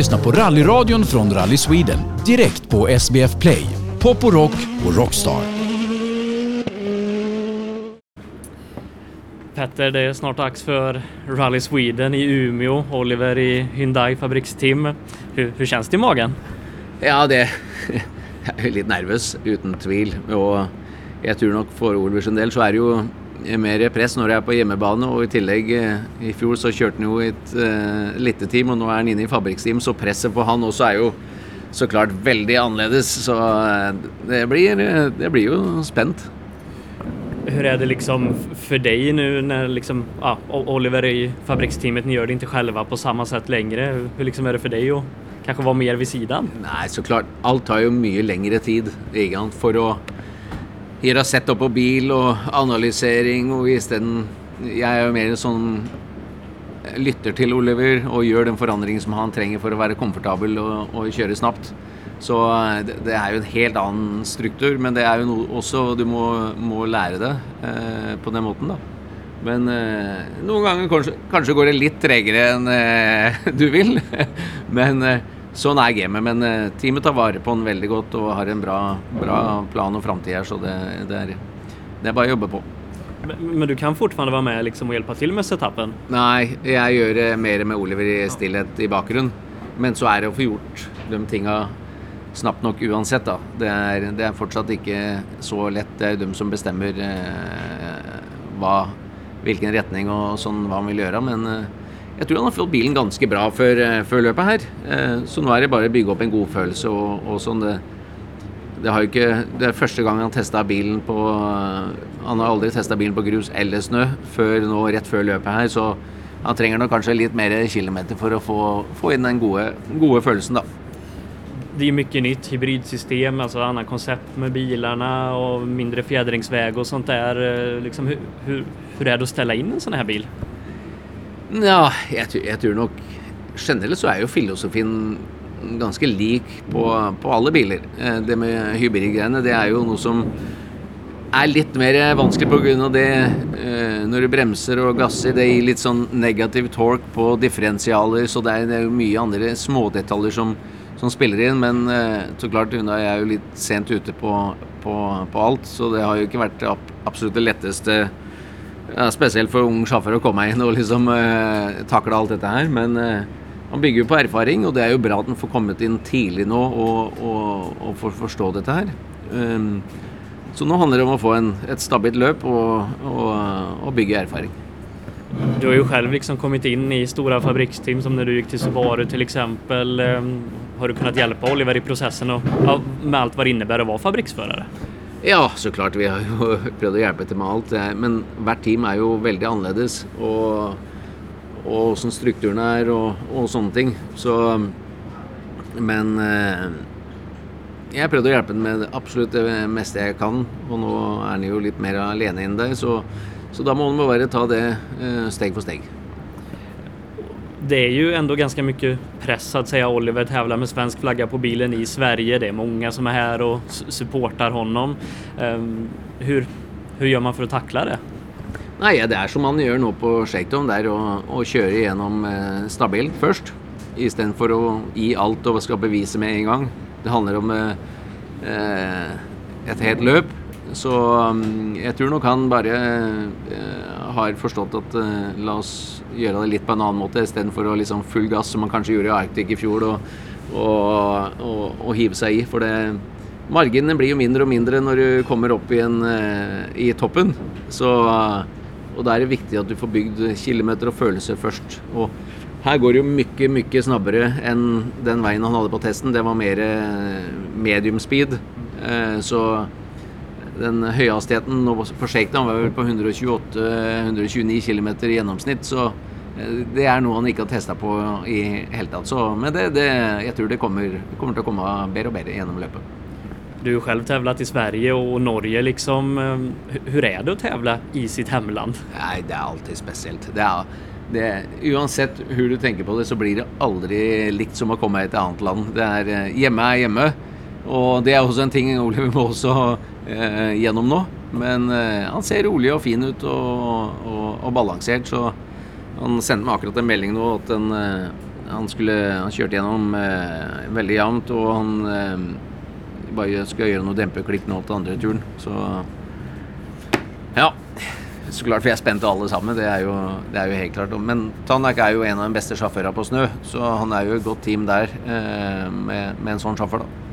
lyssnar på rallyradion från Rally Sweden direkt på SBF Play, Pop och Rock och Rockstar. Petter, det är snart dags för Rally Sweden i Umeå. Oliver i Hyundai fabriksteam. Hur, hur känns det i magen? Ja, det Jeg er litt nervøs, uten tvil. Og jeg tror nok for Oliver sin del så er det jo mer press når jeg er på hjemmebane. Og i tillegg, eh, i fjor så kjørte han jo et uh, lite team, og nå er han inne i fabrikksteam, så presset på han også er jo så klart veldig annerledes. Så eh, det blir, det blir ju spänt. Hur är det liksom för dig nu när liksom, ja, Oliver i fabriksteamet, ni gör det inte själva på samma sätt längre. Hur liksom är det för dig att kanske vara mer vid sidan? Nej, såklart. Allt tar ju mycket längre tid egentlig, gir oss sett setup på bil och analysering. och isteden Jag är mer en sånn lytter til Oliver og gjør den forandringen som han trenger for å være komfortabel og, og kjøre snabbt. Så eh, det, det, er jo en helt annen struktur, men det er jo noe også Du må, må lære det eh, på den måten, da. Men eh, noen ganger kanskje, kanskje, går det litt tregere enn eh, du vil. men eh, sånn er gamet. Men eh, teamet tar vare på den veldig godt og har en bra, bra plan og framtid her, så det, det, er, det er bare å jobbe på. Men, du kan fortfarande vara med liksom och hjälpa till med setupen? Nej, jag gör det mer med Oliver i stillhet i bakgrunnen. Men så är det att få gjort de tinga snabbt nog oavsett. Da. Det, är, det er fortsatt ikke så lätt. Det är de som bestämmer eh, hva, hvilken retning og sånn hva han vill göra. Men eh, jeg tror han har fått bilen ganska bra før, eh, før løpet her. Eh, så nu är det bara att bygga upp en godfølelse og, og sånn. Det, det, har ikke, det er første gang han testa bilen på eh, Han har aldri testa bilen på grus eller snö før nå rett før løpet her, så han trenger nok kanskje litt mer kilometer for å få, få inn den gode, gode følelsen, da. Det är mycket nytt hybridsystem, alltså annat koncept med bilarna och mindre fjädringsväg och sånt där. Liksom, hur, hur, hur är det att ställa in en sån här bil? Ja, jag, jeg tror nog generellt så är ju filosofin ganska lik på, på alle biler. Eh, det med hybridgreiene det er jo noe som er litt mer vanskelig pga. det eh, når du bremser og gasser. Det gir litt sånn negativ torque på differensialer, så det er, det er mye andre smådetaljer som, som spiller inn. Men eh, så klart Hyundai er jo litt sent ute på, på, på, alt, så det har jo ikke vært absolutt det letteste. Ja, spesielt for ung sjåfør å komme inn og liksom uh, takle alt dette her. Men eh, uh, man bygger jo på erfaring, og det er jo bra at man får kommet inn tidlig nå og, og, og får forstå dette her. Um, så nå handler det om å få en, ett stabilt løp och, och, och bygga erfaring. Du har ju själv liksom kommit in i stora fabriksteam som när du gick till Subaru till exempel. Ehm, har du kunnat hjälpa Oliver i processen och med allt vad det innebär att vara fabriksförare? Ja, så klart. Vi har ju prøvd å hjälpa till med allt. Eh, men hvert team är ju väldigt annorlunda. Och og åssen strukturen er og, og, sånne ting. Så Men eh, jeg har prøvd å hjelpe den med absolutt det meste jeg kan, og nå er den jo litt mer alene enn deg, så, så da må man bare ta det eh, steg för steg. Det är ju ändå ganska mycket press att säga. Oliver tävlar med svensk flagga på bilen i Sverige. Det är många som är här och supportar honom. Ehm, hur, hur gör man för att tackla det? Nej, det är som man gör nu på shakedown. där och, och kör igenom eh, stabilt först istället för att ge allt och ska bevisa med en gång. Det handlar om eh, eh ett helt löp. Så um, jag tror nog han bara eh, har förstått att eh, låt oss gjøre det litt på en annen måte istedenfor å liksom full gass, som man kanskje gjorde i Arctic i fjor, og, og, og, og hive seg i. For det marginene blir jo mindre og mindre når du kommer opp i, en, eh, i toppen. Så och da är det viktigt att du får bygd kilometer och følelser först. Og här går det ju mycket, mycket snabbare än den vägen han hade på testen. Det var mer eh, medium speed. Eh, så den höghastigheten på shakedown var väl på 128-129 kilometer i genomsnitt. Så eh, det är nog han inte har testat på i helt tatt. Så, men det, det, jag tror det kommer, kommer att komma mer och mer genom löpet. Du har själv tävlat i Sverige och Norge liksom. Ehm, hur är det att tävla i sitt hemland? Nej, det är alltid speciellt. Det är, det, oavsett hur du tänker på det så blir det aldrig likt som att komma i ett annat land. Det är, eh, hemma är hemma. Og det er også en ting Oliver må også eh, gjennom nå. Men eh, han ser rolig og fin ut og, og, og, balansert, så han sendte meg akkurat en melding nå at den, eh, han, skulle, han kjørte gjennom eh, veldig jevnt, og han eh, bare skal gjøre noe dempeklikk nå til andre turen. Så ja. Så klart for jeg er spente alle sammen, det er jo, det er jo helt klart. Men Tanak er jo en av de beste sjåførene på snø, så han er jo et godt team der eh, med, med, en sånn sjåfør. da.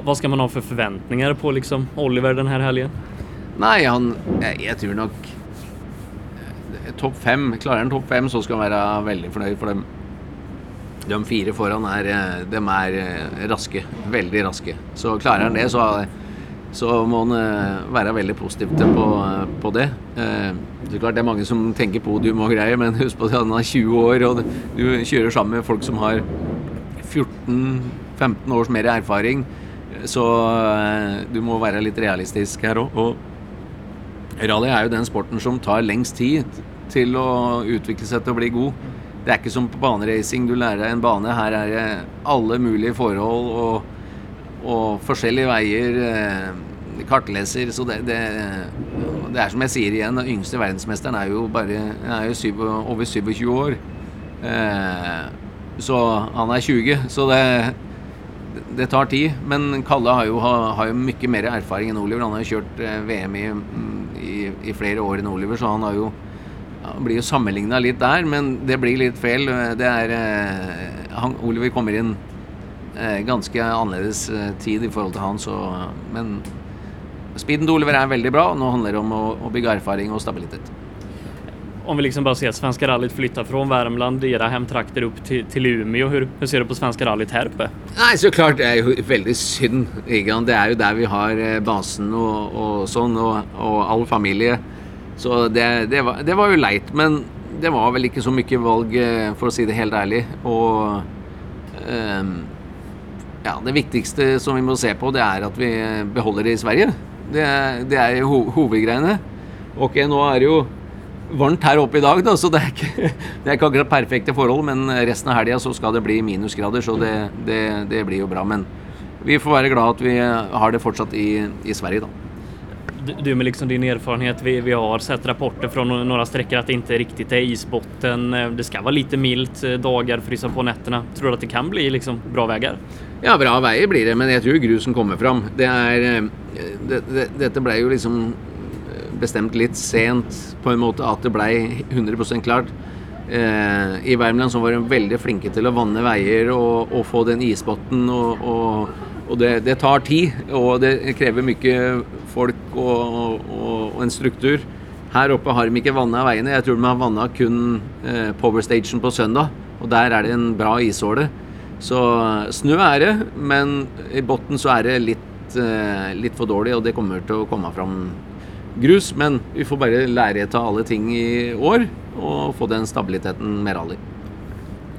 Vad ska man ha för förväntningar på liksom, Oliver här helgen? Nej, han eh, Jeg, tror nog... Eh, topp fem. Klarar han topp fem, så ska han vara väldigt nöjd för dem. de fyra föran är, de är eh, raske. Veldig raske. Så klarar han det, så, så må han vara väldigt positiv på, på det. Det är klart det är många som tänker podium och grejer, men husk på att han är 20 år, och du kör samma med folk som har 14-15 års mer erfarenhet så eh, du må være litt realistisk her òg. Rally er jo den sporten som tar lengst tid til å utvikle seg til å bli god. Det er ikke som på baneracing. Du lærer deg en bane. Her er det alle mulige forhold og, og forskjellige veier. Eh, kartleser. Så det, det, det, er som jeg sier igjen, den yngste verdensmesteren er jo bare er jo syv, over 27 år. Eh, så han er 20. Så det, det tar tid. Men Kalle har ju har, har ju mycket mer erfaring än Oliver. Han har ju kört eh, VM mm, i i, i, flera år än Oliver, så han har ju han blir ju sammenligna litt der, men det blir litt feil. Det er eh, han, Oliver kommer inn eh, ganske annerledes eh, tid i forhold til han, så Men speeden til Oliver er veldig bra. Nå handler det om å, å bygge erfaring og stabilitet. Om vi liksom bara ser Svenska rallyt flytta från Värmland, era hemtrakter upp till, till Umeå. Hur, hur ser du på Svenska rallyt här uppe? Nej, såklart, det är ju väldigt synd. Det är ju där vi har eh, basen och, och sånt och, och all familj. Så det, det, var, det, var, ju leit. Men det var väl inte så mycket valg, eh, för att säga det helt ärligt. Och, um, ja, det viktigaste som vi måste se på, det är att vi behåller det i Sverige. Det, det er huvudgrejen. hovedgreiene. Ok, eh, nå det ju varmt her oppe i dag, da, så det er, ikke, det er ikke, akkurat perfekte forhold. Men resten av helga så skal det bli minusgrader, så det, det, det, blir jo bra. Men vi får være glad at vi har det fortsatt i, i Sverige, da. Du med liksom din erfarenhet, vi, vi har sett rapporter från några sträckor att det inte riktigt är isbotten. Det ska vara lite milt, dagar frysa på nätterna. Tror du att det kan bli liksom bra vägar? Ja, bra veier blir det, men jeg tror grusen kommer fram. Det er, eh, det, det, dette ble jo liksom bestemt litt sent på en måte at det blei 100% klart. Eh, I Värmland så var de veldig flinke til å vanne veier og, og få den isbotten. Og, og, og det, det, tar tid, og det krever mye folk og, og en struktur. Her oppe har de ikke vanna veiene. Jeg tror de har vanna kun eh, Power Station på søndag. Og der er det en bra isåle. Så snø er det, men i bunnen så er det litt, eh, litt for dårlig, og det kommer til å komme fram grus, men vi får bare lære av alle ting i år og få den stabiliteten med rally.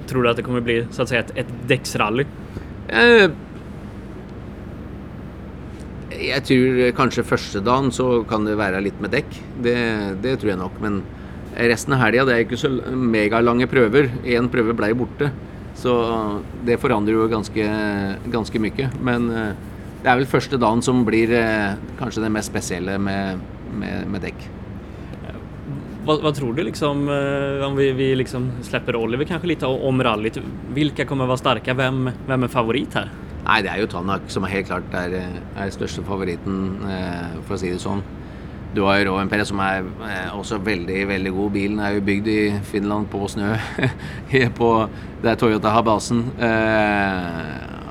Tror du at det kommer bli så å si, et, et dekksrally? Eh, jeg tror kanskje første dagen så kan det være litt med dekk. Det, det tror jeg nok. Men resten av helga det er ikke så megalange prøver. Én prøve ble borte. Så det forandrer jo ganske, ganske mye. Men eh, det er vel første dagen som blir eh, kanskje det mest spesielle med, med, med däck. Vad, vad, tror du liksom, eh, om vi, vi liksom släpper Oliver kanske lite om rallyt. Vilka kommer vara starka? Vem, vem är favorit här? Nei, det er jo Tanak som helt klart er, er største favoritten, eh, for å si det sånn. Du har jo Rovenpere som er eh, også veldig veldig god. Bilen er jo bygd i Finland på snø. på, der Toyota har basen.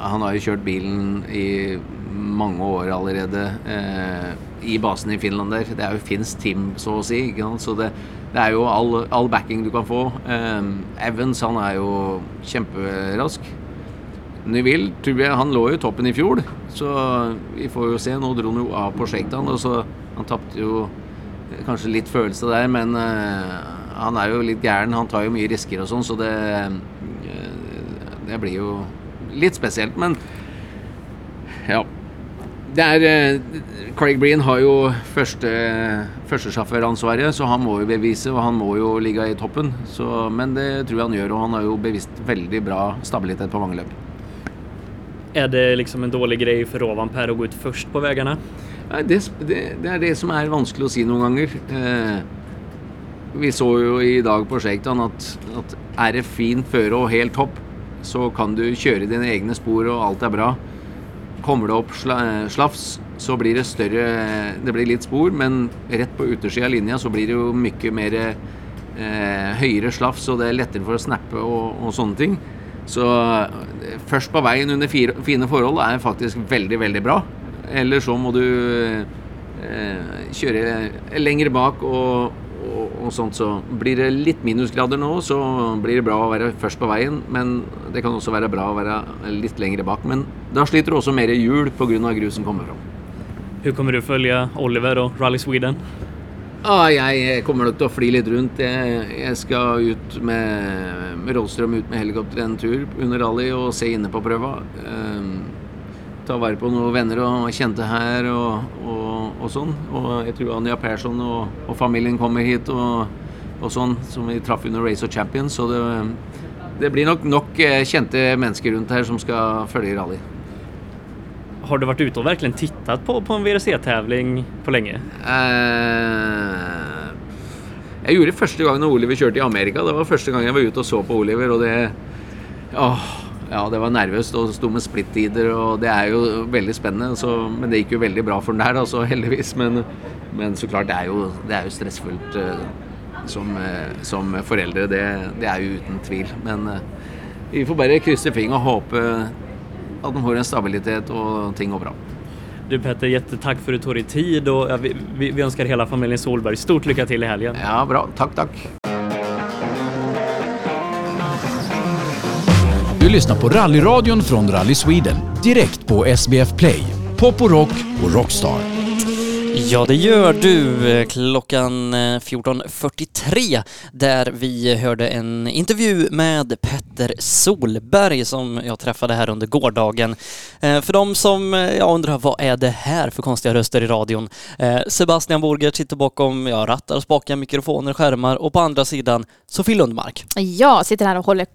han har jo kjørt bilen i mange år allerede eh, i basen i Finland der. Det er jo finsk team, så å si. Så det, det, er jo all, all, backing du kan få. Eh, Evans han er jo kjemperask. Neville tror jeg, han lå jo i toppen i fjor, så vi får jo se. Nå dro han jo av på shakedown, og så han tapte jo kanskje litt følelse der, men eh, han er jo litt gæren. Han tar jo mye risker og sånn, så det, eh, det blir jo litt spesielt. Men ja det er, eh, Craig Breen har jo første, førstesjåføransvaret, så han må jo bevise, og han må jo ligge i toppen. Så, men det tror jeg han gjør, og han har jo bevist veldig bra stabilitet på mange løp. Er det liksom en dårlig greie for Rovanper å gå ut først på veiene? Det, det, det, er det som er vanskelig å si noen ganger. Eh, vi så jo i dag på Shakedown at, at er det fint føre og helt topp, så kan du kjøre dine egne spor og alt er bra. Kommer det opp sla, eh, slafs, så blir det større eh, Det blir litt spor, men rett på utersida av linja så blir det jo mye mer eh, høyere slafs, og det er lettere for å snappe og, og sånne ting. Så eh, først på veien under fire, fine forhold er faktisk veldig, veldig bra. Eller så må du eh, kjøre lenger bak og, og, og, sånt. Så blir det litt minusgrader nå, så blir det bra å være først på veien. Men det kan også være bra å være litt lenger bak. Men da sliter du også mer hjul pga. grusen kommer fram. Hur kommer du följa Oliver och Rally Sweden? Ja, jeg kommer nok til å fly litt rundt. Jeg, jeg skal ut med, med Rådstrøm ut med helikopter en tur under rally og se inne på prøva. Um, ta vare på noen venner og kjente her og, og, og sånn. Og jeg tror Anja Persson og, og familien kommer hit og, og sånn, som vi traff under Race of Champions. Så det, det blir nok nok eh, kjente mennesker rundt her som skal følge rally. Har du varit ute och verkligen tittat på, på en VRC-tävling på länge? Eh, jeg gjorde det første gang når Oliver kjørte i Amerika. Det var første gang jeg var ute og så på Oliver, og det åh, ja, det var nervøst og sto med splittider, og det er jo veldig spennende. Så, men det gikk jo veldig bra for den der, altså, heldigvis. Men, men, så klart, det er jo, det er jo stressfullt uh, som, uh, som, foreldre. Det, det, er jo uten tvil. Men uh, vi får bare krysse fingre og håpe att de har en stabilitet och ting går bra. Du Petter, jättetack för att du tog dig tid och vi, vi, vi önskar hela familjen Solberg stort lycka till i helgen. Ja, bra. Tack, tack. Lyssna på rallyradion från Rally Sweden direkt på SBF Play, Pop och Rock och Rockstar. Ja, det gör du. Klockan 14.43 eh, där vi hörde en intervju med Petter Solberg som jag träffade här under gårdagen. Eh, för de som eh, jag undrar vad är det här för konstiga röster i radion? Sebastian Borger sitter bakom ja, rattar, spakar, mikrofoner, skärmar och på andra sidan Sofie Lundmark. Jag sitter här och håller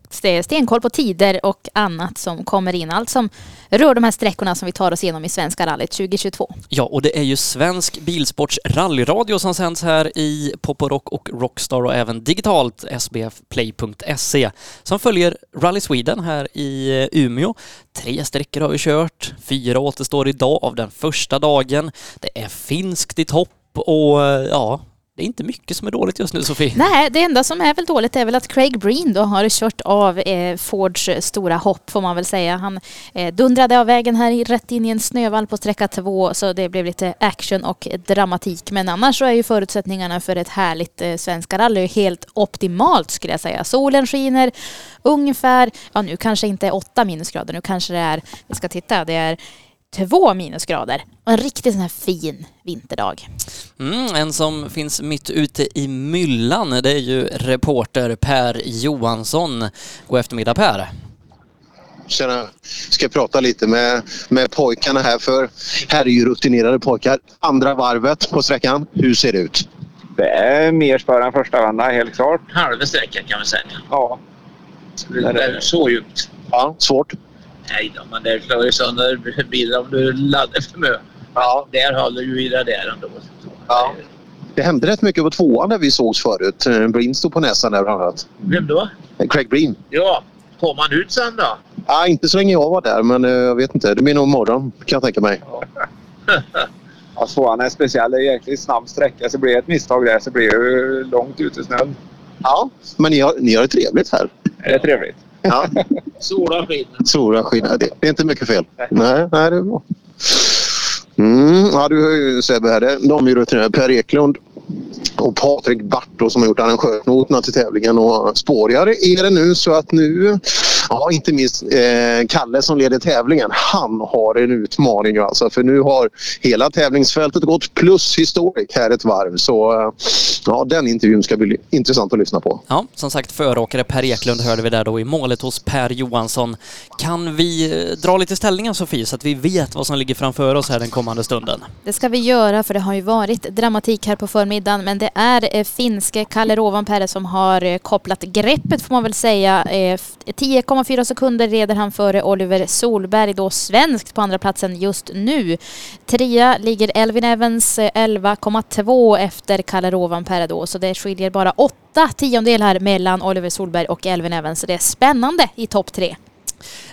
stenkoll på tider och annat som kommer in. Allt som rör de här sträckorna som vi tar oss igenom i Svenska rallyt 2022. Ja, och det är ju svensk bilsports rallyradio som sänds här i Poporock och Rockstar och även digitalt sbfplay.se som följer Rally Sweden här i Umeå. Tre sträckor har vi kört, fyra återstår idag av den första dagen. Det är finskt i topp och ja, det är inte mycket som är dåligt just nu Sofie. Nej, det enda som är väl dåligt är väl att Craig Breen då har kört av eh, Fords eh, stora hopp får man väl säga. Han eh, dundrade av vägen här rätt in i en snövall på sträcka två så det blev lite action och dramatik. Men annars så är ju förutsättningarna för ett härligt eh, svenska rally helt optimalt skulle jag säga. Solen skiner ungefär, ja nu kanske inte åtta minusgrader, nu kanske det är, vi ska titta, det är två minusgrader. Och en riktigt sån här fin vinterdag. Mm, en som finns mitt ute i myllan, det är ju reporter Per Johansson. God eftermiddag Per! Tjena! Ska prata lite med, med pojkarna här för här är ju rutinerade pojkar. Andra varvet på sträckan, hur ser det ut? Det är mer spår än första vända, helt klart. Halva sträckan kan man säga. Ja. Det är så djupt. Ja, svårt. Nej då, men det slår ju sönder bilen om du laddar för mycket. Ja. Där håller ju i det där ändå. Ja. Det hände rätt mycket på tvåan där vi sågs förut. Eh, Breen stod på näsan där bland annat. Vem då? Eh, Craig Breen. Ja. Kom han ut sen då? Ja, inte så länge jag var där, men eh, jag vet inte. Det blir nog imorgon kan jag tänka mig. ja, tvåan är speciell. Det är jäkligt snabb sträcka. Så blir det ett misstag där så blir det långt ute i snön. Ja, men ni har, ni har det trevligt här. Är det trevligt? Ja. Sola skiner. Sola skiner. Det, det är inte mycket fel. Nej, nej det är bra. Mm, ja, du hör ju Sebbe här. De är. Per Eklund och Patrik Barto som har gjort arrangörsnoterna till tävlingen. Och spårigare är det nu så att nu, ja inte minst eh, Kalle som leder tävlingen, han har en utmaning alltså. För nu har hela tävlingsfältet gått plus historik här ett varv. Så eh, ja, den intervjun ska bli intressant att lyssna på. Ja, som sagt föråkare Per Eklund hörde vi där då i målet hos Per Johansson. Kan vi eh, dra lite ställningar Sofie så att vi vet vad som ligger framför oss här den kommande stunden? Det ska vi göra för det har ju varit dramatik här på förmiddagen men det är eh, finske Kalle Rovanperä som har kopplat greppet får man väl säga. 10,5 10,4 sekunder leder han före Oliver Solberg, då svenskt på andra platsen just nu. Trea ligger Elvin Evans eh, 11,2 efter Kalle Rovanperä då, så det skiljer bara åtta tiondelar mellan Oliver Solberg och Elvin Evans. Så det är spännande i topp tre.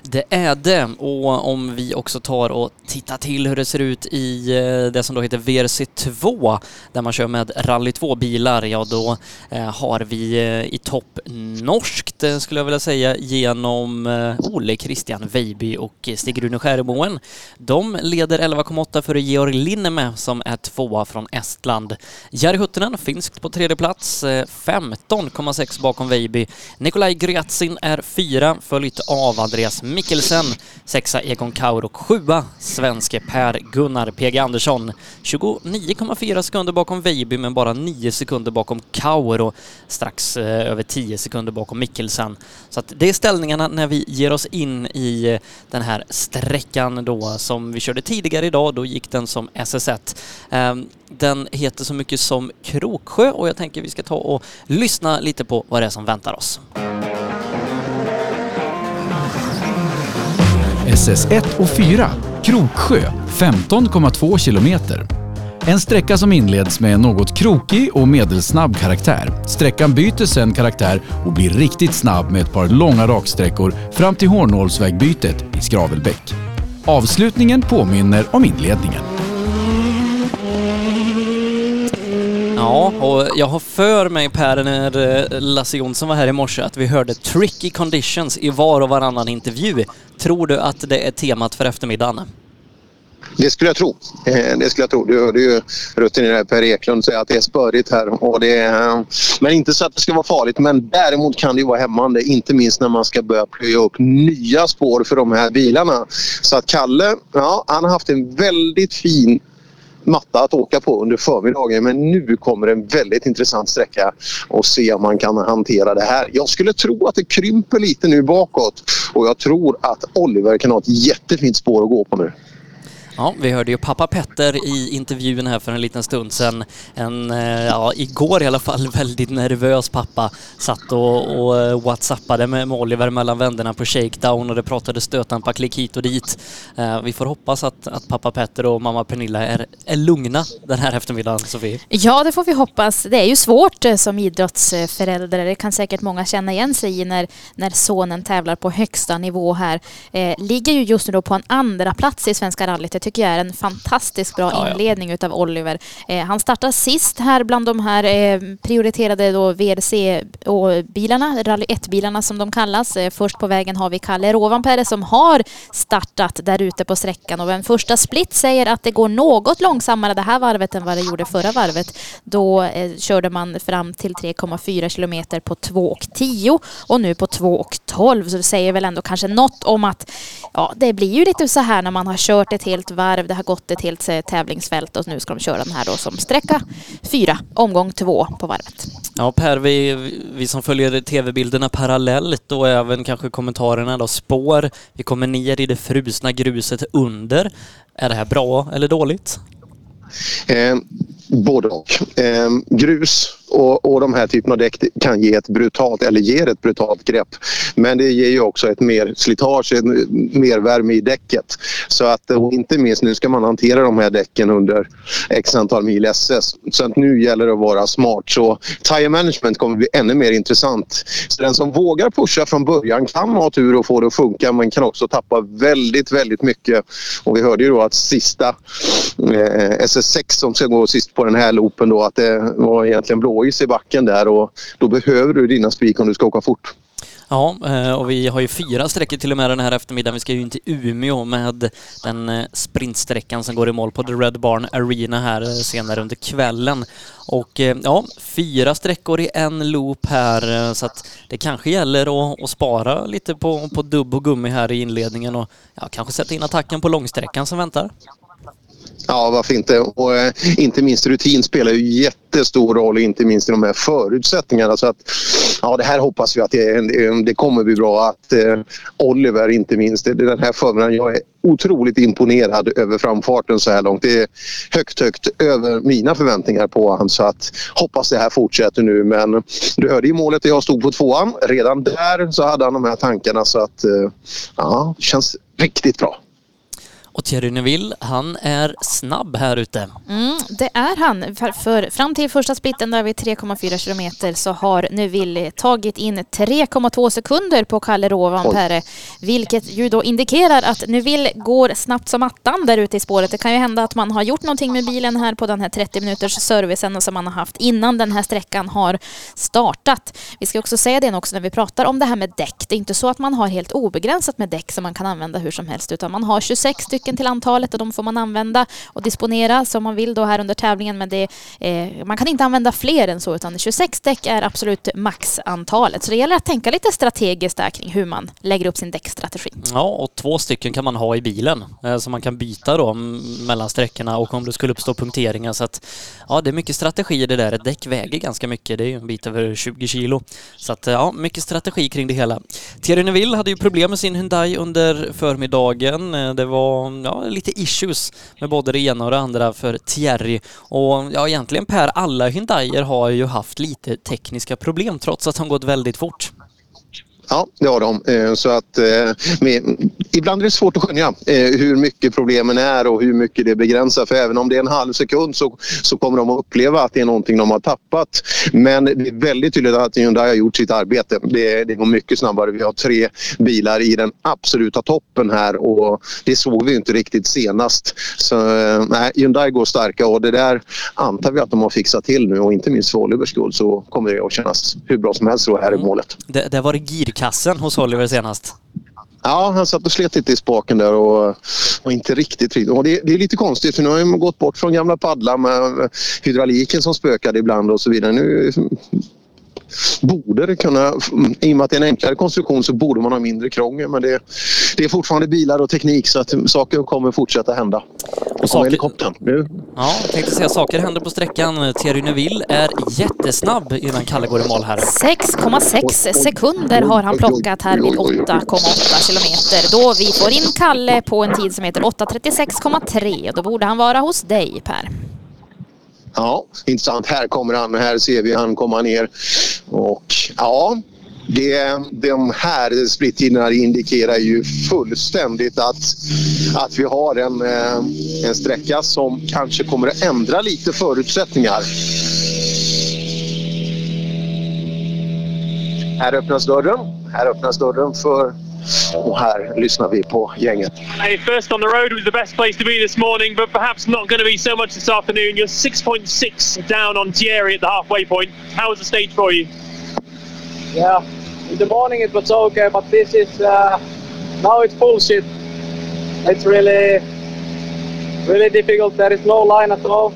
Det är det och om vi också tar och tittar till hur det ser ut i eh, det som då heter VRC2 där man kör med Rally 2-bilar, ja då eh, har vi eh, i topp norskt skulle jag vilja säga genom Ole Christian Veiby och Stig-Rune Skäremoen. De leder 11,8 före Georg Linneme som är tvåa från Estland. Jari Huttunen, finskt på tredje plats, 15,6 bakom Veiby. Nikolaj Gryatsin är fyra, följt av Andreas Mikkelsen, sexa Egon Kaur och sjua svenske Per-Gunnar PG Andersson. 29,4 sekunder bakom Veiby men bara 9 sekunder bakom Kaur och strax eh, över 10 sekunder bakom Mikkelsen. Så att det är ställningarna när vi ger oss in i eh, den här sträckan då som vi körde tidigare idag. Då gick den som SS1. Eh, den heter så mycket som Kroksjö och jag tänker vi ska ta och lyssna lite på vad det är som väntar oss. SS1 och 4, Kroksjö, 15,2 kilometer. En sträcka som inleds med en något krokig och medelsnabb karaktär. Sträckan byter sedan karaktär och blir riktigt snabb med ett par långa raksträckor fram till Hornålsvägbytet i Skravelbäck. Avslutningen påminner om inledningen. Ja, och jag har för mig Per, när eh, Lasse Jonsson var här i morse, att vi hörde tricky conditions i var och varannan intervju. Tror du att det är temat för eftermiddagen? Det skulle jag tro. Eh, det skulle jag tro. Du hörde ju rutinerade Per Eklund säga att det är spörigt här. Och det är, men inte så att det ska vara farligt. Men däremot kan det vara hämmande. Inte minst när man ska börja plöja upp nya spår för de här bilarna. Så att Kalle, ja, han har haft en väldigt fin matta att åka på under förmiddagen. Men nu kommer en väldigt intressant sträcka och se om man kan hantera det här. Jag skulle tro att det krymper lite nu bakåt och jag tror att Oliver kan ha ett jättefint spår att gå på nu. Ja, vi hörde ju pappa Petter i intervjun här för en liten stund sedan. En, eh, ja, igår i alla fall, väldigt nervös pappa. Satt och, och eh, whatsappade med, med Oliver mellan vänderna på shakedown och det pratade stötdämpa klick hit och dit. Eh, vi får hoppas att, att pappa Petter och mamma Pernilla är, är lugna den här eftermiddagen, Sofie. Ja, det får vi hoppas. Det är ju svårt som idrottsförälder. Det kan säkert många känna igen sig i när, när sonen tävlar på högsta nivå här. Eh, ligger ju just nu då på en andra plats i Svenska rallyt tycker jag är en fantastiskt bra ja, inledning ja. utav Oliver. Eh, han startar sist här bland de här eh, prioriterade då VRC-bilarna, Rally 1-bilarna som de kallas. Eh, först på vägen har vi Kalle Rovanperä som har startat där ute på sträckan och en första split säger att det går något långsammare det här varvet än vad det gjorde förra varvet. Då eh, körde man fram till 3,4 kilometer på 2,10 och nu på 2,12 så det säger väl ändå kanske något om att ja, det blir ju lite så här när man har kört ett helt varv. Det har gått ett helt eh, tävlingsfält och nu ska de köra den här då som sträcka fyra, omgång två på varvet. Ja Per, vi, vi som följer tv-bilderna parallellt och även kanske kommentarerna då, spår. Vi kommer ner i det frusna gruset under. Är det här bra eller dåligt? Eh, både och. Eh, grus och, och de här typen av däck kan ge ett brutalt, eller ger ett brutalt grepp. Men det ger ju också ett mer slitage, mer värme i däcket. Så att, och inte minst nu ska man hantera de här däcken under x antal mil SS. Så att nu gäller det att vara smart. Så tire management kommer bli ännu mer intressant. Så den som vågar pusha från början kan ha tur och få det att funka men kan också tappa väldigt, väldigt mycket. Och vi hörde ju då att sista eh, SS6 som ska gå sist på den här loopen då att det var egentligen blå boys i backen där och då behöver du dina spik om du ska åka fort. Ja, eh, och vi har ju fyra sträckor till och med den här eftermiddagen. Vi ska ju in till Umeå med den eh, sprintsträckan som går i mål på The Red Barn Arena här eh, senare under kvällen. Och ja, fyra sträckor i en loop här så att det kanske gäller att, att spara lite på, på dubb och gummi här i inledningen och ja, kanske sätta in attacken på långsträckan som väntar. Ja, varför inte? Och eh, inte minst rutin spelar ju jättestor roll, inte minst i de här förutsättningarna. Så att, ja, det här hoppas vi att det, eh, det kommer bli bra. Att eh, Oliver inte minst, den här förmiddagen, jag är otroligt imponerad över framfarten så här långt. Det är högt, högt över mina förväntningar på honom. Så att hoppas det här fortsätter nu. Men du hörde ju målet där jag stod på tvåan. Redan där så hade han de här tankarna så att eh, ja, det känns riktigt bra. Och Thierry Neuville, han är snabb här ute. Mm, det är han. För, för fram till första splitten där vid 3,4 kilometer så har Neuville tagit in 3,2 sekunder på Kalle Rovanperä. Vilket ju då indikerar att Neuville går snabbt som attan där ute i spåret. Det kan ju hända att man har gjort någonting med bilen här på den här 30 minuters servicen som man har haft innan den här sträckan har startat. Vi ska också säga det också när vi pratar om det här med däck. Det är inte så att man har helt obegränsat med däck som man kan använda hur som helst utan man har 26 stycken stycken till antalet och de får man använda och disponera som man vill då här under tävlingen. Men det, eh, man kan inte använda fler än så utan 26 däck är absolut maxantalet. Så det gäller att tänka lite strategiskt där kring hur man lägger upp sin däckstrategi. Ja, och två stycken kan man ha i bilen eh, så man kan byta då mellan sträckorna och om det skulle uppstå punkteringar så att ja, det är mycket strategi i det där. Ett däck väger ganska mycket. Det är ju en bit över 20 kilo. Så att eh, ja, mycket strategi kring det hela. Thierry Neville hade ju problem med sin Hyundai under förmiddagen. Eh, det var ja, lite issues med både det ena och det andra för Thierry. Och ja, egentligen Per, alla Hyundaier har ju haft lite tekniska problem trots att de gått väldigt fort. Ja, det har de. Eh, så att, eh, med, ibland är det svårt att skönja eh, hur mycket problemen är och hur mycket det begränsar. För även om det är en halv sekund så, så kommer de att uppleva att det är någonting de har tappat. Men det är väldigt tydligt att Hyundai har gjort sitt arbete. Det, det går mycket snabbare. Vi har tre bilar i den absoluta toppen här och det såg vi inte riktigt senast. Så nej, Hyundai går starka och det där antar vi att de har fixat till nu och inte minst för Olivers skull så kommer det att kännas hur bra som helst här i mm. målet. Det, det var det girkassen hos Oliver senast. Ja, han satt och slet lite i spaken där och, och inte riktigt... Och det, det, är lite konstigt för nu har man gått bort från gamla paddlar med hydrauliken som spökade ibland och så vidare. Nu borde det kunna, i och med att det är en enklare konstruktion så borde man ha mindre krångel men det, det är fortfarande bilar och teknik så att saker kommer fortsätta hända. Och saker, helikoptern nu. Ja, jag tänkte säga saker händer på sträckan. Thierry Neuville är jättesnabb innan Kalle går i mål här. 6,6 sekunder har han plockat här vid 8,8 kilometer då vi får in Kalle på en tid som heter 8.36,3 då borde han vara hos dig Per. Ja, intressant. Här kommer han. Här ser vi han komma ner. Och ja, det, de här splittiderna indikerar ju fullständigt att, att vi har en, eh, en sträcka som kanske kommer att ändra lite förutsättningar. Här öppnas dörren. Här öppnas dörren för Och här lyssnar vi på gänget. Hey, first on the road was the best place to be this morning, but perhaps not going to be so much this afternoon. You're 6.6 down on Thierry at the halfway point. How was the stage for you? Yeah, in the morning it was okay, but this is uh, now it's bullshit. It's really, really difficult. There is no line at all.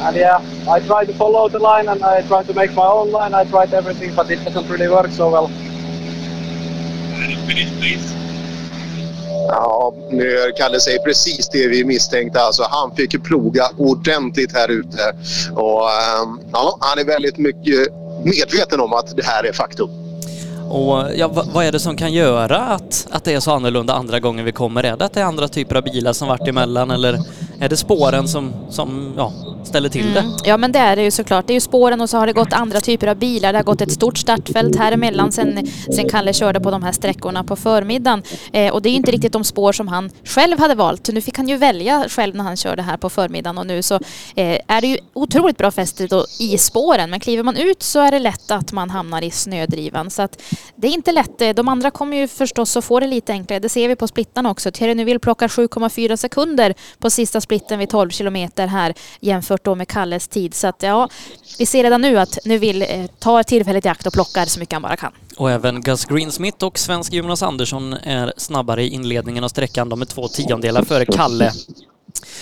And yeah, I tried to follow the line and I tried to make my own line. I tried everything, but it doesn't really work so well. Ja, nu Kalle säger precis det vi misstänkte. Alltså, han fick ploga ordentligt här ute. Och, ehm, ja, han är väldigt mycket medveten om att det här är faktum. Och ja, vad är det som kan göra att, att det är så annorlunda andra gången vi kommer? Är det att det är andra typer av bilar som varit emellan eller är det spåren som, som ja, ställer till det? Mm. Ja men det är det ju såklart. Det är ju spåren och så har det gått andra typer av bilar. Det har gått ett stort startfält här emellan sen, sen Kalle körde på de här sträckorna på förmiddagen. Eh, och det är inte riktigt de spår som han själv hade valt. Nu fick han ju välja själv när han körde här på förmiddagen och nu så eh, är det ju otroligt bra fäste i spåren. Men kliver man ut så är det lätt att man hamnar i snödrivan. Så att det är inte lätt. Eh, de andra kommer ju förstås att få det lite enklare. Det ser vi på splittarna också. Thierry Neuville plockar 7,4 sekunder på sista splitten vid 12 kilometer här jämfört då med Kalles tid. Så att ja, vi ser redan nu att Neuville eh, tar tillfället i akt och plockar så mycket han bara kan. Och även Gus Greensmith och svensk Jonas Andersson är snabbare i inledningen av sträckan. De är två tiondelar före Kalle.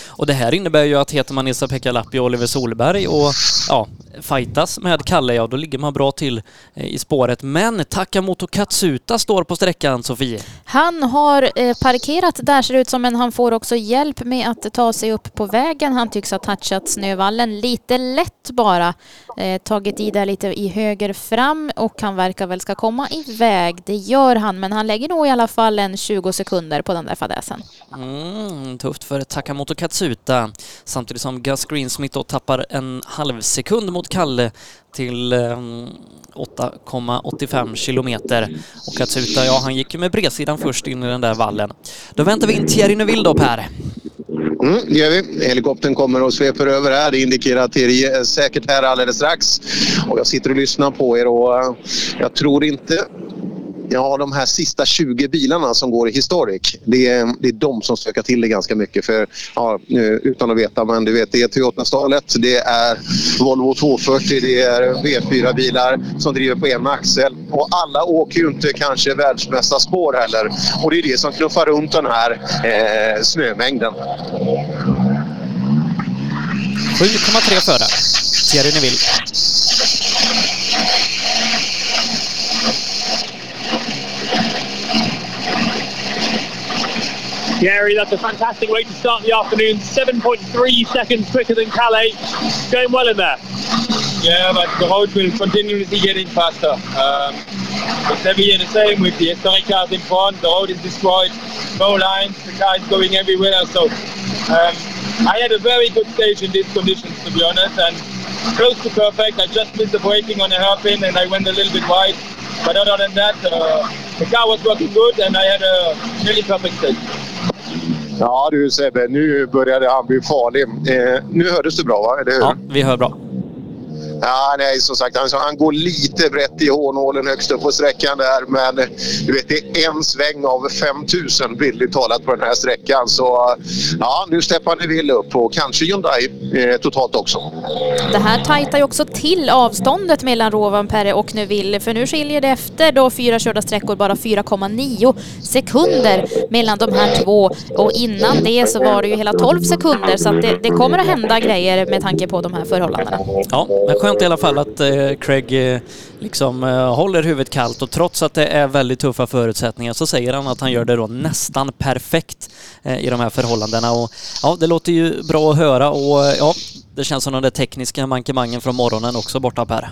Och det här innebär ju att heter man Esa-Pekka Lappi och Oliver Solberg och ja, fightas med Kalle, ja då ligger man bra till eh, i spåret. Men Takamoto Katsuta står på sträckan, Sofie. Han har eh, parkerat där ser det ut som, men han får också hjälp med att ta sig upp på vägen. Han tycks ha touchat snövallen lite lätt bara. Eh, tagit i där lite i höger fram och han verkar väl ska komma iväg. Det gör han, men han lägger nog i alla fall en 20 sekunder på den där fadäsen. Mm, tufft för Takamoto Katsuta. Samtidigt som Gus Greensmith då tappar en halv sekund mot Kalle till ehm, 8,85 kilometer. Och Katsuta, ja han gick ju med bredsidan först in i den där vallen. Då väntar vi in Thierry Neuville då Per. Mm, det gör vi. Helikoptern kommer och sveper över här. Det indikerar att Thierry är säkert här alldeles strax. Och jag sitter och lyssnar på er och eh, jag tror inte Ja, de här sista 20 bilarna som går i Historic, det är, det är de som stökar till det ganska mycket. För, ja, nu, utan att veta, men du vet, det är Toyota-stalet, det är Volvo 240, det är V4-bilar som driver på en axel. Och alla åker ju inte kanske världsmästarspår heller. Och det är det som knuffar runt den här eh, snömängden. 7,3 före. Thierry Neville. Gary, that's a fantastic way to start the afternoon. 7.3 seconds quicker than Calais. Going well in there. Yeah, but the road will continuously getting faster. Um, it's every year the same with the historic cars in front. The road is destroyed, no lines, the car is going everywhere. So um, I had a very good stage in these conditions, to be honest, and close to perfect. I just missed the braking on the hairpin and I went a little bit wide. But other than that, uh, the car was working good and I had a nearly perfect stage. Ja du Sebbe, nu började han bli farlig. Eh, nu hördes du bra va? Eller hur? Ja, vi hör bra. Ja, nej, som sagt, han, han går lite brett i hårnålen högst upp på sträckan där. Men du vet, det är en sväng av 5000 bildligt talat på den här sträckan. Så ja, nu steppar Neville upp och kanske Hyundai eh, totalt också. Det här tajtar ju också till avståndet mellan Rovanperä och Neuville för nu skiljer det efter då fyra körda sträckor bara 4,9 sekunder mellan de här två och innan det så var det ju hela 12 sekunder så att det, det kommer att hända grejer med tanke på de här förhållandena. Ja, men skönt i alla fall att eh, Craig eh, liksom eh, håller huvudet kallt och trots att det är väldigt tuffa förutsättningar så säger han att han gör det då nästan perfekt eh, i de här förhållandena och ja, det låter ju bra att höra och ja, det känns som de där tekniska mankemangen från morgonen också borta Per.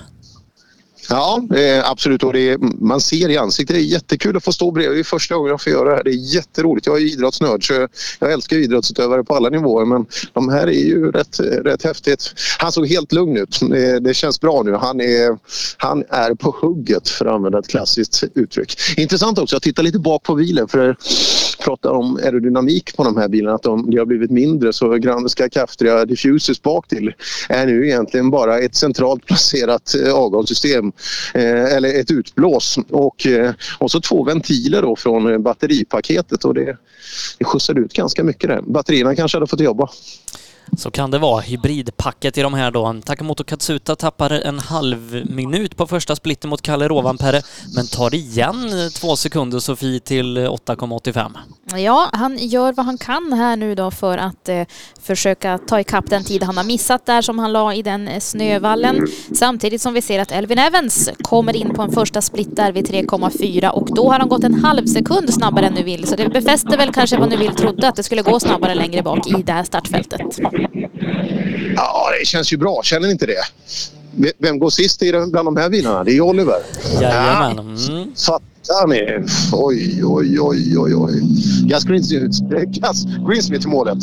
Ja, absolut. Och det är, man ser i ansiktet. Det är jättekul att få stå bredvid. Det är första gången jag får göra det här. Det är jätteroligt. Jag är idrottsnörd så jag älskar idrottsutövare på alla nivåer. Men de här är ju rätt, rätt häftigt. Han såg helt lugn ut. Det, känns bra nu. Han är, han är på hugget för att använda ett klassiskt uttryck. Intressant också att titta lite bak på bilen. För prata om aerodynamik på de här bilarna, att de, de har blivit mindre. Så Grandeska Kaftria diffusers bak till är nu egentligen bara ett centralt placerat eh, avgassystem eh, eller ett utblås och, eh, och så två ventiler då från eh, batteripaketet och det, det skjutsade ut ganska mycket där. Batterierna kanske hade fått jobba. Så kan det vara. Hybridpacket i de här då. Takamoto Katsuta tappar en halv minut på första splitten mot Kalle Rovanperä men tar igen två sekunder Sofie till 8,85. Ja, han gör vad han kan här nu då för att eh, försöka ta ikapp den tid han har missat där som han la i den eh, snövallen. Samtidigt som vi ser att Elvin Evans kommer in på en första split där vid 3,4 och då har han gått en halv sekund snabbare än nu vill. Så det befäster väl kanske vad nu vill trodde att det skulle gå snabbare längre bak i det här startfältet. Ja, det känns ju bra. Känner ni inte det? Vem går sist i den- bland de här bilarna? Det är Oliver. Jajamän. Mm. Fattar ni? Oj, oj, oj, oj, oj. Gus Greensmith, Gus i målet.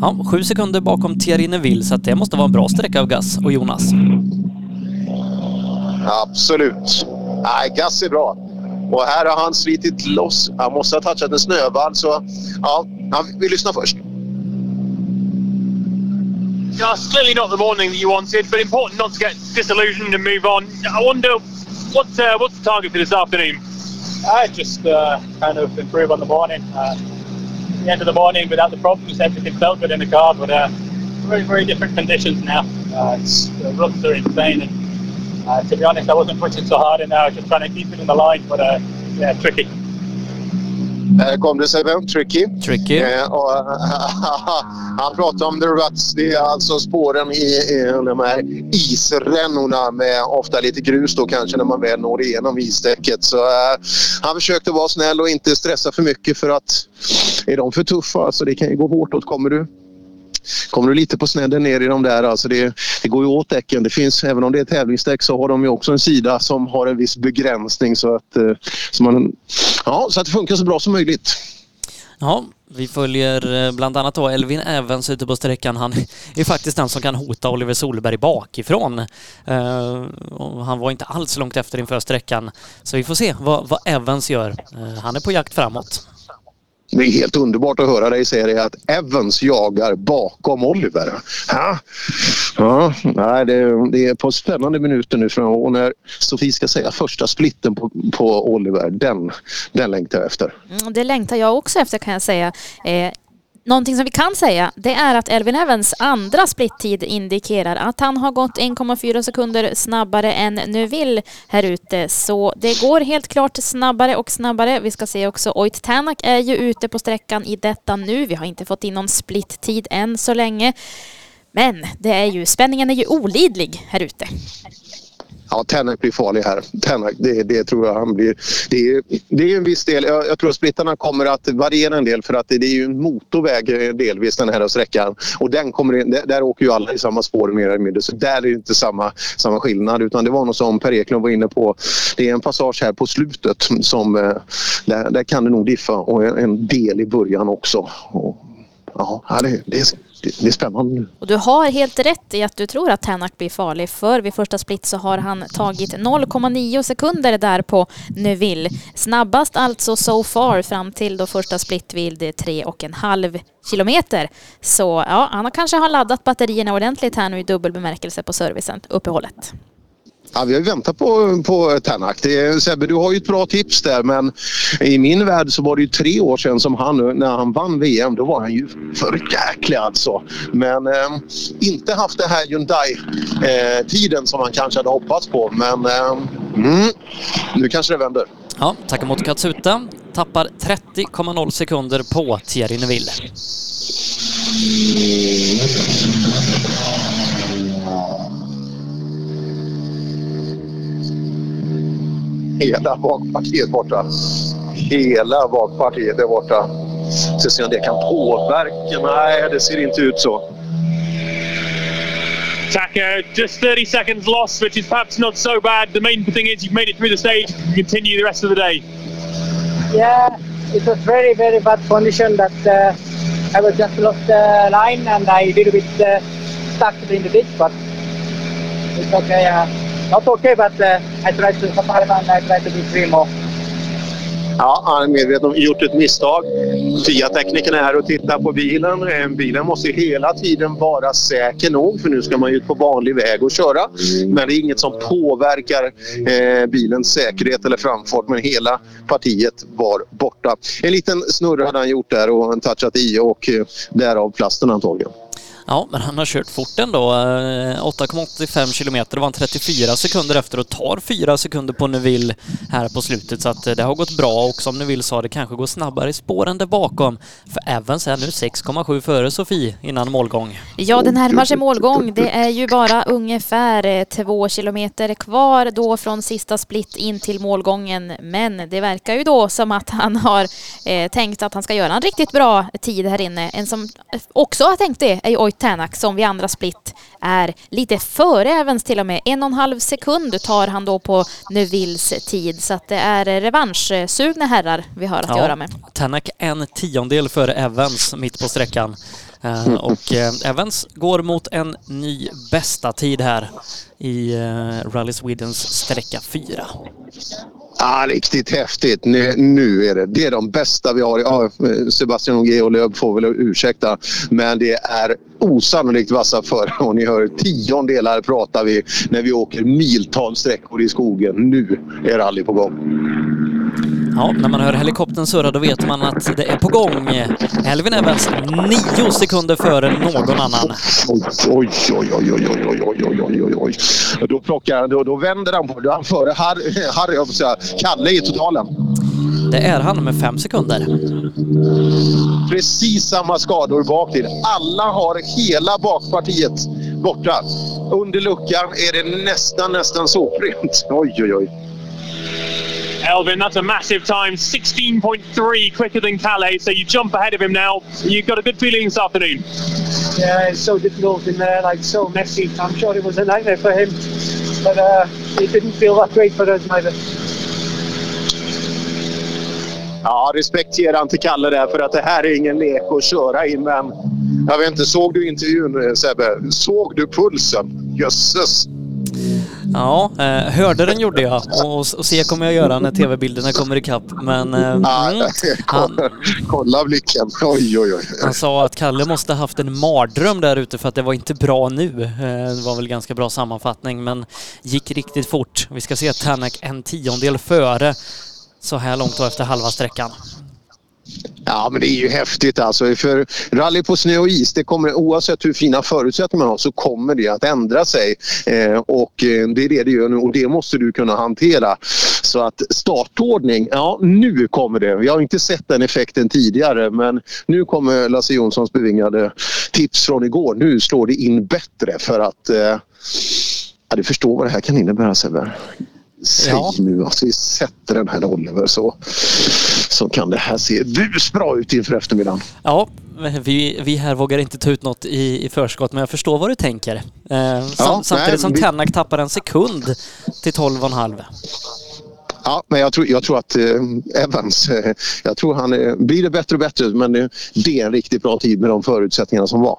Ja, sju sekunder bakom Thierry Neuville så att det måste vara en bra sträcka av Gus och Jonas. Absolut. Nej, Gus är bra. Och här har han slitit loss. Han måste ha touchat en snövall. Så ja, vi lyssnar först. Just clearly not the morning that you wanted, but important not to get disillusioned and move on. I wonder what's uh, what's the target for this afternoon? I just uh, kind of improve on the morning. Uh, the end of the morning without the problems, everything felt good in the car, but uh, very, very different conditions now. Uh, it's, the runs are insane, and uh, to be honest, I wasn't pushing so hard in there. I was just trying to keep it in the line, but uh, yeah, tricky. Här kom det Sebbe, Tricky. Tricky. Eh, och, han pratade om the ruts. Det är alltså spåren i, i de här isrännorna med ofta lite grus då kanske när man väl når igenom isdäcket. Så eh, han försökte vara snäll och inte stressa för mycket för att är de för tuffa så det kan ju gå hårt åt. Kommer du Kommer du lite på snedden ner i de där, alltså det, det går ju åt däcken. Det finns, även om det är tävlingsdäck så har de ju också en sida som har en viss begränsning så att, eh, så man, ja, så att det funkar så bra som möjligt. Ja, vi följer eh, bland annat då Elvin Evans ute på sträckan. Han är faktiskt den som kan hota Oliver Solberg bakifrån. Uh, han var inte alls långt efter inför sträckan. Så vi får se vad, vad Evans gör. Uh, han är på jakt framåt. Det är helt underbart att höra dig säga det att Evans jagar bakom Oliver. Ha? ja nej, det, det är på spännande minuter nu och när Sofie ska säga första splitten på, på Oliver, den, den längtar jag efter. Mm, det längtar jag också efter kan jag säga. Eh, Någonting som vi kan säga det är att Elvin Evans andra splittid indikerar att han har gått 1,4 sekunder snabbare än Neuville här ute. Så det går helt klart snabbare och snabbare. Vi ska se också Oit Tänak är ju ute på sträckan i detta nu. Vi har inte fått in någon splittid än så länge. Men det är ju, spänningen är ju olidlig här ute. Ja, Tänak blir farlig här. Tänak, det, det tror jag han blir. Det är, det är en viss del. Jag, jag tror att splittarna kommer att variera en del för att det, det är ju en motorväg delvis den här sträckan. Och den kommer in, där, där åker ju alla i samma spår mer eller mindre. Så där är det inte samma, samma skillnad utan det var något som Per Eklund var inne på. Det är en passage här på slutet som eh, där, där kan det nog diffa och en, en del i början också. Och, ja, det, det, det, är spännande. Och du har helt rätt i att du tror att Tänak blir farlig för vid första split så har han tagit 0,9 sekunder där på Neuville. Snabbast alltså so far fram till då första split vid 3,5 kilometer. Så ja, han kanske har laddat batterierna ordentligt här nu i dubbel bemärkelse på servicen, uppehållet. Ja, vi har ju väntat på, på Tänak. Sebbe, du har ju ett bra tips där men i min värld så var det ju tre år sedan som han, när han vann VM, då var han ju för jäklig alltså. Men eh, inte haft den här Hyundai-tiden eh, som han kanske hade hoppats på. Men eh, mm, nu kanske det vänder. Ja, Takamoto Katsuta tappar 30,0 sekunder på Thierry Neuville. Hela bakpartiet borta. Hela bakpartiet är borta. Så se om det kan påverka. Nej, det ser inte ut så. Taka, just 30 seconds lost, which is perhaps not so bad. The main thing is you've made it through the stage. You continue the rest of the day. Yeah, it was very, very bad condition that uh, I was just lost the line and I did a bit uh, stuck in the ditch, but it's okay. Uh, not okay, but uh, I tried to survive I tried to be three. Ja, han är medveten om gjort ett misstag. FIA-teknikern är här och tittar på bilen. Eh, bilen måste hela tiden vara säker nog för nu ska man ju på vanlig väg och köra. Men det är inget som påverkar eh, bilens säkerhet eller framfart. Men hela partiet var borta. En liten snurra hade han gjort där och touchat i och eh, därav plasten antagligen. Ja, men han har kört fort ändå. Eh, 8,85 kilometer, kilometer var han 34 sekunder efter och tar 4 sekunder på Neville här på slutet så att eh, det har gått bra och som Neville sa, det kanske går snabbare i spåren där bakom. För Evans är nu 6,7 före Sofie innan målgång. Ja, det närmar sig målgång. Det är ju bara ungefär eh, två kilometer kvar då från sista split in till målgången. Men det verkar ju då som att han har eh, tänkt att han ska göra en riktigt bra tid här inne. En som också har tänkt det är ju Oit Tänak som vid andra split är lite före Evans till och med. En och en halv sekund tar han då på Neuvilles tid så att det är revanschsugna herrar vi har att ja, göra med. Tänak en tiondel före Evans mitt på sträckan. Eh, och eh, Evans går mot en ny bästa tid här i eh, Rally Swedens sträcka 4. Ah, riktigt häftigt. Nu, nu, är det. Det är de bästa vi har. Ja, Sebastian Ogier och Lööf får väl ursäkta. Men det är osannolikt vassa för och ni hör tiondelar pratar vi när vi åker miltals sträckor i skogen. Nu är rally på gång. Ja, när man hör helikoptern surra då vet man att det är på gång. Elvin Evans nio sekunder före någon annan. Oj, oj, oj, oj, oj, oj, oj, oj, oj, oj. Då plockar då, då vänder han på det. Han före Harry, Harry, jag säga, Kalle i totalen. Det är han med fem sekunder. Precis samma skador bak till. Alla har hela bakpartiet borta. Under luckan är det nästan, nästan soprent. Oj, oj, oj. Elvin, that's a massive time. 16.3 quicker than Calais, so you jump ahead of him now. You've got a good feeling this afternoon. Yeah, it's so difficult in there, like so messy. I'm sure it was a nightmare for him, but uh, it didn't feel that great for us neither. Ja, respekt ger han till Kalle där för att det här är ingen lek att köra in. Men jag vet inte, såg du intervjun eh, Sebbe? Såg du pulsen? Jösses! Ja, eh, hörde den gjorde jag och, och se kommer jag göra när tv-bilderna kommer ikapp. Men eh, mm, han, Kolla blicken. Oj, oj, oj. han sa att Kalle måste haft en mardröm där ute för att det var inte bra nu. Eh, det var väl ganska bra sammanfattning men gick riktigt fort. Vi ska se Tanak en tiondel före så här långt då efter halva sträckan. Ja, men det är ju häftigt alltså. För rally på snö och is, det kommer, oavsett hur fina förutsättningar man har så kommer det att ändra sig. Eh, och eh, det är det det gör nu och det måste du kunna hantera. Så att startordning, ja nu kommer det. Vi har inte sett den effekten tidigare men nu kommer Lasse Jonssons bevingade tips från igår. Nu slår det in bättre för att eh, ja, du förstår vad det här kan innebära Sebbe. Säg Ja. nu att vi sätter den här Oliver så, så kan det här se busbra ut inför eftermiddagen. Ja, vi, vi här vågar inte ta ut något i, i förskott men jag förstår vad du tänker. Eh, sam, nej, samtidigt som vi- Tanak tappar en sekund till 12,5. Ja, men jag tror, jag tror att eh, Evans, eh, jag tror han eh, blir det bättre och bättre men det är en riktigt bra tid med de förutsättningarna som var.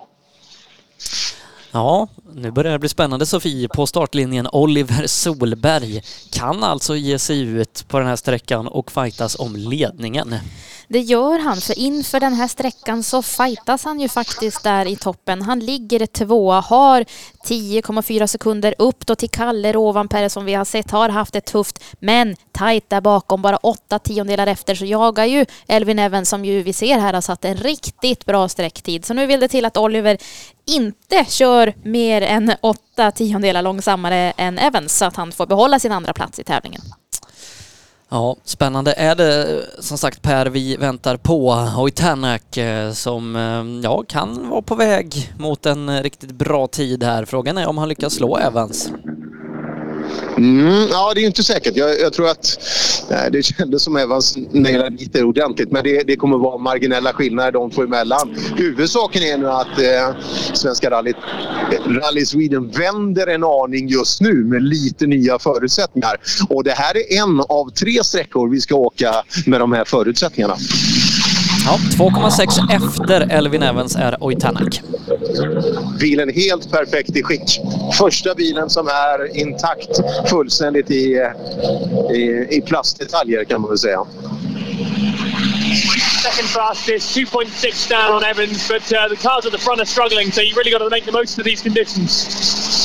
Ja, nu börjar det bli spännande Sofie. På startlinjen Oliver Solberg kan alltså ge sig ut på den här sträckan och fightas om ledningen. Det gör han, för inför den här sträckan så fightas han ju faktiskt där i toppen. Han ligger tvåa, har 10,4 sekunder upp då till Kalle Rovanperä som vi har sett har haft det tufft, men tajt där bakom, bara åtta tiondelar efter så jagar ju Elvin Evans som ju vi ser här har satt en riktigt bra sträcktid. Så nu vill det till att Oliver inte kör mer än åtta tiondelar långsammare än Evans så att han får behålla sin andra plats i tävlingen. Ja, spännande är det som sagt Per vi väntar på. Hoy eh, som eh, ja, kan vara på väg mot en riktigt bra tid här. Frågan är om han lyckas slå Evans. Mm, ja, det är inte säkert. Jag, jag tror att nej, det kändes som Evans nailade lite ordentligt men det, det kommer vara marginella skillnader de två emellan. Huvudsaken är nu att eh, Svenska rallyt, Rally Sweden vänder en aning just nu med lite nya förutsättningar. Och det här är en av tre sträckor vi ska åka med de här förutsättningarna. Ja, 2,6 efter Elvin Evans är Oitanak. Bilen helt perfekt i skick. Första bilen som är intakt fullständigt i, i, i plastdetaljer kan man väl säga. Second fastest, 2.6 down on Evans, but uh, the cars at the front are struggling, so you really got to make the most of these conditions.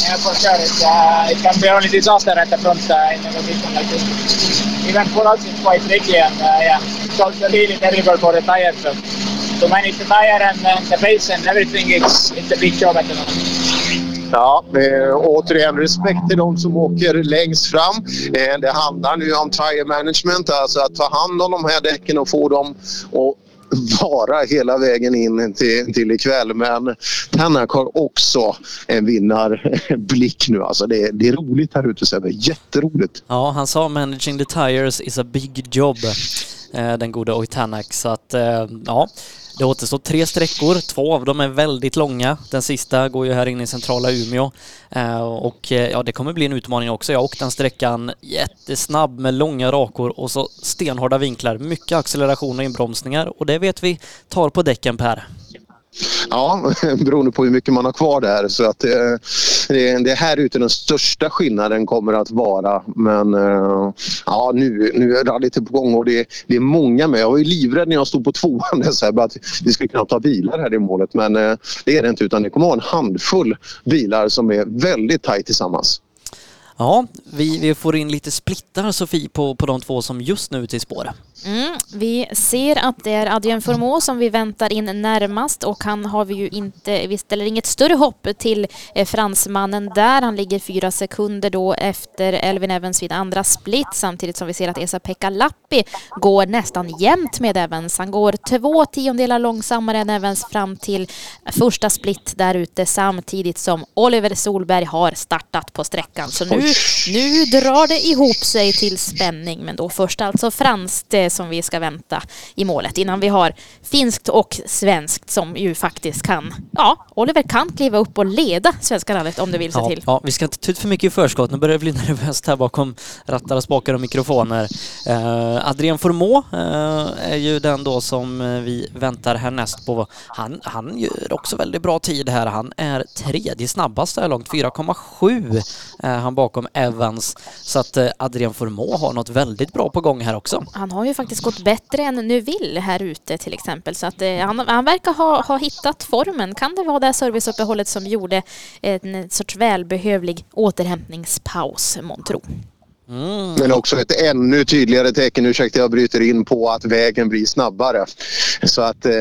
Yeah, for sure. Uh, it can be only disaster at the front uh, in a condition like this. Even for us, it's quite tricky, and uh, yeah, it's also really terrible for the tires. So to manage the tire and the base and everything, it's it's a big job at the moment. Ja, eh, återigen respekt till de som åker längst fram. Eh, det handlar nu om tire management, alltså att ta hand om de här däcken och få dem att vara hela vägen in till, till ikväll. Men Tanak har också en vinnarblick nu. Alltså det, det är roligt här ute Sebbe, jätteroligt. Ja, han sa managing the tires is a big job, eh, den gode Hoy Tanak. Så att, eh, ja, det återstår tre sträckor. Två av dem är väldigt långa. Den sista går ju här inne i centrala Umeå. Eh, och eh, ja, det kommer bli en utmaning också. Jag har åkt den sträckan jättesnabb med långa rakor och så stenhårda vinklar. Mycket acceleration och inbromsningar och det vet vi tar på däcken Per. Ja, beroende på hur mycket man har kvar där. Så att, eh, det, det är här ute den största skillnaden kommer att vara. Men eh, ja, nu, nu är rallyt på gång och det, det är många med. Jag var ju livrädd när jag stod på tvåan där, så här, att vi skulle kunna ta bilar här i målet. Men eh, det är det inte utan det kommer att vara en handfull bilar som är väldigt tajt tillsammans. Ja, vi, vi får in lite splittar Sofie på, på de två som just nu är ute i spåret. Mm, vi ser att det är Adrien Formå som vi väntar in närmast och han har vi ju inte, vi ställer inget större hopp till eh, fransmannen där. Han ligger fyra sekunder då efter Elvin Evans vid andra split samtidigt som vi ser att Esa-Pekka Lappi går nästan jämnt med Evans. Han går två tiondelar långsammare än Evans fram till första split där ute samtidigt som Oliver Solberg har startat på sträckan. Så nu, nu drar det ihop sig till spänning men då först alltså franskt eh, som vi ska vänta i målet innan vi har finskt och svenskt som ju faktiskt kan, ja, Oliver kan kliva upp och leda Svenska rallyt om det vill sig Ja, till. ja, vi ska inte ta ut för mycket i förskott. Nu börjar det bli nervöst här bakom rattar och spakar och mikrofoner. Eh, Adrien Formå eh, är ju den då som eh, vi väntar härnäst på. Han, han gör också väldigt bra tid här. Han är tredje snabbast så här långt, 4,7 är han bakom Evans. Så att eh, Adrien Formå har något väldigt bra på gång här också. Han har ju faktiskt gått bättre än Nuville här ute till exempel. Så att eh, han, han verkar ha, ha hittat formen. Kan det vara det här serviceuppehållet som gjorde en sorts välbehövlig återhämtningspaus, månntro? Mm. Men också ett ännu tydligare tecken, ursäkta jag bryter in, på att vägen blir snabbare. Så att eh,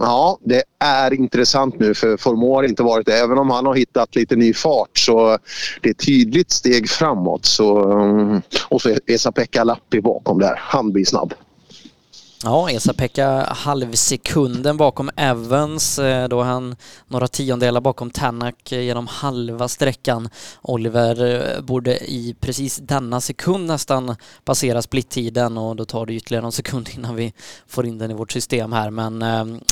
ja, det är intressant nu för Formå har inte varit det. Även om han har hittat lite ny fart så det är ett tydligt steg framåt. Så, eh, och så är Esa-Pekka Lappi bakom där. Han blir snabb. Ja, Esa-Pekka halvsekunden bakom Evans, eh, då är han några tiondelar bakom Tanak eh, genom halva sträckan. Oliver eh, borde i precis denna sekund nästan passera splittiden och då tar det ytterligare någon sekund innan vi får in den i vårt system här. Men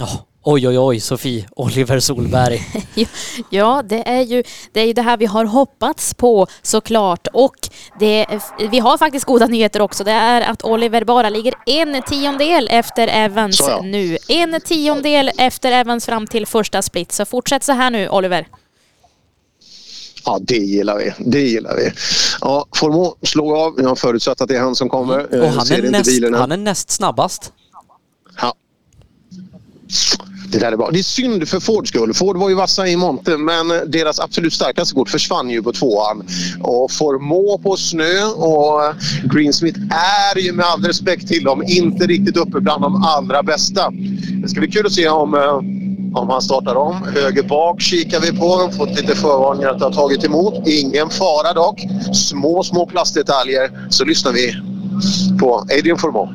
ja, oj oj oj Sofie, Oliver Solberg. Ja, det är, ju, det är ju det här vi har hoppats på såklart. Och det, vi har faktiskt goda nyheter också. Det är att Oliver bara ligger en tiondel efter Evans Så ja. nu. En tiondel efter Evans fram till första split. Så fortsätt så här nu, Oliver. Ja, det gillar vi. Det gillar vi. Ja, Formå slår av. Jag har förutsatt att det är han som kommer. Och han är, näst, han är näst snabbast. Det där är bra. Det är synd för Fords skull. Ford var ju vassa i monten men eh, deras absolut starkaste kort försvann ju på tvåan. Och Formå på snö och eh, Greensmith är ju med all respekt till dem inte riktigt uppe bland de allra bästa. Det ska bli kul att se om, eh, om han startar om. Höger bak kikar vi på. Fått lite förvarningar att det har tagit emot. Ingen fara dock. Små, små plastdetaljer. Så lyssnar vi på Adrian Formå.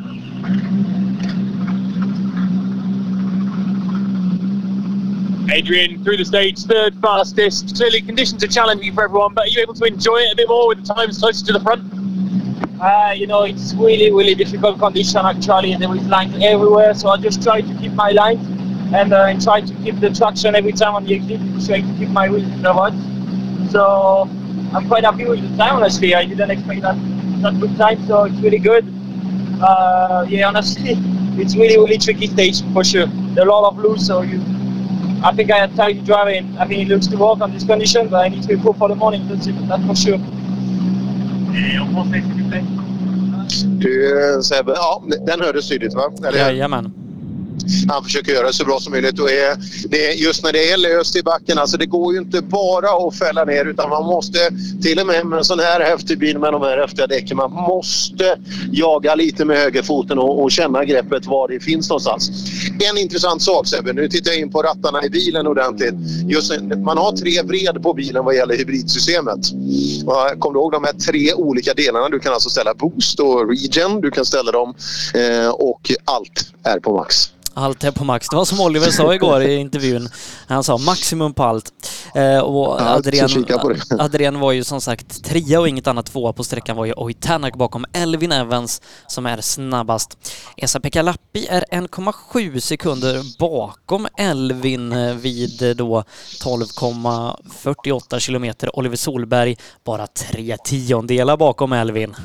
Adrian through the stage, third fastest. Clearly, conditions are challenging for everyone, but are you able to enjoy it a bit more with the times closer to the front? Uh, you know, it's really, really difficult condition actually, and there is lines everywhere. So I just try to keep my line and, uh, and try to keep the traction every time on the exit, try to keep my wheels in the mud. So I'm quite happy with the time, honestly. I didn't expect that that good time, so it's really good. Uh, yeah, honestly, it's really, really tricky stage for sure. There are a lot of loose, so you. I think I had time to drive in. I mean, it looks to work on this condition, but I need to be cool for the morning. That's it. That's for sure. Du eh, Sebbe, ja, den hördes tydligt va? Eller? Jajamän. Han försöker göra det så bra som möjligt och är, det just när det är löst i backen, alltså det går ju inte bara att fälla ner utan man måste, till och med med en sån här häftig bil med de här häftiga däcken, man måste jaga lite med högerfoten och, och känna greppet var det finns någonstans. En intressant sak Sebbe, nu tittar jag in på rattarna i bilen ordentligt. Just, man har tre vred på bilen vad gäller hybridsystemet. Eh, kommer Kom du ihåg de här tre olika delarna? Du kan alltså ställa boost och regen, du kan ställa dem eh, och allt är på max. Allt är på max. Det var som Oliver sa igår i intervjun. Han sa maximum på allt. Eh, och Adrian. Adrian var ju som sagt trea och inget annat tvåa på sträckan var ju Oj Tanak bakom Elvin Evans som är snabbast. Esa-Pekka Lappi är 1,7 sekunder bakom Elvin eh, vid eh, då 12,48 kilometer. Oliver Solberg bara tre tiondelar bakom Elvin.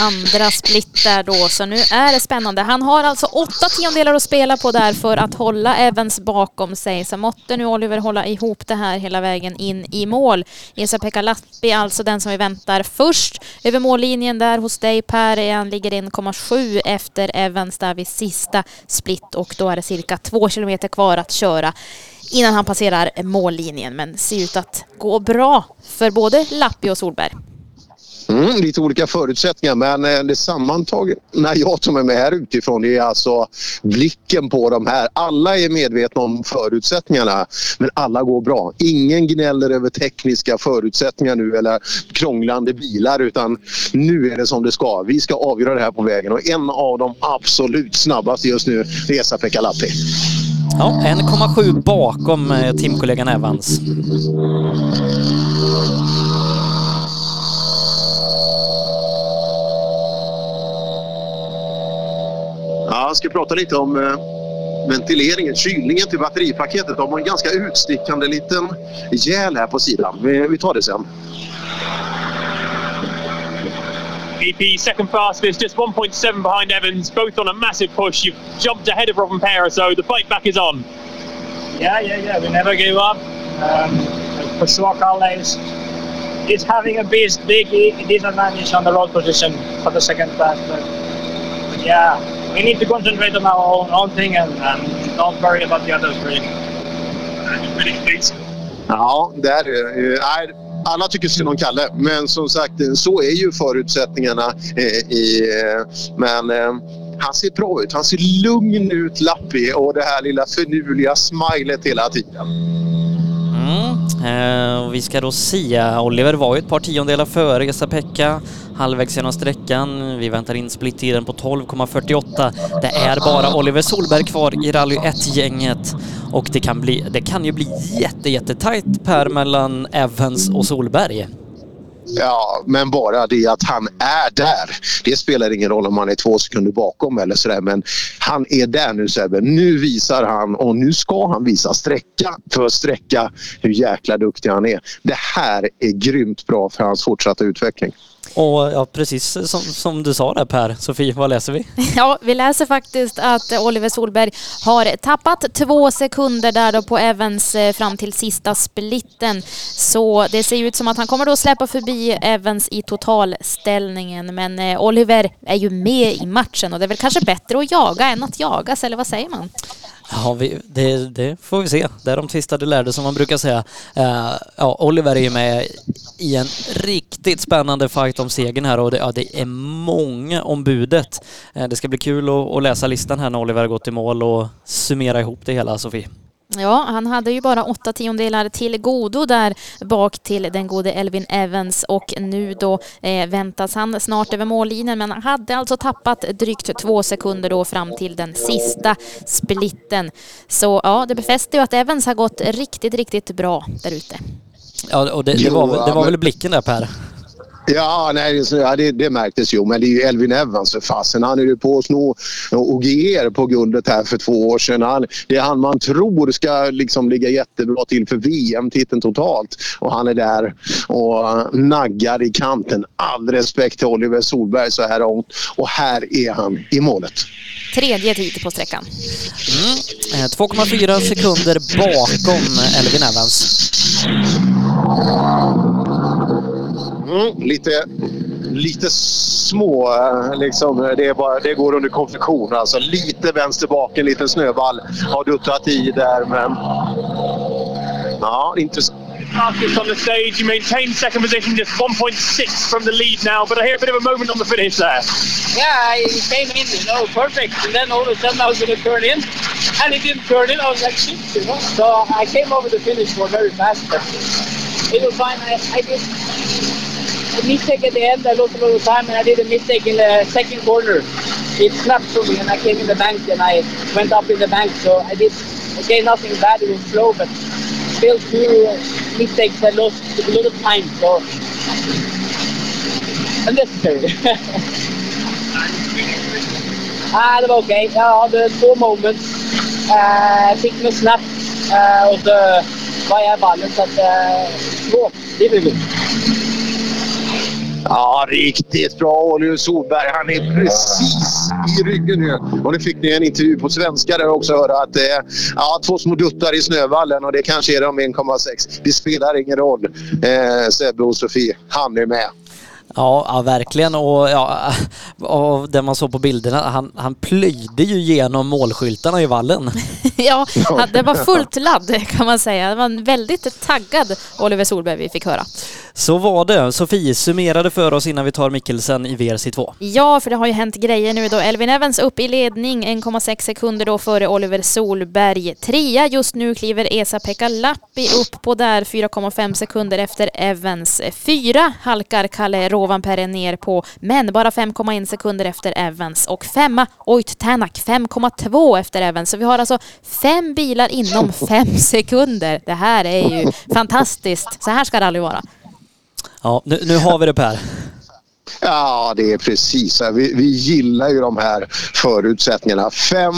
Andra split där då, så nu är det spännande. Han har alltså åtta tiondelar att spela på där för att hålla Evans bakom sig. Så måtte nu Oliver hålla ihop det här hela vägen in i mål. Esa-Pekka Lappi alltså den som vi väntar först över mållinjen där hos dig Per. Han ligger 1,7 efter Evans där vid sista split och då är det cirka två kilometer kvar att köra innan han passerar mållinjen. Men ser ut att gå bra för både Lappi och Solberg. Mm, lite olika förutsättningar men eh, det sammantaget när jag tar med mig här utifrån det är alltså blicken på de här. Alla är medvetna om förutsättningarna men alla går bra. Ingen gnäller över tekniska förutsättningar nu eller krånglande bilar utan nu är det som det ska. Vi ska avgöra det här på vägen och en av de absolut snabbaste just nu är Esa-Pekka Lappi. Ja, 1,7 bakom eh, teamkollegan Evans. Ja, jag ska prata lite om eh, ventileringen, kylningen till batteripaketet. De har en ganska utstickande liten gäl här på sidan. Vi, vi tar det sen. EP second fastest, just 1.7 behind Evans, both on a massive push. You've jumped ahead of Robin Pera, so the fight back is on. Yeah, yeah, yeah. We never give up. Um, for sure, Kalle is, is having a big, big disadvantage on the road position for the second pass. Yeah, we need to concentrate on our own, own thing and, and don't worry about the others really. Ja, där är alla tycker synd om Kalle, men som sagt så är ju förutsättningarna. Eh, i, eh, men eh, han ser bra ut. Han ser lugn ut, Lappi, och det här lilla finurliga smilet hela tiden. Mm. Eh, och vi ska då se. Oliver var ju ett par tiondelar före Esa-Pekka halvvägs genom sträckan. Vi väntar in splittiden på 12,48. Det är bara Oliver Solberg kvar i Rally 1-gänget och det kan, bli, det kan ju bli jätte, jättetajt Per mellan Evans och Solberg. Ja, men bara det att han är där. Det spelar ingen roll om han är två sekunder bakom eller sådär men han är där nu Sebbe. Nu visar han och nu ska han visa sträcka för sträcka hur jäkla duktig han är. Det här är grymt bra för hans fortsatta utveckling. Och ja, precis som, som du sa där Per, Sofie, vad läser vi? Ja, vi läser faktiskt att Oliver Solberg har tappat två sekunder där då på Evans eh, fram till sista splitten. Så det ser ut som att han kommer då släppa förbi Evans i totalställningen. Men eh, Oliver är ju med i matchen och det är väl kanske bättre att jaga än att jagas, eller vad säger man? Ja, vi, det, det, får vi se. Det är de tvistade lärde som man brukar säga. Uh, ja, Oliver är ju med i en riktigt spännande fight om segern här och det, ja, det är många om budet. Uh, det ska bli kul att, att läsa listan här när Oliver har gått i mål och summera ihop det hela, Sofie. Ja, han hade ju bara åtta tiondelar till godo där bak till den gode Elvin Evans och nu då eh, väntas han snart över mållinjen men han hade alltså tappat drygt två sekunder då fram till den sista splitten. Så ja, det befäster ju att Evans har gått riktigt, riktigt bra där ute. Ja, och det, det, var, det var väl blicken där Per? Ja, nej, ja, det, det märktes ju. Men det är ju Elvin Evans för fasen. Han är ju på att sno OGR på guldet här för två år sedan. Han, det är han man tror ska liksom ligga jättebra till för VM-titeln totalt. Och han är där och naggar i kanten. All respekt till Oliver Solberg så här långt. Och här är han i målet. Tredje tid på sträckan. Mm. 2,4 sekunder bakom Elvin Evans. Mm, lite, lite små, liksom, det, är bara, det går under konfektion. Alltså, lite vänster bak, en liten snöball har duttat i där, men... Ja, intressant. Fastest on the stage, you maintain second position, just 1.6 from the lead now, but I hear a bit of a moment on the finish there. Yeah, I came in, you know, perfect, and then all of a sudden I was going to turn in, and it didn't turn in. I was like, shit, you know. So I came over the finish for very fast, but it was fine. I, I did mistake at the end. I lost a lot of time, and I did a mistake in the second corner. It snapped for me, and I came in the bank, and I went up in the bank. So I did, okay, nothing bad. It was slow, but still two mistakes. I lost a lot of time. So unnecessary. ah, det var okej. Okay. Jag hade två moments. Uh, fick något snabbt uh, och så ballen. Så uh, lugnt. Ja, riktigt bra Oliver Solberg. Han är precis i ryggen nu. Och nu fick ni en intervju på svenska där också höra att det är ja, två små duttar i snövallen och det kanske är de 1,6. Det spelar ingen roll. Eh, Sebbe och Sofie, han är med. Ja, ja, verkligen. Och, ja, och det man såg på bilderna, han, han plöjde ju genom målskyltarna i vallen. ja, det var fullt ladd kan man säga. Det var en väldigt taggad Oliver Solberg vi fick höra. Så var det. Sofie summerade för oss innan vi tar Mikkelsen i VRC2. Ja, för det har ju hänt grejer nu då. Elvin Evans upp i ledning, 1,6 sekunder då före Oliver Solberg. Trea just nu kliver Esa-Pekka Lappi upp på där, 4,5 sekunder efter Evans. Fyra halkar Kalle Rovanperä ner på, men bara 5,1 sekunder efter Evans. Och femma Oit Tänak, 5,2 efter Evans. Så vi har alltså fem bilar inom fem sekunder. Det här är ju fantastiskt. Så här ska det aldrig vara. Ja, nu, nu har vi det Per. Ja, det är precis. Vi, vi gillar ju de här förutsättningarna. Fem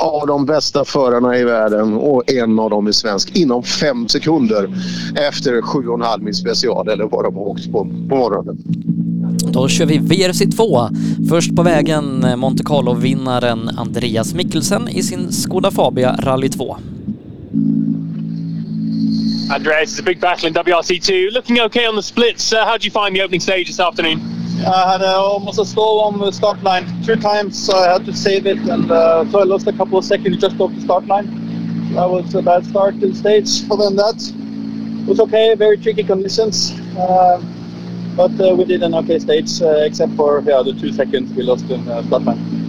av de bästa förarna i världen och en av dem är svensk inom fem sekunder efter sju och en halv mil special eller vad de har åkt på, på morgonen. Då kör vi VRC2. Först på vägen Monte Carlo-vinnaren Andreas Mikkelsen i sin Skoda Fabia Rally 2. Andreas, it's a big battle in WRC2. Looking okay on the splits. Uh, how do you find the opening stage this afternoon? I had uh, almost a stall on the start line two times, so I had to save it, and uh, so I lost a couple of seconds just off the start line. That was a bad start to the stage. Other than that, it was okay. Very tricky conditions, uh, but uh, we did an okay stage, uh, except for yeah, the two seconds we lost in the start line.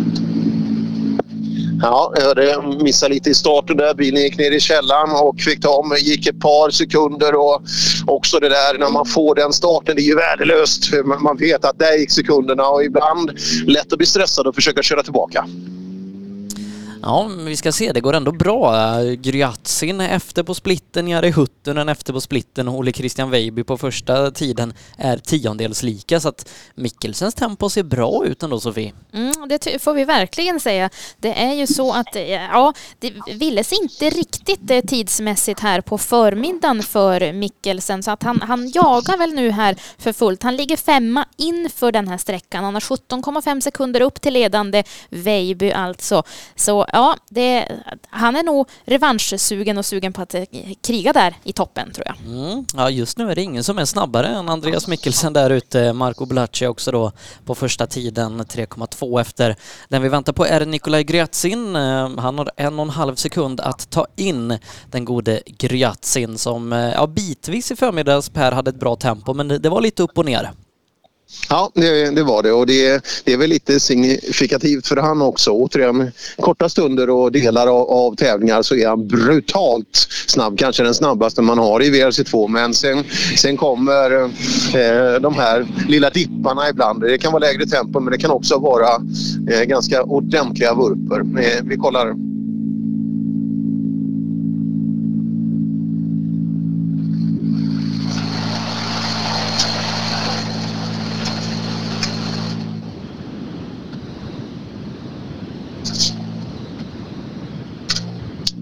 Ja, jag hörde lite i starten där. Bilen gick ner i källaren och fick ta om. gick ett par sekunder och också det där när man får den starten, det är ju värdelöst. För man vet att där gick sekunderna och ibland lätt att bli stressad och försöka köra tillbaka. Ja, men vi ska se, det går ändå bra. Gryatsin är efter på splitten, Jari Huttunen efter på splitten och Ole Christian Weiby på första tiden är tiondels lika så att Mikkelsens tempo ser bra ut ändå Sofie. Mm, det får vi verkligen säga. Det är ju så att eh, ja, det villes inte riktigt eh, tidsmässigt här på förmiddagen för Mikkelsen så att han, han jagar väl nu här för fullt. Han ligger femma inför den här sträckan. Han har 17,5 sekunder upp till ledande Weiby alltså. Så ja, det, han är nog revanschsugen och sugen på att eh, kriga där i toppen tror jag. Mm. Ja, just nu är det ingen som är snabbare än Andreas Mikkelsen där ute. Marco Bulacci också då på första tiden 3,2 efter. Den vi väntar på är Nikolaj Gryatsin. Eh, han har en och en halv sekund att ta in den gode Gryatsin som eh, ja, bitvis i förmiddags Per hade ett bra tempo men det var lite upp och ner. Ja, det, det, var det och det, det, är väl lite signifikativt för han också. Återigen, korta stunder och delar av, av, tävlingar så är han brutalt snabb. Kanske den snabbaste man har i VRC2 men sen, sen kommer eh, de här lilla dipparna ibland. Det kan vara lägre tempo men det kan också vara eh, ganska ordentliga vurper. Eh, vi kollar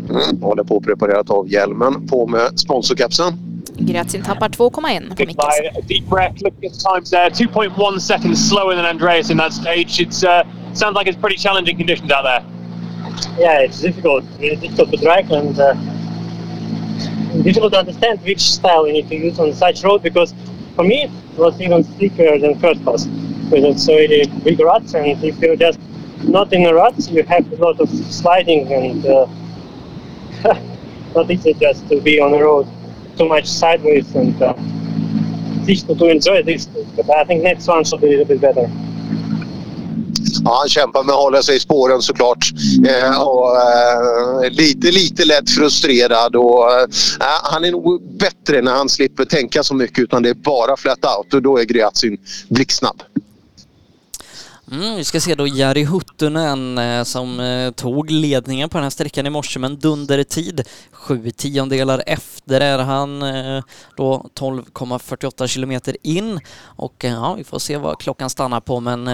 Mm, håller på att preparera av hjälmen. På med sponsorkapseln. Gratsin tappar 2,1 på Mikkelsen. Deep breath, look at times there. 2.1 seconds slower than Andreas in that stage. It uh, sounds like it's pretty challenging conditions out there. Yeah, it's difficult. Really difficult to drive and uh, difficult to understand which style you need to use on such road because for me it was even slickier than first class because it's really big ruts and if you're just not in a rut you have a lot of sliding and uh, not easy just to be on the road too much sideways and uh, difficult to enjoy this. But I think next one should be a little bit better. Ja, han kämpar med att hålla sig i spåren såklart. Eh, och, eh, lite, lite lätt frustrerad. Och, eh, eh han är nog bättre när han slipper tänka så mycket utan det är bara flat out och då är Gryatsin blixtsnabb. Mm, vi ska se då Jari Huttunen eh, som eh, tog ledningen på den här sträckan i morse men dundertid. Sju tiondelar efter är han eh, då 12,48 kilometer in och ja, vi får se vad klockan stannar på men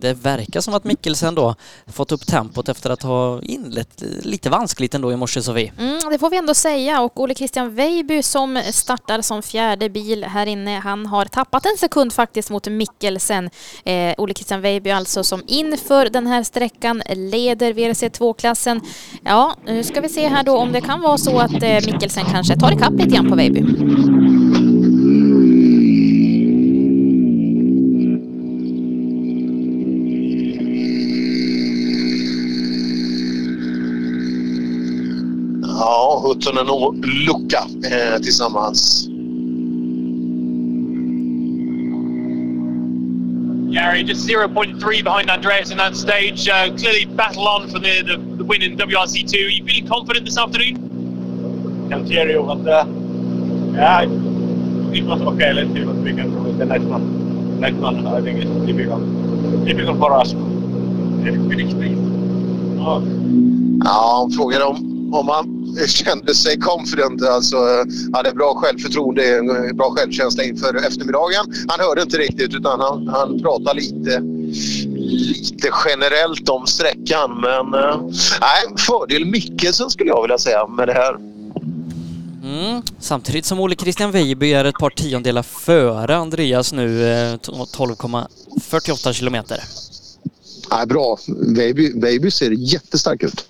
det verkar som att Mikkelsen då fått upp tempot efter att ha inlett lite vanskligt ändå i morse Sofie. Mm, det får vi ändå säga och Ole Christian Weiby som startar som fjärde bil här inne, han har tappat en sekund faktiskt mot Mikkelsen. Eh, Ole Christian Weiby Baby alltså som inför den här sträckan leder VRC2-klassen. Ja, nu ska vi se här då om det kan vara så att eh, Mikkelsen kanske tar ikapp lite grann på Vejby. Ja, Huttunen och Lucka eh, tillsammans. Area, just 0.3 behind Andreas in that stage. Uh, clearly battle on for the, the, the win in WRC2. Are you feeling confident this afternoon? Can't hear you, but uh, yeah, it was okay. Let's see what we can do with the next one. Next one, I think it's difficult. Difficult for us. Ja, han frågade om, om han kände sig confident. Alltså, hade bra självförtroende, bra självkänsla inför eftermiddagen. Han hörde inte riktigt utan han, han pratade lite, lite generellt om sträckan. Men eh, nej, fördel Mickelsen skulle jag vilja säga med det här. Mm. Samtidigt som Ole Christian Weiby är ett par tiondelar före Andreas nu, eh, 12,48 kilometer. Nej, bra. Baby, baby ser jättestark ut.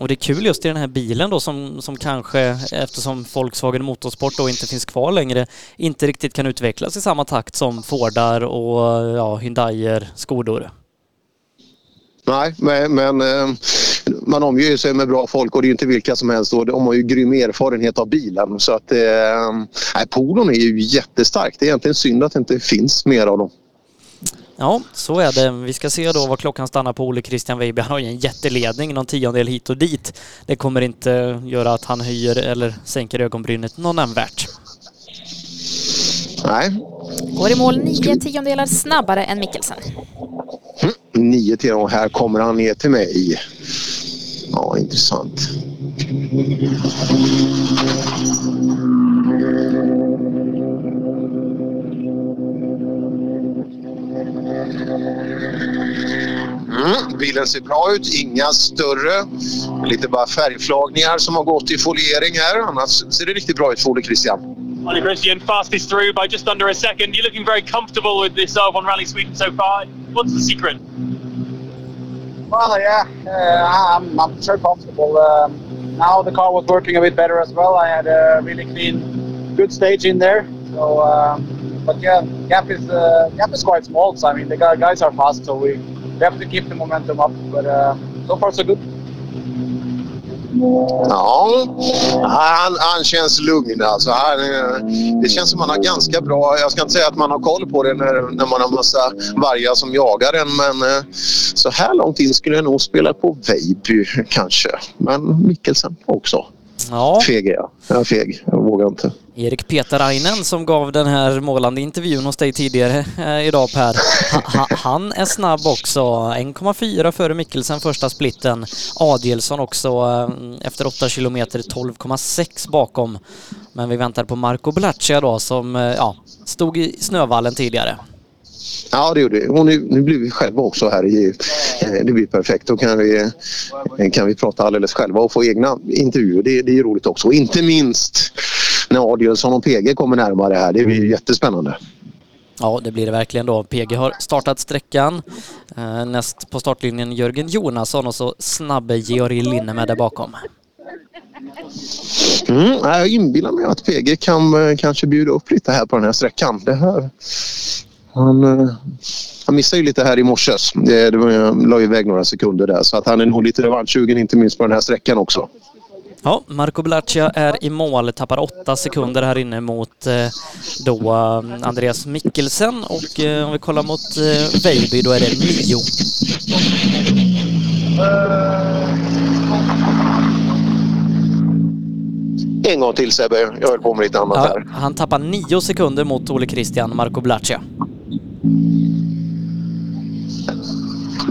Och det är kul just i den här bilen då som, som kanske, eftersom Volkswagen Motorsport då inte finns kvar längre, inte riktigt kan utvecklas i samma takt som Fordar och ja, Hyundaier, Skodor. Nej, men, men eh, man omger sig med bra folk och det är inte vilka som helst. Och de har ju grym erfarenhet av bilen. Så att, eh, nej, Polon är ju jättestark. Det är egentligen synd att det inte finns mer av dem. Ja, så är det. Vi ska se då vad klockan stannar på Ole Christian Weiby. Han har ju en jätteledning, någon tiondel hit och dit. Det kommer inte göra att han höjer eller sänker ögonbrynet någon nämnvärt. Nej. Går i mål nio tiondelar snabbare än Mikkelsen. Mm, nio och här kommer han ner till mig. Ja, intressant. Mm, bilen ser bra ut, inga större. Lite bara färgflagningar som har gått i foliering här. Annars ser det riktigt bra ut för Ole Christian. Ollie Christian fastest through by just under a second. You're looking very comfortable with this uh, one Rally Sweden so far. What's the secret? Well, yeah, uh, I'm, I'm so comfortable. Um, now the car was working a bit better as well. I had a really clean, good stage in there. So, um, but yeah, gap is uh, gap is quite small. So I mean, the guy- guys are fast, so we, we have to keep the momentum up. But uh, so far so good. Ja, han, han känns lugn alltså. Han, eh, det känns som han har ganska bra, jag ska inte säga att man har koll på det när, när man har massa vargar som jagar en men eh, så här långt in skulle jag nog spela på Veiby kanske. Men Mikkelsen också. Ja. Feg är jag. Jag är feg. Jag vågar inte. Erik Petarainen som gav den här målande intervjun hos dig tidigare eh, idag Per. Ha, ha, han är snabb också. 1,4 före Mikkelsen första splitten. Adielsson också eh, efter 8 kilometer 12,6 bakom. Men vi väntar på Marco Blaccia då som eh, ja, stod i snövallen tidigare. Ja, det gjorde vi. Och nu, nu blir vi själva också här i... eh, Det blir perfekt. Då kan vi, eh, kan vi prata alldeles själva och få egna intervjuer. Det, det är roligt också. Och inte minst när Adielsson och PG kommer närmare här. Det blir jättespännande. Ja, det blir det verkligen då. PG har startat sträckan. Eh, Näst på startlinjen Jörgen Jonasson och så snabbe Georg Linnemed där bakom. Mm, jag inbillar mig att PG kan kanske bjuda upp lite här på den här sträckan. Det här, han, eh, han missade ju lite här i morse. Det, det var, la iväg några sekunder där så att han är nog lite revanschsugen inte minst på den här sträckan också. Ja, Marco Blaccia är i mål, tappar åtta sekunder här inne mot eh, då eh, Andreas Mikkelsen och eh, om vi kollar mot eh, Veiby då är det nio. En gång till Sebbe, jag höll på med lite annat Ja, här. han tappar nio sekunder mot Ole Christian, Marco Blaccia.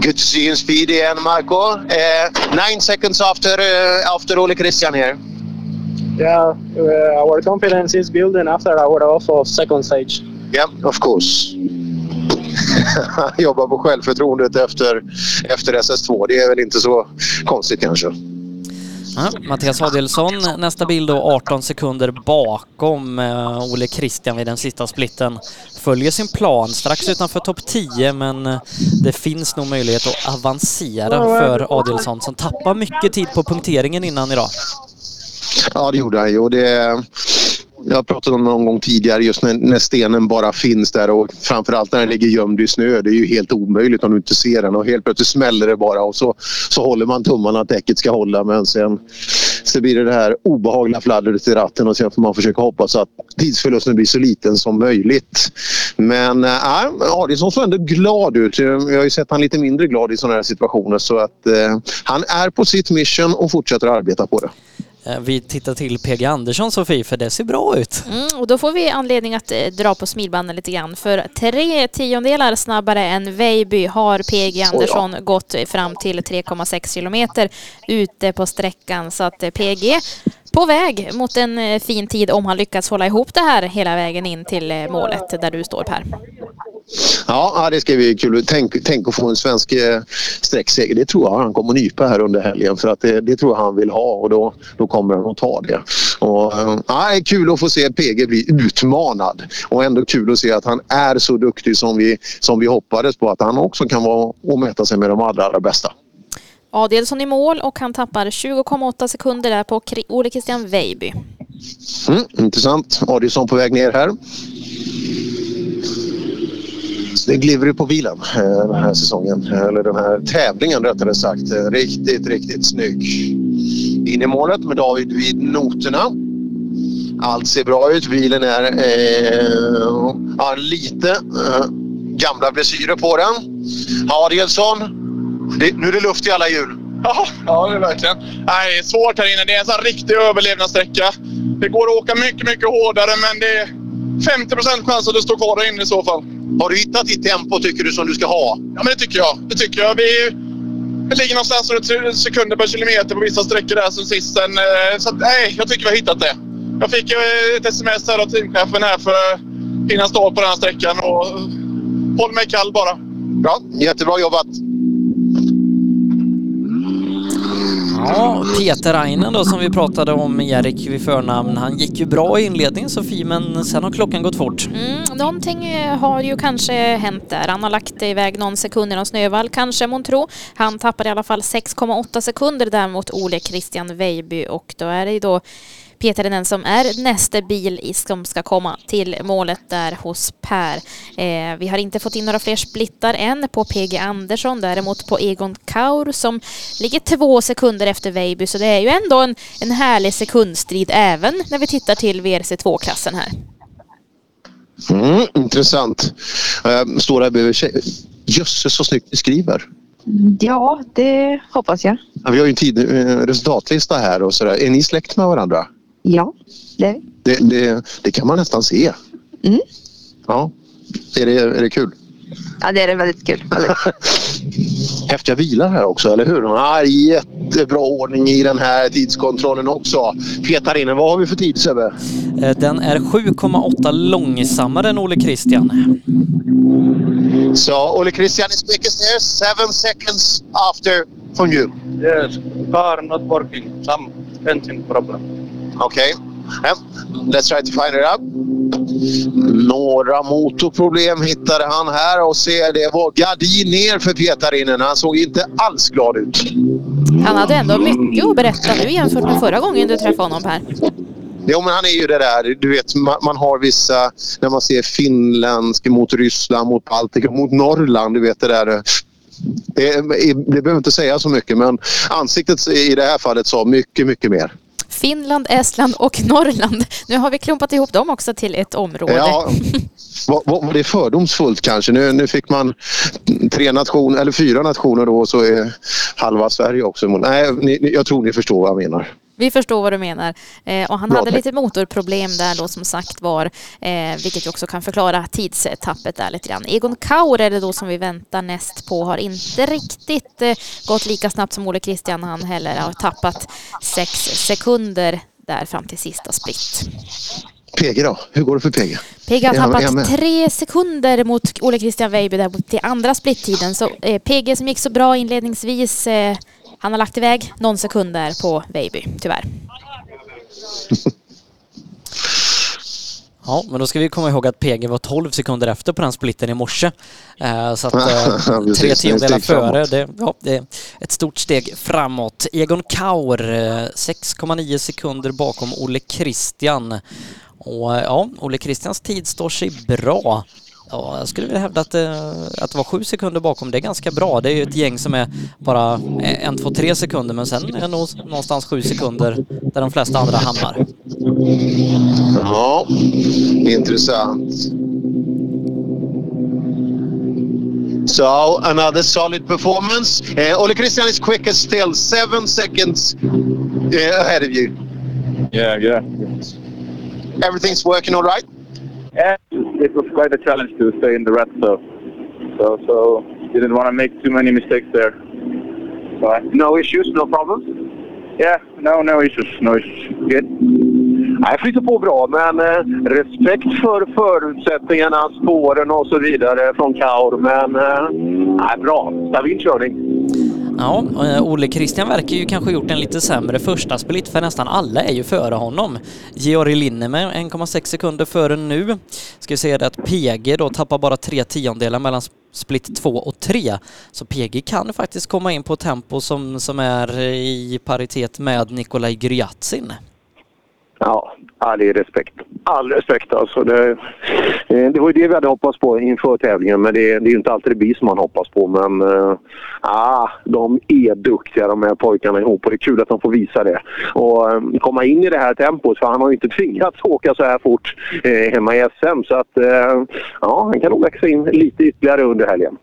Good to see you in speed igen Marco. Uh, nine seconds after, uh, after Ole Christian here. Yeah, uh, our confidence is building after our also second stage. Yeah, of course. Han jobbar på självförtroendet efter, efter SS2. Det är väl inte så konstigt kanske. Ja, Mattias Adielsson, nästa bild då 18 sekunder bakom eh, Ole Christian vid den sista splitten. Följer sin plan strax utanför topp 10 men eh, det finns nog möjlighet att avancera för Adielsson som tappar mycket tid på punkteringen innan idag. Ja, det gjorde han ju. Och det, jag har pratat om det någon gång tidigare just när, när stenen bara finns där och framförallt när den ligger gömd i snö. Det är ju helt omöjligt om du inte ser den och helt plötsligt smäller det bara och så, så håller man tummarna att däcket ska hålla men sen så blir det det här obehagliga fladdret i ratten och sen får man försöka hoppas att tidsförlusten blir så liten som möjligt. Men eh, äh, Adielsson såg ändå glad ut. Jag har ju sett han lite mindre glad i sådana här situationer så att äh, han är på sitt mission och fortsätter arbeta på det. Eh, vi tittar till PG Andersson Sofie, för det ser bra ut. Mm, och då får vi anledning att eh, dra på smilbanden lite grann. För tre tiondelar snabbare än Veiby har PG Andersson gått fram till 3,6 kilometer ute på sträckan. Så att eh, PG på väg mot en fin tid om han lyckas hålla ihop det här hela vägen in till målet där du står Per. Ja, det ska bli kul. Tänk, tänk att få en svensk eh, sträckseger. Det tror jag han kommer nypa här under helgen för att det, det tror jag han vill ha och då, då kommer han att ta det. Och, ja, är kul att få se PG bli utmanad och ändå kul att se att han är så duktig som vi, som vi hoppades på att han också kan vara och mäta sig med de allra, allra bästa. Adelsson i mål och han tappar 20,8 sekunder där på Ole Christian Veiby. Mm, intressant. Adielsson på väg ner här. Snygg livery på bilen eh, den här säsongen. Eller den här tävlingen rättare sagt. Eh, Riktigt, riktigt snygg. In i målet med David vid noterna. Allt ser bra ut. Bilen är, eh, har lite eh, gamla blessyrer på den. Adielsson. Det, nu är det luft i alla hjul. Ja, ja det är verkligen. Nej, det är svårt här inne. Det är en sån riktig överlevnadssträcka. Det går att åka mycket, mycket hårdare men det är 50 chans att du står kvar där inne i så fall. Har du hittat ditt tempo tycker du som du ska ha? Ja, men det tycker jag. Det tycker jag. Vi, vi ligger någonstans runt sekunder per kilometer på vissa sträckor där som sist. Sen, eh, Så nej, jag tycker vi har hittat det. Jag fick eh, ett sms här av teamchefen här för innan start på den här sträckan. Och håll mig kall bara. Bra, jättebra jobbat. Ja, Peter Ainen då som vi pratade om, Erik vid förnamn, han gick ju bra i inledningen Sofie, men sen har klockan gått fort. Mm, någonting eh, har ju kanske hänt där. Han har lagt iväg någon sekund i någon snövall, kanske Montro. Han tappade i alla fall 6,8 sekunder där mot Ole Christian Veiby och då är det ju då Peter den som är nästa bil i- som ska komma till målet där hos Per. Eh, vi har inte fått in några fler splittar än på PG Andersson, däremot på Egon Kaur som ligger två sekunder efter Veiby, så det är ju ändå en, en härlig sekundstrid även när vi tittar till VRC2-klassen här. Mm, intressant. Uh, står där bredvid tjej. Jösses så snyggt ni skriver. Ja, det hoppas jag. Ja, vi har ju en tid, eh, resultatlista här och sådär. Är ni släkt med varandra? Ja, det är vi. Det, det, det kan man nästan se. Mm. Ja. Är det, är det kul? Ja, det är väldigt kul. Väldigt. Häftiga bilar här också, eller hur? Ja, jättebra ordning i den här tidskontrollen också. Petar in, vad har vi för tid Sebbe? Eh, Den är 7,8 långsammare än Ole Christian. So, Ole Christian is quickest there, seven seconds after from you. Yes, car not working. Some engine problem. Okay. Yeah. Let's try to find it out. Några motorproblem hittade han här och ser det var gardin ner för Petarinen. Han såg inte alls glad ut. Han hade ändå mycket att berätta nu jämfört med förra gången du träffade honom Per. Jo, men han är ju det där, du vet, man, man har vissa, när man ser finländsk mot Ryssland, mot Baltikum, mot Norrland, du vet det där. Det, det behöver inte säga så mycket, men ansiktet i det här fallet sa mycket, mycket mer. Finland, Estland och Norrland. Nu har vi klumpat ihop dem också till ett område. Ja, var, var det fördomsfullt kanske? Nu, nu fick man tre nationer, eller fyra nationer då och så är halva Sverige också. Nej, ni- jag tror ni förstår vad jag menar. Vi förstår vad du menar. Eh, och han Bra, hade tack. lite motorproblem där då som sagt var, eh, vilket ju också kan förklara tidstappet där lite grann. Egon Kaur är det då som vi väntar näst på, har inte riktigt eh, gått lika snabbt som Ole Christian han heller, har tappat sex sekunder där fram till sista split. PG då? Hur går det för PG? PG har tappat tre sekunder mot Ole Christian Weiby där till andra splittiden. Så eh, PG som gick så bra inledningsvis, eh, han har lagt iväg någon sekund där på Weiby, tyvärr. Ja, men då ska vi komma ihåg att PG var 12 sekunder efter på den splitten i morse. Eh, Så att eh, tre det är ett tiondelar före, det, ja, det är ett stort steg framåt. Egon Kaur, eh, 6,9 sekunder bakom Olle Christian. Och eh, ja, Olle Christians tid står sig bra. Ja, jag skulle vilja hävda att, eh, att vara sju sekunder bakom, det är ganska bra. Det är ju ett gäng som är bara en, två, tre sekunder, men sen är det nog någonstans sju sekunder där de flesta andra hamnar. Ja, intressant. So another solid performance. Uh, Ole Christian is quickest still, seven seconds uh, ahead of you. Yeah, yeah. Everything's working all right. Yeah, it was quite a challenge to stay in the red, so so so didn't want to make too many mistakes there. So I, no issues, no problems. Yeah, no, no issues, no issues. Good. Nej, flyter på bra, men eh, respekt för förutsättningarna, spåren och så vidare från Kaur. Men eh, nej, bra, stabil körning. Ja, eh, Ole Christian verkar ju kanske gjort en lite sämre första split för nästan alla är ju före honom. Georg Linnemer 1,6 sekunder före nu. Ska vi säga det att PG då tappar bara tre tiondelar mellan split 2 och 3. Så PG kan faktiskt komma in på tempo som, som är i paritet med Nikolaj Gryatsin. Ja, all respekt. All respekt alltså. Det, eh, det var ju det vi hade hoppats på inför tävlingen, men det, det är ju inte alltid det blir som man hoppas på. Men äh, ah, de är duktiga de här pojkarna ihop och det är kul att de får visa det. Och äh, komma in i det här tempot, för han har ju inte tvingats åka så här fort äh, hemma i SM. Så att, ja, han kan nog växa in lite ytterligare under helgen.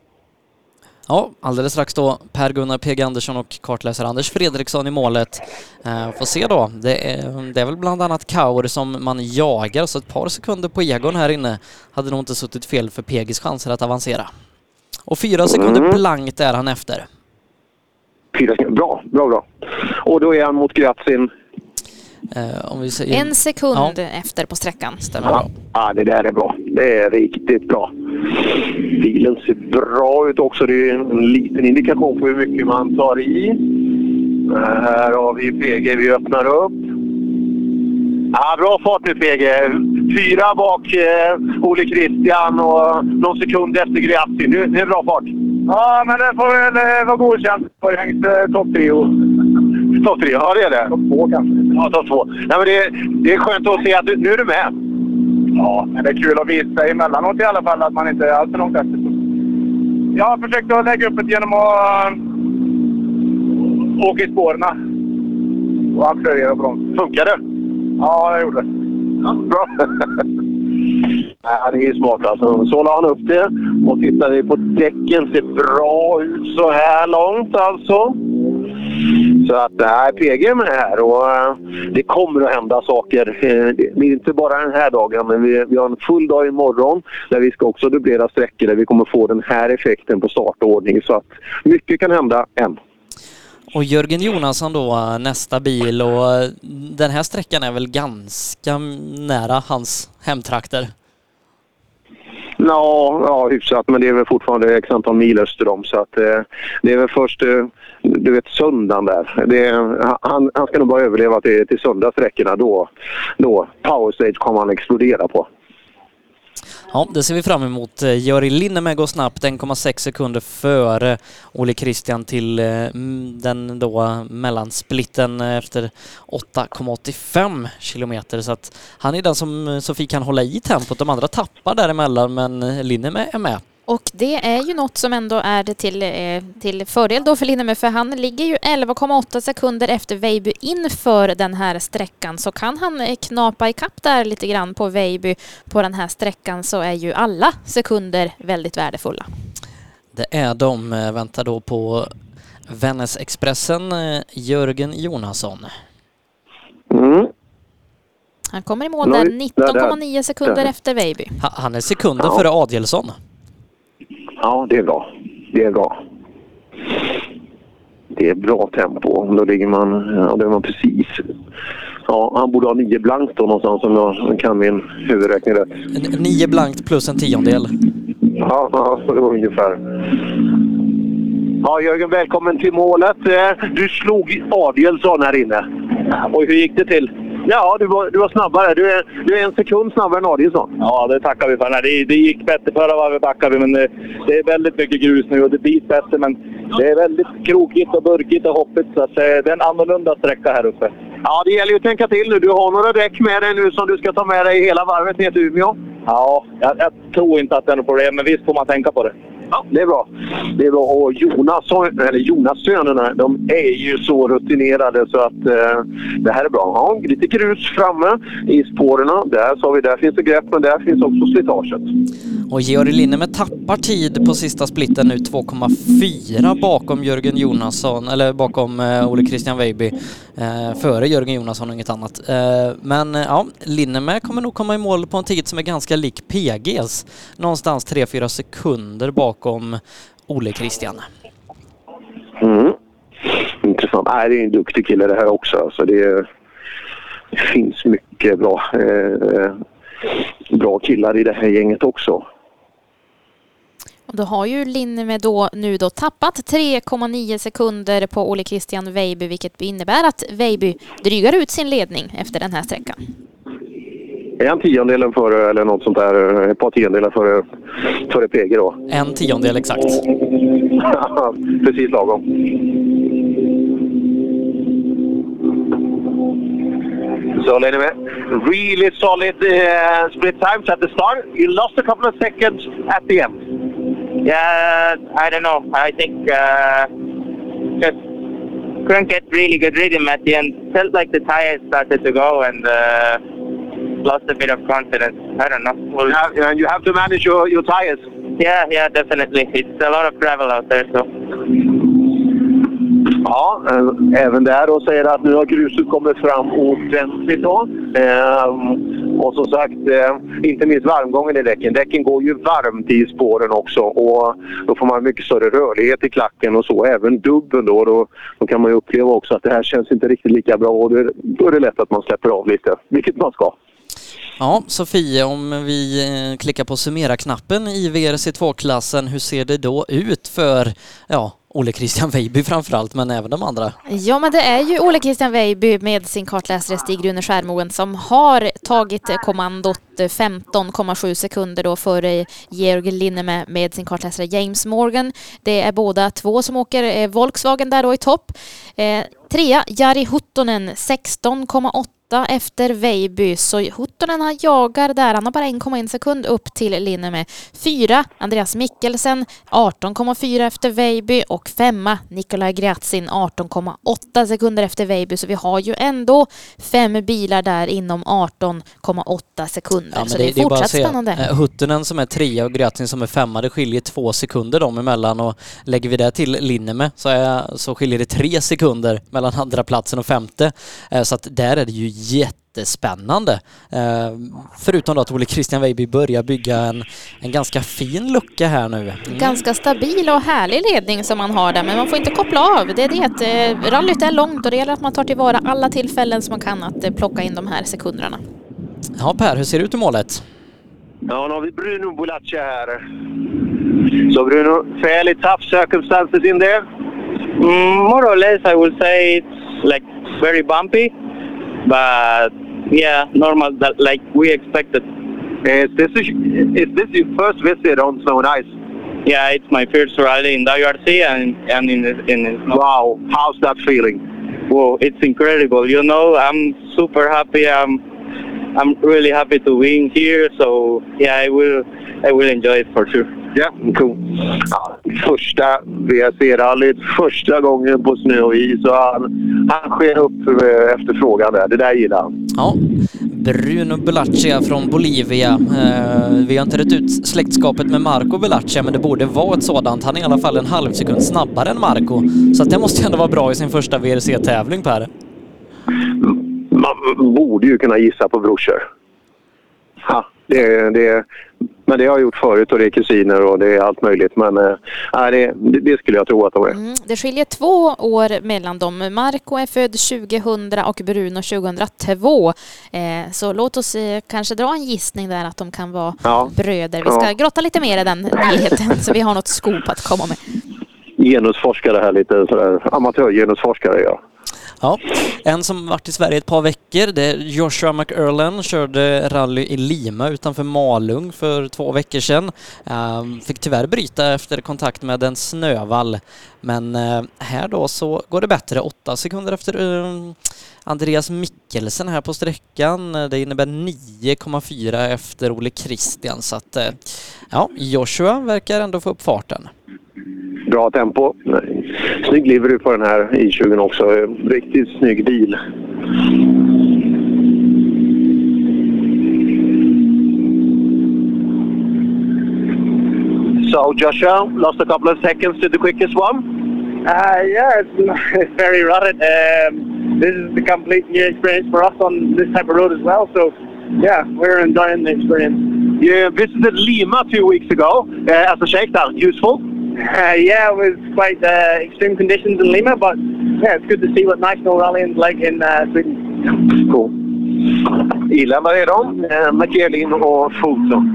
Ja, alldeles strax då Per-Gunnar PG Andersson och kartläsare Anders Fredriksson i målet. Eh, får se då. Det är, det är väl bland annat Kaur som man jagar, så ett par sekunder på Egon här inne hade nog inte suttit fel för PGs chanser att avancera. Och fyra sekunder Mm. blankt är han efter. Fyra sekunder. Bra, bra, bra. Och då är han mot Gratsin. Eh, om vi säger... En sekund Ja. efter på sträckan. Stämmer Ja, ja, det där är bra. Det är riktigt bra. Bilen ser bra ut också. Det är en liten indikation på hur mycket man tar i. Här har vi PG. Vi öppnar upp. Ja, bra fart nu PG. Fyra bak eh, Ole Christian och någon sekund efter Gryatsin. Nu det är bra fart. Ja, men det får väl eh, vara godkänt. Poängs eh, topp trio. Topp tre, ja det är det. Topp två kanske. Ja, topp två. Nej, men det, det är skönt att se att du, nu är du med. Ja, men det är kul att visa emellanåt i alla fall att man inte är alltför långt efter. Jag har försökt att lägga upp det genom att äh, åka i spåren och accelerera på dem. Funkar det? Ja, det gjorde det. Ja, bra. Ja, det är smart alltså. Så la han upp det och tittar vi på däcken. ser bra ut så här långt alltså. Så att nej, PG är med här och eh, det kommer att hända saker. Eh, det är inte bara den här dagen, men vi, vi har en full dag imorgon där vi ska också dubblera sträckor där vi kommer få den här effekten på startordning. Så att mycket kan hända än. Och Jörgen Jonasson då, nästa bil och den här sträckan är väl ganska nära hans hemtrakter. Ja, ja, hyfsat. Men det är väl fortfarande x antal mil öster om. Så att, eh, det är väl först, eh, du vet, söndagen där. Det är, han, han ska nog bara överleva till, till söndagssträckorna. Då, då power stage kommer han explodera på. Ja, det ser vi fram emot. Eh, Georg Linnemäe går snabbt 1,6 sekunder före Ole Christian till eh, den då eh, mellansplitten eh, efter 8,85 kilometer. Så att han är den som Sofie kan hålla i tempot. De andra tappar däremellan, men Linnemäe är med. Och det är ju något som ändå är till, eh, till fördel då för Linnemäe för han ligger ju 11,8 sekunder efter Veiby inför den här sträckan så kan han eh, knapa ikapp där lite grann på Veiby på den här sträckan så är ju alla sekunder väldigt värdefulla. Det är de. Eh, Väntar då på Vännäs-Expressen, Jörgen Jonasson. Mm. Han kommer i mål där där, 19,9 där. sekunder efter Veiby. Ha- Han är sekunden Ja. före Adielsson. Ja, det är bra. Det är bra. Det är bra tempo. Då ligger man, ja, då är man precis... Ja, han borde ha nio blankt då någonstans om jag kan min huvudräkning rätt. N- Nio blankt plus en tiondel. Ja, ja, det var ungefär. Ja, Jörgen, välkommen till målet. Eh, Du slog Adielsson här inne. Och hur gick det till? Ja, du var, du var snabbare. Du är, du är en sekund snabbare än Adielsson. Ja, det tackar vi för. Nej, det, det gick bättre. Förra varvet backade vi, men det, det är väldigt mycket grus nu och det blir bättre. Men det är väldigt krokigt och burkigt och hoppigt, så eh, det är en annorlunda sträcka här uppe. Ja, det gäller ju att tänka till nu. Du har några däck med dig nu som du ska ta med dig hela varvet ner till Umeå. Ja, jag, jag tror inte att det är något problem, men visst får man tänka på det. Ja, det är bra. Det är bra. Och Jonas, eller Jonas-sönerna, de är ju så rutinerade så att eh, det här är bra. Ja, lite grus framme i spåren. Där sa vi, där finns det grepp, men där finns också slitaget. Och Georg Linnemer tappar tid på sista splitten nu, 2,4 bakom Jörgen Jonasson, eller bakom eh, Ole Christian Weiby, eh, före Jörgen Jonasson och inget annat. Eh, men eh, ja, Linnemer kommer nog komma i mål på en tid som är ganska lik PGs, någonstans 3-4 sekunder bakom Ole Christian. Mm. Intressant. Nej, det är en duktig kille det här också. Alltså det, det finns mycket bra, eh, bra killar i det här gänget också. Och då har ju Linnemed då nu då tappat 3,9 sekunder på Ole Christian Weiby vilket innebär att Weiby drygar ut sin ledning efter den här sträckan. Är han tiondelen före eller något sånt där? Ett par tiondelar före, före PG då? En tiondel exakt. Precis lagom. So anyway, really solid uh, split times at the start. You lost a couple of seconds at the end. Yeah, I don't know. I think uh, just couldn't get really good rhythm at the end. Felt like the tires started to go and uh, lost a bit of confidence. I don't know. Well, have, and you have to manage your, your tires. yeah, yeah, definitely. It's a lot of gravel out there, so. Ja, eh, även där då säger att nu har gruset kommit fram ordentligt då. Ehm, och som sagt, eh, inte minst varmgången i däcken. Däcken går ju varmt i spåren också och då får man mycket större rörlighet i klacken och så. Även dubben då, då, då kan man ju uppleva också att det här känns inte riktigt lika bra och då är det lätt att man släpper av lite, vilket man ska. Ja, Sofie, om vi eh, klickar på summera-knappen i VRC2-klassen, hur ser det då ut för, ja, Ole Christian Weiby framförallt, men även de andra? Ja, men det är ju Ole Christian Weiby med sin kartläsare Stig-Rune Skärmoen som har tagit kommandot 15,7 sekunder då före Georg Linneme med sin kartläsare James Morgan. Det är båda två som åker eh, Volkswagen där då i topp. Eh, trea, Jari Huttonen 16,8 efter Veiby, så Huttonen han jagar där. Han har bara 1,1 sekund upp till Linneme. Fyra, Andreas Mikkelsen 18,4 efter Veiby och femma, Nikolaj Gratsin 18,8 sekunder efter Veiby. Så vi har ju ändå fem bilar där inom 18,8 sekunder. så det är bara att fortsatt säga, spännande. eh, Huttunen som är trea och Gratsin som är femma, det skiljer två sekunder dem emellan och lägger vi det till Linneme så, är, så skiljer det tre sekunder mellan andra platsen och femte. Eh, Så att där är det ju jättespännande. Eh, Förutom då att Ole Christian Weiby börjar bygga en, en ganska fin lucka här nu. Mm. Ganska stabil och härlig ledning som man har där, men man får inte koppla av. Det är det eh, rallyt är långt och det gäller att man tar tillvara alla tillfällen som man kan att plocka in de här sekunderna. Ja Per, hur ser det ut i målet? Ja, nu har vi Bruno Bulacci här. Så Bruno, fairly tough circumstances in there? Mm, more or less, I would say it's like very bumpy, but yeah, normal, that, like we expected. Is this, is this your first visit on snow and ice? Yeah, it's my first rally in WRC and, and in, in, in Wow, how's that feeling? Whoa, it's incredible. You know, I'm super happy. I'm, I'm really happy to win here. So yeah, I will, I will enjoy it for sure. Ja, cool. Ja, första VRC-rallyt, första gången på snö och is och han, han sken upp eh, efter frågan där. Det där gillar han. Ja, Bruno Bulaccia från Bolivia. Eh, vi har inte rätt ut släktskapet med Marco Bulaccia, men det borde vara ett sådant. Han är i alla fall en halv sekund snabbare än Marco. Så att det måste ändå vara bra i sin första VRC-tävling, Per. Man borde ju kunna gissa på brorsor. Ja, det, det, men det har jag gjort förut och det är kusiner och det är allt möjligt. Men äh, det, det skulle jag tro att de är. Mm, det skiljer två år mellan dem. Marco är född 2000 och Bruno 2002. Eh, så låt oss eh, kanske dra en gissning där att de kan vara Ja. bröder. Vi ska Ja. grotta lite mer i den nyheten så vi har något scoop att komma med. genusforskare här lite sådär. Amatörgenusforskare ja. Ja, en som varit i Sverige ett par veckor, det är Joshua McErlan, körde rally i Lima utanför Malung för två veckor sedan. Ehm, fick tyvärr bryta efter kontakt med en snövall, men eh, här då så går det bättre, åtta sekunder efter ehm, Andreas Mikkelsen här på sträckan. Det innebär 9,4 efter Ole Christian, så att eh, ja, Joshua verkar ändå få upp farten. Bra tempo. Snygg livery på den här i20 också. Riktigt snygg bil. So Joshua lost a couple of seconds to the quickest one. Uh, yeah, it's, it's very rutted. Um, this is the complete new experience for us on this type of road as well. So, yeah, we're enjoying the experience. You visited Lima two weeks ago uh, as a shakedown. Useful? Uh, yeah, it was quite uh, extreme conditions in Lima, but yeah, it's good to see what national rallying's like in uh, Sweden. Cool. Irländare är eh, de, eh, McElin och Fulton.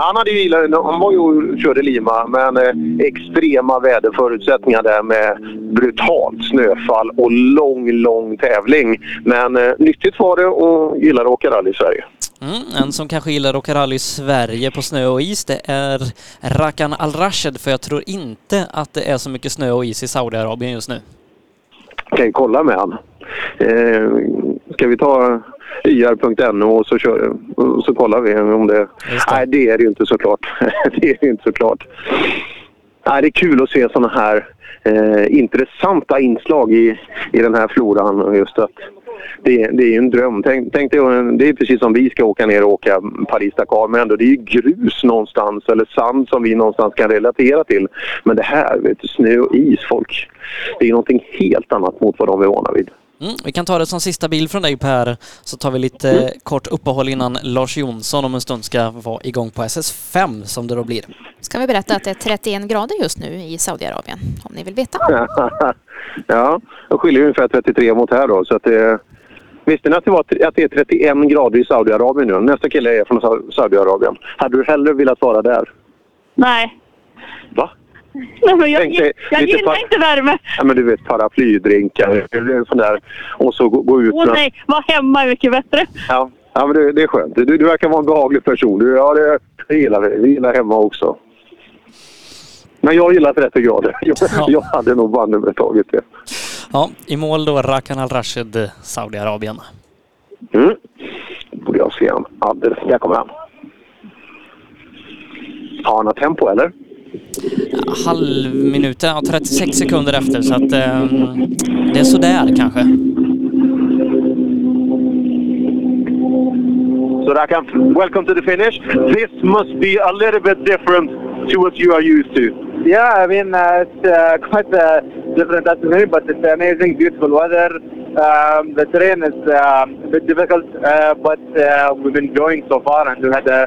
Han hade ju Irland, han var ju och körde Lima, men eh, extrema väderförutsättningar där med brutalt snöfall och lång, lång tävling. Men eh, nyttigt var det och gillar att åka rally i Sverige. Mm, en som kanske gillar att åka rally i Sverige på snö och is, det är Rakan Al-Rashed, för jag tror inte att det är så mycket snö och is i Saudiarabien just nu. Kan ju kolla med han. Eh, ska vi ta yr.no och så, kör, och så kollar vi om det... Nej, det är det ju inte såklart. det är det inte såklart. Nej, det är kul att se sådana här eh, intressanta inslag i, i den här floran. Just att det, det är ju en dröm. Tänk, tänk dig, det är precis som vi ska åka ner och åka Paris-Dakar, men ändå det är ju grus någonstans eller sand som vi någonstans kan relatera till. Men det här, vet du, snö och is, folk. Det är ju någonting helt annat mot vad de är vana vid. Mm, vi kan ta det som sista bild från dig Per, så tar vi lite mm. kort uppehåll innan Lars Jonsson om en stund ska vara igång på SS5 som det då blir. Ska vi berätta att det är 31 grader just nu i Saudiarabien, om ni vill veta. ja, det skiljer ungefär 33 mot här då, så att det Visste ni att det, var, att det är 31 grader i Saudiarabien nu? Nästa kille är från Saudiarabien. Hade du hellre velat vara där? Nej. Va? Nej, men jag, jag, jag gillar par... inte värme. Ja, men du vet paraplydrinkar sån där. och så gå, gå ut. Åh nej, vara hemma är mycket bättre. Ja, ja men det, det är skönt. Du, du verkar vara en behaglig person. Du, ja, det, det gillar vi. Vi gillar hemma också. Men jag gillar 30 grader. Jag, ja. jag hade nog banne mig tagit det. Ja, i mål då Rakan Al-Rashid, Saudiarabien. Mm. borde jag se han alldeles... Där kommer han. Har han tempo eller? Ja, halv minut, ja, 36 sekunder efter så att um, det är sådär kanske. So Rakan, welcome to the finish. This must be a little bit different to what you are used to. Yeah, I mean, uh, it's uh, quite a different atmosphere, but it's amazing, beautiful weather. Um, the terrain is uh, a bit difficult, uh, but uh, we've been enjoying so far, and we had a,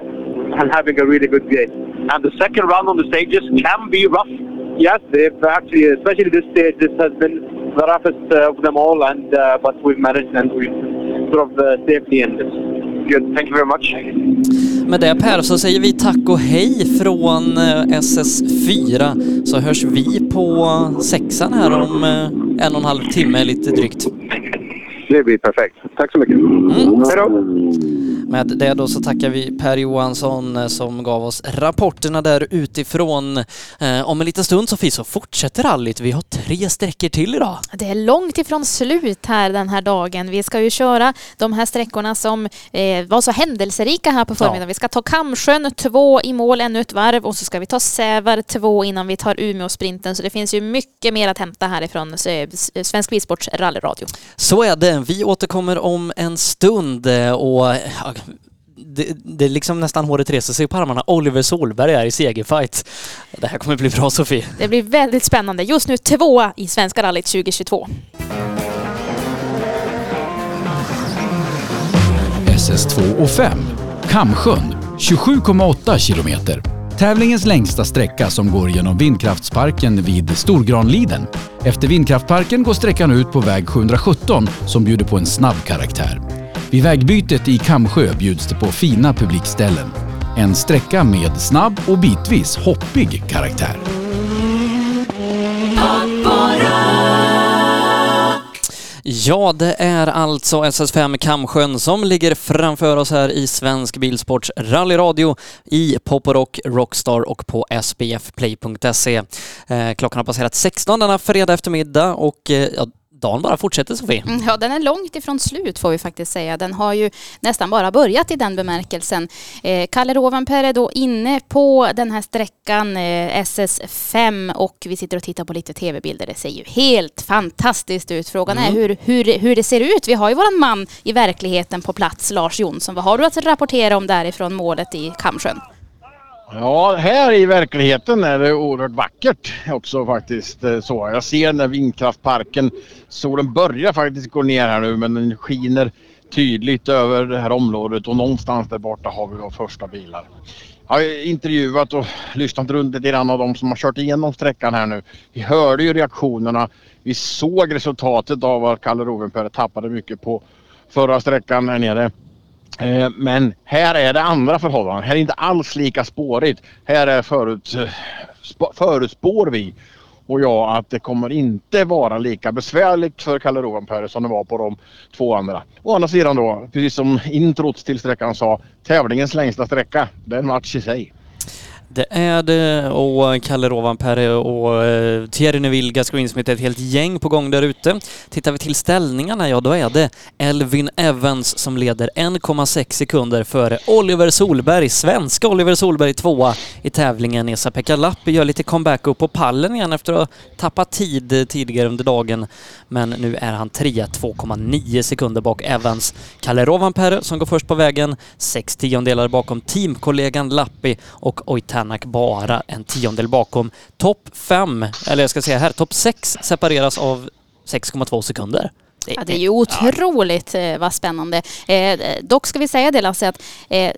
and having a really good day. And the second round on the stages can be rough. Yes, they've actually, especially this stage, this has been the roughest uh, of them all, and but we've managed and we've sort of safely in this. Good. Thank you very much. Med det Per så säger vi tack och hej från eh, SS4 så hörs vi på sexan här om eh, en och en halv timme lite drygt. Det blir perfekt. Tack så mycket. Mm. Hej då! Med det då så tackar vi Per Johansson eh, som gav oss rapporterna där utifrån. Eh, om en liten stund Sofie så fortsätter rallyt. Vi har tre sträckor till idag. Det är långt ifrån slut här den här dagen. Vi ska ju köra de här sträckorna som eh, var så händelserika här på förmiddagen. Ja. Vi ska ta Kamsjön två i mål ännu ett varv och så ska vi ta Sävar två innan vi tar Umeå-sprinten. Så det finns ju mycket mer att hämta härifrån Svensk Bilsports rallyradio. Så är det. Vi återkommer om en stund eh, och det, det är liksom nästan håret reser sig på armarna. Oliver Solberg är i segerfight. Det här kommer bli bra Sofie. Det blir väldigt spännande. Just nu tvåa i Svenska rallyt 2022. SS2 och 5. Kamsjön, 27,8 kilometer. Tävlingens längsta sträcka som går genom vindkraftsparken vid Storgranliden. Efter vindkraftparken går sträckan ut på väg 717 som bjuder på en snabb karaktär. Vid vägbytet i Kamsjö bjuds det på fina publikställen. En sträcka med snabb och bitvis hoppig karaktär. Ja, det är alltså SS5 Kamsjön som ligger framför oss här i Svensk Bilsports rallyradio i Pop och Rock, Rockstar och på sbfplay.se. Eh, klockan har passerat 16 denna fredag eftermiddag och eh, ja, dagen bara fortsätter Sofie. Mm, Ja, den är långt ifrån slut får vi faktiskt säga. Den har ju nästan bara börjat i den bemärkelsen. Eh, Kalle Rovanperä är då inne på den här sträckan eh, SS5 och vi sitter och tittar på lite tv-bilder. Det ser ju helt fantastiskt ut. Frågan är Mm. hur, hur, hur det ser ut. Vi har ju våran man i verkligheten på plats, Lars Jonsson. Vad har du att rapportera om därifrån målet i Kamsjön? Ja, här i verkligheten är det oerhört vackert också faktiskt. Eh, så jag ser när vindkraftparken, solen börjar faktiskt gå ner här nu men den skiner tydligt över det här området och någonstans där borta har vi våra första bilar. Jag har intervjuat och lyssnat runt lite grann av de som har kört igenom sträckan här nu. Vi hörde ju reaktionerna. Vi såg resultatet av att Kalle Rovenperä tappade mycket på förra sträckan här nere. Eh, men här är det andra förhållanden. Här är inte alls lika spårigt. Här är förut, eh, förutspår vi och jag att det kommer inte vara lika besvärligt för Kalle Rovanperä som det var på de två andra. Å andra sidan då, precis som introt till sträckan sa, tävlingens längsta sträcka. Det är en match i sig. Det är det och Kalle Rovanperä och eh, Thierry Neuville, som Greensmith, ett helt gäng på gång där ute. Tittar vi till ställningarna, ja då är det Elvin Evans som leder 1,6 sekunder före Oliver Solberg, svenska Oliver Solberg tvåa i tävlingen. Esa-Pekka Lappi gör lite comeback upp på pallen igen efter att ha tappat tid tidigare under dagen. Men nu är han trea, 2,9 sekunder bak Evans. Kalle Rovanperä som går först på vägen, sex tiondelar bakom teamkollegan Lappi och Oitanak bara en tiondel bakom. Topp fem, eller jag ska säga här, topp sex separeras av 6,2 sekunder. Ja, det är ju otroligt eh, vad spännande. Eh, dock ska vi säga det Lasse att eh,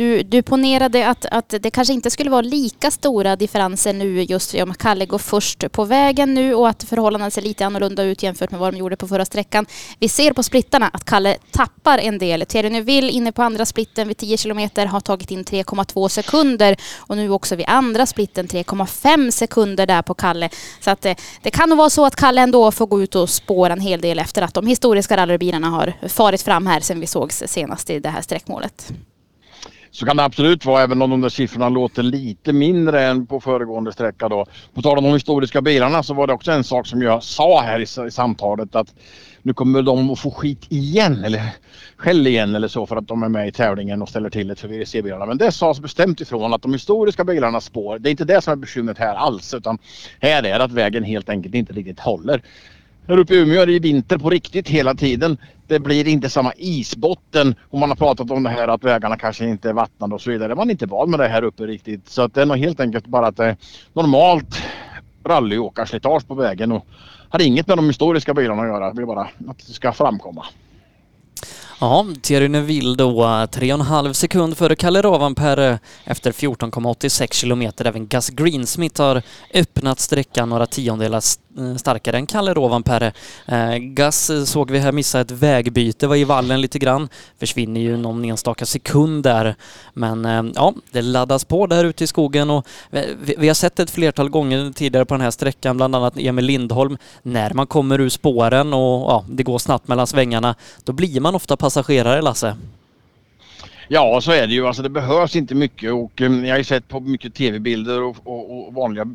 du, du ponerade att, att det kanske inte skulle vara lika stora differenser nu just om Kalle går först på vägen nu och att förhållandena ser lite annorlunda ut jämfört med vad de gjorde på förra sträckan. Vi ser på splittarna att Kalle tappar en del. Thierry Neuville inne på andra splitten vid 10 kilometer har tagit in 3,2 sekunder och nu också vid andra splitten 3,5 sekunder där på Kalle. Så att det, det kan nog vara så att Kalle ändå får gå ut och spåra en hel del efter att de historiska rallybilarna har farit fram här sen vi sågs senast i det här sträckmålet. Så kan det absolut vara även om de där siffrorna låter lite mindre än på föregående sträcka då. På tal om de historiska bilarna så var det också en sak som jag sa här i, i samtalet att nu kommer de att få skit igen eller skäll igen eller så för att de är med i tävlingen och ställer till det för WRC-bilarna. Men det sades bestämt ifrån att de historiska bilarnas spår, det är inte det som är bekymret här alls utan här är det att vägen helt enkelt inte riktigt håller. Här uppe i Umeå är det ju vinter på riktigt hela tiden. Det blir inte samma isbotten och man har pratat om det här att vägarna kanske inte är vattnade och så vidare. Man är inte van med det här uppe riktigt. Så att det är nog helt enkelt bara att det är normalt rallyåkarslitage på vägen och har inget med de historiska bilarna att göra. Det blir bara att det ska framkomma. Ja, Thierry Neuville då, 3,5 sekund före Kalle Rovanperä eh, efter 14,86 kilometer. Även Gus Greensmith har öppnat sträckan några tiondelar Eh, starkare än Kalle Rovanperä. Gas eh, Gus eh, såg vi här missa ett vägbyte, var i vallen lite grann. Försvinner ju någon enstaka sekund där. Men ja, det laddas på där ute i skogen och vi, vi- vi har sett ett flertal gånger tidigare på den här sträckan, bland annat Emil Lindholm, när man kommer ur spåren och ja, det går snabbt mellan svängarna, då blir man ofta passagerare, Lasse. Ja, så är det ju. Alltså, det behövs inte mycket och eh, jag har ju sett på mycket tv-bilder och, och, och vanliga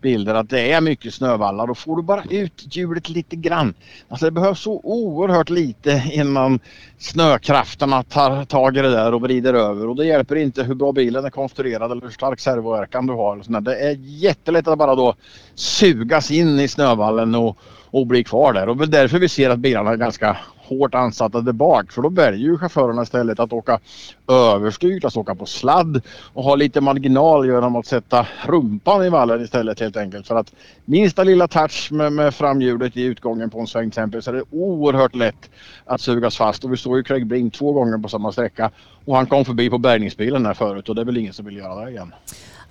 bilder att det är mycket snövallar och får du bara ut hjulet lite grann. Alltså det behövs så oerhört lite innan snökrafterna tar tag i det där och vrider över och det hjälper inte hur bra bilen är konstruerad eller hur stark servoverkan du har. och. Det är jättelätt att bara då sugas in i snövallen och, och bli kvar där och det är därför vi ser att bilarna är ganska hårt ansatta där bak för då väljer ju chaufförerna istället att åka överstyrt, alltså åka på sladd och ha lite marginal genom att sätta rumpan i vallen istället helt enkelt. För att minsta lilla touch med, med framhjulet i utgången på en sväng till exempel så är det oerhört lätt att sugas fast och vi såg ju Craig Brink två gånger på samma sträcka och han kom förbi på bärgningsbilen här förut och det är väl ingen som vill göra det igen.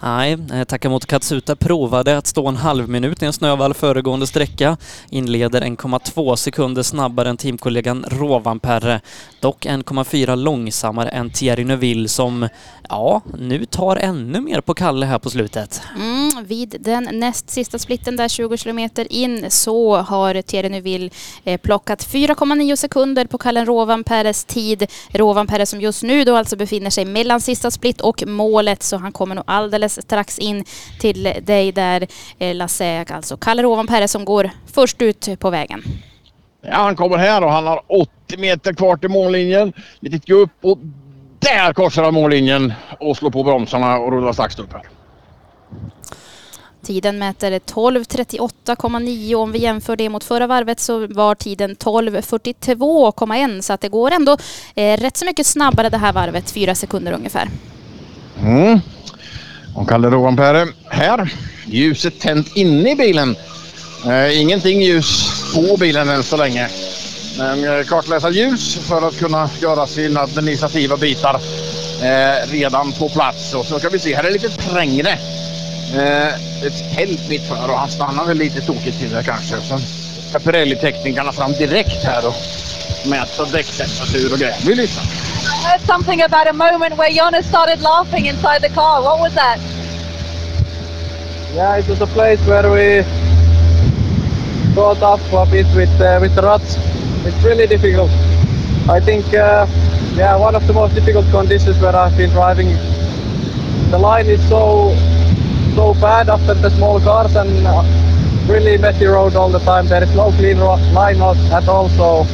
Nej, eh, Takamoto Katsuta provade att stå en halv minut i en snövall föregående sträcka. Inleder 1,2 sekunder snabbare än teamkollegan Rovanperä. Dock 1,4 långsammare än Thierry Neuville som, ja, nu tar ännu mer på Kalle här på slutet. Mm, vid den näst sista splitten där 20 kilometer in så har Thierry Neuville eh, plockat 4,9 sekunder på Kalle Rovanperäs tid. Rovanperä som just nu då alltså befinner sig mellan sista split och målet så han kommer nog alldeles strax in till dig där eh, Lasse, alltså Kalle Rovanperä som går först ut på vägen. Ja, han kommer här och han har 80 meter kvar till mållinjen. Litet gupp och där korsar han mållinjen och slår på bromsarna och rullar sakta upp här. Tiden mäter 12.38,9 om vi jämför det mot förra varvet så var tiden 12.42,1 så att det går ändå eh, rätt så mycket snabbare det här varvet, fyra sekunder ungefär. Mm. Och Kalle Rovanperä här. Ljuset tänt inne i bilen. Eh, ingenting ljus på bilen än så länge. Men eh, kartläsarljus för att kunna göra sina administrativa bitar eh, redan på plats. Och så ska vi se, här är det lite trängre. Eh, ett tält mitt för och han stannar väl lite tokigt till där kanske. Sen ska Pirelli-teknikerna fram direkt här och mäta däcktemperatur och grejer. Vi lyssnar. I heard something about a moment where Jonas started laughing inside the car. What was that? Yeah, it was a place where we caught up a bit with uh, with the ruts. It's really difficult. I think, uh, yeah, one of the most difficult conditions where I've been driving. The line is so so bad after the small cars and uh, really messy road all the time. There is no clean ro- line at all. So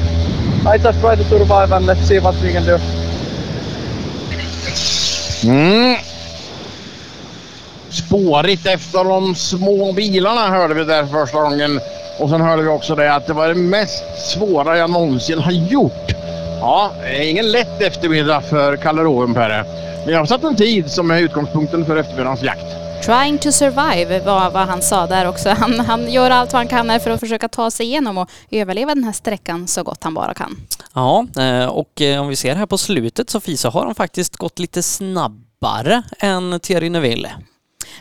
I just try to survive and let's see what we can do. Mm. Spårigt efter de små bilarna hörde vi där första gången. Och sen hörde vi också det att det var det mest svåra jag någonsin har gjort. Ja, det är ingen lätt eftermiddag för Kalle Rovanperä. Men jag har satt en tid som är utgångspunkten för eftermiddagens jakt. Trying to survive var vad han sa där också. Han, han gör allt vad han kan för att försöka ta sig igenom och överleva den här sträckan så gott han bara kan. Ja, eh, och eh, om vi ser här på slutet Sofie så har han faktiskt gått lite snabbare än Thierry Neuville.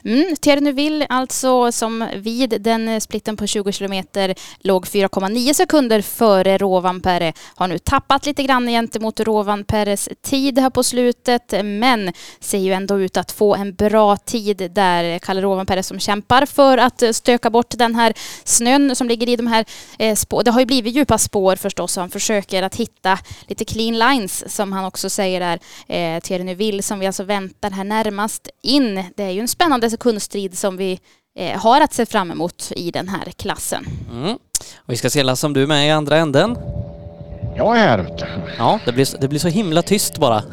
Mm, Thierry Neuville alltså som vid den eh, splitten på 20 kilometer låg 4,9 sekunder före Rovanperä har nu tappat lite grann gentemot Rovanperäs tid här på slutet men ser ju ändå ut att få en bra tid där Kalle Rovanperä som kämpar för att eh, stöka bort den här snön som ligger i de här eh, spår. Det har ju blivit djupa spår förstås och han försöker att hitta lite clean lines som han också säger där. Eh, Thierry Neuville som vi alltså väntar här närmast in. Det är ju en spännande sekundstrid som vi eh, har att se fram emot i den här klassen. Mm. Och vi ska se Lasse om du är med i andra änden. Jag är här. Ja, det blir, det blir så himla tyst bara.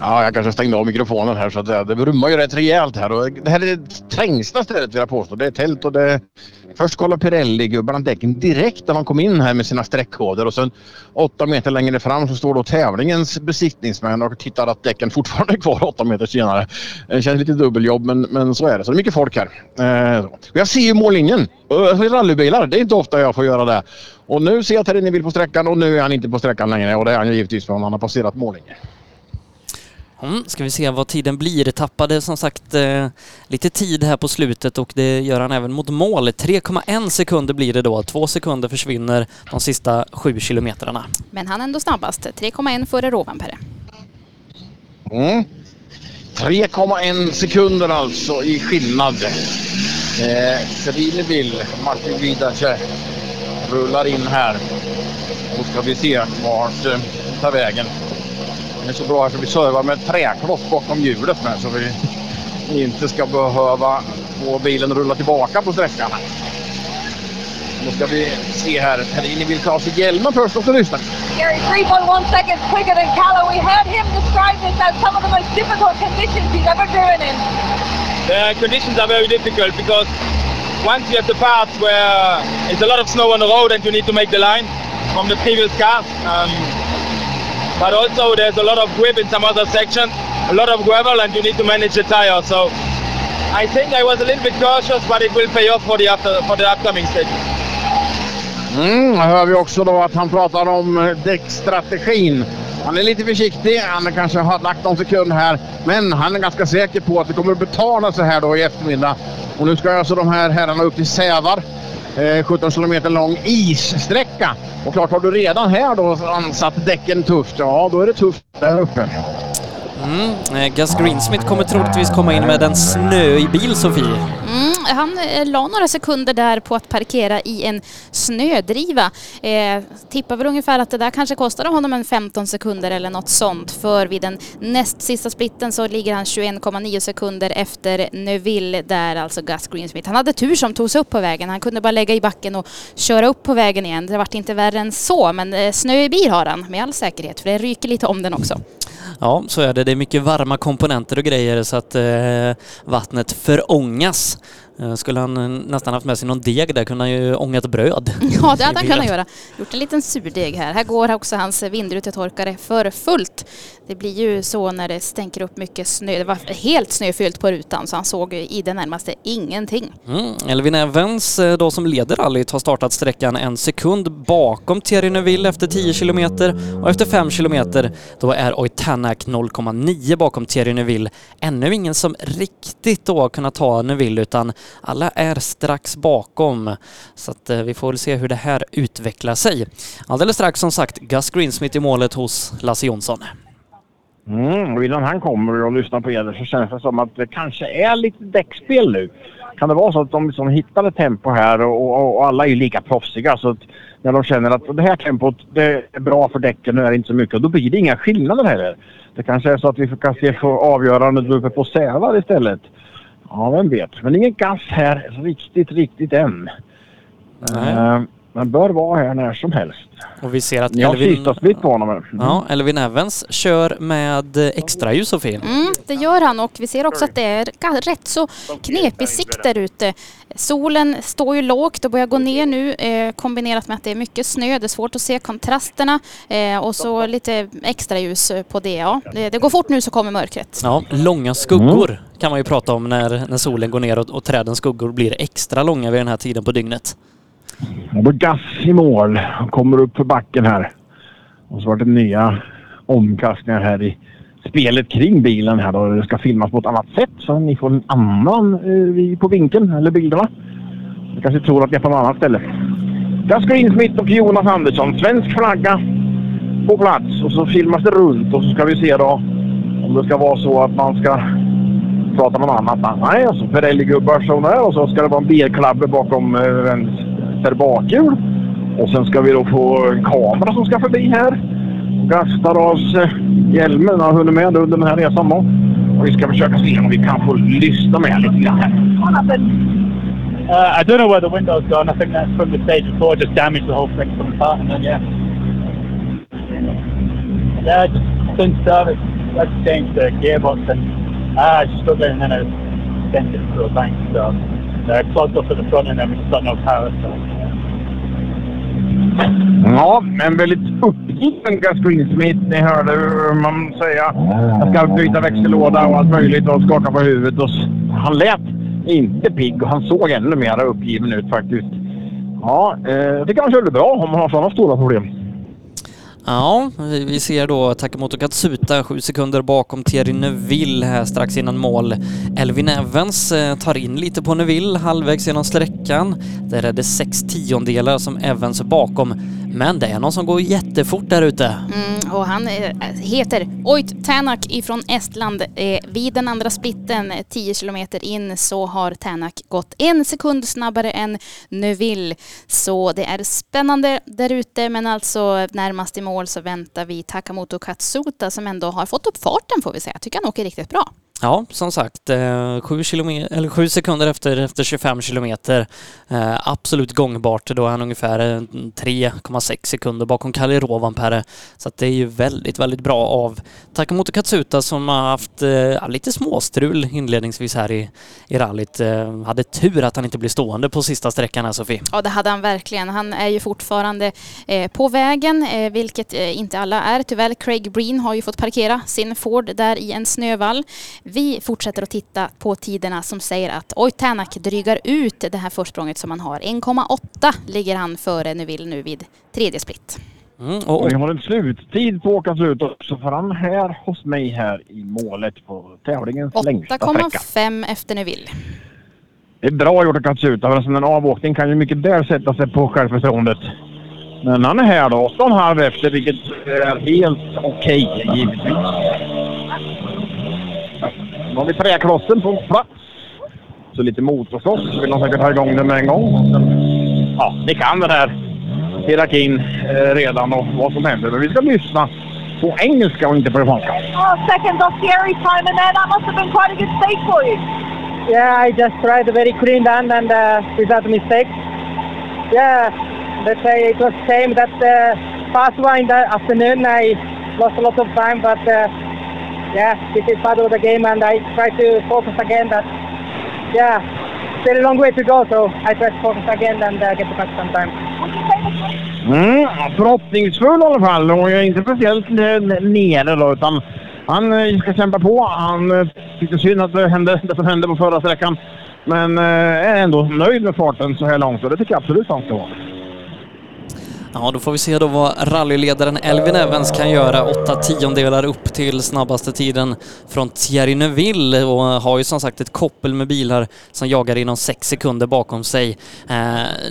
Ja, jag kanske stängde av mikrofonen här så att det, det brummar ju rätt rejält här. Och det här är det trängsta stället vill jag påstå. Det är tält och det... Först kollar Pirelli-gubbarna däcken direkt när de kom in här med sina streckkoder och sen åtta meter längre fram så står då tävlingens besiktningsmän och tittar att däcken fortfarande är kvar åtta meter senare. Det känns lite dubbeljobb men, men så är det. Så det är mycket folk här. Eh, jag ser ju mållinjen. Jag rallybilar. Det är inte ofta jag får göra det. Och nu ser jag att Terrini vill på sträckan och nu är han inte på sträckan längre och det är han givetvis för han har passerat mållinjen. Mm, ska vi se vad tiden blir. Tappade som sagt eh, lite tid här på slutet och det gör han även mot mål. 3,1 sekunder blir det då. Två sekunder försvinner de sista sju kilometrarna. Men han är ändå snabbast. 3,1 före Rovanperä. Mm. 3,1 sekunder alltså i skillnad. Eh, Martin Vidace rullar in här. Då ska vi se vart eh, tar vägen. Det är så bra att vi servar med ett träkloss bakom hjulet med så vi inte ska behöva få bilen rulla tillbaka på sträckan. Då ska vi se här. Perini vill ta av sig hjälmen först och så lyssnar. Gary, 3.1 seconds quicker than Calla. We heard him describe this as some of the most difficult conditions he's ever driven in. The conditions are very difficult because once you have the parts where it's a lot of snow on the road and you need to make the line from the previous cars. Um, but also there's a lot of grip in some other sections, a lot of gravel and you need to manage the tire. So I think I was a little bit cautious but it will pay off for the, after, for the upcoming stages. Mm, här hör vi också då att han pratar om eh, däckstrategin. Han är lite försiktig. Han kanske har lagt någon sekund här. Men han är ganska säker på att det kommer att betala sig här då i eftermiddag. Och nu ska alltså de här herrarna upp till Sävar. Eh, 17 kilometer lång issträcka. Och klart har du redan här då ansatt däcken tufft. Ja, då är det tufft där uppe. Mm. eh, Gus Greensmith kommer troligtvis komma in med en snöig bil, Sofie. Mm, han eh, la några sekunder där på att parkera i en snödriva. Eh, tippar väl ungefär att det där kanske kostade honom en 15 sekunder eller något sånt. För vid den näst sista splitten så ligger han 21,9 sekunder efter Neuville där alltså Gus Greensmith. Han hade tur som tog sig upp på vägen. Han kunde bara lägga i backen och köra upp på vägen igen. Det vart inte värre än så. Men eh, snö i bil har han med all säkerhet för det ryker lite om den också. Ja, så är det. Det är mycket varma komponenter och grejer så att eh, vattnet förångas. Eh, skulle han eh, nästan haft med sig någon deg där kunde han ju ångat bröd. Ja, det hade han kunnat göra. Gjort en liten surdeg här. Här går också hans vindrutetorkare för fullt. Det blir ju så när det stänker upp mycket snö. Det var helt snöfyllt på rutan så han såg i det närmaste ingenting. Mm. Elvin Evans eh, då som leder rallyt har startat sträckan en sekund bakom Thierry Neuville efter 10 kilometer och efter 5 kilometer då är Oitanak 0,9 bakom Thierry Neuville. Ännu ingen som riktigt då kunnat ta Neuville utan alla är strax bakom. Så att eh, vi får väl se hur det här utvecklar sig. Alldeles strax som sagt Gus Greensmith i målet hos Lasse Jonsson. Mm, innan han kommer och lyssnar på er så känns det som att det kanske är lite däckspel nu. Kan det vara så att de liksom hittar ett tempo här och, och, och alla är ju lika proffsiga så att när de känner att det här tempot det är bra för däcken, nu är det inte så mycket och då blir det inga skillnader heller. Det kanske är så att vi kan se på avgörandet uppe på Sävar istället. Ja, vem vet. Men ingen gas här riktigt, riktigt än. Nej. Eh, men bör vara här när som helst. Och vi ser att har Elvin... på honom. eller? Ja, Elvin Evans kör med extraljus Sofie. Mm, det gör han och vi ser också att det är rätt så knepig sikt där ute. Solen står ju lågt och börjar gå ner nu eh, kombinerat med att det är mycket snö. det är svårt att se kontrasterna eh, och så lite extra ljus på det. Ja. Det, det går fort nu så kommer mörkret. Ja, långa skuggor kan man ju prata om när, när solen går ner och, och trädens skuggor blir extra långa vid den här tiden på dygnet. Det var Gass i mål. Han kommer upp för backen här. Och så var det nya omkastningar här i spelet kring bilen här då. Det ska filmas på ett annat sätt så ni får en annan eh, på vinkeln eller bilderna. Ni kanske tror att ni är på något annat ställe. Gus Greensmith och Jonas Andersson. Svensk flagga på plats och så filmas det runt och så ska vi se då om det ska vara så att man ska prata med någon annan. Nej, alltså Pirelli-gubbar som det är och så ska det vara en bilklabbe bakom eh, vänster bakhjul. Och sen ska vi då få en kamera som ska förbi här. Gastaras eh, hjälmen har hunnit med under den här resan då. Och vi ska försöka se om vi kan få lyssna med lite grann här. Uh, I don't know where the window's gone. I think that's from the stage before, just damaged the whole thing from the part. And then, yeah. Yeah, just since service, let's change the gearbox and ah, just struggling and then I sent it to a bank. So uh, clogged up at the front and then we just got no power. So. Ja, men väldigt uppgiven Gus Greensmith. Ni hörde hur man säga. Jag ska byta växellåda och allt möjligt och skaka på huvudet. Och han lät inte pigg och han såg ännu mer uppgiven ut faktiskt. Ja, eh, jag tycker han körde bra om man har sådana stora problem. Ja, vi vi ser då Takamoto Katsuta sju sekunder bakom Thierry Neuville här strax innan mål. Elvin Evans eh, tar in lite på Neuville halvvägs genom sträckan. Där är det sex tiondelar som Evans är bakom. Men det är någon som går jättefort där ute. Mm, och han eh, heter Oit Tänak ifrån Estland. Eh, vid den andra splitten, 10 kilometer in, så har Tänak gått en sekund snabbare än Neuville. Så det är spännande där ute, men alltså närmast i mål så väntar vi Takamoto Katsuta som ändå har fått upp farten får vi säga. Jag tycker han åker riktigt bra. Ja, som sagt, eh, sju, kilometer, eller sju sekunder efter, efter 25 kilometer. Eh, absolut gångbart. Då är han ungefär eh, 3,6 sekunder bakom Kalle Rovanperä. Så att det är ju väldigt, väldigt bra av Takamoto Katsuta som har haft ja, lite småstrul inledningsvis här i, i rallyt. Hade tur att han inte blev stående på sista sträckan här, Sofie. Ja, det hade han verkligen. Han är ju fortfarande eh, på vägen, eh, vilket eh, inte alla är. Tyvärr, Craig Breen har ju fått parkera sin Ford där i en snövall. Vi fortsätter att titta på tiderna som säger att Oj Tänak drygar ut det här försprånget som han har. 1,8 ligger han före Neuville nu vid tredje split. Mm, och, och, vi har en sluttid på åkas ut också för han är här hos mig här i målet på tävlingens längsta sträcka. 8,5 efter Neuville. Det är bra gjort att kasta ut för en avåkning kan ju mycket väl sätta sig på självförtroendet. Men han är här då, 8,5 efter vilket är helt okej okay, givetvis. Nu har vi träklossen på plats. Så lite motorslåss vill de säkert ha igång den med en gång. Ja, ni kan den här hierarkin eh, redan och vad som händer. Men vi ska lyssna på engelska och inte på japanska. Oh, second Gary time and then that must have been quite a good stake for you. Yeah, I just tried a very clean run and uh, without mistakes. Yeah, let's say it was same that uh, fast one in the afternoon. I lost a lot of time, but uh, yeah, this is part of the game and I try to focus again. That yeah, still a long way to go, so I try to focus again and uh, get back sometime. Mm, förhoppningsfull i alla fall och jag är inte speciellt eh, nere då utan han eh, ska kämpa på. Han eh, tyckte synd att det hände det som hände på förra sträckan. Men är ändå nöjd med farten så här långt och det tycker jag absolut han ska vara. Ja, då får vi se då vad rallyledaren Elvin Evans kan göra. Åtta tiondelar upp till snabbaste tiden från Thierry Neuville och har ju som sagt ett koppel med bilar som jagar inom sex sekunder bakom sig. Eh,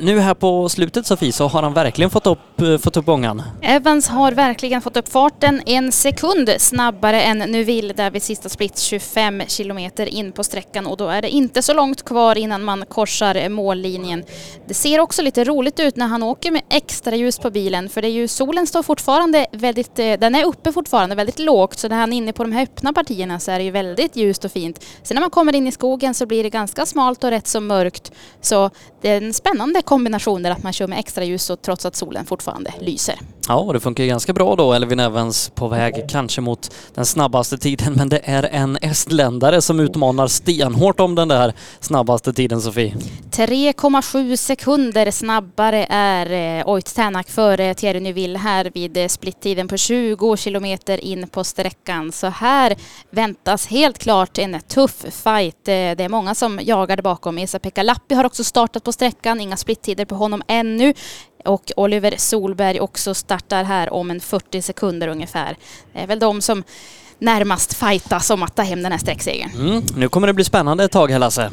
nu här på slutet Sofie så har han verkligen fått upp, eh, fått upp ångan. Evans har verkligen fått upp farten en sekund snabbare än Neuville där vid sista split 25 kilometer in på sträckan och då är det inte så långt kvar innan man korsar mållinjen. Det ser också lite roligt ut när han åker med extra ljus på bilen för det är ju solen står fortfarande väldigt, eh, den är uppe fortfarande väldigt lågt så när han är inne på de här öppna partierna så är det ju väldigt ljust och fint. Sen när man kommer in i skogen så blir det ganska smalt och rätt så mörkt. Så det är en spännande kombination där att man kör med extra ljus och trots att solen fortfarande lyser. Ja, det funkar ju ganska bra då. Elvin Evans på väg kanske mot den snabbaste tiden, men det är en estländare som utmanar stenhårt om den där snabbaste tiden, Sofie. 3,7 sekunder snabbare är eh, Oit Tänak före Thierry Neuville här vid eh, splittiden på 20 kilometer in på sträckan. Så här väntas helt klart en tuff fight. Eh, det är många som jagar bakom. Esa-Pekka Lappi har också startat på sträckan. Inga splittider på honom ännu och Oliver Solberg också startar här om en 40 sekunder ungefär. Det är väl de som närmast fightas om att ta hem den här sträcksegern. Mm, nu kommer det bli spännande ett tag här Lasse.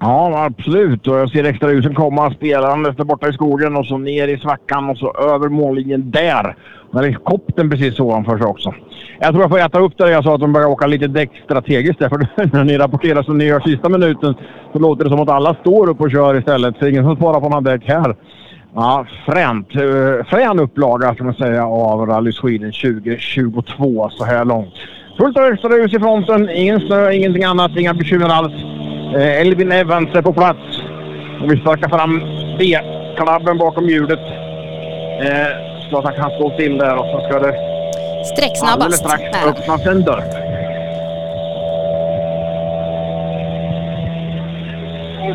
Ja, absolut. Och jag ser extra ljusen komma spelandes där borta i skogen och så ner i svackan och så över mållinjen där. Där är kopten precis ovanför sig också. Jag tror jag får äta upp det jag sa att de börjar åka lite däck strategiskt där. För när ni rapporterar som ni gör sista minuten så låter det som att alla står upp och kör istället. Så ingen som sparar på några däck här. Ja, fränt. Eh, frän upplaga kan man säga av Rally Sweden 2022 så här långt. Fullt av extra ljus i fronten, ingen snö, ingenting annat, inga bekymmer alls. Eh, Elvin Evans är på plats. Och vi sparkar fram B-klabben bakom hjulet. Eh, så att han kan stå still där och så ska det Sträcksnabbast. alldeles strax öppnas en dörr.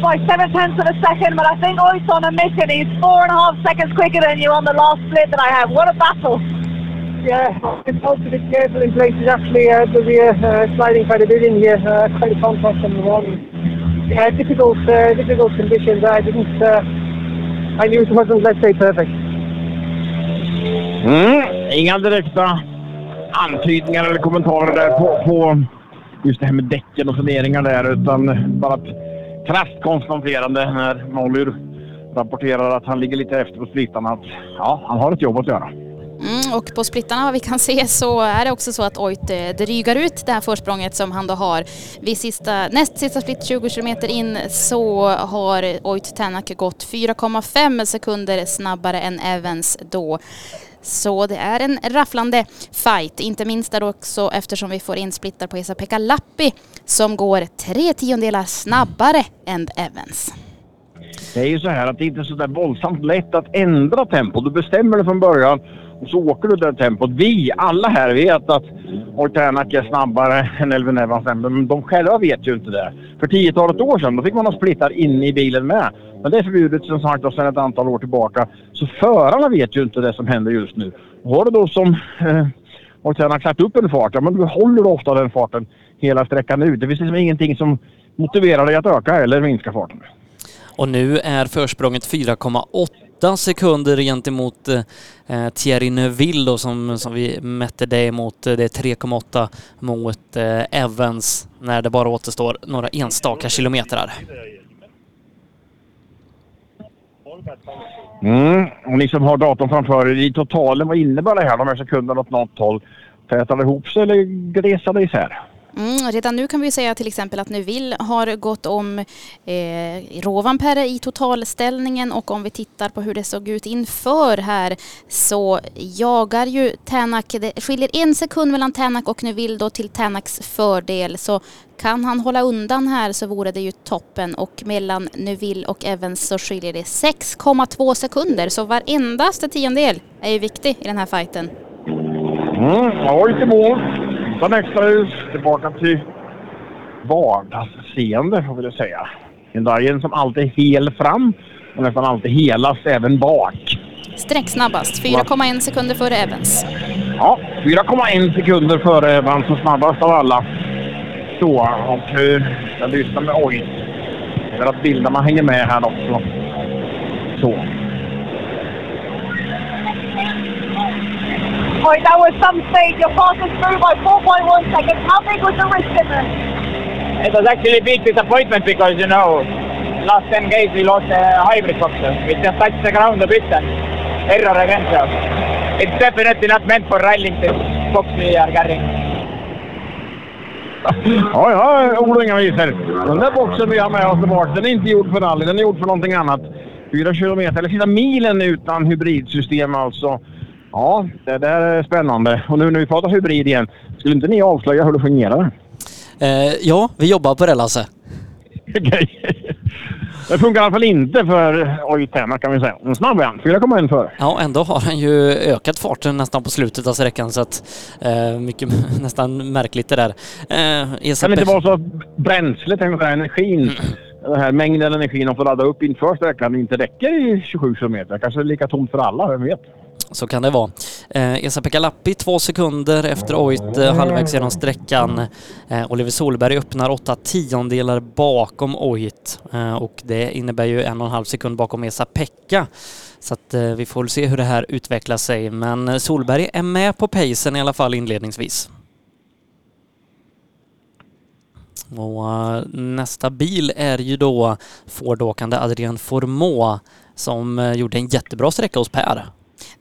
By seven tenths of a second, but I think Oit's on a mission. He's four and a half seconds quicker than you on the last split that I have. What a battle! Yeah, it's also a bit careful in places. Actually, uh, there'll be a uh, sliding quite a bit in here. Uh, quite a contrast on the wall. Yeah, difficult, uh, difficult conditions. I didn't. Uh, I knew it wasn't, let's say, perfect. Mm, inga direkta antydningar eller kommentarer där på, på just det här med däcken och funderingar där utan bara ett krasst konstaterande när Molly rapporterar att han ligger lite efter på splittarna att ja, han har ett jobb att göra. Mm, och på splittarna vad vi kan se så är det också så att Oit eh, drygar ut det här försprånget som han då har. Vid sista, näst sista split 20 kilometer in så har Oit Tänak gått 4,5 sekunder snabbare än Evans då. Så det är en rafflande fight, inte minst där också eftersom vi får in splittar på Esa-Pekka Lappi som går tre tiondelar snabbare än Evans. Det är ju så här att det inte är så där våldsamt lätt att ändra tempo. Du bestämmer det från början och så åker du det tempot. Vi, alla här, vet att Ortanak är snabbare än Elvin Evans. Men de själva vet ju inte det. För tiotalet år sedan då fick man ha splittar inne i bilen med. Men det är förbjudet som sagt sedan ett antal år tillbaka. Så förarna vet ju inte det som händer just nu. Har du då som eh, Ortanak satt upp en fart, ja men du håller ofta den farten hela sträckan ut. Det finns liksom ingenting som motiverar dig att öka eller minska farten. Och nu är försprånget 4,8 sekunder gentemot eh, Thierry Neuville då, som, som vi mätte det mot. Det är 3,8 mot eh, Evans när det bara återstår några enstaka kilometrar. Mm. Och ni som har datorn framför er, i totalen, vad innebär det här? De här sekunderna åt något håll? Tätar det ihop sig eller glesar det isär? Mm, redan nu kan vi säga till exempel att Neuville har gått om eh, Rovanperä i totalställningen och om vi tittar på hur det såg ut inför här så jagar ju Tänak, det skiljer en sekund mellan Tänak och Neuville då till Tänaks fördel så kan han hålla undan här så vore det ju toppen och mellan Neuville och Evans så skiljer det 6,2 sekunder så varendaste tiondel är ju viktig i den här fighten. Mm, oj lite mål. Utan extra ljus. Tillbaka till vardagsseende får vi väl säga. Hyundaien som alltid är hel fram och nästan alltid helast även bak. Sträck snabbast, 4,1 sekunder före Evans. Ja, 4,1 sekunder före Evans som snabbast av alla. Så, och eh, jag lyssnar med oj. För att bilderna hänger med här också. Så. Right, that was some speed. You're passing through by 4.1 seconds. How big was the risk in this? It was actually a big disappointment because, you know, last 10 games we lost a hybrid boxer. We just touched the ground a bit and error again. So it's definitely not meant for rallying this box we are carrying. Ja, ja, ord och inga visor. Den där boxen vi har med oss tillbaka, den är inte gjord för rally, den är gjord för någonting annat. Fyra kilometer, eller sista milen utan hybridsystem alltså. Ja, det där är spännande. Och nu när vi pratar hybrid igen, skulle inte ni avslöja hur det fungerar? Eh, ja, vi jobbar på det Lasse. Okej. Det funkar i alla fall inte för Oitema kan vi säga. En snabb en, 4,1 före. Ja, ändå har han ju ökat farten nästan på slutet av sträckan så att eh, mycket nästan märkligt det där. Eh, Kan det inte vara så att bränslet, energin, den här mängden energi de får ladda upp inför sträckan inte räcker i 27 kilometer. Kanske är lika tomt för alla, vem vet? Så kan det vara. Eh, Esa-Pekka Lappi två sekunder efter Oit eh, halvvägs genom sträckan. Eh, Oliver Solberg öppnar åtta tiondelar bakom Oit eh, och det innebär ju en och en halv sekund bakom Esa-Pekka. Så att eh, vi får väl se hur det här utvecklar sig men eh, Solberg är med på pacen i alla fall inledningsvis. Och eh, nästa bil är ju då Fordåkande Adrian Formå som eh, gjorde en jättebra sträcka hos Per.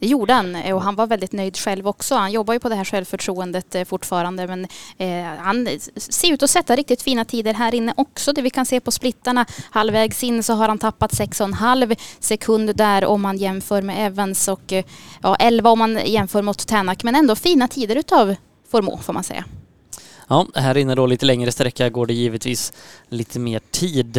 Det gjorde han eh, och han var väldigt nöjd själv också. Han jobbar ju på det här självförtroendet eh, fortfarande men eh, han ser ut att sätta riktigt fina tider här inne också. Det vi kan se på splittarna halvvägs in så har han tappat 6,5 sekund där om man jämför med Evans och eh, ja, 11 om man jämför mot Tänak men ändå fina tider utav Formå får man säga. Ja, här inne då lite längre sträcka går det givetvis lite mer tid.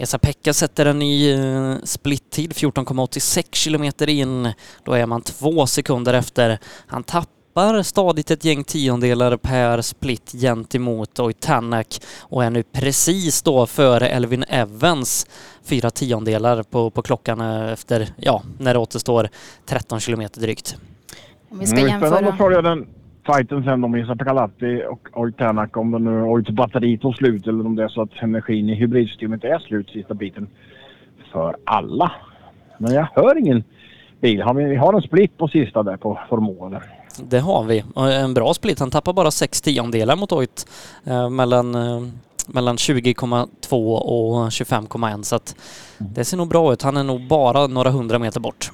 Esa-Pekka sätter en ny eh, splittid, 14,86 kilometer in. Då är man två sekunder efter. Han tappar stadigt ett gäng tiondelar per split gentemot Oitanak och är nu precis då före Elvin Evans fyra tiondelar på, på klockan eh, efter, ja, när det återstår 13 kilometer drygt. Om vi ska Mm, jämföra. Spännande att följa den fighten sen om Esa Pekalatti och Oitanak om det nu Oits batteri tog slut eller om det är så att energin i hybridsystemet är slut sista biten för alla. Men jag hör ingen bil. Har vi, vi har en split på sista där på Formå. Det har vi. En bra split. Han tappar bara 6 tiondelar mot Oit eh, mellan, eh, mellan 20,2 och 25,1 så att det ser nog bra ut. Han är nog bara några hundra meter bort.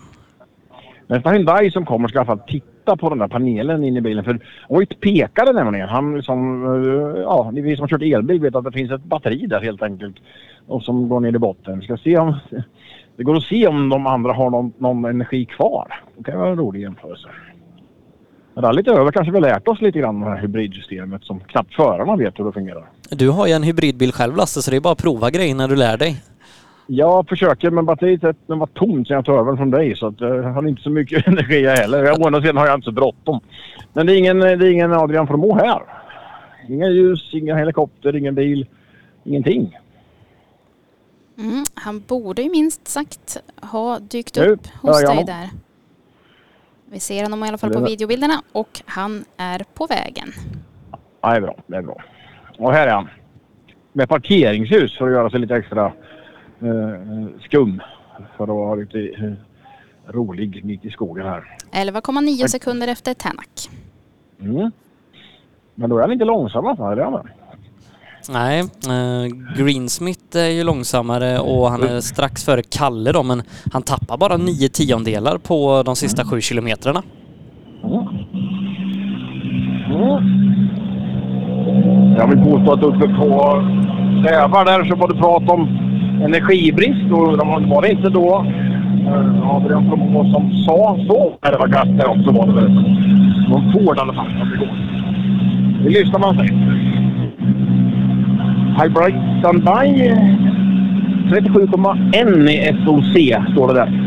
Nästa Hyundai som kommer ska i alla fall titta på den där panelen inne i bilen. För Voight pekade nämligen. Han som, ja, ni vi som har kört elbil vet att det finns ett batteri där helt enkelt. Och som går ner i botten. Vi ska se om det går att se om de andra har någon, någon energi kvar. Det kan vara en rolig jämförelse. Rallyt över kanske vi har lärt oss lite grann om det här hybridsystemet som knappt förarna vet hur det fungerar. Du har ju en hybridbil själv Lasse så det är bara att prova grejer när du lär dig. Jag försöker men batteriet den var tomt sen jag tog över från dig så att, eh, jag har inte så mycket energi jag heller. Å andra sidan har jag inte så bråttom. Men det är ingen, det är ingen Adrian Formå här. Inga ljus, inga helikopter, ingen bil, ingenting. Mm, han borde ju minst sagt ha dykt Nu upp hos dig honom. där. Vi ser honom i alla fall på Det- videobilderna och han är på vägen. Ja, det är bra. Det är bra. Och här är han. Med parkeringsljus för att göra sig lite extra skum för att vara lite eh, rolig mitt i skogen här. 11,9 sekunder efter Tänak. Mm. Men då är han inte långsam alltså, är det han? Nej, eh, Greensmith är ju långsammare och han är strax före Kalle då men han tappar bara nio tiondelar på de sista sju kilometrarna. Jag vill påstå att uppe på Sävar där så var det prat om energibrist och de var det inte då. Eh, Adrian Promo som sa så. Nej, det var Gaster där också var det väl. De Ford eh, i alla fall som det. Det lyssnar man sig. Hybrid by 37,1 i SOC står det där.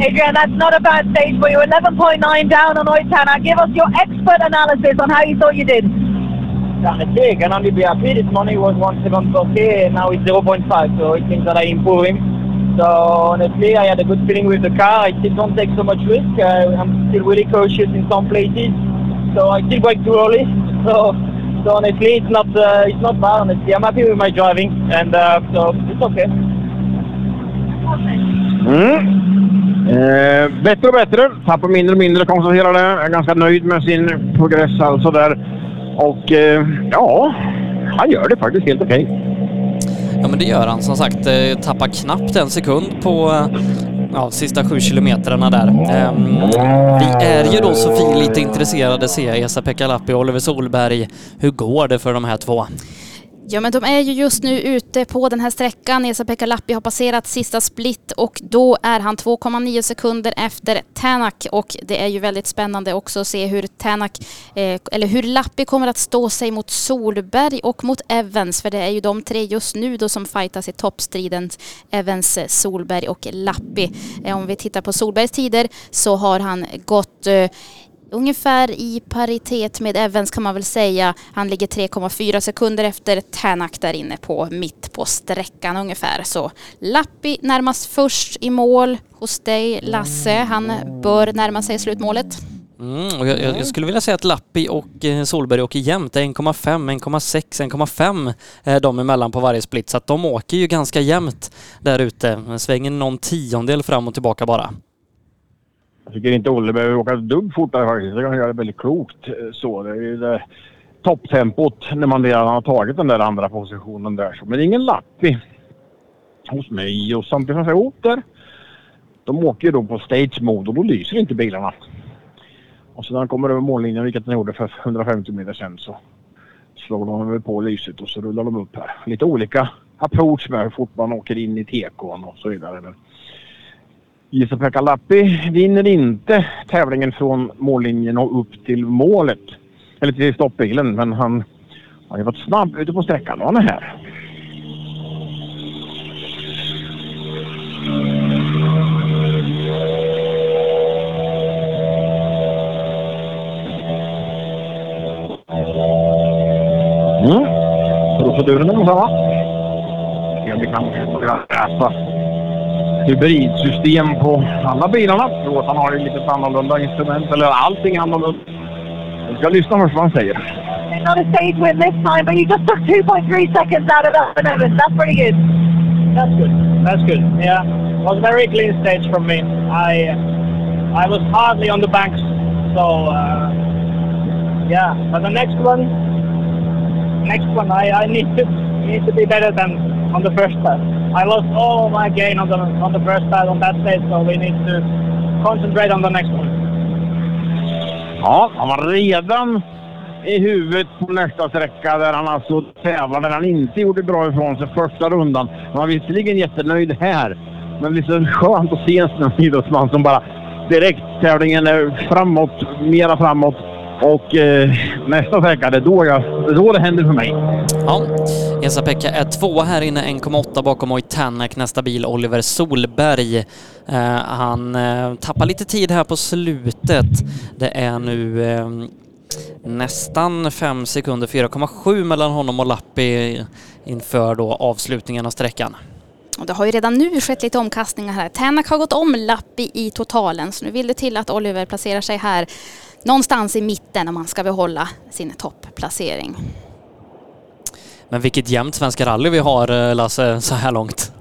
Adrian, that's not a bad stage for you. 11.9 down on Oitana. Give us your expert analysis on how you thought you did. Think and only happy. This morning was one second okay, and now it's 0.5, so it means that I'm improving. So honestly, I had a good feeling with the car. I still don't take so much risk. Uh, I'm still really cautious in some places, so I still brake too early. So, so honestly, it's not uh, it's not bad. Honestly, I'm happy with my driving, and uh, so it's okay. Mm. Eh, bättre och bättre. Tappar mindre och mindre konstaterar det. Är ganska nöjd med sin progress alltså där. Och eh, ja, han gör det faktiskt helt okej. Ja men det gör han som sagt. Eh, tappar knappt en sekund på eh, ja, sista sju kilometrarna där. Ehm, vi är ju då Sofie lite intresserade ser jag, Esa-Pekka Lappi och Oliver Solberg. Hur går det för de här två? Ja, men de är ju just nu ute på den här sträckan. Esa-Pekka Lappi har passerat sista split och då är han 2,9 sekunder efter Tänak och det är ju väldigt spännande också att se hur Tänak, eh, eller hur Lappi kommer att stå sig mot Solberg och mot Evans, för det är ju de tre just nu då som fightas i toppstriden. Evans, Solberg och Lappi. Eh, om vi tittar på Solbergs tider så har han gått eh, Ungefär i paritet med Evans kan man väl säga. Han ligger 3,4 sekunder efter Tänak där inne på mitt på sträckan ungefär. Så Lappi närmast först i mål hos dig Lasse. Han bör närma sig slutmålet. Mm, och jag, jag skulle vilja säga att Lappi och eh, Solberg åker jämnt. 1,5, 1,6, 1,5 är de emellan på varje split. Så att de åker ju ganska jämnt där ute. Svänger någon tiondel fram och tillbaka bara. Jag tycker inte Olle behöver åka ett dugg fortare faktiskt. Det kan han göra väldigt klokt. Eh, så det är ju det topptempot när man redan har tagit den där andra positionen där. Så, men ingen Lappi hos mig och samtidigt som jag säger åt där. De åker ju då på stage mode och då lyser inte bilarna. Och så när han kommer över mållinjen, vilket han gjorde för 150 meter sedan, så slår de väl på lyset och så rullar de upp här. Lite olika approach med hur fort man åker in i tekon och så vidare. Men Esa-Pekka Lappi vinner inte tävlingen från mållinjen och upp till målet. Eller till stoppbilen, men han har ju varit snabb ute på sträckan och han är här. Mm. Proceduren är densamma. Se om vi kan läsa hybridsystem på alla bilarna. Jag tror att han har ett lite annorlunda instrument, eller allting annorlunda. Vi ska lyssna först vad han säger. Not a stage win this time, but you just took 2.3 seconds out of that Evans. That's pretty good. That's good. That's good. Yeah, it was a very clean stage from me. I I was hardly on the banks, so uh, yeah. But the next one, next one, I, I need to need to be better than on the first pass. I lost all my gain on the on the first pass on that stage, so we need to concentrate on the next one. Ja, han var redan i huvudet på nästa sträcka där han alltså tävlar där han inte gjorde bra ifrån sig första rundan. Han var visserligen jättenöjd här, men det är så skönt att se en sån idrottsman som bara direkt tävlingen är framåt, mera framåt. Och eh, nästa sträcka, det är då, jag, det är då det händer för mig. Ja, Esa-Pekka är tvåa här inne, 1,8 bakom Oj Tänak. Nästa bil Oliver Solberg. Eh, han eh, tappar lite tid här på slutet. Det är nu eh, nästan 5 sekunder, 4,7 mellan honom och Lappi inför då avslutningen av sträckan. Och det har ju redan nu skett lite omkastningar här. Tänak har gått om Lappi i totalen så nu vill det till att Oliver placerar sig här någonstans i mitten om han ska behålla sin toppplacering. Men vilket jämnt Svenska rally vi har, eh, Lasse, så här långt.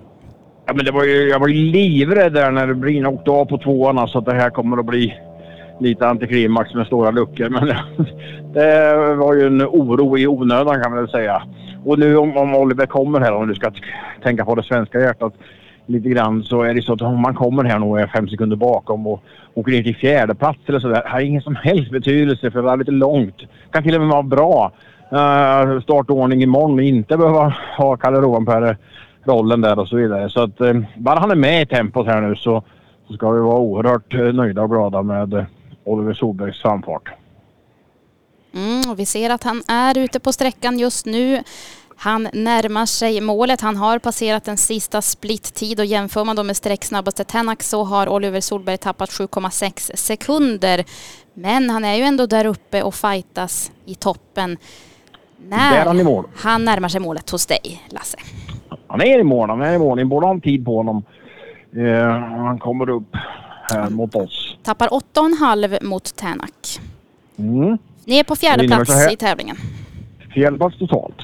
Ja, men det var ju, jag var ju livrädd där när Brina åkte av på tvåan så att det här kommer att bli lite antiklimax med stora luckor. Men det var ju en oro i onödan kan man väl säga. Och nu om, om Oliver kommer här, om du ska tänka på det svenska hjärtat lite grann, så är det så att om man kommer här och är fem sekunder bakom och åker ner till fjärde plats eller sådär, har ingen som helst betydelse för det är lite långt. Kan till och med vara bra Eh, uh, startordning imorgon och inte behöva ha Kalle Rovanperä rollen där och så vidare. Så att eh, bara han är med i tempot här nu så, så ska vi vara oerhört eh, nöjda och glada med Oliver Solbergs framfart. Mm, och vi ser att han är ute på sträckan just nu. Han närmar sig målet. Han har passerat den sista splittid och jämför man då med sträcksnabbaste Tänak så har Oliver Solberg tappat 7,6 sekunder. Men han är ju ändå där uppe och fightas i toppen. När han i mål. han närmar sig målet hos dig, Lasse. Han är i mål, han är i mål. Ni borde ha en tid på honom. Uh, han kommer upp här mot oss. Tappar 8,5 mot Tänak. Mm. Ni är på fjärde plats i tävlingen. Fjärde plats totalt.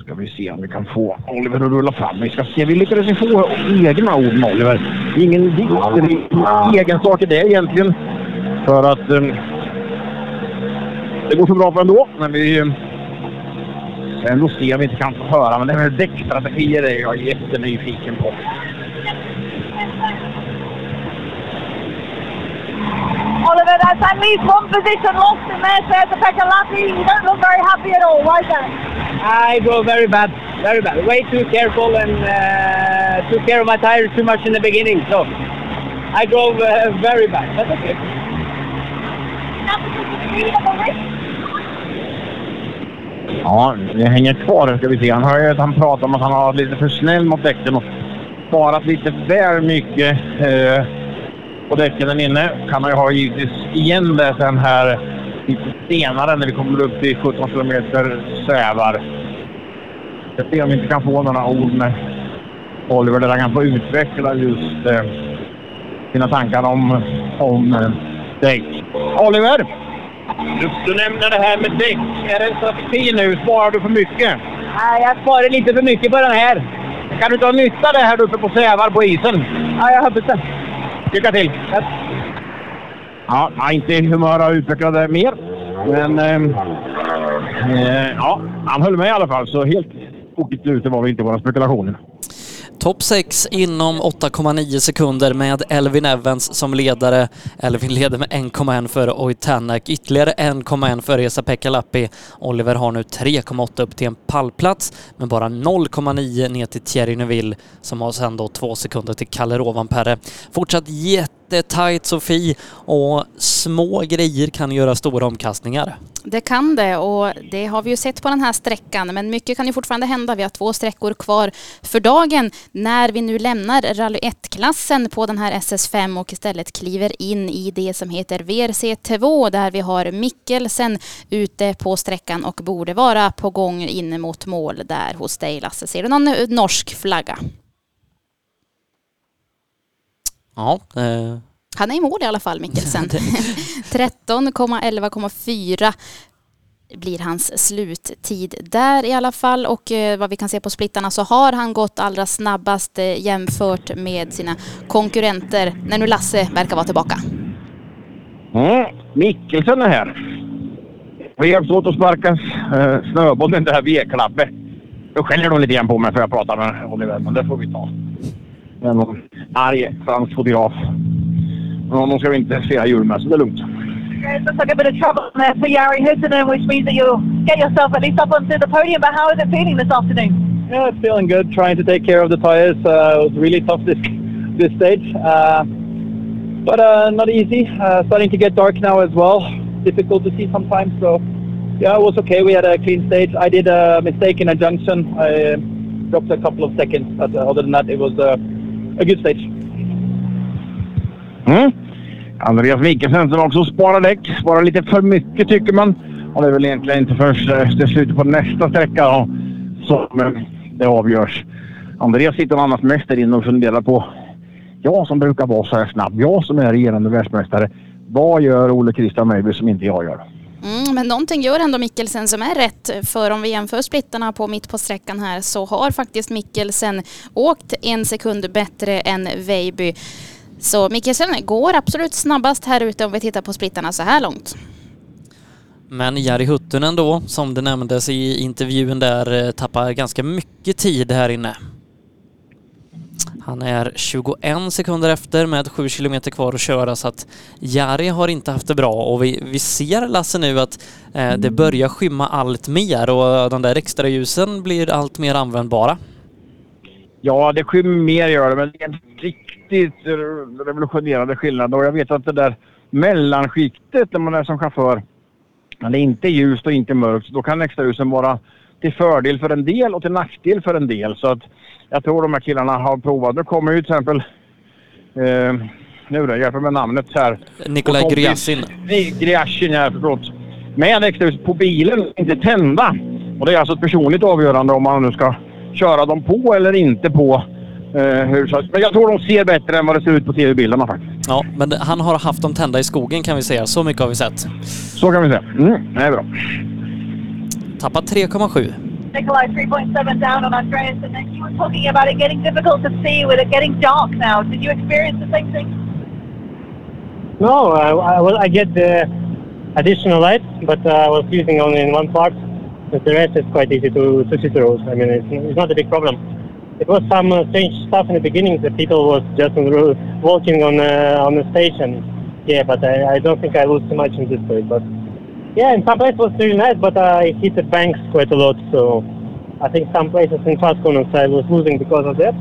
Ska vi se om vi kan få Oliver att rulla fram. Vi ska se. Vi lyckades få egna ord med Oliver. Ingen dikt eller egen sak är det egentligen. För att um, det går så bra för ändå. Men vi ska ändå se om vi inte kan få höra. Men det här med däckstrategier är jag jättenyfiken på. Oliver, that's at least one position lost in there, says the Pekalati. You don't look very happy at all. Why is that? I drove very bad, very bad. Way too careful and uh, took care of my tires too much in the beginning. So I drove uh, very bad. That's okay. Ja, det hänger kvar ska vi se. Han hör ju att han pratar om att han har varit lite för snäll mot däcken och sparat lite väl mycket eh, på däcken där inne. Kan han ju ha givetvis igen det sen här lite senare när vi kommer upp till 17 kilometer svävar. Jag ser om vi inte kan få några ord med Oliver där han kan få utveckla just eh, sina tankar om, om eh, däck. Oliver! Du, du nämner det här med däck. Är det en strategi nu? Sparar du för mycket? Nej, jag sparar lite för mycket på den här. Kan du inte ha nytta det här uppe på Sävar på isen? Ja, jag hoppas det. Lycka till! Ja, jag är inte i humör att utveckla det mer. Men ehm, eh, ja, han höll med i alla fall. Så helt tokigt ute var vi inte i våra spekulationer. Topp 6 inom 8,9 sekunder med Elvin Evans som ledare. Elvin leder med 1,1 före Oitanak, Tänak, ytterligare 1,1 före Esa-Pekka Lappi. Oliver har nu 3,8 upp till en pallplats, men bara 0,9 ner till Thierry Neuville som har sedan då 2 sekunder till Kalle Rovanperä. Fortsatt jättetajt Sofie och små grejer kan göra stora omkastningar. Det kan det och det har vi ju sett på den här sträckan men mycket kan ju fortfarande hända. Vi har två sträckor kvar för dagen när vi nu lämnar Rally 1-klassen på den här SS5 och istället kliver in i det som heter VRC2 där vi har Mikkelsen ute på sträckan och borde vara på gång in mot mål där hos dig Lasse. Ser du någon norsk flagga? Ja, eh, Han är i mål i alla fall, Mikkelsen. 13,11,4 blir hans sluttid där i alla fall och eh, vad vi kan se på splittarna så har han gått allra snabbast eh, jämfört med sina konkurrenter när nu Lasse verkar vara tillbaka. Mm. Mikkelsen är här. Vi hjälps åt att sparka eh, snöbollen det här V-klappet. Då skäller de lite grann på mig för jag pratar med Oliver, men det får vi ta. Men någon arg fransk fotograf. Men honom ska vi inte fira jul med, så det är lugnt. It looks like a bit of trouble there for Jari Huttunen, which means that you'll get yourself at least up onto the podium. But how is it feeling this afternoon? Yeah, it's feeling good. Trying to take care of the tires. Uh, it was really tough this this stage, uh, but uh, not easy. Uh, starting to get dark now as well. Difficult to see sometimes. So yeah, it was okay. We had a clean stage. I did a mistake in a junction. I dropped a couple of seconds, but uh, other than that, it was uh, a good stage. Mm. Andreas Wikesen som också sparar däck. Sparar lite för mycket tycker man. Och det är väl egentligen inte först eh, efter slutet på nästa sträcka då, som eh, det avgörs. Andreas sitter annars mest där inne och funderar på jag som brukar vara så här snabb, jag som är regerande världsmästare. Vad gör Ole Christian Möjby som inte jag gör? Mm, men någonting gör ändå Mikkelsen som är rätt. För om vi jämför splittarna på mitt på sträckan här så har faktiskt Mikkelsen åkt en sekund bättre än Veiby. Så Mikkelsen går absolut snabbast här ute om vi tittar på splittarna så här långt. Men Jari Huttunen då, som det nämndes i intervjun där, eh, tappar ganska mycket tid här inne. Han är 21 sekunder efter med 7 kilometer kvar att köra så att Jari har inte haft det bra och vi, vi ser Lasse nu att eh, det börjar skymma allt mer och de där extra ljusen blir allt mer användbara. Ja, det skymmer mer gör det, men det är en riktigt revolutionerande skillnad. Och jag vet att det där mellanskiktet när man är som chaufför, när det inte är ljust och inte mörkt, då kan extraljusen vara till fördel för en del och till nackdel för en del. Så att jag tror de här killarna har provat. Nu kommer ju till exempel, eh, nu då, hjälper med namnet här. Nikolaj. Nej, Gryasin, ja, förlåt. Med extraljus på bilen, inte tända. Och det är alltså ett personligt avgörande om man nu ska köra dem på eller inte på. Eh, hur, men jag tror de ser bättre än vad det ser ut på tv-bilderna faktiskt. Ja, men han har haft dem tända i skogen kan vi säga. Så mycket har vi sett. Så kan vi säga. Mm, det är bra. Tappat 3,7. Nikolai 3.7 down on Andreas, and then you were talking about it getting difficult to see with it getting dark now. Did you experience the same thing? No, I, I, I get the additional light, but uh, I was using only in one part. But the rest is quite easy to, to see through. I mean, it's, it's not a big problem. It was some uh, strange stuff in the beginning. The people was just on the road, walking on uh, on the station. Yeah, but I, I don't think I lose too much in this way. But yeah, in some places it was really nice, but I hit the banks quite a lot. So I think some places in fast corners I was losing because of that.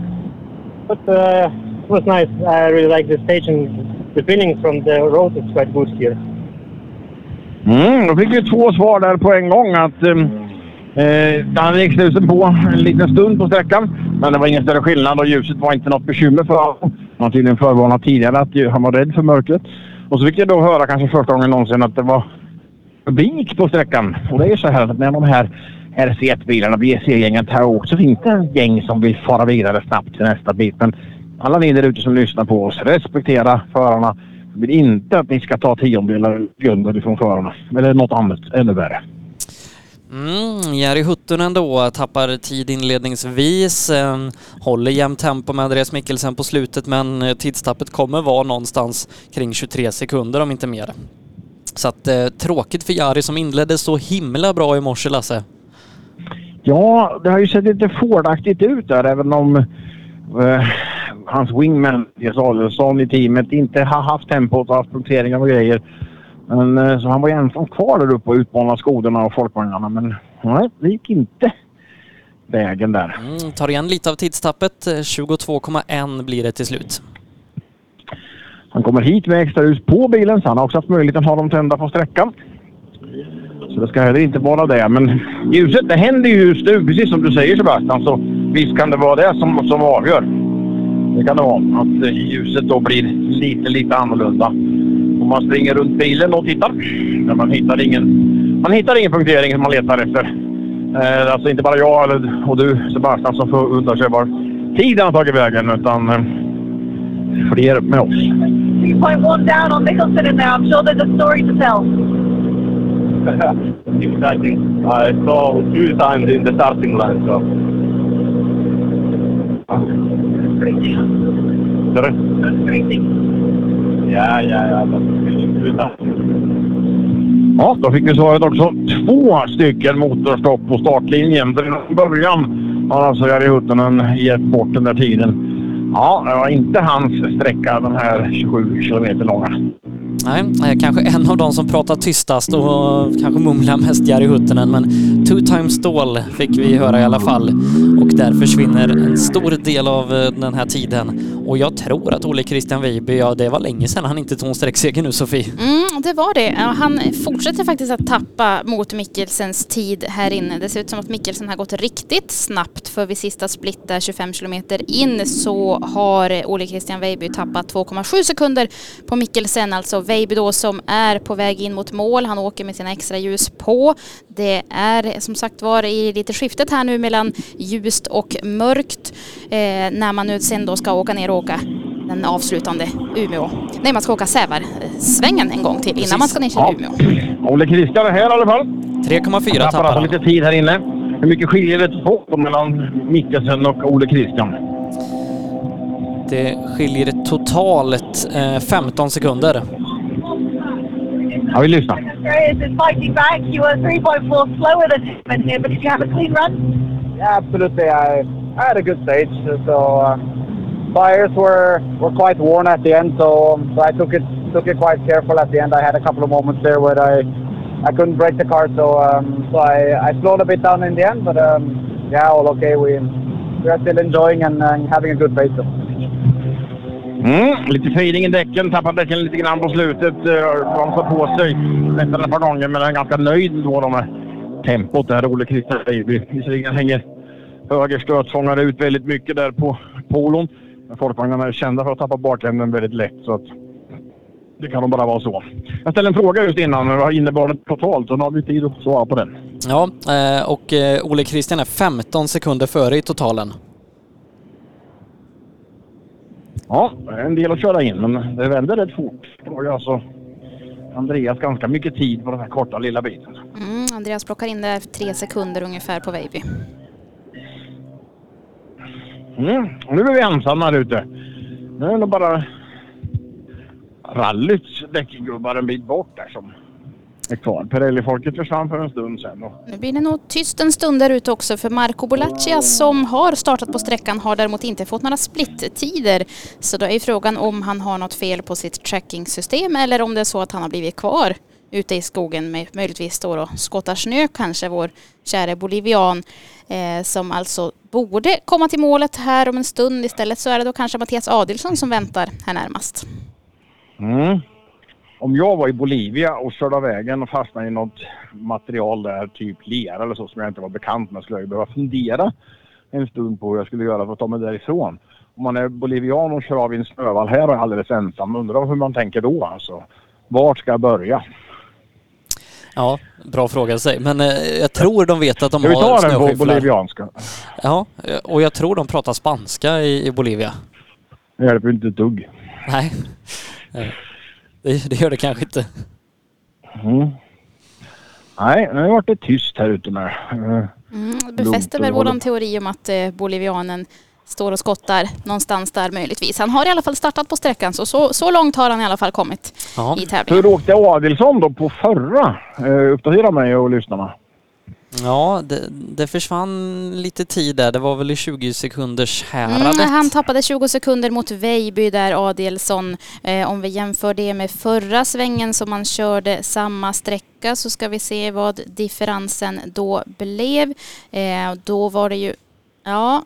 But uh, it was nice. I really like the station. The feeling from the road is quite good here. Mm, då fick vi två svar där på en gång. Att um, eh, eh, han hade på en liten stund på sträckan. Men det var ingen större skillnad och ljuset var inte något bekymmer för honom. Han har tydligen förvarnat tidigare att han var rädd för mörkret. Och så fick jag då höra kanske första gången någonsin att det var publik på sträckan. Och det är ju så här att när de här RC1-bilarna, BC-gängen tar åt så finns det en gäng som vill fara vidare snabbt till nästa bit. Men alla ni där ute som lyssnar på oss, respektera förarna. Jag vill inte att ni ska ta tiondelar grundade ifrån förarna. Eller något annat ännu värre. Mm, Jari Huttunen då tappar tid inledningsvis, eh, håller jämnt tempo med Andreas Mikkelsen på slutet men tidstappet kommer vara någonstans kring 23 sekunder om inte mer. Så att eh, tråkigt för Jari som inledde så himla bra i morse Lasse. Ja, det har ju sett lite Fordaktigt ut där även om eh, hans wingman, Mattias Adelsson i teamet, inte har haft tempot och haft punkteringar och grejer. Men, eh, så han var ju ensam kvar där uppe och utmanade skodarna och folkvagnarna. Men nej, det gick inte vägen där. Mm, tar igen lite av tidstappet, eh, 22,1 blir det till slut. Han kommer hit med extra ljus på bilen så han har också haft möjligheten att ha dem tända på sträckan. Så det ska heller inte vara det. Men ljuset, det händer ju just nu, precis som du säger Sebastian. Så visst kan det vara det som, som avgör. Det kan det vara. Att ljuset då blir lite, lite annorlunda. Om man springer runt bilen och tittar. Men man hittar ingen, man hittar ingen punktering som man letar efter. Eh, alltså inte bara jag eller, och du Sebastian som undrar sig var tiden har tagit vägen. Utan eh, fler med oss. 2.1 down on Mickelson in there. I'm sure there's a story to tell. exciting. I saw two times in the starting line, so. Sorry? Yeah, yeah, yeah. But two times. Ja, då fick vi svaret också. Två stycken motorstopp på startlinjen. Från början har alltså Jari Huttunen gett bort den där tiden. Ja, det var inte hans sträcka den här 27 kilometer långa. Nej, eh, kanske en av de som pratar tystast och eh, kanske mumlar mest Jari Huttunen, men two times Stall fick vi höra i alla fall. Och där försvinner en stor del av eh, den här tiden. Och jag tror att Ole Christian Weiby, ja det var länge sedan han inte tog en sträckseger nu Sofie. Mm, det var det. Han fortsätter faktiskt att tappa mot Mikkelsens tid här inne. Det ser ut som att Mikkelsen har gått riktigt snabbt för vid sista split där 25 kilometer in så har Ole Christian Weiby tappat 2,7 sekunder på Mikkelsen. Alltså Weiby då som är på väg in mot mål. Han åker med sina extra ljus på. Det är som sagt var i lite skiftet här nu mellan ljust och mörkt eh, när man nu sen då ska åka ner och åka den avslutande Umeå. Nej, man ska åka Sävar-svängen en gång till innan man ska ner till Ja. Umeå. Olle Christian är här i alla fall. 3,4 tappar han. lite tid här inne. Hur mycket skiljer det på mellan Mikkelsen och Olle Christian? Det skiljer totalt eh, 15 sekunder. Ja, vi lyssnar. Australia's is fighting back. You were 3.4 slower than him in here, but did you have a clean run? Yeah, absolutely. I, I had a good stage, so uh, tires were were quite worn at the end, so, um, so I took it took it quite careful at the end. I had a couple of moments there where I I couldn't break the car, so um, so I, I slowed a bit down in the end, but um, yeah, all okay. We we are still enjoying and uh, having a good pace. Mm, lite fejding i däcken, tappade däcken lite grann på slutet. Eh, Bromsade på sig nästan ett par gånger, men är ganska nöjd då med tempot där. Olle Christer Vejby. Visserligen hänger höger stötfångare ut väldigt mycket där på polon. Men folkvagnarna är kända för att tappa bakänden väldigt lätt, så att det kan nog bara vara så. Jag ställde en fråga just innan, vad innebar det totalt? Så nu har vi tid att svara på den. Ja, eh, och eh, Ole Christian är 15 sekunder före i totalen. Ja, en del att köra in, men det vänder rätt fort. Det alltså Andreas ganska mycket tid på den här korta lilla biten. Mm, Andreas plockar in det tre sekunder ungefär på Vejby. Mm. Nu är vi ensamma här ute. Nu är det bara rallyts däckgubbar en bit bort där som är kvar. Pirelli-folket försvann för en stund sedan. Nu blir det nog tyst en stund där ute också för Marco Bolaccia som har startat på sträckan har däremot inte fått några splittider. Så då är frågan om han har något fel på sitt tracking-system eller om det är så att han har blivit kvar ute i skogen med möjligtvis står och skottar snö kanske vår käre bolivian eh, som alltså borde komma till målet här om en stund. Istället så är det då kanske Mattias Adilsson som väntar här närmast. Mm. Om jag var i Bolivia och körde av vägen och fastnade i något material där, typ lera eller så, som jag inte var bekant med, skulle jag behöva fundera en stund på hur jag skulle göra för att ta mig därifrån. Om man är bolivian och kör av i en snövall här och är alldeles ensam, undrar hur man tänker då alltså. Vart ska jag börja? Ja, bra fråga sig. Men eh, jag tror de vet att de Ska vi har ta den på snöskyfflar. bolivianska? Ja, eh, och jag tror de pratar spanska i, i Bolivia. Det hjälper inte ett dugg. Nej, det, det gör det kanske inte. Mm. Nej, nu har det tyst här ute med. Eh, Mm, det befäster väl våran teori om att eh, bolivianen står och skottar någonstans där möjligtvis. Han har i alla fall startat på sträckan så så, så långt har han i alla fall kommit i tävlingen. Hur åkte Adilsson då på förra? Eh, uppdatera mig och lyssnarna. Ja, det, det försvann lite tid där. Det var väl i 20 sekunders häradet. Mm, han tappade 20 sekunder mot Vejby där Adelsson. Eh, om vi jämför det med förra svängen som man körde samma sträcka så ska vi se vad differensen då blev. Eh, då var det ju, ja,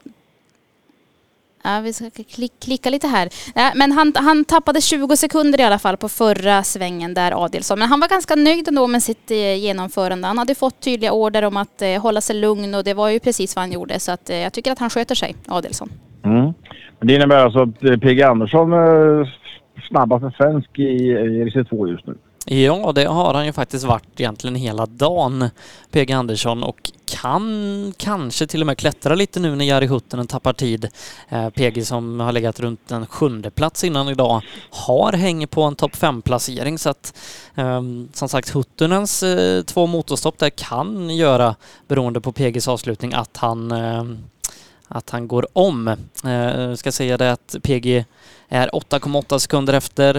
Ja, vi ska klick, klicka lite här. Ja, men han, han tappade 20 sekunder i alla fall på förra svängen där Adelsson. Men han var ganska nöjd ändå med sitt eh, genomförande. Han hade fått tydliga order om att eh, hålla sig lugn och det var ju precis vad han gjorde. Så att, eh, jag tycker att han sköter sig, Adelsson. Mm. Men det innebär alltså att eh, PG Andersson eh, är snabbaste svensk i, i RC2 just nu. Ja, det har han ju faktiskt varit egentligen hela dagen, PG Andersson, och kan kanske till och med klättra lite nu när Jari Huttunen tappar tid. Eh, PG som har legat runt en sjunde plats innan idag har häng på en topp fem-placering. så att eh, som sagt Huttunens eh, två motorstopp där kan göra, beroende på PGs avslutning, att han eh, att han går om. Eh, ska säga det att PG är 8,8 sekunder efter,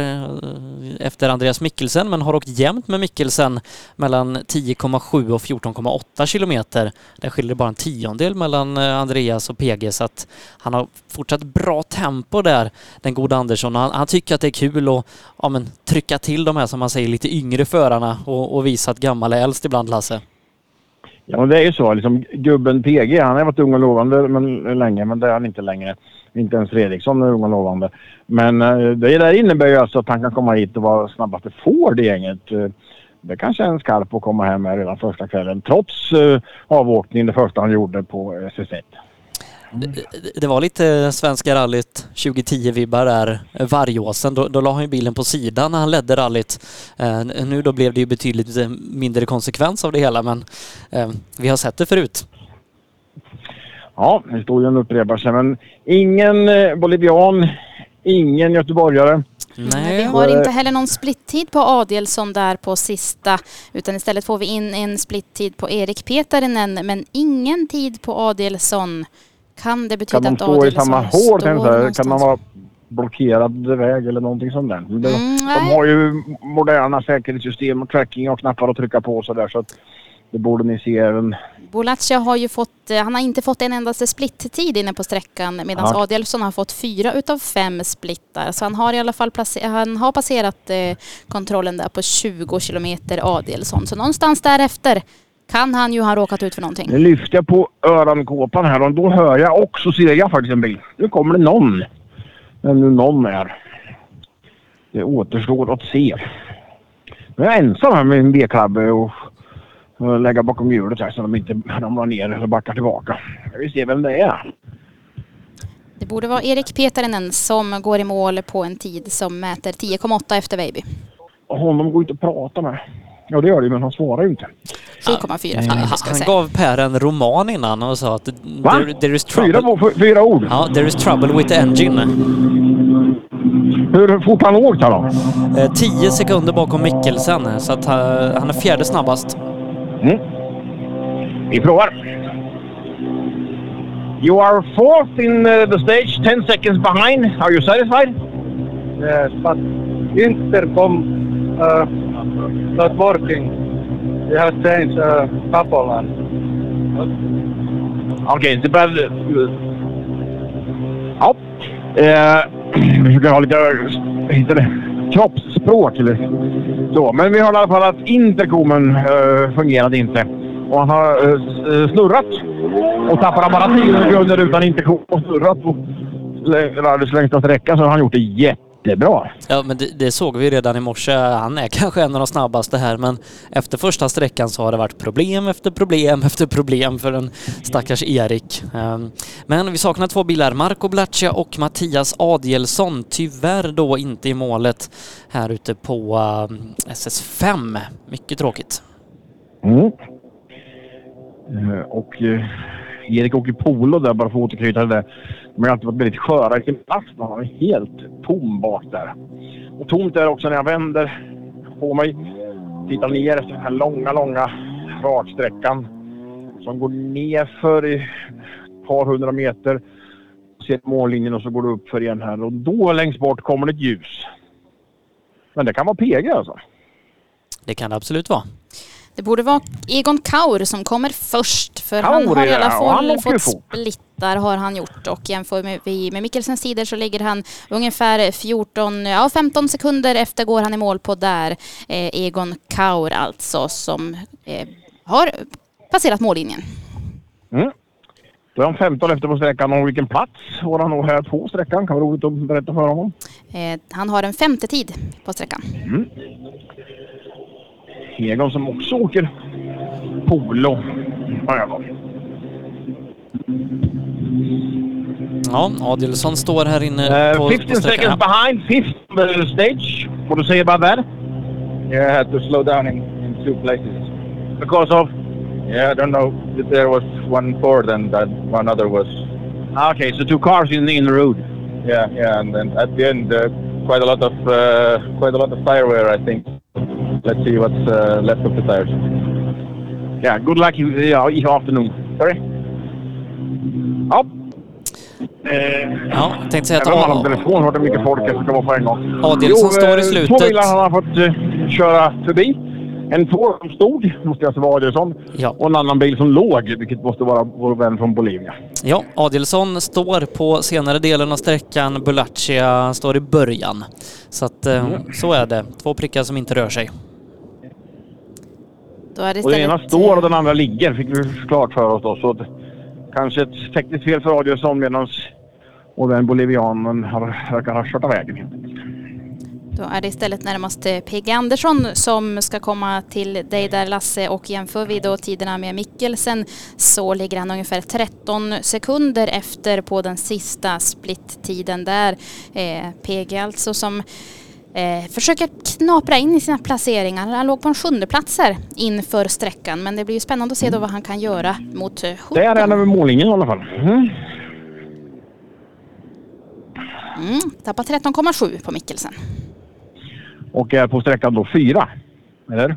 efter Andreas Mikkelsen men har åkt jämnt med Mikkelsen mellan 10,7 och 14,8 kilometer. Där skiljer det bara en tiondel mellan eh, Andreas och PG så att han har fortsatt bra tempo där, den gode Andersson. Han, han tycker att det är kul att ja, men, trycka till de här som man säger lite yngre förarna och, och visa att gammal är äldst ibland Lasse. Ja, men det är ju så. Liksom, gubben PG, han har varit ung och lovande men, eh, länge, men det är han inte längre. Inte ens Fredriksson är ung och lovande. Men eh, det där innebär ju alltså att han kan komma hit och vara snabbaste Ford i gänget. Eh, Det kanske är en skarp att komma hem med redan första kvällen trots eh, avåkningen det första han gjorde på SS1. Det- Det var lite Svenska rallyt 2010-vibbar där, eh, Vargåsen. Då, då la han ju bilen på sidan när han ledde rallyt. Eh, nu då blev det ju betydligt eh, mindre konsekvens av det hela men eh, vi har sett det förut. Ja, historien upprepar sig men ingen eh, bolivian Ingen göteborgare. Vi har inte heller någon splittid på Adelsson där på sista utan istället får vi in en splittid på Erik Petarinen men ingen tid på Adelsson. Kan det betyda Kan de att stå i samma hål? Kan någonstans? de vara blockerad väg eller någonting sånt där? Mm, de nej. har ju moderna säkerhetssystem och tracking och knappar att trycka på och sådär så att det borde ni se även. Bolaccia har ju fått, eh, han har inte fått en endaste splittid inne på sträckan medan Ja. Adelsson har fått fyra utav fem splittar. Så han har i alla fall place- han har passerat eh, kontrollen där på 20 kilometer Adelsson. Så någonstans därefter kan han ju ha råkat ut för någonting. Nu lyfter jag på öronkåpan här och då hör jag och så ser jag faktiskt en bil. Nu kommer det någon. Vem nu någon är. Det återstår att se. Nu är jag ensam här med min B-klabbe och, och lägga bakom hjulet här så de inte ramlar ner eller backar tillbaka. Vi ser vem det är. Det borde vara Erik Petarinen som går i mål på en tid som mäter 10,8 efter. Och honom går inte att prata med. Ja det gör det men han svarar ju inte. 7,4 efter Han, gav Per en roman innan och sa att Va? there, there is trouble. Fyra, fyra ord. Ja, there is trouble with the engine. Hur fort har han åkt här då? Eh, 10 sekunder bakom Mikkelsen så att eh, han är fjärde snabbast. Mm. Vi provar. You are fourth in uh, the stage, 10 seconds behind. Are you satisfied? Yes, but intercom uh, not working. We have changed uh, couple and Okej, det behöver... Ja. Eh, vi försöker ha lite eh, Inte det, kroppsspråk eller så. Men vi har i alla fall att intercomen eh, fungerade inte. Och han har eh, eh snurrat och tappar han bara 10 sekunder utan intercom och snurrat på radios längsta räcka så har han gjort det jättebra. Ja, men det, det såg vi redan i morse. Han är kanske en av de snabbaste här, men efter första sträckan så har det varit problem efter problem efter problem för den stackars Erik. Ehm, Men vi saknar två bilar, Marco Blaccia och Mattias Adielsson. Tyvärr då inte i målet här ute på eh, SS5. Mycket tråkigt. Mm. Eh, Och eh, Erik åker polo där bara för att återknyta till det. De har alltid varit väldigt sköra i sin plats. Man är helt tom bak där. Och tomt är det också när jag vänder på mig. Tittar ner efter den här långa, långa raksträckan som går ner för i ett par hundra meter. Ser mållinjen och så går det upp för igen här och då längst bort kommer det ett ljus. Men det kan vara PG alltså. Det kan det absolut vara. Det borde vara Egon Kaur som kommer först för han Kaur, har i alla han fall fått splittar har han gjort och jämför med, med Mikkelsens tider så ligger han ungefär 14, ja 15 sekunder efter går han i mål på där. Eh, Egon Kaur alltså som eh, har passerat mållinjen. Mm. Då är han 15 efter på sträckan och vilken plats var han nog här på sträckan? Kan vara roligt att berätta för honom. Eh, han har en femte tid på sträckan. Mm. Egon som också åker polo. Ja, Adielsson står här inne Uh, på, 15 på seconds behind, fifth on the stage. What do you say about that? Yeah, I had to slow down in, in two places. Because of? Yeah, I don't know. There was one Ford and that one other was. Okay, so two cars in in the road. Yeah, yeah, and then at the end, uh, quite a lot of uh, quite a lot of tire wear. I think. Let's see what's uh, left of the tires. Yeah, good luck in the uh, afternoon. Sorry? Ja. Eh, Ja, jag tänkte säga att han har telefon har det mycket folk det ska vara på en gång. Adielsson står i eh, slutet. Två bilar han har fått eh, köra förbi. En Ford som stod, måste alltså vara Adielsson. Ja. Och en annan bil som låg, vilket måste vara vår vän från Bolivia. Ja, Adielsson står på senare delen av sträckan, Bulaccia står i början. Så att eh, Mm. så är det. Två prickar som inte rör sig. Då är det Och den ena står och den andra ligger, fick vi klart för oss då. Så att, kanske ett tekniskt fel för Adielsson medan och den bolivianen har, verkar ha kört av vägen. helt enkelt. Då är det istället närmast eh, PG Andersson som ska komma till dig där Lasse och jämför vi då tiderna med Mikkelsen så ligger han ungefär 13 sekunder efter på den sista splittiden där. Eh, PG alltså som eh, försöker knapra in i sina placeringar. Han låg på en sjunde plats här inför sträckan men det blir ju spännande att se då vad han kan göra mot eh, Det är en över mållinjen i alla fall. Mm. Mm, tappar 13,7 på Mikkelsen. Och är på sträckan då fyra. Eller?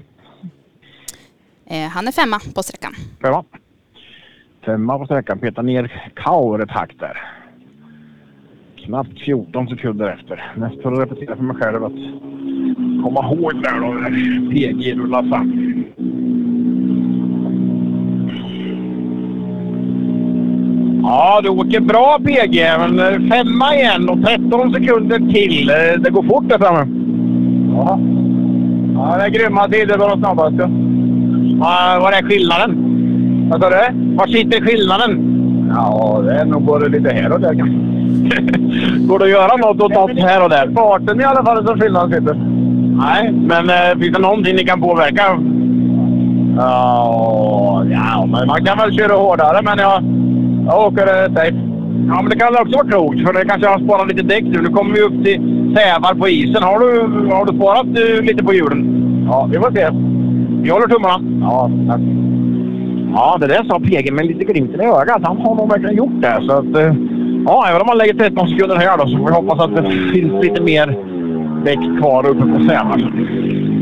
Eh, han är femma på sträckan. Femma. Femma på sträckan. Petar ner Kaur ett hack där. Knappt 14 sekunder efter. Mest för att repetera för mig själv att komma ihåg där då när PG rullar fram. Ja, du åker bra PG, men eh, femma igen och 13 sekunder till. Eh, det går fort där framme. Ja. Ja, det är grymma tider på de snabbaste. Ja, Var är skillnaden? Vad sa du? Var sitter skillnaden? Ja, det är nog både lite här och där kanske. Går det att göra något åt något här och där? Farten i alla fall som skillnaden sitter. Nej, men eh, finns det någonting ni kan påverka? Ja, ja, men man kan väl köra hårdare, men jag, jag åker eh, safe. Ja, men det kan också vara klokt, för det kanske har sparat lite däck nu. Nu kommer vi upp till sävar på isen. Har du, har du sparat eh, lite på hjulen? Ja, vi får se. Vi håller tummarna. Ja, tack. Ja, det där sa PG med lite glimten i ögat. Han har nog verkligen gjort det. Så att, eh, ja, även om man lägger 13 sekunder här då, så får vi hoppas att det finns lite mer däck kvar uppe på Sälen.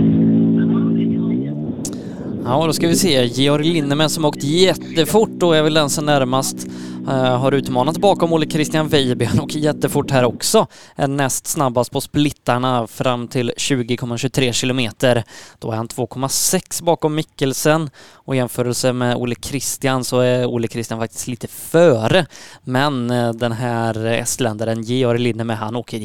Ja, då ska vi se. Georg Linnemann som åkt jättefort och är väl den som närmast uh, har utmanat bakom Olle Christian Weiby. Han åker jättefort här också. Är näst snabbast på splittarna fram till 20,23 kilometer. Då är han 2,6 bakom Mikkelsen och i jämförelse med Olle Christian så är Olle Christian faktiskt lite före. Men uh, den här estländaren Georg Linnemann, han åker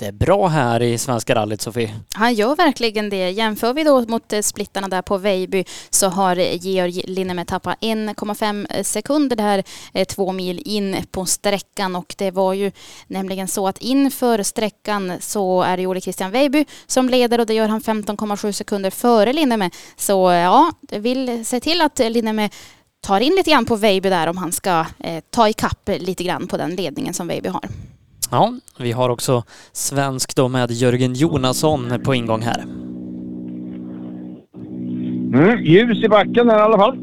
jättebra här i Svenska rallyt, Sofie. Han gör verkligen det. Jämför vi då mot eh, splittarna där på Vejby så har eh, Georg Linnemer tappat 1,5 eh, sekunder där två mil in på sträckan och det var ju nämligen så att inför sträckan så är det Ole Christian Vejby som leder och det gör han 15,7 sekunder före Linnemer. Så ja, vill se till att Linnemer tar in lite grann på Vejby där om han ska eh, ta ikapp lite grann på den ledningen som Vejby har. Ja, vi har också svensk då med Jörgen Jonasson på ingång här. Mm, ljus i backen här i alla fall.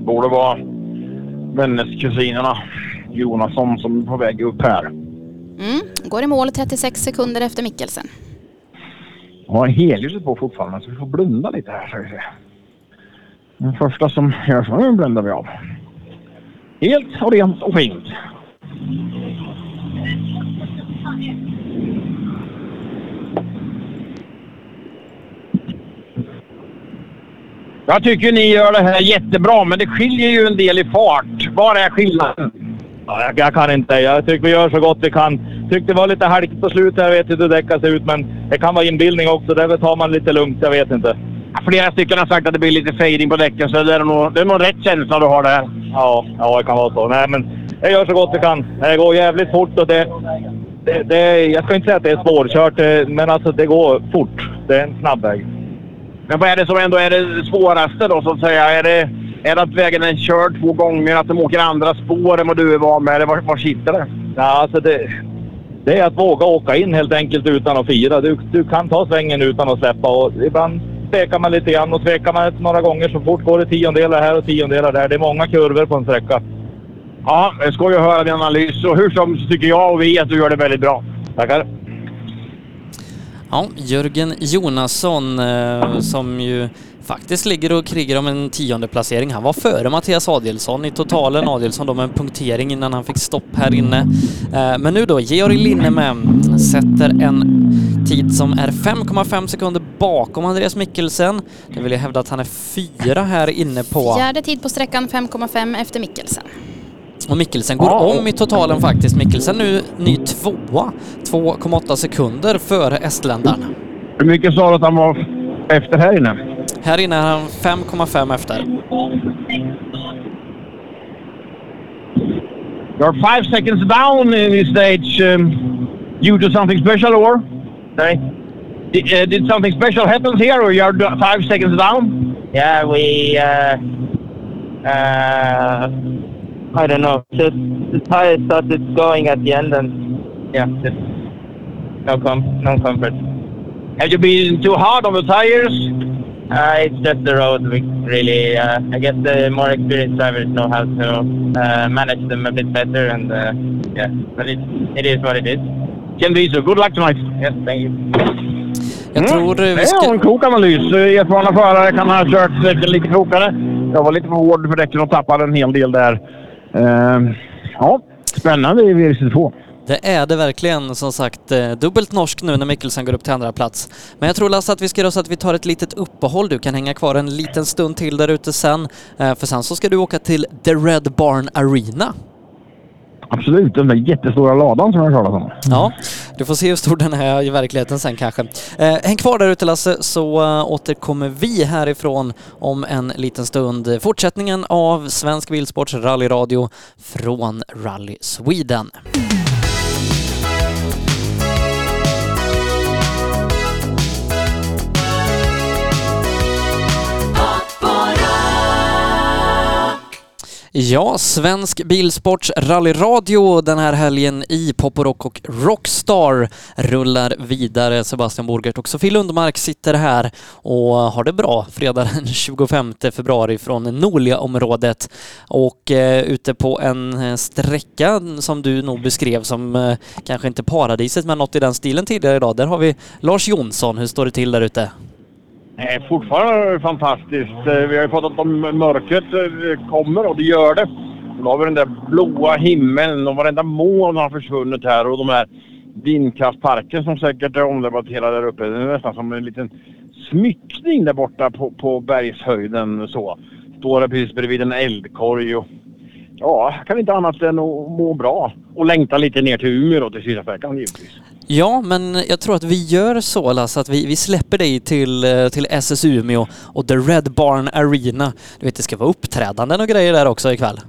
Borde vara Vännäs-kusinerna Jonasson som är på väg upp här. Mm, går i mål 36 sekunder efter Mikkelsen. Ja, helljuset på fortfarande så vi får blunda lite här. Så vi se. Den första som gör så, nu bländar vi av. Helt och rent och fint. Jag tycker ni gör det här jättebra, men det skiljer ju en del i fart. Var är skillnaden? Ja, jag, jag kan inte. Jag tycker vi gör så gott vi kan. Tyckte det var lite halkigt på slutet. Jag vet inte hur däcken ser ut, men det kan vara inbildning också. Därför tar man lite lugnt. Jag vet inte. Flera stycken har sagt att det blir lite fading på däcken, så det är nog, det är nog rätt känsla du har där. Ja, ja, det kan vara så. Nej, men jag gör så gott vi kan. Det går jävligt fort och det... det, det jag ska inte säga att det är svårkört, eh, men alltså det går fort. Det är en snabb väg. Men vad är det som ändå är det svåraste då så att säga? Är det, är det att vägen är körd två gånger, att de åker andra spår än vad du är van med? Eller var, var sitter det? Ja, alltså det, det är att våga åka in helt enkelt utan att fira. Du, du kan ta svängen utan att släppa och ibland tvekar man lite grann och tvekar man några gånger så fort går det tiondelar här och tiondelar där. Det är många kurvor på en sträcka. Ja, det ska ju höra din analys. Och hur som så tycker jag och vi att du gör det väldigt bra. Tackar. Ja, Jörgen Jonasson eh, som ju faktiskt ligger och krigar om en tionde placering. Han var före Mattias Adielsson i totalen. Adielsson då med en punktering innan han fick stopp här inne. Eh, men nu då, Georg Linnemäe sätter en tid som är 5,5 sekunder bakom Andreas Mikkelsen. Det vill jag hävda att han är fyra här inne på. Fjärde tid på sträckan 5,5 efter Mikkelsen. Och Mikkelsen går om i totalen faktiskt. Mikkelsen nu ny tvåa, 2,8 sekunder före estländaren. Hur mycket sa du att han var efter här inne? Här inne är han 5,5 efter. You're five seconds down in this stage um, due to something special or? Sorry? Did, uh, did something special happen here or you're five seconds down? Yeah, we. Uh, uh, I don't know. Just the tire started going at the end, and yeah, just no com no comfort. Have you been too hard on the tires? Uh, it's just the road. We really, uh, I guess the more experienced drivers know how to uh, manage them a bit better, and uh, yeah, but it, it is what it is. Ken Diesel, good luck tonight. Yes, thank you. Jag tror det vi är ska... en klok analys. Erfarna förare kan ha kört däcken lite klokare. Jag var lite för hård för däcken och tappade en hel del där. Ehm, ja, spännande i VRC2. Det är det verkligen. Som sagt, eh, dubbelt norsk nu när Mikkelsen går upp till andra plats. Men jag tror Lasse att vi ska göra så att vi tar ett litet uppehåll. Du kan hänga kvar en liten stund till där ute sen. Eh, för sen så ska du åka till The Red Barn Arena. Absolut, den där jättestora ladan som jag talat alltså. om. Ja, du får se hur stor den är i verkligheten sen kanske. Eh, häng kvar där ute Lasse så eh, återkommer vi härifrån om en liten stund. Fortsättningen av Svensk Bilsports rallyradio från Rally Sweden. Ja, Svensk Bilsports rallyradio den här helgen i Poporock och Rockstar rullar vidare. Sebastian Borgert och Sofie Lundmark sitter här och har det bra fredag den 25 februari från Nolia-området och eh, ute på en eh, sträcka som du nog beskrev som eh, kanske inte paradiset men något i den stilen tidigare idag. Där har vi Lars Jonsson. Hur står det till där ute? Nej, fortfarande fantastiskt. Eh, vi har ju pratat om mörkret eh, kommer och det gör det. Då har vi den där blåa himlen och varenda moln har försvunnit här och de här vindkraftparken som säkert är omdebatterade där uppe. Det är nästan som en liten smyckning där borta på, på bergshöjden så. Står där precis bredvid en eldkorg och ja, kan inte annat än att må bra. Och längta lite ner till Umeå då, till Sydafrika givetvis. Ja, men jag tror att vi gör så Lasse, att vi, vi släpper dig till, eh, till SS Umeå och The Red Barn Arena. Du vet, det ska vara uppträdanden och grejer där också ikväll.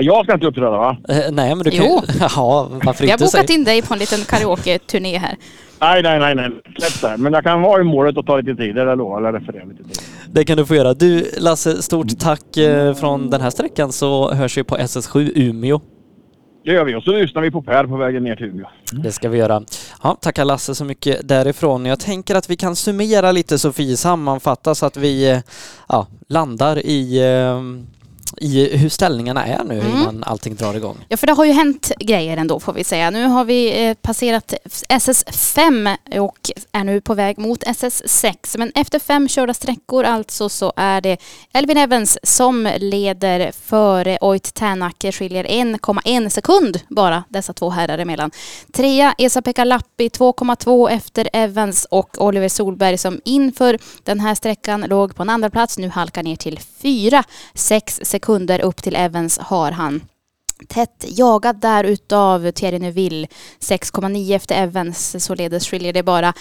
Jag ska inte uppträda va? Eh, nej, men du kan Jo. Ja, varför Vi har inte? bokat säg. in dig på en liten karaoke-turné här. Nej, nej, nej, nej. Släpp det. Men jag kan vara i målet och ta lite tid, eller lovar. Eller referera lite tid. Det kan du få göra. Du Lasse, stort tack eh, från den här sträckan så hörs vi på SS7 Umeå. Det gör vi och så lyssnar vi på Per på vägen ner till Umeå. Mm. Det ska vi göra. Ja, tackar Lasse så mycket därifrån. Jag tänker att vi kan summera lite Sofie, sammanfatta så att vi eh, ja, landar i, eh, i hur ställningarna är nu Mm. innan allting drar igång. Ja, för det har ju hänt grejer ändå får vi säga. Nu har vi eh, passerat SS5 och är nu på väg mot SS6. Men efter fem körda sträckor alltså så är det Elvin Evans som leder före Oit Tänak. skiljer 1,1 sekund bara dessa två herrar emellan. Trea Esa-Pekka Lappi 2,2 efter Evans och Oliver Solberg som inför den här sträckan låg på en andra plats nu halkar ner till fyra. Sex sekunder upp till Evans har han. Tätt jagad där utav Thierry Neuville. 6,9 efter Evans således skiljer det bara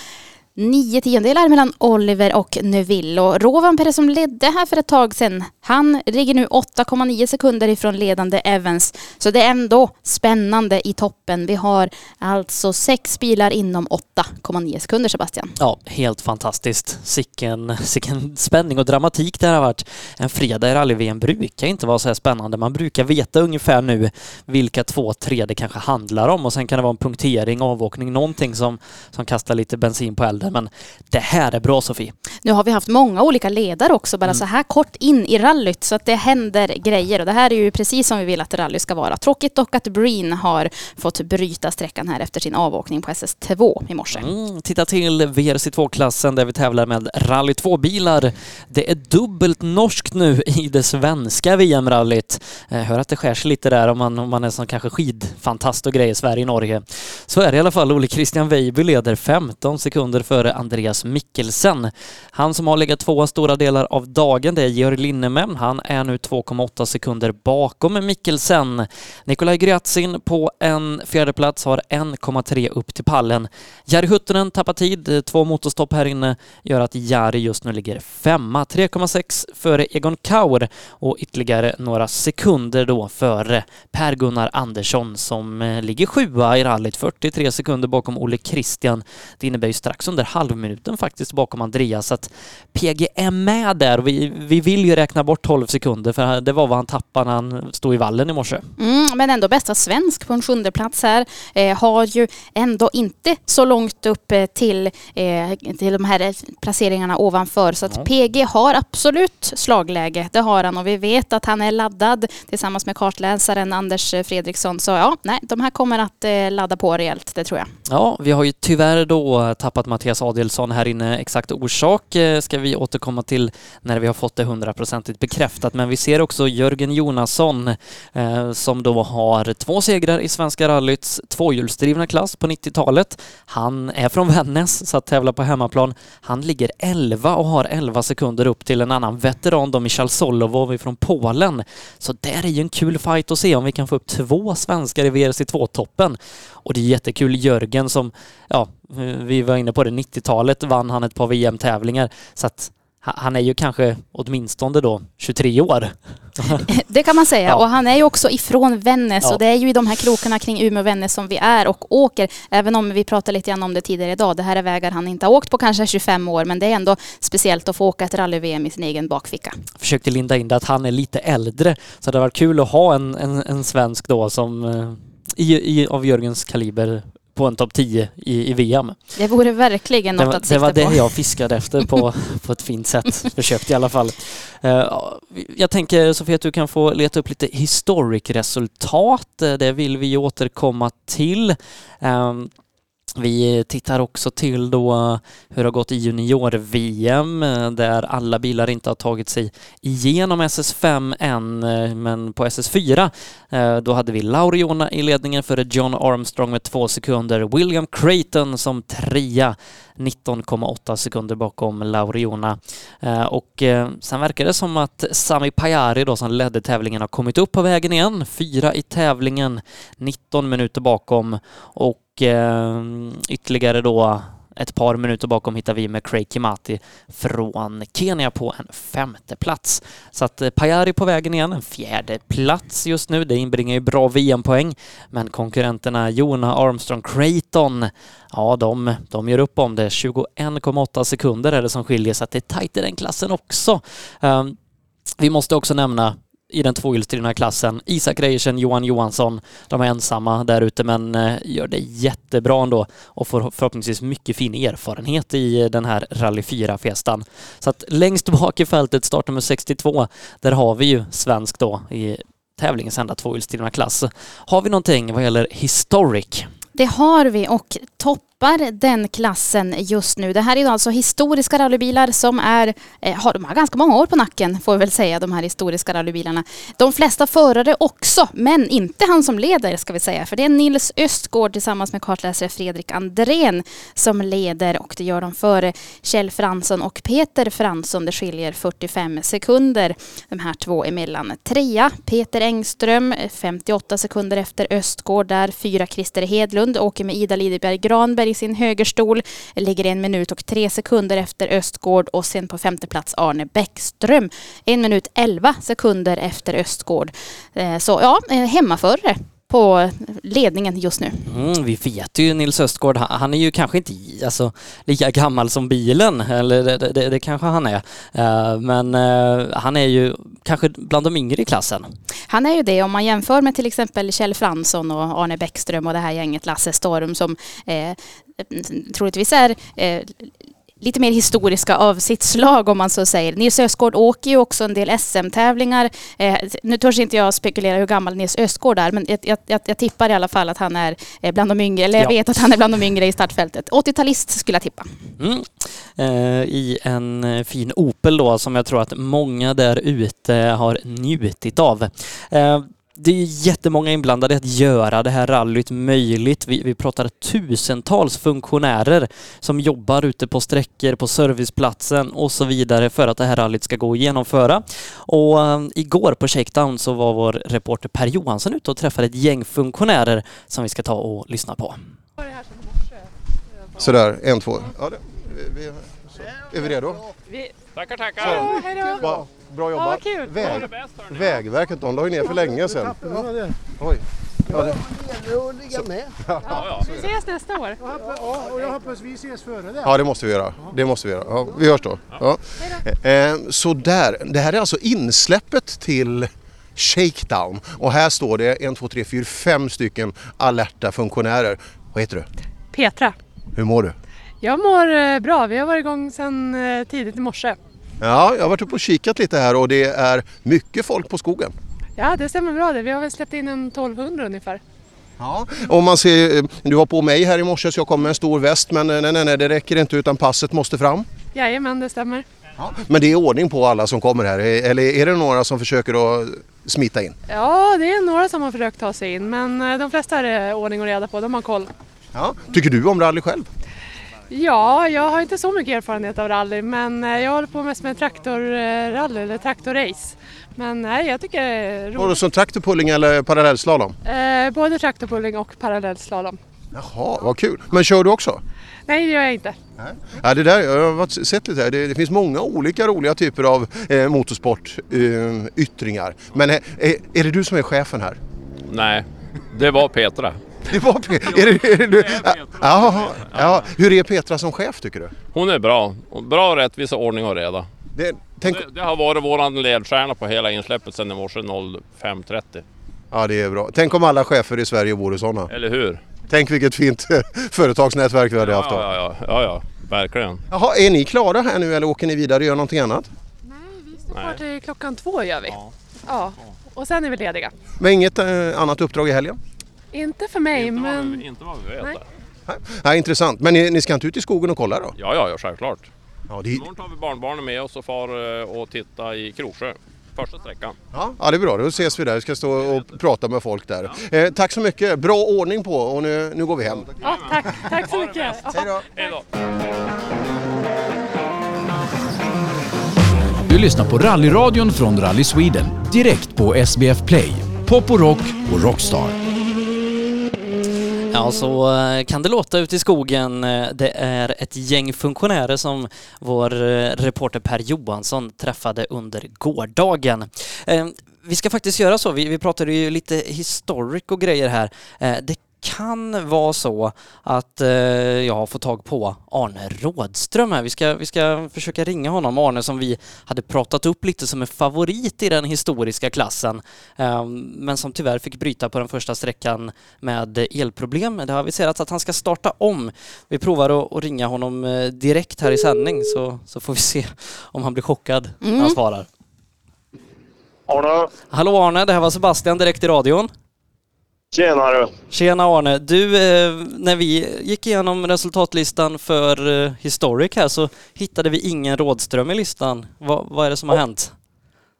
nio tiondelar mellan Oliver och Neuville. Och Rovanperä som ledde här för ett tag sedan, han ligger nu 8,9 sekunder ifrån ledande Evans. Så det är ändå spännande i toppen. Vi har alltså sex bilar inom 8,9 sekunder Sebastian. Ja, helt fantastiskt. Sicken, sicken spänning och dramatik det här har varit. En fredag i rally-VM brukar inte vara så här spännande. Man brukar veta ungefär nu vilka två, tre det kanske handlar om och sen kan det vara en punktering, avåkning, någonting som, som kastar lite bensin på elden. Men det här är bra Sofie. Nu har vi haft många olika ledare också, bara så här kort in i rallyt, så att det händer grejer. Och det här är ju precis som vi vill att rally ska vara. Tråkigt dock att Breen har fått bryta sträckan här efter sin avåkning på SS2 i morse. Mm, titta till VRC2-klassen där vi tävlar med Rally 2-bilar. Det är dubbelt norskt nu i det svenska VM-rallyt. Jag eh, hör att det skär sig lite där om man, om man är som kanske skidfantast och grejer, Sverige-Norge. Så är det i alla fall. Ole Christian Weiby leder 15 sekunder före Andreas Mikkelsen. Han som har legat tvåa stora delar av dagen, det är Georg Linnemäen. Han är nu 2,8 sekunder bakom Mikkelsen. Nikolaj Gryatsin på en fjärde plats har 1,3 upp till pallen. Jari Huttunen tappar tid. Två motorstopp här inne gör att Jari just nu ligger femma. 3,6 före Egon Kaur och ytterligare några sekunder då före Per-Gunnar Andersson som eh, ligger sjua i rallyt. 43 sekunder bakom Olle Christian. Det innebär ju strax under halvminuten faktiskt bakom Andreas. Så att PG är med där och vi, vi vill ju räkna bort bort 12 sekunder för det var vad han tappade när han stod i vallen i morse. Mm, men ändå bästa svensk på en sjunde plats här. Eh, har ju ändå inte så långt upp eh, till, eh, till de här eh, placeringarna ovanför. Så att. PG har absolut slagläge. Det har han och vi vet att han är laddad tillsammans med kartläsaren Anders eh, Fredriksson. Så ja, nej, de här kommer att eh, ladda på rejält, det tror jag. Ja, vi har ju tyvärr då tappat Mattias Adelsson här inne. Exakt orsak ska vi återkomma till när vi har fått det hundraprocentigt bekräftat. Men vi ser också Jörgen Jonasson eh, som då har två segrar i Svenska rallyts tvåhjulsdrivna klass på 90-talet. Han är från Vännäs så att tävla på hemmaplan. Han ligger 11 och har 11 sekunder upp till en annan veteran då, Michal Solovov från Polen. Så där är ju en kul fight att se om vi kan få upp två svenskar i VRC2-toppen. Och det är jättekul, Jörgen som, ja, vi var inne på det, 90-talet vann han ett par VM-tävlingar. Så att han är ju kanske åtminstone då 23 år. Det kan man säga. Ja. Och han är ju också ifrån Vännäs Ja. och det är ju i de här krokarna kring Umeå och Vännäs som vi är och åker. Även om vi pratade lite grann om det tidigare idag. Det här är vägar han inte har åkt på kanske 25 år men det är ändå speciellt att få åka ett rally-VM i sin egen bakficka. Försökte linda in det att han är lite äldre. Så det varit kul att ha en, en, en svensk då som eh, i, i, av Jörgens kaliber på en topp 10 i, i VM. Det vore verkligen Det något var, att det sikta var det på. jag fiskade efter på, på ett fint sätt. Försökte i alla fall. Eh, Jag tänker Sofia att du kan få leta upp lite historic-resultat. Eh, Det vill vi återkomma till. Vi tittar också till då hur det har gått i junior-VM eh, där alla bilar inte har tagit sig igenom SS5 än, eh, men på SS4 eh, då hade vi Lauriona i ledningen före John Armstrong med två sekunder. William Creighton som trea, 19,8 sekunder bakom Lauriona. Och sen verkar det som att Sami Pajari då som ledde tävlingen har kommit upp på vägen igen. Fyra i tävlingen, 19 minuter bakom och eh, ytterligare då ett par minuter bakom hittar vi med Craig Kimati från Kenya på en femte plats. Så att eh, Pajari på vägen igen, en fjärde plats just nu. Det inbringar ju bra VM-poäng. Men konkurrenterna Jona Armstrong Creighton, ja de, de gör upp om det. 21,8 sekunder är det som skiljer så att det är tajt i den klassen också. Um, vi måste också nämna i den tvåhjulsdrivna klassen. Isak Reiersen, Johan Johansson, de är ensamma där ute men eh, gör det jättebra ändå och får förhoppningsvis mycket fin erfarenhet i eh, den här Rally 4-festan. Så att längst bak i fältet, startnummer 62, där har vi ju svensk då i tävlingens enda tvåhjulsdrivna klass. Har vi någonting vad gäller historic? Det har vi och toppar den klassen just nu. Det här är ju alltså historiska rallybilar som är, eh, har, de har ganska många år på nacken får vi väl säga, de här historiska rallybilarna. De flesta förare också, men inte han som leder ska vi säga, för det är Nils Östgård tillsammans med kartläsare Fredrik Andrén som leder och det gör de före Kjell Fransson och Peter Fransson. Det skiljer 45 sekunder de här två emellan. Trea Peter Engström, 58 sekunder efter Östgård där. Fyra Christer Hedlund åker med Ida Lideberg Granberg i sin högerstol. Ligger en minut och tre sekunder efter Östgård och sen på femte plats Arne Bäckström. En minut 11 sekunder efter Östgård. Eh, så ja, eh, hemmaförare på ledningen just nu. Mm, vi vet ju Nils Östgård, han, han är ju kanske inte alltså, lika gammal som bilen, eller det, det, det kanske han är. Eh, men eh, han är ju kanske bland de yngre i klassen. Han är ju det om man jämför med till exempel Kjell Fransson och Arne Bäckström och det här gänget Lasse Storm som eh, troligtvis är eh, lite mer historiska av sitt slag om man så säger. Nils Östgård åker ju också en del SM-tävlingar. Eh, nu törs inte jag spekulera hur gammal Nils Östgård är men jag, jag, jag, jag tippar i alla fall att han är eh, bland de yngre, eller jag Ja. vet att han är bland de yngre i startfältet. 80-talist skulle jag tippa. Mm. Eh, I en eh, fin Opel då som jag tror att många där ute har njutit av. Eh, det är jättemånga inblandade att göra det här rallyt möjligt. Vi, vi pratar tusentals funktionärer som jobbar ute på sträckor, på serviceplatsen och så vidare för att det här rallyt ska gå att genomföra. Och eh, igår på Shakedown så var vår reporter Per Johansson ute och träffade ett gäng funktionärer som vi ska ta och lyssna på. Sådär, en, två. Ja, det, vi, vi, så. Är vi redo? Tackar, Så. tackar. hej då. Bra, Ja, jobbat. vad kul. Väg. Vägverket, de la ju ner för länge sedan. Ja. Oj. Ja, det, gäller att ligga med. Vi ses nästa år. Ja, och jag hoppas vi ses före det. ja, det måste vi göra. Det måste vi göra. Ja, vi hörs då. Ja. Eh, så där. Det här är alltså insläppet till Shakedown och här står det 1, 2, 3, 4, 5 stycken alerta funktionärer. Vad heter du? Petra. Hur mår du? Jag mår eh, bra. Vi har varit igång sedan eh, tidigt i morse. Ja, jag har varit uppe och kikat lite här och det är mycket folk på skogen. Ja, det stämmer bra det. Vi har väl släppt in en 1200 ungefär. Ja. Och man ser, eh, du har på mig här i morse så jag kom med en stor väst men eh, nej, nej, nej, det räcker inte utan passet måste fram. Jajamän, det stämmer. Men det är ordning på alla som kommer här, eller är det några som försöker att smita in? Ja, det är några som har försökt ta sig in, men eh, de flesta är det ordning och reda på. De har koll. Ja. Tycker du om rally själv? Ja, jag har inte så mycket erfarenhet av rally, men eh, jag håller på mest med traktorrally eller traktorrace. Men nej, jag tycker det är Var det roligt. som traktorpulling eller parallellslalom? Eh, både traktorpulling och parallellslalom. Jaha, vad kul. Men kör du också? Nej, det gör jag inte. Ja, det där, jag har varit- sett lite här. Det, det finns många olika roliga typer av eh, motorsportyttringar. Eh, yttringar. Men eh, är, är det du som är chefen här? Nej, det var Petra. Det var Pe- är det, är det du? Ja, ja. Hur är Petra som chef tycker du? Hon är bra. Bra rättvisa, ordning och reda. Det, tänk... det, det har varit våran ledstjärna på hela insläppet sedan i morse 05.30. Ja, det är bra. Tänk om alla chefer i Sverige vore sådana. Eller hur? Tänk vilket fint företagsnätverk vi hade haft då. Ja, ja, ja, ja, ja, verkligen. Jaha, är ni klara här nu eller åker ni vidare och gör någonting annat? Kvar till klockan två gör vi. Ja. Och sen är vi lediga. Men inget eh, annat uppdrag i helgen? Inte för mig, men... Inte vad vi vet. Nej. Nej, intressant. Men ni, ni ska inte ut i skogen och kolla då? Ja, ja, ja självklart. Ja, det... Imorgon tar vi barnbarnen med oss och far eh, och titta i Kroksjö. Första sträckan. Ja, ja, det är bra. Då ses vi där. Vi ska stå och prata med folk där. Eh, tack så mycket. Bra ordning på och nu, nu går vi hem. Ja, tack. Tack så mycket. Hej då. Du lyssnar på rallyradion från Rally Sweden direkt på SBF Play, Pop och Rock och Rockstar. Ja, så eh, kan det låta ute i skogen. Eh, Det är ett gäng funktionärer som vår eh, reporter Per Johansson träffade under gårdagen. Vi ska faktiskt göra så, vi, vi pratade ju lite historic och grejer här. Det kan vara så att eh, jag har fått tag på Arne Rådström här. Vi ska, vi ska försöka ringa honom. Arne som vi hade pratat upp lite som en favorit i den historiska klassen. Eh, men som tyvärr fick bryta på den första sträckan med elproblem. Det har aviserats att han ska starta om. Vi provar att, att ringa honom eh, direkt här i sändning så, så får vi se om han blir chockad när han Mm. svarar. Arne, Hallå Arne, det här var Sebastian direkt i radion. Tjenare. Tjena Arne! Du, eh, när vi gick igenom resultatlistan för eh, Historic här så hittade vi ingen Rådström i listan. Va, vad är det som har hänt?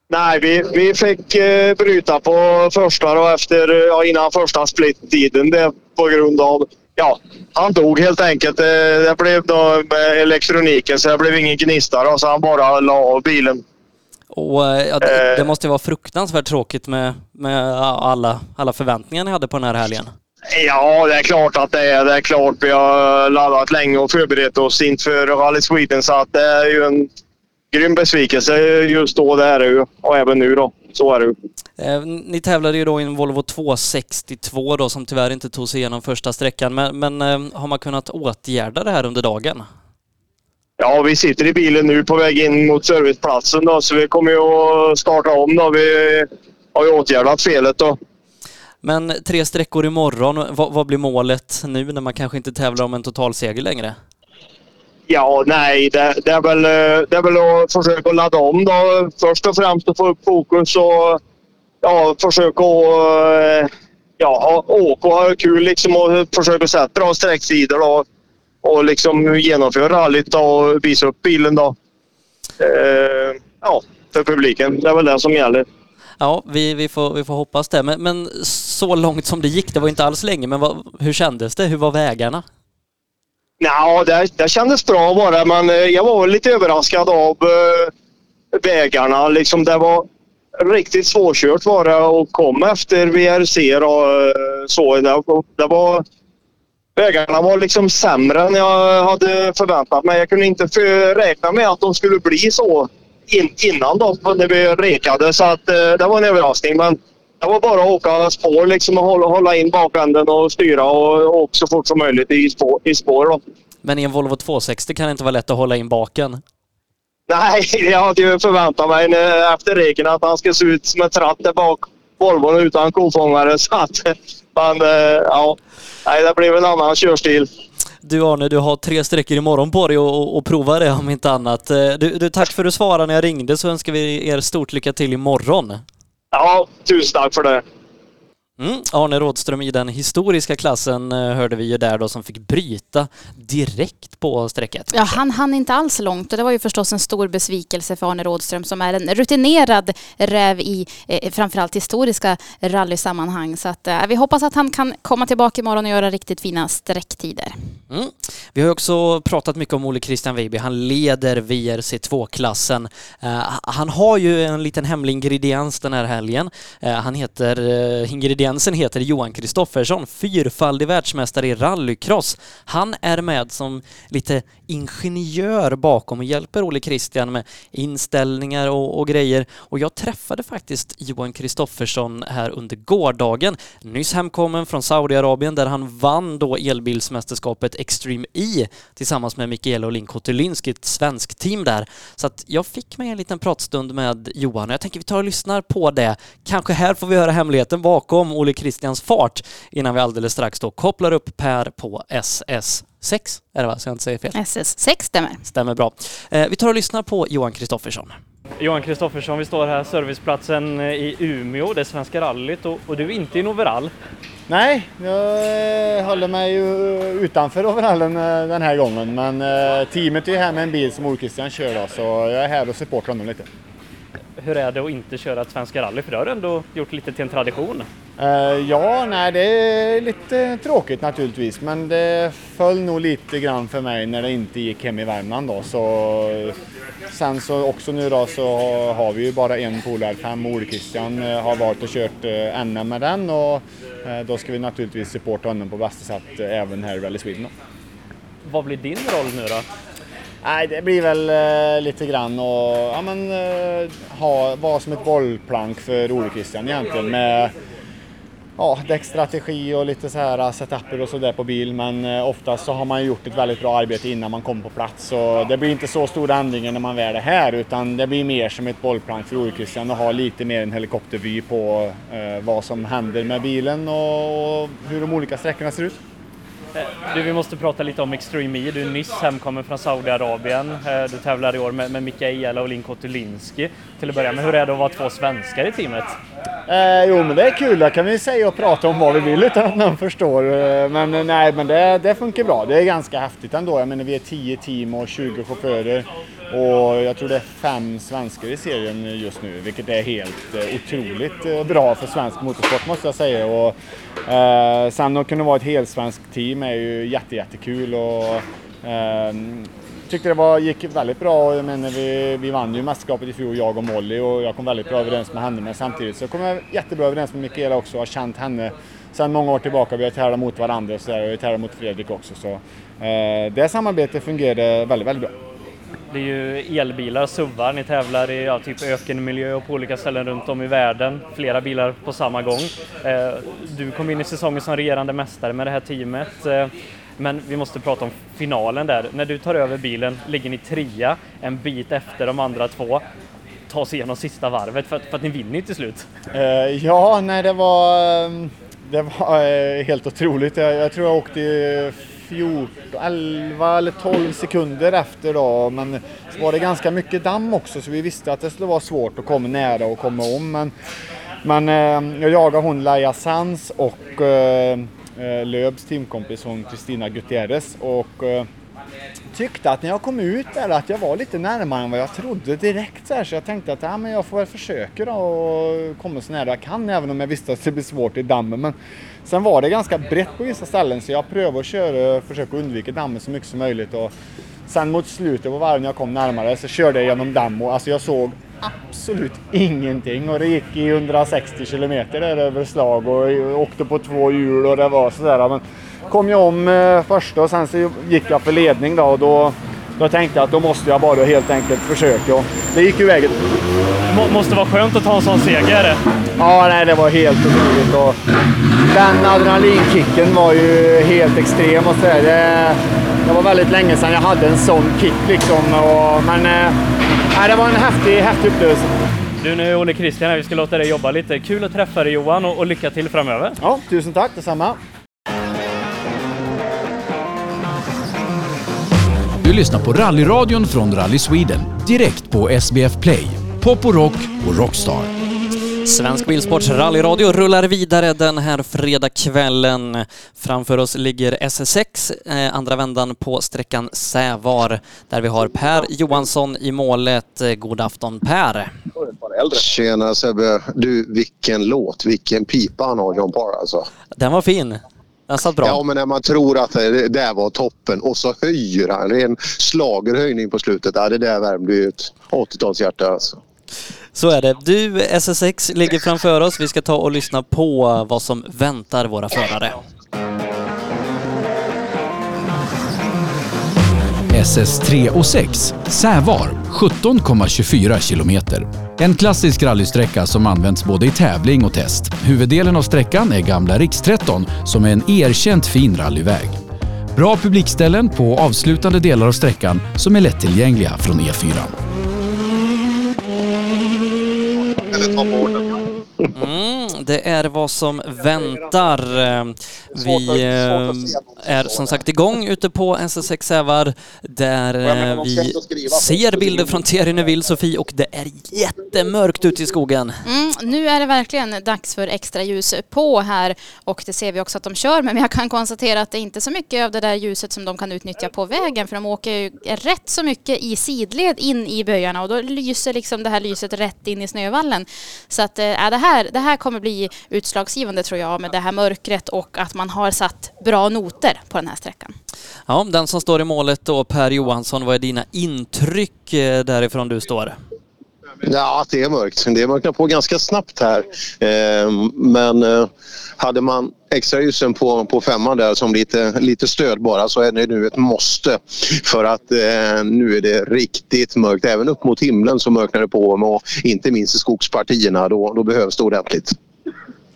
Nej, vi, vi fick eh, bryta på första då efter, ja, innan första split-tiden. Det på grund av, ja, han dog helt enkelt. Det blev då elektroniken så det blev ingen gnista då, så han bara la av bilen. Och eh, ja, det, det måste ju vara fruktansvärt tråkigt med, med alla, alla förväntningar ni hade på den här helgen. Ja, det är klart att det är. Det är klart vi har laddat länge och förberett oss inför Rally Sweden så att det är ju en grym besvikelse just då. Det är det ju. Och även nu då. Så är det ju. Eh, ni tävlade ju då i en Volvo 262 då som tyvärr inte tog sig igenom första sträckan. Men, men eh, har man kunnat åtgärda det här under dagen? Ja, vi sitter i bilen nu på väg in mot serviceplatsen då, så vi kommer ju att starta om då. Vi har ju åtgärdat felet då. Men tre sträckor imorgon, vad, vad blir målet nu när man kanske inte tävlar om en totalseger längre? Ja, nej, det, det, är väl, eh, det är väl att försöka ladda om då. Först och främst att få upp fokus och ja, försöka eh, ja, åka och ha kul liksom och försöka sätta bra sträcksidor då. Och liksom genomföra rallyt då och visa upp bilen då. Eh, ja, för publiken. Det är väl det som gäller. Ja, vi, vi, får, vi får hoppas det. Men, men så långt som det gick, det var inte alls länge, men vad, hur kändes det? Hur var vägarna? Ja, det, det kändes bra bara, men eh, jag var lite överraskad av eh, vägarna. Liksom det var riktigt svårkört var det och kom efter VRC och eh, så. Det, det var, vägarna var liksom sämre än jag hade förväntat mig. Jag kunde inte räkna med att de skulle bli så in, innan då, när vi rekade. Så att, eh, det var en överraskning. Men det var bara att åka spår liksom och hålla, hålla in bakänden och styra och åka så fort som möjligt i spår. I spår då. Men i en Volvo 260 kan det inte vara lätt att hålla in baken. Nej, jag hade ju förväntat mig efter regeln att han ska se ut som en tratt där bak Volvon utan kofångare. Så att, men eh, ja, nej, det blev en annan körstil. Du Arne, du har tre sträckor imorgon på dig och, och, och prova det om inte annat. Eh, Du, du, tack för att du svarade när jag ringde så önskar vi er stort lycka till imorgon. Ja, tusen tack för det. Mm. Arne Rådström i den historiska klassen eh, hörde vi ju där då som fick bryta direkt på strecket. Ja, han hann inte alls långt och det var ju förstås en stor besvikelse för Arne Rådström som är en rutinerad räv i eh, framförallt historiska rallysammanhang. Så att, eh, vi hoppas att han kan komma tillbaka imorgon och göra riktigt fina sträcktider. Mm. Vi har ju också pratat mycket om Ole Christian Weiby. Han leder VRC2-klassen. Eh, han har ju en liten hemlig ingrediens den här helgen. Eh, han heter, uh, Jensen heter Johan Kristoffersson, fyrfaldig världsmästare i rallycross. Han är med som lite ingenjör bakom och hjälper Olle Christian med inställningar och, och grejer. Och jag träffade faktiskt Johan Kristoffersson här under gårdagen, nyss hemkommen från Saudiarabien där han vann då elbilsmästerskapet Extreme E tillsammans med Mikaela och Link ett svenskt team där. Så att jag fick mig en liten pratstund med Johan och jag tänker vi tar och lyssnar på det. Kanske här får vi höra hemligheten bakom Olle Christians fart innan vi alldeles strax då kopplar upp Per på SS SS6 är det va? Så jag inte säger fel. SS6 stämmer. Stämmer bra. Eh, vi tar och lyssnar på Johan Kristoffersson. Johan Kristoffersson, vi står här serviceplatsen i Umeå, det svenska rallyt och, och du är inte i en overall. Nej, jag eh, håller mig ju utanför overallen eh, den här gången men eh, teamet är här med en bil som Ole Christian kör då, så jag är här och supportar honom lite. Hur är det att inte köra ett svenska rally? För det har du ändå gjort lite till en tradition. Eh, ja, nej det är lite tråkigt naturligtvis men det föll nog lite grann för mig när det inte gick hem i Värmland då så Sen så också nu då så har vi ju bara en polare, fem Ole Christian eh, har varit och kört eh, NM med den och eh, då ska vi naturligtvis supporta honom på bästa sätt även här i Rally Sweden. Då. Vad blir din roll nu då? Nej, det blir väl eh, lite grann och ja, men, eh, ha, vara som ett bollplank för Ole Christian egentligen med ja, däckstrategi och lite så här setuper och sådär på bil men eh, oftast så har man gjort ett väldigt bra arbete innan man kommer på plats så det blir inte så stora ändringar när man väl är här utan det blir mer som ett bollplank för Ole Christian och ha lite mer en helikoptervy på eh, vad som händer med bilen och, och hur de olika sträckorna ser ut. Eh, du, vi måste prata lite om Extreme E. Du är nyss hemkommen från Saudiarabien. Eh, du tävlar i år med, med Mikaela och Link Hotulinski. Till att börja med, hur är det att vara två svenskar i teamet? Eh, jo men det är kul, där kan vi säga och prata om vad vi vill utan att någon förstår. Eh, men nej, men det, det funkar bra. Det är ganska häftigt ändå. Jag menar vi är 10 team och 20 chaufförer. Och jag tror det är fem svenskar i serien just nu, vilket är helt eh, otroligt eh, bra för svensk motorsport måste jag säga. Och, eh, sen att kunna vara ett helsvenskt team är ju jättejättekul. Och, ehm, tyckte det var, gick väldigt bra. Jag menar, vi, vi vann ju mästerskapet i fjol, jag och Molly, och jag kom väldigt bra överens med henne. Men samtidigt så kom jag jättebra överens med Mikaela också och har känt henne sedan många år tillbaka. Vi har tävlat mot varandra och, så där, och vi tävlar mot Fredrik också. Så, eh, det samarbetet fungerade väldigt, väldigt bra. Det är ju elbilar, SUVar, ni tävlar i ja, typ ökenmiljö och på olika ställen runt om i världen. Flera bilar på samma gång. Eh, Du kom in i säsongen som regerande mästare med det här teamet. Eh, Men vi måste prata om finalen där. När du tar över bilen ligger ni trea, en bit efter de andra två. Ta oss igenom sista varvet för att, för att ni vinner ju till slut. Eh, ja, nej det var, ehm, det var eh, helt otroligt. Jag, jag tror jag åkte 14, 11 eller 12 sekunder efter då. Men så var det ganska mycket damm också så vi visste att det skulle vara svårt att komma nära och komma om. Men, men eh, jag jagade hon Laia Sands och eh, eh, Löbs teamkompis hon Kristina Gutierrez. Och, eh, tyckte att när jag kom ut där att jag var lite närmare än vad jag trodde direkt så, här, så jag tänkte att ja, men jag får väl försöka då och komma så nära jag kan även om jag visste att det blir svårt i dammen. Men sen var det ganska brett på vissa ställen så jag prövade att köra, och försöka undvika dammen så mycket som möjligt. Och sen mot slutet på varven när jag kom närmare så körde jag genom damm och alltså jag såg absolut ingenting och det gick i 160 kilometer där över slag och jag åkte på två hjul och det var sådär. Men kom jag om eh, första och sen så gick jag för ledning då och då då tänkte jag att då måste jag bara helt enkelt försöka. Och det gick ju vägen. Det måste vara skönt att ta en sån seger. Ja, nej, det var helt otroligt. Och den adrenalinkicken var ju helt extrem. Och så där. Det, det var väldigt länge sedan jag hade en sån kick. Liksom. Och, men eh, det var en häftig, häftig upplevelse. Du, nu är Olle Christian här. Vi ska låta dig jobba lite. Kul att träffa dig Johan och, och lycka till framöver. Ja, tusen tack detsamma. Du lyssnar på rallyradion från Rally Sweden direkt på SBF Play, Pop och Rock och Rockstar. Svensk Bilsports rallyradio rullar vidare den här fredagskvällen. Framför oss ligger SS6, eh, andra vändan på sträckan Sävar, där vi har Per Johansson i målet. Eh, God afton Per! Tjena Sebbe! Du, vilken låt, vilken pipa han har John Parr alltså. Den var fin. Den satt bra. Ja, men när man tror att det där var toppen och så höjer han. Det är en slagerhöjning på slutet. Ja, det där värmde ju ett 80-talshjärta alltså. Så är det. Du, SS6 ligger framför oss. Vi ska ta och lyssna på vad som väntar våra förare. SS3 och 6, Sävar, 17,24 kilometer. En klassisk rallysträcka som används både i tävling och test. Huvuddelen av sträckan är gamla Riks-13 som är en erkänt fin rallyväg. Bra publikställen på avslutande delar av sträckan som är lättillgängliga från E E4. Mm, det är vad som väntar. Vi eh, är som sagt igång ute på SS6 Sävar där eh, vi ser bilder från Thierry Neuville, Sofie, och det är jättemörkt ute i skogen. Mm, nu är det verkligen dags för extra ljus på här och det ser vi också att de kör men jag kan konstatera att det är inte så mycket av det där ljuset som de kan utnyttja på vägen för de åker ju rätt så mycket i sidled in i böjarna och då lyser liksom det här lyset rätt in i snövallen. Så att äh, det, här, det här kommer bli utslagsgivande tror jag med det här mörkret och att man har satt bra noter på den här sträckan. Ja, den som står i målet då, Per Johansson, vad är dina intryck eh, därifrån du står? Ja, det är mörkt. Det mörknar på ganska snabbt här. Eh, men eh, hade man extra ljusen på, på femman där som lite, lite stöd bara så är det nu ett måste. För att eh, nu är det riktigt mörkt. Även upp mot himlen så mörknar det på och inte minst i skogspartierna. Då, då behövs det ordentligt.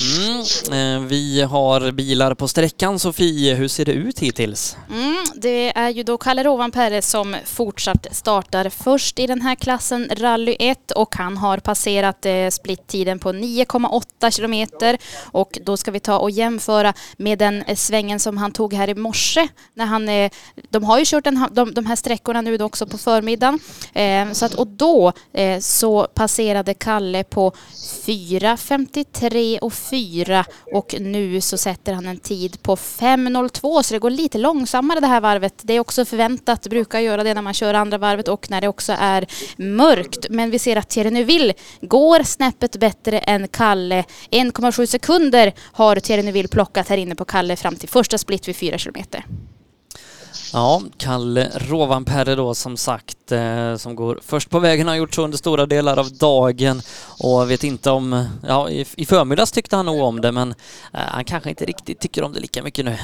Mm, eh, vi har bilar på sträckan. Sofie, hur ser det ut hittills? Mm, det är ju då Kalle Rovanperä som fortsatt startar först i den här klassen Rally 1 och han har passerat eh, splittiden på 9,8 kilometer och då ska vi ta och jämföra med den eh, svängen som han tog här i morse. När han, de har ju kört den, de, de här sträckorna nu också på förmiddagen. Så att, och då så passerade Kalle på 4.53 och 4 och nu så sätter han en tid på 5.02 så det går lite långsammare det här varvet. Det är också förväntat, det brukar göra det när man kör andra varvet och när det också är mörkt. Men vi ser att Thierry Neuville går snäppet bättre än Kalle. 1,7 sekunder har Thierry Neuville plockat här inne på Kalle fram till första split vid 4 kilometer. Ja, Kalle Rovanperä då som sagt, eh, som går först på vägen, har gjort så under stora delar av dagen och vet inte om, ja i, i förmiddags tyckte han nog om det men eh, han kanske inte riktigt tycker om det lika mycket nu.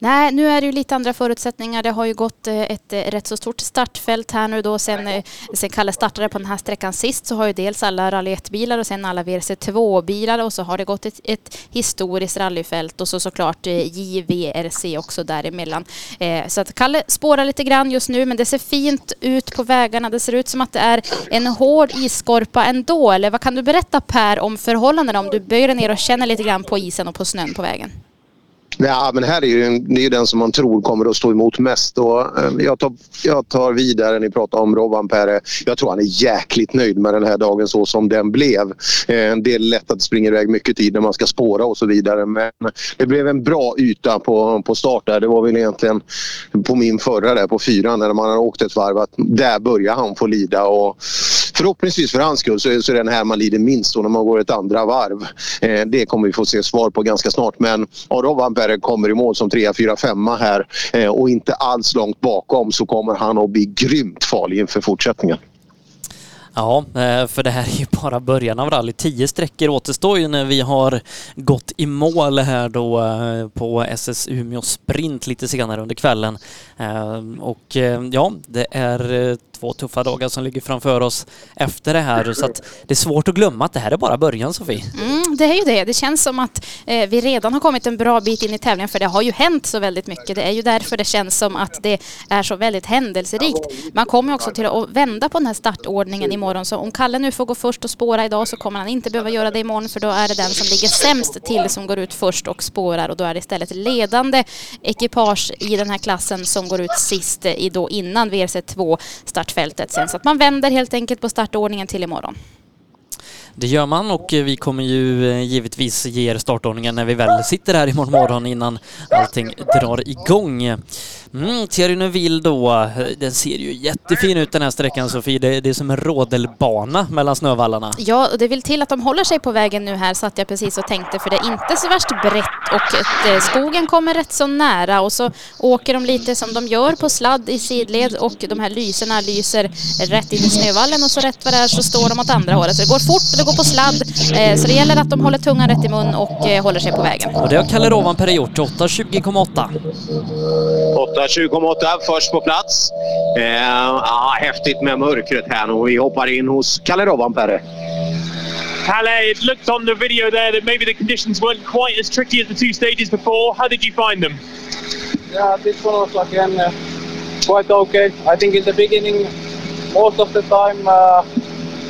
Nej, nu är det ju lite andra förutsättningar. Det har ju gått eh, ett eh, rätt så stort startfält här nu då. Sen, eh, sen Kalle startade på den här sträckan sist så har ju dels alla Rally 1-bilar och sen alla VRC2-bilar och så har det gått ett, ett historiskt rallyfält och så såklart JVRC också däremellan. Så att Kalle spårar lite grann just nu men det ser fint ut på vägarna. Det ser ut som att det är en hård isskorpa ändå. Eller vad kan du berätta Per om förhållandena om du böjer dig ner och känner lite grann på isen och på snön på vägen? Ja, men här är ju, det är ju den som man tror kommer att stå emot mest. Och, eh, jag, tar, jag tar vidare, ni pratar om Rovanperä. Jag tror han är jäkligt nöjd med den här dagen så som den blev. Eh, det är lätt att det springer iväg mycket tid när man ska spåra och så vidare. Men det blev en bra yta på, på start där. Det var väl egentligen på min förra där på fyran när man har åkt ett varv att där börjar han få lida. Och förhoppningsvis för hans skull så är, så är det den här man lider minst då när man går ett andra varv. Eh, det kommer vi få se svar på ganska snart. Men ja, Rovanperä kommer i mål som 3, 4, 5 här eh, och inte alls långt bakom så kommer han att bli grymt farlig inför fortsättningen. Ja, eh, för det här är ju bara början av rally. Tio sträckor återstår ju när vi har gått i mål här då eh, på SS Umeå Sprint lite senare under kvällen. Eh, och ja, det är två tuffa dagar som ligger framför oss efter det här så att det är svårt att glömma att det här är bara början Sofie. Mm, det är ju det. Det känns som att eh, vi redan har kommit en bra bit in i tävlingen för det har ju hänt så väldigt mycket. Det är ju därför det känns som att det är så väldigt händelserikt. Man kommer också till att vända på den här startordningen imorgon så om Kalle nu får gå först och spåra idag så kommer han inte behöva göra det imorgon för då är det den som ligger sämst till som går ut först och spårar och då är det istället ledande ekipage i den här klassen som går ut sist i då innan VRC2 startfältet sen. Så att man vänder helt enkelt på startordningen till imorgon. Det gör man och eh, vi kommer ju eh, givetvis ge er startordningen när vi väl sitter här imorgon morgon innan allting drar igång. Mm, Thierry Neuville då, den ser ju jättefin ut den här sträckan Sofie. Det, det är som en rådelbana mellan snövallarna. Ja, och det vill till att de håller sig på vägen nu här satt jag precis och tänkte för det är inte så värst brett och ett, eh, skogen kommer rätt så nära och så åker de lite som de gör på sladd i sidled och de här lyserna lyser rätt in i snövallen och så rätt vad det är så står de åt andra hållet. Så det går fort och det går på sladd eh, så det gäller att de håller tungan rätt i mun och eh, håller sig på vägen. Och det har Kalle Rovanperä gjort, 8.20,8. 8.20,8 först på plats. Eh, ja, häftigt med mörkret här nu. Vi hoppar in hos Kalle Rovanperä. Halle, it looked on the video there that maybe the conditions weren't quite as tricky as the two stages before. How did you find them? Yeah, this one was again uh, quite okay. I think in the beginning, most of the time, uh,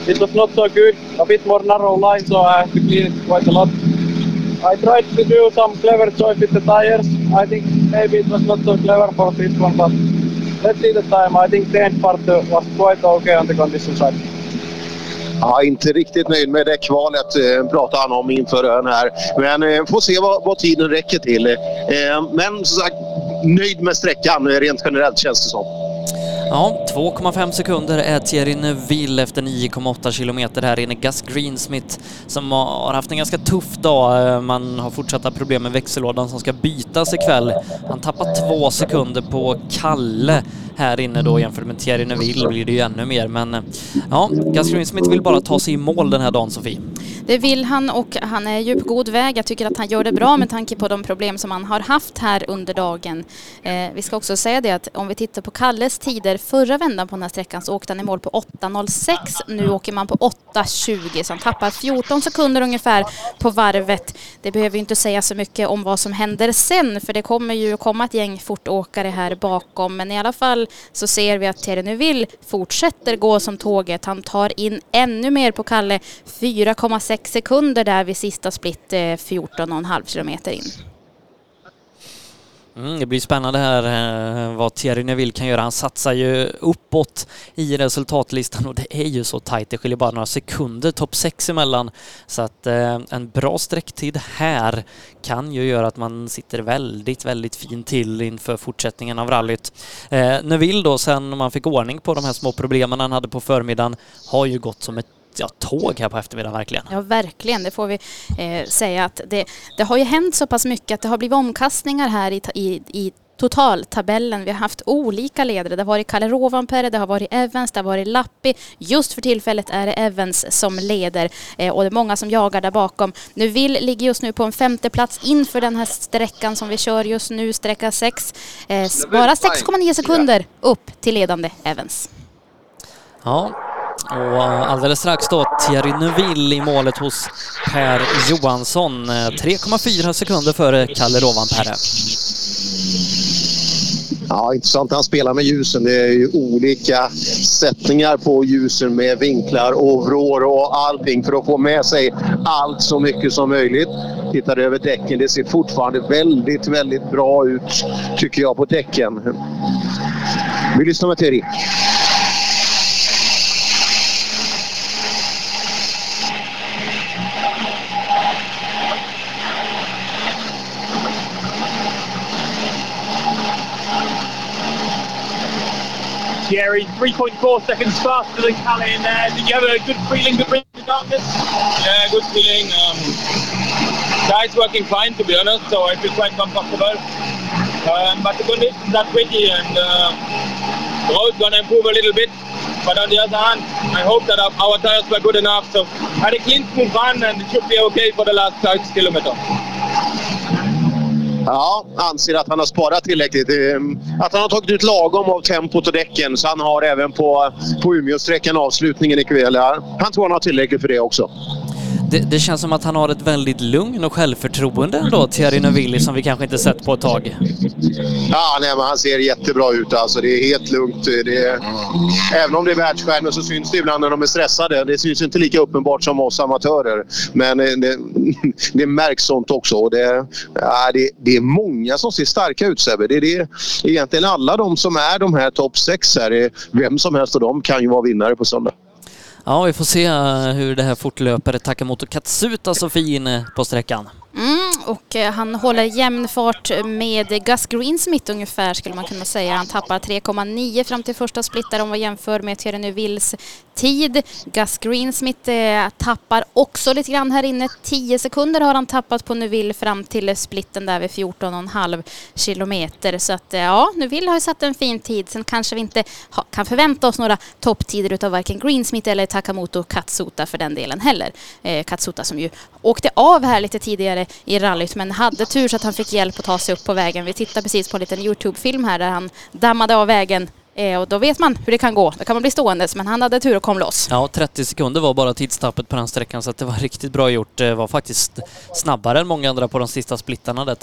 it was not so good. A bit more narrow line, so I had to clean it quite a lot. I tried to do some clever choice with the tires. I think maybe it was not so clever for this one, but let's see the time. I think the end part uh, was quite okay on the condition side. Ja, inte riktigt nöjd med det kvalet eh, pratar han om inför ön här. Men eh, får se vad, vad tiden räcker till. Eh, men som sagt, nöjd med sträckan eh, rent generellt känns det som. Ja, 2,5 sekunder är Thierry Neuville efter 9,8 kilometer här inne. Gus Greensmith som har haft en ganska tuff dag. Eh, man har fortsatta problem med växellådan som ska bytas ikväll. Han tappar två sekunder på Kalle här inne då jämfört med Thierry Neuville blir det ju ännu mer. Men eh, ja, Gus Greensmith vill bara ta sig i mål den här dagen, Sofie. Det vill han och han är ju på god väg. Jag tycker att han gör det bra med tanke på de problem som han har haft här under dagen. Eh, vi ska också säga det att om vi tittar på Kalles tider förra vändan på den här sträckan så åkte han i mål på 8.06. Nu åker man på 8.20 så han tappar 14 sekunder ungefär på varvet. Det behöver ju inte säga så mycket om vad som händer sen för det kommer ju komma ett gäng fortåkare här bakom men i alla fall så ser vi att Thierry Neuville fortsätter gå som tåget. Han tar in ännu mer på Kalle. 4,6 sekunder där vid sista split, eh, 14,5 kilometer in. Mm, det blir spännande här eh, vad Thierry Neuville kan göra. Han satsar ju uppåt i resultatlistan och det är ju så tajt. Det skiljer bara några sekunder topp 6 emellan. Så att eh, en bra sträcktid här kan ju göra att man sitter väldigt, väldigt fint till inför fortsättningen av rallyt. Eh, Neuville då, sen man fick ordning på de här små problemen han hade på förmiddagen, har ju gått som ett ja, tåg här på eftermiddagen verkligen. Ja, verkligen. Det får vi eh, säga att det, det har ju hänt så pass mycket att det har blivit omkastningar här i, i, i totaltabellen. Vi har haft olika ledare. Det har varit Kalle Rovanperä, det har varit Evans, det har varit Lappi. Just för tillfället är det Evans som leder eh, och det är många som jagar där bakom. Nu vill ligger just nu på en femte plats inför den här sträckan som vi kör just nu, sträcka 6. Eh, bara 6,9 sekunder upp till ledande Evans. Ja, och alldeles strax då Thierry Neuville i målet hos Per Johansson. Eh, 3,4 sekunder före Kalle Rovanperä. Ja, intressant. Han spelar med ljusen. Det är ju olika sättningar på ljusen med vinklar och vrår och allting för att få med sig allt så mycket som möjligt. Tittar över däcken. Det ser fortfarande väldigt, väldigt bra ut tycker jag på däcken. Vi lyssnar med Thierry. Thierry, 3.4 seconds faster than Kalle in there. Did you have a good feeling to bring the darkness? Yeah, good feeling. Um, guys working fine to be honest, so I feel quite comfortable. Um, but the conditions are tricky and uh, the road's gonna improve a little bit. But on the other hand, I hope that our, our tires were good enough. So I had a clean, smooth run, and it should be okay for the last six kilometers. Ja, anser att han har sparat tillräckligt. Ehm, att han har tagit ut lagom av tempot och däcken så han har även på, på Umeåsträckan avslutningen ikväll. Han tror han har tillräckligt för det också. Det, det känns som att han har ett väldigt lugn och självförtroende ändå, Thierry Neuville, som vi kanske inte sett på ett tag. Ja, nej, men han ser jättebra ut. Alltså, det är helt lugnt. Det är, även om det är världsstjärnor så syns det ibland när de är stressade. Det syns inte lika uppenbart som oss amatörer. Men eh, det, det märks sånt också. Det, ja, det, det är många som ser starka ut Sebbe. Det är det, egentligen alla de som är de här topp sex här. är- Vem som helst av dem kan ju vara vinnare på söndag. Ja, vi får se eh, hur det här fortlöper. Takamoto Katsuta Sofie inne på sträckan. Mm, och eh, han håller jämn fart med Gus Greensmith ungefär skulle man kunna säga. Han tappar 3,9 fram till första split där om man jämför med Thierry Neuvilles tid. Gus Greensmith eh, tappar också lite grann här inne. 10 sekunder har han tappat på Neuville fram till splitten där vid 14,5 kilometer. Så att eh, ja, Neuville har ju satt en fin tid. Sen kanske vi inte kan förvänta oss några topptider utav varken Greensmith eller Takamoto Katsuta för den delen heller. Katsuta som ju åkte av här lite tidigare i farligt men hade tur så att han fick hjälp att ta sig upp på vägen. Vi tittar precis på en liten Youtube-film här där han dammade av vägen eh, och då vet man hur det kan gå. Då kan man bli ståendes men han hade tur och kom loss. Ja, 30 sekunder var bara tidstappet på den sträckan så att det var riktigt bra gjort. Det var faktiskt snabbare än många andra på de sista splittarna där.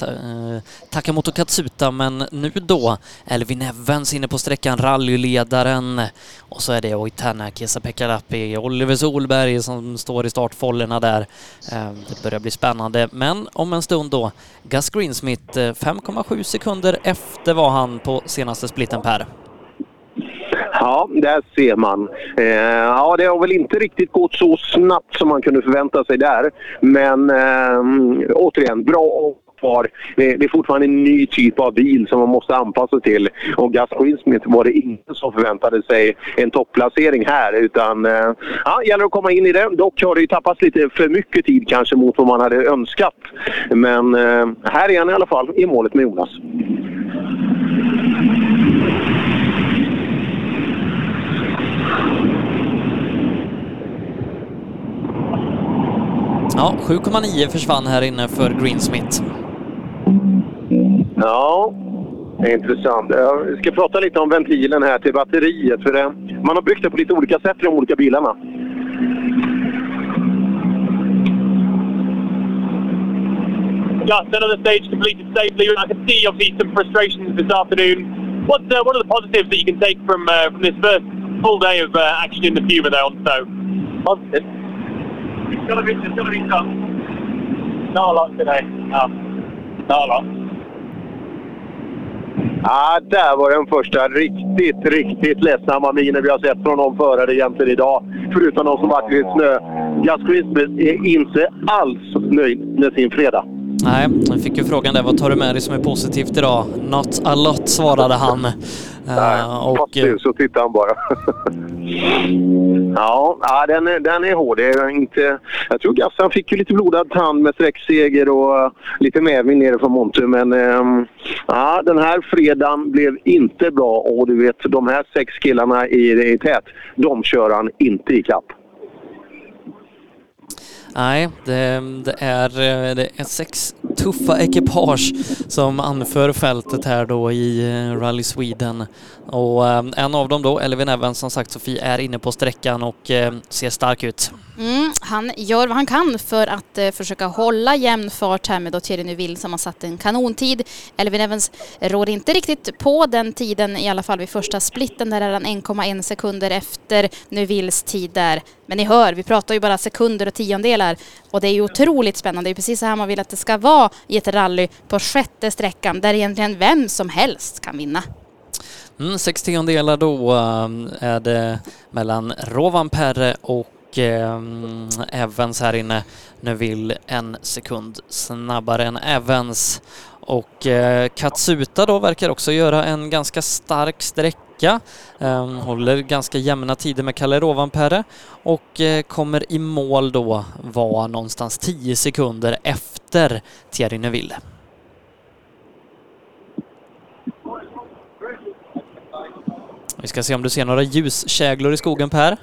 Eh, Takamoto Katsuta, men nu då Elvin Evans inne på sträckan, rallyledaren. Och så är det Oitana Kesapekalapi, Oliver Solberg som står i startfållorna där. Eh, Det börjar bli spännande, men om en stund då Gus Greensmith, eh, 5,7 sekunder efter var han på senaste splitten Per. Ja, där ser man. Eh, ja, det har väl inte riktigt gått så snabbt som man kunde förvänta sig där. Men eh, återigen, bra kvar. Det, är fortfarande en ny typ av bil som man måste anpassa till. Och Gus Greensmith var det ingen som förväntade sig en topplacering här. Utan eh, ja, gäller att komma in i det. Dock har det ju tappats lite för mycket tid kanske mot vad man hade önskat. Men eh, här är han i alla fall i målet med Jonas. Ja, 7,9 försvann här inne för Greensmith. Ja, det är intressant. Jag ska prata lite om ventilen här till batteriet. För det, man har byggt det på lite olika sätt i de olika bilarna. Just another stage completed safely. I can see obviously some frustrations this afternoon. What uh, what are the positives that you can take from uh, from this first full day of uh, action in the Puma on so positive? It's gonna be it's gonna be tough. Not a lot today. No, not a lot. Ja, där var den första riktigt, riktigt ledsamma minen vi har sett från någon förare egentligen idag. Förutom de som varit i snö. Greensmith är inte alls nöjd med sin fredag. Nej, jag fick ju frågan där, vad tar du med dig som är positivt idag? Not a lot, svarade han. Eh, och, Passiv, så tittar han bara. ja, ja den, är, den är hård. Det är inte, jag tror Gus han fick ju lite blodad tand med sträckseger och eh, lite medvind nere från Montu. Men ehm, ja, den här fredagen blev inte bra. Och du vet, de här sex killarna i, i tät, de kör han inte i kapp. Nej, det, det, är, eh, det är sex tuffa ekipage som anför fältet här då i eh, Rally Sweden. Och eh, en av dem då, Elvin Evans, som sagt Sofie, är inne på sträckan och eh, ser stark ut. Mm, han gör vad han kan för att eh, försöka hålla jämn fart här med Thierry Neuville som har satt en kanontid. Elvin Evans rår inte riktigt på den tiden, i alla fall vid första splitten. Där är han 1,1 sekunder efter Neuvilles tid där. Men ni hör, vi pratar ju bara sekunder och tiondelar och det är ju otroligt spännande. Det är precis så här man vill att det ska vara i ett rally på sjätte sträckan där egentligen vem som helst kan vinna. Mm, sex tiondelar då ehm, är det mellan Rovanperä och ehm, Evans här inne. Neville en sekund snabbare än Evans. Och eh, Katsuta då verkar också göra en ganska stark sträcka. Ehm, håller ganska jämna tider med Kalle Rovanperä och eh, kommer i mål då vara någonstans 10 sekunder efter Thierry Neuville. Vi ska se om du ser några ljuskäglor i skogen Per.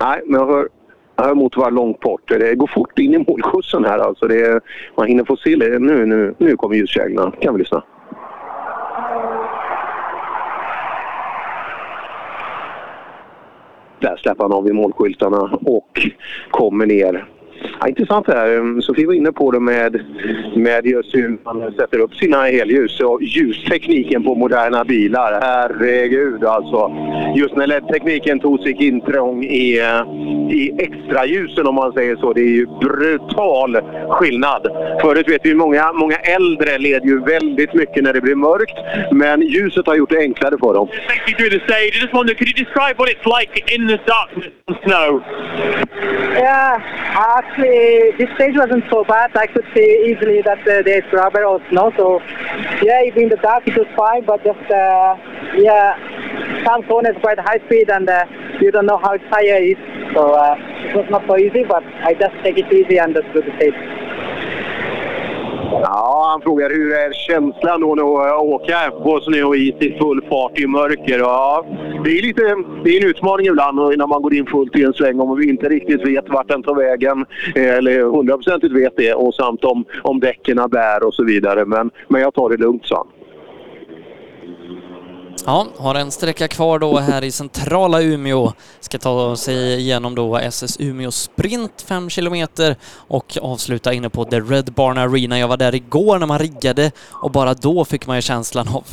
Nej, men jag hör, jag hör motorvagn långt bort. Det går fort in i målskjutsen här alltså. Det man hinner få se det. Nu, nu, nu kommer ljuskäglorna. Kan vi lyssna. Där släpper han av i målskyltarna och kommer ner. Ja, intressant det här. Sofie var inne på det med, med just hur man sätter upp sina helljus och ljustekniken på moderna bilar. Herregud alltså. Just när LED-tekniken tog sig intrång i, i extraljusen om man säger så. Det är ju brutal skillnad. Förut vet vi många, många äldre led ju väldigt mycket när det blir mörkt. Men ljuset har gjort det enklare för dem. Could you describe what it's like in the darkness and snow? Yeah, actually, this stage wasn't so bad. I could see easily that uh, there's rubber or snow. So, yeah, even in the dark it was fine, but just, uh, yeah, some corners quite high speed and uh, you don't know how tire is. So, uh, it was not so easy, but I just take it easy and just do the stage. Ja, han frågar hur är känslan då att åka på snö och is i full fart i mörker. Ja, det är lite det är en utmaning ibland när man går in fullt i en sväng om vi inte riktigt vet vart den tar vägen. Eh, eller hundraprocentigt vet det och samt om, om däcken bär och så vidare. Men, men jag tar det lugnt, sa han. Ja, har en sträcka kvar då här i centrala Umeå. Ska ta sig igenom då SS Umeå Sprint 5 kilometer och avsluta inne på The Red Barn Arena. Jag var där igår när man riggade och bara då fick man ju känslan av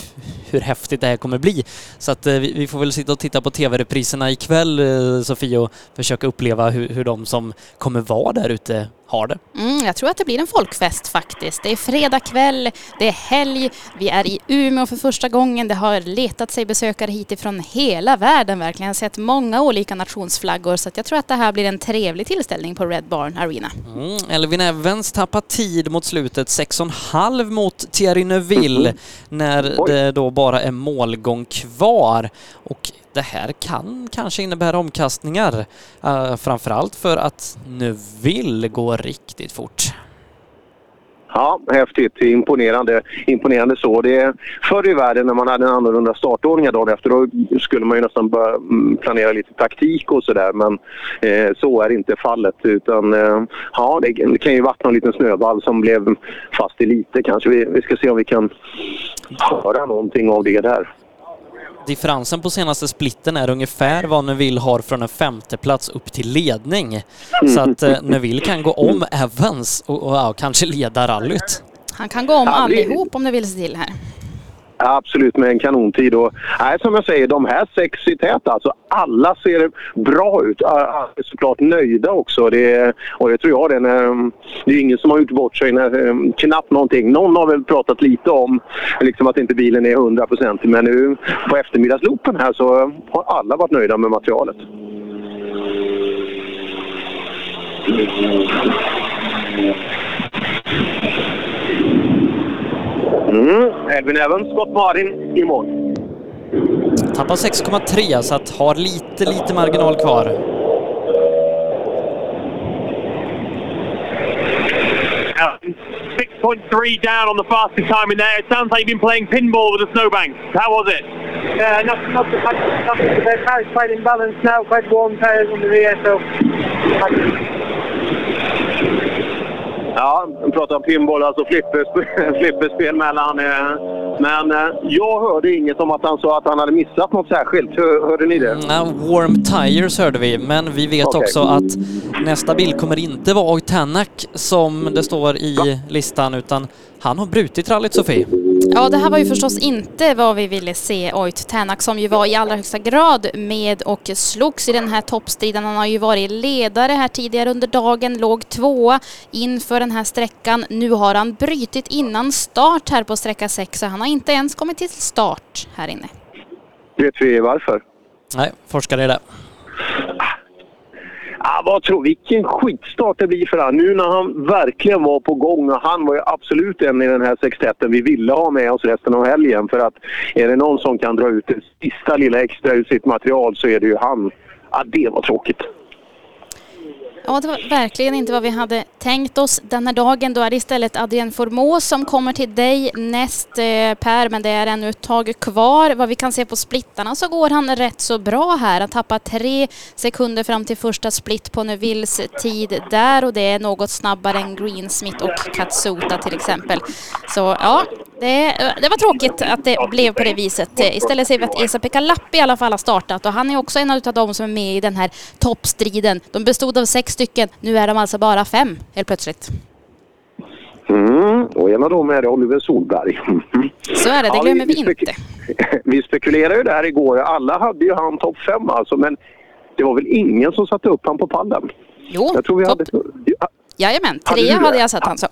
hur häftigt det här kommer bli. Så att eh, vi, får väl sitta och titta på tv-repriserna ikväll, eh, Sofie, och försöka uppleva hur, hur de som kommer vara där ute har det. Mm, jag tror att det blir en folkfest faktiskt. Det är fredag kväll, det är helg, vi är i Umeå för första gången. Det har letat sig besökare hit ifrån hela världen verkligen. Jag har sett många olika nationsflaggor så att jag tror att det här blir en trevlig tillställning på Red Barn Arena. Mm, Elvin Evans tappar tid mot slutet, 6,5 mot Thierry Neuville när det då bara är målgång kvar. Och det här kan kanske innebära omkastningar, uh, framförallt för att ni vill gå riktigt fort. Ja, häftigt. Imponerande. Imponerande så. Det är förr i världen när man hade en annorlunda startordning dagen efter då skulle man ju nästan börja mm, planera lite taktik och sådär. Men eh, så är inte fallet. Utan eh, ja, det, det, kan ju varit någon liten snöball som blev fast i lite kanske. Vi, vi ska se om vi kan höra någonting av det där. Differensen på senaste splitten är ungefär vad Neville har från en femte plats upp till ledning. Så att eh, Neville kan gå om Evans och, och ja, kanske leda rallyt. Han kan gå om allihop om det vill sig till här. Absolut med en kanontid. Och, nej, som jag säger, de här sex i tät, alltså alla ser bra ut. Alla är såklart nöjda också. Det, och det tror jag det. När, mm, det är ingen som har gjort bort sig. När, mm, knappt någonting. Någon har väl pratat lite om liksom att inte bilen är 100% men nu på eftermiddagsloopen här så har alla varit nöjda med materialet. Mm. Elvin Evans, Scott Marin i mål. Tappar 6,3 så att har lite, lite marginal kvar. Uh, 6.3 down on the fastest time in there. It sounds like you've been playing pinball with the snowbank. How was it? Yeah, not, not, not, not the car's quite in balance now, quite warm tyres on the rear, so... Ja, pratar om pinball, alltså flipperspel, flipperspel mellan... Eh, men eh, jag hörde inget om att han sa att han hade missat något särskilt. Hör, hörde ni det? Mm, warm tires hörde vi, men vi vet Okej. också att nästa bil kommer inte vara Oitanak som det står i listan, utan han har brutit rallyt, Sofie. Ja, det här var ju förstås inte vad vi ville se Oit Tänak som ju var i allra högsta grad med och slogs i den här toppstriden. Han har ju varit ledare här tidigare under dagen, låg tvåa inför den här sträckan. Nu har han brytit innan start här på sträcka 6 så han har inte ens kommit till start här inne. Vet vi varför? Nej, forskare är det. Ah, vad tror Vilken skitstart det blir för han. Nu när han verkligen var på gång och han var ju absolut en i den här sextetten vi ville ha med oss resten av helgen. För att är det någon som kan dra ut det sista lilla extra ur sitt material så är det ju han. Ah, det var tråkigt. Ja, det var verkligen inte vad vi hade tänkt oss den här dagen. Då är det istället Adrien Formos som kommer till dig näst eh, Per, men det är ännu ett tag kvar. Vad vi kan se på splittarna så går han rätt så bra här. Han tappar tre sekunder fram till första split på Neuvilles tid där och det är något snabbare än Greensmith och Katsuta till exempel. Så ja, det, det var tråkigt att det blev på det viset. Istället ser vi att Esa-Pekka Lappi i alla fall har startat och han är också en av de som är med i den här toppstriden. De bestod av sex stycken, nu är de alltså bara fem helt plötsligt. Mm, och en av dem är Oliver Solberg. Så är det, det Ja, glömmer vi vi inte. Vi spekulerade ju där igår. Alla hade ju han topp fem alltså, men det var väl ingen som satte upp han på pallen? Jo, jag tror vi hade... Jajamän, trea hade jag satt han så.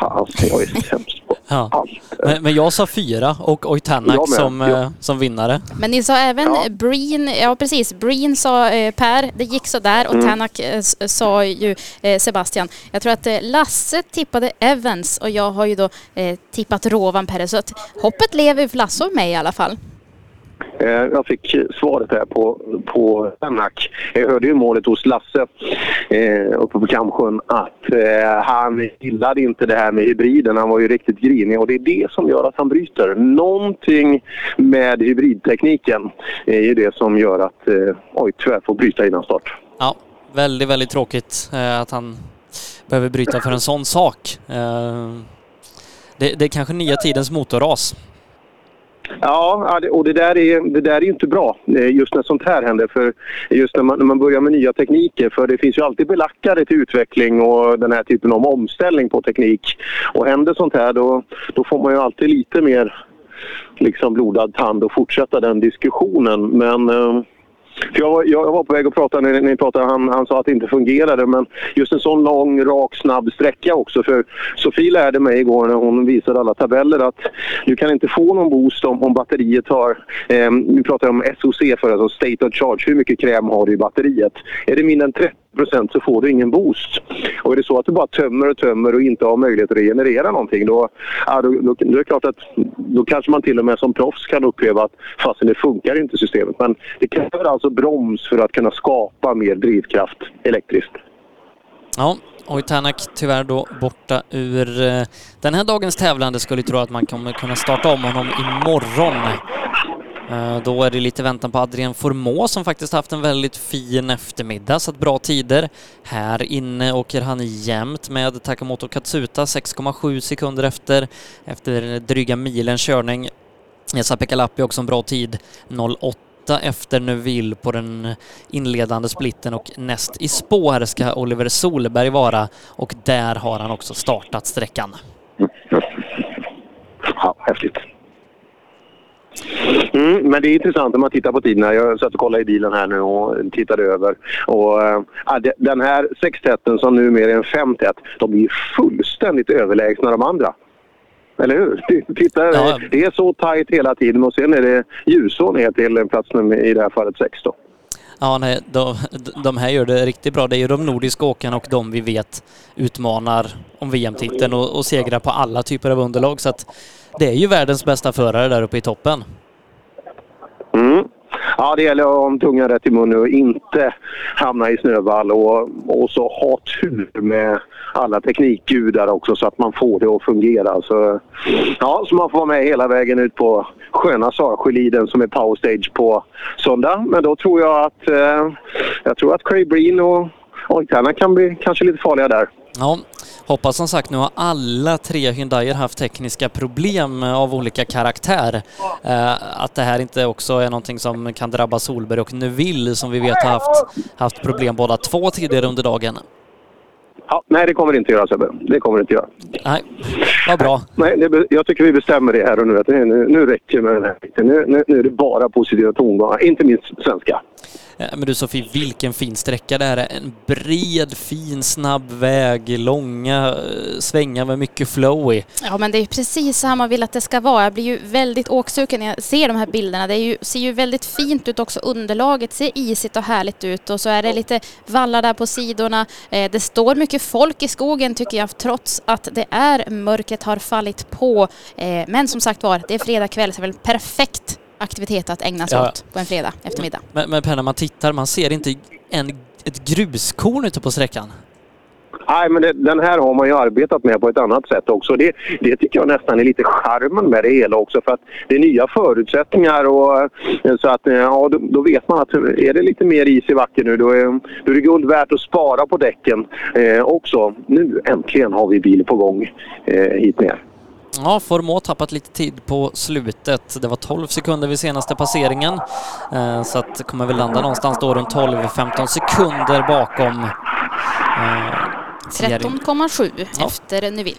Alltså, jag är sämst på Ja. Men, men jag sa fyra och Oitanak som, ja. eh, som vinnare. Men ni sa även Breen, ja precis, Breen sa eh, Per, det gick så där och Mm. Tanak eh, s- sa ju eh, Sebastian. Jag tror att eh, Lasse tippade Evans och jag har ju då eh, tippat Rovanperä så att hoppet lever för Lasse och mig i alla fall. Eh, Jag fick svaret här på, på Jag hörde ju målet hos Lasse eh, uppe på Kamsjön att eh, han gillade inte det här med hybriden. Han var ju riktigt grinig och det är det som gör att han bryter. Någonting med hybridtekniken är ju det som gör att eh, oj, tyvärr får bryta innan start. Ja, väldigt, väldigt tråkigt eh, att han behöver bryta för en sån sak. Eh, det, det är kanske nya tidens motorras. Ja, och det där, är, det där är ju inte bra eh, just när sånt här händer. För just när man, när man börjar med nya tekniker. För det finns ju alltid belackare till utveckling och den här typen av omställning på teknik. Och händer sånt här då, då får man ju alltid lite mer liksom blodad tand och fortsätta den diskussionen. Men eh, jag, var- jag var på väg att prata när ni pratade, han, han sa att det inte fungerade men just en sån lång, rak, snabb sträcka också. För Sofie lärde mig igår när hon visade alla tabeller att du kan inte få någon boost om, om batteriet har, eh, vi pratade om SOC för alltså State of Charge, hur mycket kräm har du i batteriet? Är det mindre än 30 procent så får du ingen boost. Och är det så att du bara tömmer och tömmer och inte har möjlighet att regenerera någonting då, ja, då, då, då är det klart att då kanske man till och med som proffs kan uppleva att fastän det funkar inte systemet. Men det kräver alltså broms för att kunna skapa mer drivkraft elektriskt. Ja, Oitanak tyvärr då borta ur eh, den här dagens tävlande. Skulle tro att man kommer kunna starta om honom imorgon. Eh, då är det lite väntan på Adrien Formå som faktiskt haft en väldigt fin eftermiddag, satt bra tider. Här inne åker han jämnt med Takamoto Katsuta, 6,7 sekunder efter, efter dryga milen körning. Esa-Pekka Lappi också en bra tid, 08 efter Neuville på den inledande splitten och näst i spår ska Oliver Solberg vara och där har han också startat sträckan. Ja, häftigt. Mm, men det är intressant när man tittar på tiderna. Jag satt och kollade i bilen här nu och tittade över. Och, äh, den här sextätten som numera är en femtätt, de är fullständigt överlägsna de andra. Eller hur? Titta, Det är så tajt hela tiden och sen är det ljusår ner till plats nummer, i det här fallet sex då. Ja, nej, de, de här gör det riktigt bra. Det är ju de nordiska åkarna och de vi vet utmanar om VM-titeln och, och segrar på alla typer av underlag. Så att det är ju världens bästa förare där uppe i toppen. Mm. Ja, det gäller att ha tungan rätt i munnen och inte hamna i snövall och, och så ha tur med alla teknikgudar också så att man får det att fungera. Så, ja, så man får vara med hela vägen ut på sköna Sarsjöliden som är power stage på söndag. Men då tror jag att, eh, jag tror att Craig Breen och Oitana kan bli kanske lite farliga där. Ja, hoppas som sagt nu har alla tre Hyundaier haft tekniska problem av olika karaktär. Eh, att det här inte också är någonting som kan drabba Solberg och Neuville som vi vet har haft, haft problem båda två tidigare under dagen. Ja, nej, det kommer det inte göra Sebbe. Det kommer det inte göra. Nej, vad bra. Nej, det, jag tycker vi bestämmer det här och nu. Att det, nu, nu räcker det med den här biten. Nu, nu, nu är det bara positiva tongångar. Inte minst svenska. Eh, Men du Sofie, vilken fin sträcka det här är. En bred, fin, snabb väg, långa eh, svängar med mycket flow i. Ja men det är precis så här man vill att det ska vara. Jag blir ju väldigt åksugen när jag ser de här bilderna. Det ju, ser ju väldigt fint ut också. Underlaget ser isigt och härligt ut och så är det lite vallar där på sidorna. Eh, det står mycket folk i skogen tycker jag trots att det är mörkret har fallit på. Men som sagt var, det är fredag kväll så det är väl perfekt aktivitet att ägna sig Ja. åt på en fredag eftermiddag. Men, men Per, när man tittar, man ser inte en, ett gruskorn ute på sträckan. Nej, men det, den här har man ju arbetat med på ett annat sätt också. Det, det tycker jag nästan är lite charmen med det hela också för att det är nya förutsättningar och eh, så att eh, ja, då, då vet man att är det lite mer is i backen nu då är, då är det guld värt att spara på däcken eh, också. Nu äntligen har vi bil på gång eh, hit ner. Ja, Formå tappat lite tid på slutet. Det var 12 sekunder vid senaste passeringen. Eh, så att kommer väl landa någonstans då runt 12-15 sekunder bakom eh, Thierry. 13,7 efter Neuville.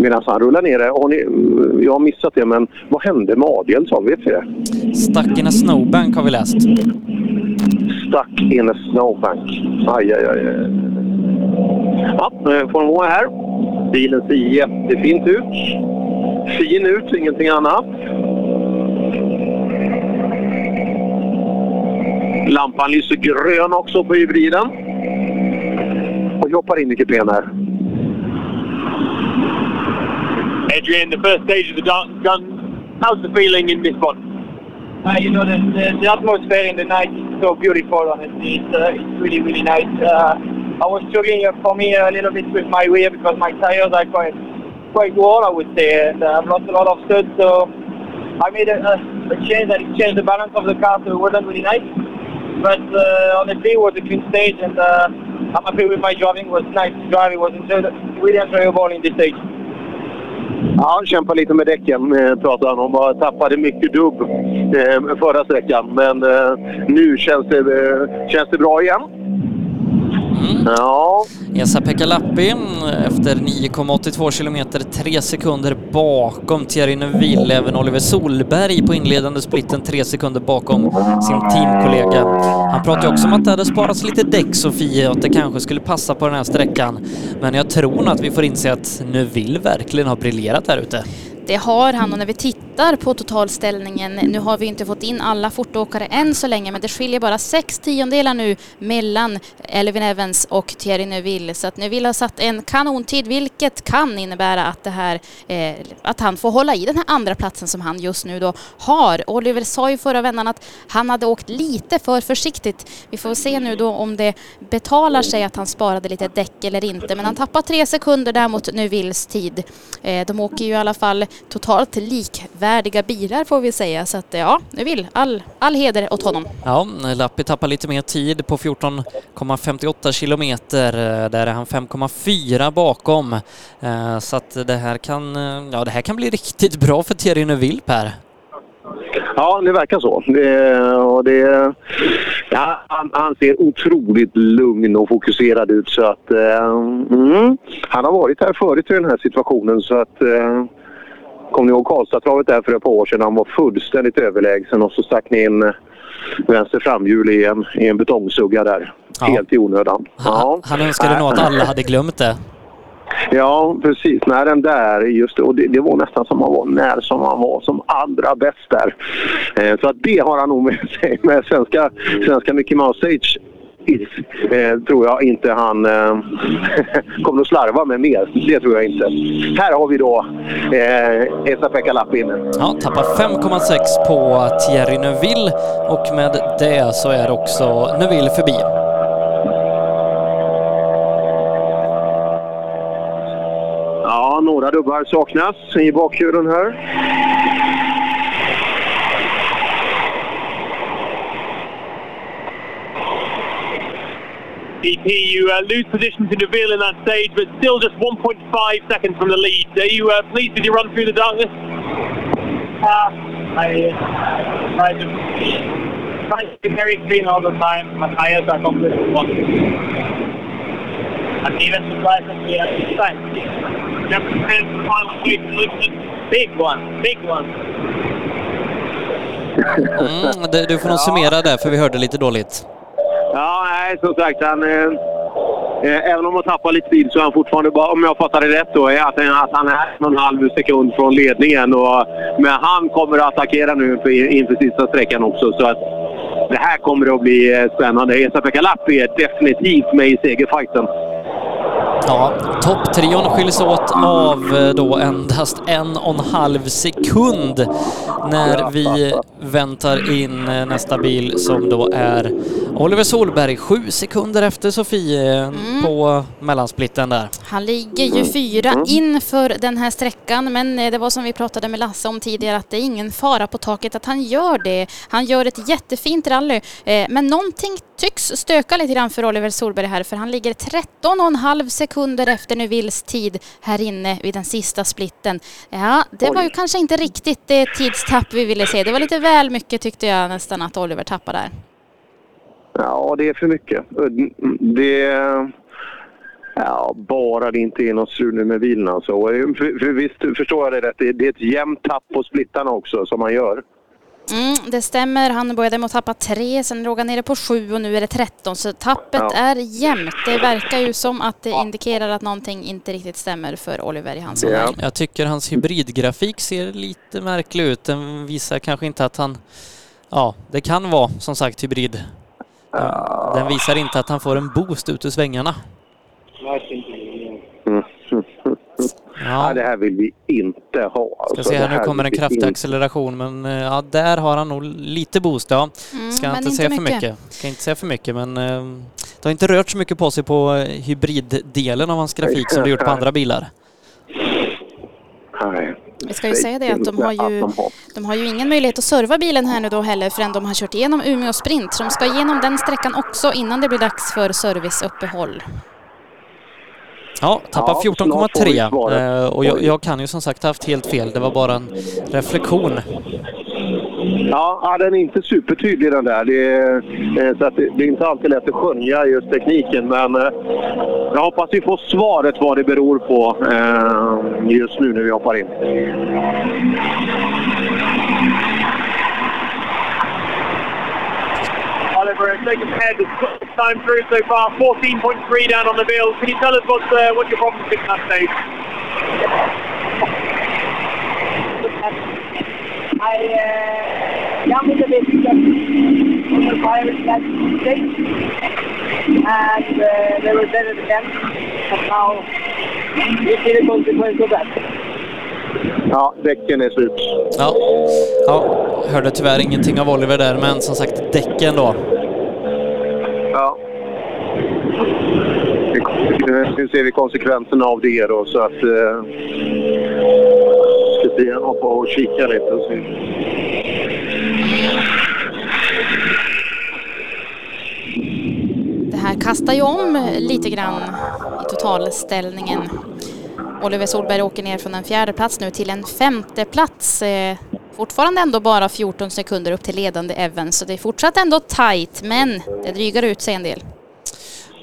Medan han rullar ner det. Har ni, jag har missat det men vad hände med Adielsson? Vet vi det? Stuck in a snowbank har vi läst. Stuck in a snowbank. Aj, aj, aj. Ja, eh, Formel H är här. Bilen ser jättefint ut. Fin ut, ingenting annat. Lampan lyser grön också på hybriden. Och vi hoppar in i kupén här. Adrian, the first stage of the dance gun. How's the feeling in this one? Uh, you know, the, the, the atmosphere in the night is so beautiful, honestly. It's, uh, it's really, really nice. Uh, I was struggling uh, for me a little bit with my rear because my tires are quite, quite worn, I would say, and uh, I've lost a lot of stud, so I made a, a, change that changed the balance of the car, so it wasn't really nice. But honestly, it was a clean stage, and I'm happy with my driving. It was nice to drive. It was enjoy- really enjoyable in this stage. Ja, han kämpar lite med däcken eh, pratade han om. Han Tappade mycket dubb eh, förra sträckan. Men eh, nu känns det, känns det bra igen. Ja, Esa-Pekka Lappi mm, efter 9,82 kilometer, tre sekunder bakom Thierry Neuville. Även Oliver Solberg på inledande splitten tre sekunder bakom sin teamkollega. Han pratade också om att det hade sparats lite däck, Sofie, och att det kanske skulle passa på den här sträckan. Men jag tror nog att vi får inse att Neuville verkligen har briljerat där ute. Det har han och när vi tittar på totalställningen, nu har vi inte fått in alla fortåkare än så länge, men det skiljer bara sex tiondelar nu mellan Elvin Evans och Thierry Neuville. Så att Neuville har satt en kanontid, vilket kan innebära att det här, eh, att han får hålla i den här andra platsen som han just nu då har. Oliver sa ju förra vändan att han hade åkt lite för försiktigt. Vi får se nu då om det betalar sig att han sparade lite däck eller inte, men han tappar tre sekunder där mot Neuvilles tid. Eh, de åker ju i alla fall totalt likvärdiga bilar får vi säga, så att ja, Neuville, all, all heder åt honom. Ja, Lappi tappar lite mer tid på 14,58 kilometer. Där är han 5,4 bakom. Eh, Så att det här kan, eh, ja, det här kan bli riktigt bra för Thierry Neuville, Per. ja det verkar så. Det, och det, ja, han, han ser otroligt lugn och fokuserad ut. Så att, eh, mm, han har varit här förut i den här situationen. så att eh, Kommer ni ihåg Karlstadtravet där för ett par år sedan? Han var fullständigt överlägsen och så stack ni in eh, vänster framhjul i en, i en betongsugga där. Helt i onödan. Ja. Han önskade nog att alla hade glömt det. Ja, precis. Nej, den där, just. Och det, det var nästan som han var när som han var som allra bäst där. Eh, så att det har han nog med sig. Med svenska, svenska Mickey Mouse Stage is, eh, tror jag inte han eh, kommer att slarva med mer. Det tror jag inte. Här har vi då eh, Esa-Pekka Lappi inne. Ja, tappar 5,6 på Thierry Neuville och med det så är också Neuville förbi. Ja, några dubbar saknas i bakhjulen här. DP, you uh, lose position to Neville in that stage, but still just 1.5 seconds from the lead. Are you uh, pleased with your run through the darkness? Uh, I try to try to be very clean all the time. My tires are completely blocked. I'm even surprised that we have this time. Big one, big one. Mm, det- du får nog summera där för vi hörde lite dåligt. Ja, nej, som sagt. Han, eh, eh, även om han tappar lite tid så är han fortfarande, bara, om jag fattar det rätt, då, är att, eh, att han är en och en halv sekund från ledningen. Och, men han kommer att attackera nu inför, inför sista sträckan också. Så att det här kommer att bli eh, spännande. Esa-Pekka Lappi är definitivt med i segerfajten. Ja, topptrion skiljs åt av eh, då endast en och en halv sekund när vi väntar in eh, nästa bil som då är Oliver Solberg, sju sekunder efter Sofie eh, på mellansplitten där. Han ligger ju fyra inför den här sträckan men det var som vi pratade med Lasse om tidigare att det är ingen fara på taket att han gör det. Han gör ett jättefint rally men någonting tycks stöka lite grann för Oliver Solberg här för han ligger 13 och en halv sekunder efter Neuvilles tid här inne vid den sista splitten. Ja, det var ju kanske inte riktigt det tidstapp vi ville se. Det var lite väl mycket tyckte jag nästan att Oliver tappade där. Ja, det är för mycket. Det... Ja, bara det inte är något strul nu med bilen alltså. För, för visst förstår jag det rätt. Det det är ett jämnt tapp på splittarna också som man gör. Mm, det stämmer. Han började med att tappa tre, sen låg han nere på sju och nu är det 13. Så tappet Ja. är jämnt. Det verkar ju som att det indikerar att någonting inte riktigt stämmer för Oliver i hans ja. Jag tycker hans hybridgrafik ser lite märklig ut. Den visar kanske inte att han... Ja, det kan vara som sagt hybrid. Den, den visar inte att han får en boost ut ur svängarna. Mm. Ja. det här vill vi inte ha. Ska Alltså, se här, nu kommer en kraftig inte- acceleration men eh, ja, där har han nog lite boost ja. Mm, Ska men inte inte säga för mycket. mycket. Ska inte säga för mycket men eh, det har inte rört så mycket på sig på eh, hybriddelen av hans grafik som det gjort på andra bilar. Nej. Vi ska ju säga det att de har ju, de har ju ingen möjlighet att serva bilen här nu då heller förrän de har kört igenom Umeå Sprint. Så de ska igenom den sträckan också innan det blir dags för serviceuppehåll. Ja, tappar Ja, snart får vi 14,3 svaret. eh, och jag, jag kan ju som sagt haft helt fel. Det var bara en reflektion. Ja, den är inte supertydlig den där. Det är, eh, så det, är inte alltid lätt att skönja just tekniken. Men eh, jag hoppas vi får svaret vad det beror på just nu när vi hoppar in. Oliver, second head has time through so far, 14.3 down on the bill. Can you tell us what's, uh, what your problem is at that stage? I uh, jumped a bit on the fire last stage, and uh, they were dead at the end. But now we see the consequence of that. Ja, däcken är slut. Ja, ja, hörde tyvärr ingenting av Oliver där men som sagt däcken då. Ja. Nu- ser vi konsekvenserna av det då så att... Eh, ska vi hoppa och kika lite och se. Det här kastar ju om lite grann i totalställningen. Oliver Solberg åker ner från en fjärde plats nu till en femte plats. Eh, Fortfarande ändå bara 14 sekunder upp till ledande Evans, så det är fortsatt ändå tight, men det drygar ut sig en del.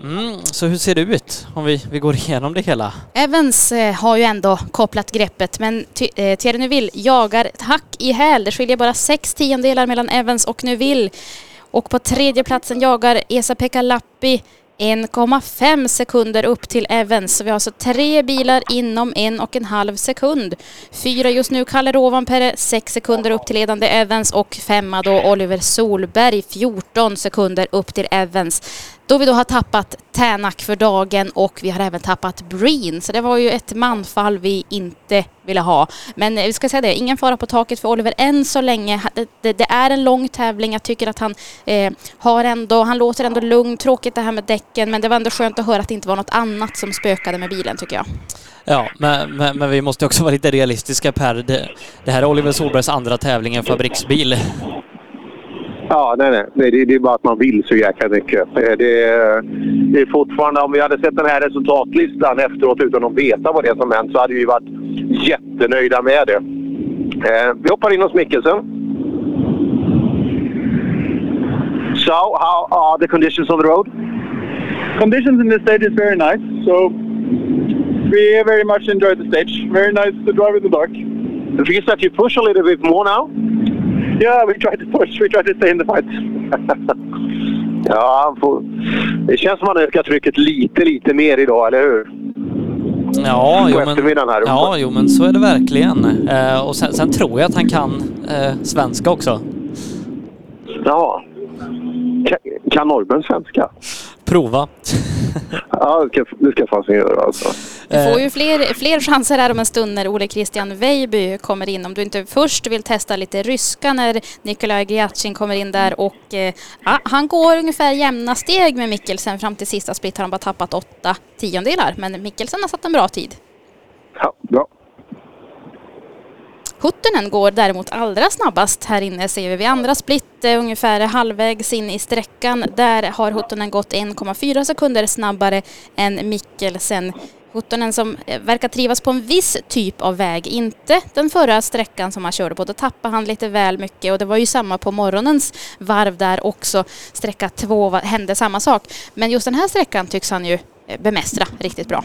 Mm, så hur ser det ut om vi, vi går igenom det hela? Evans eh, har ju ändå kopplat greppet men ty- eh, Thierry Neuville jagar hack i häl. Det skiljer bara sex tiondelar mellan Evans och Neuville. Och på tredje platsen jagar Esa-Pekka Lappi 1,5 sekunder upp till Evans. Så vi har alltså tre bilar inom en och en halv sekund. Fyra just nu Kalle Rovanperä, sex sekunder upp till ledande Evans och femma då Oliver Solberg, 14 sekunder upp till Evans. Då vi då har tappat Tänak för dagen och vi har även tappat Breen. Så det var ju ett manfall vi inte ville ha. Men eh, vi ska säga det, ingen fara på taket för Oliver än så länge. Det, det, det är en lång tävling. Jag tycker att han eh, har ändå, han låter ändå lugn. Tråkigt det här med däcken men det var ändå skönt att höra att det inte var något annat som spökade med bilen tycker jag. Ja, men, men, men vi måste också vara lite realistiska Per. Det, det här är Oliver Solbergs andra tävling i en fabriksbil. Ja, nej, nej. nej det, det är bara att man vill så jäkla mycket. Eh, Det, är- det är fortfarande, om vi hade sett den här resultatlistan efteråt utan att veta vad det är som hänt så hade vi varit jättenöjda med det. Eh, vi hoppar in hos Mikkelsen. So, how are the conditions on the road? Conditions in the stage is very nice, so we very much enjoyed the stage. Very nice to drive in the dark. It feels that you push a little bit more now? Yeah, we try to push. We try to stay in the fight. Ja, han får, det känns som att han ökar trycket lite, lite mer idag, eller hur? Ja, På jo, men, eftermiddagen här uppe. ja, jo, men så är det verkligen. Eh, och sen, sen tror jag att han kan eh, svenska också. Ja. Kan, kan norrmän svenska? Prova. Ja, det ska, det ska jag fasen göra alltså. Du får ju fler, fler chanser här om en stund när Ole Christian Weiby kommer in. Om du inte först vill testa lite ryska när Nikolaj Griatsin kommer in där och eh, ja, han går ungefär jämna steg med Mikkelsen fram till sista split har han bara tappat åtta tiondelar. Men Mikkelsen har satt en bra tid. Ja, bra. Huttunen går däremot allra snabbast här inne ser vi vid andra split eh, ungefär halvvägs in i sträckan. Där har Huttunen gått 1,4 sekunder snabbare än Mikkelsen. Huttunen som eh, verkar trivas på en viss typ av väg, inte den förra sträckan som han körde på. Då tappade han lite väl mycket och det var ju samma på morgonens varv där också. Sträcka två hände samma sak. Men just den här sträckan tycks han ju eh, bemästra riktigt bra.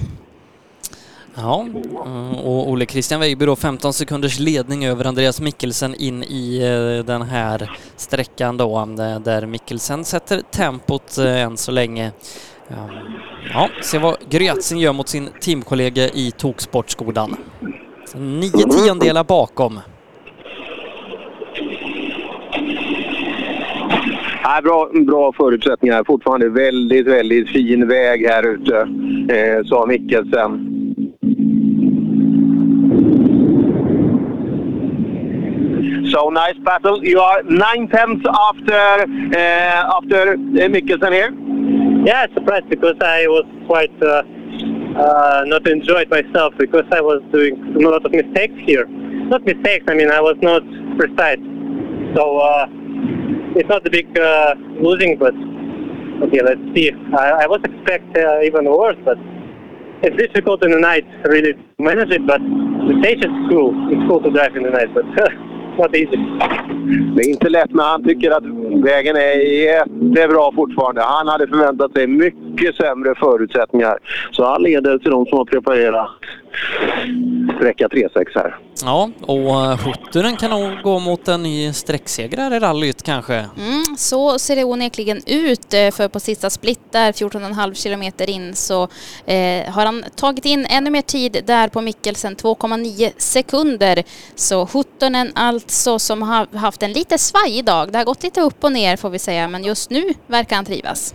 Ja, eh, och Ole Christian Weiby då 15 sekunders ledning över Andreas Mikkelsen in i eh, den här sträckan då eh, där Mikkelsen sätter tempot än så länge. Ehm, ja, se vad Gryatsin gör mot sin teamkollega i Toksportskolan. Så Nio tiondelar bakom. Nej, bra, bra förutsättningar. Fortfarande väldigt, väldigt fin väg här ute, eh, sa Mikkelsen. So nice battle. You are nine tenths after uh, after uh, Mikkelsen here. Yeah, surprised because I was quite uh, uh, not enjoyed myself because I was doing a lot of mistakes here. Not mistakes, I mean I was not precise. So uh, it's not a big uh, losing, but okay, let's see. I, I was expect even worse, but it's difficult in the night really to manage it. But the stage is cool. It's cool to drive in the night, but Det är inte lätt, men han tycker att vägen är jättebra fortfarande. Han hade förväntat sig mycket sämre förutsättningar. Så han leder till de som har preparerat sträcka 3-6 här. Ja, och eh, Huttunen kan nog gå mot en ny sträcksegrare i rallyt kanske. Mm, så ser det onekligen ut eh, för på sista split där 14,5 kilometer in så eh, har han tagit in ännu mer tid där på Mikkelsen 2,9 sekunder. Så Huttunen alltså som har haft en lite svajig dag. Det har gått lite upp och ner får vi säga men just nu verkar han trivas.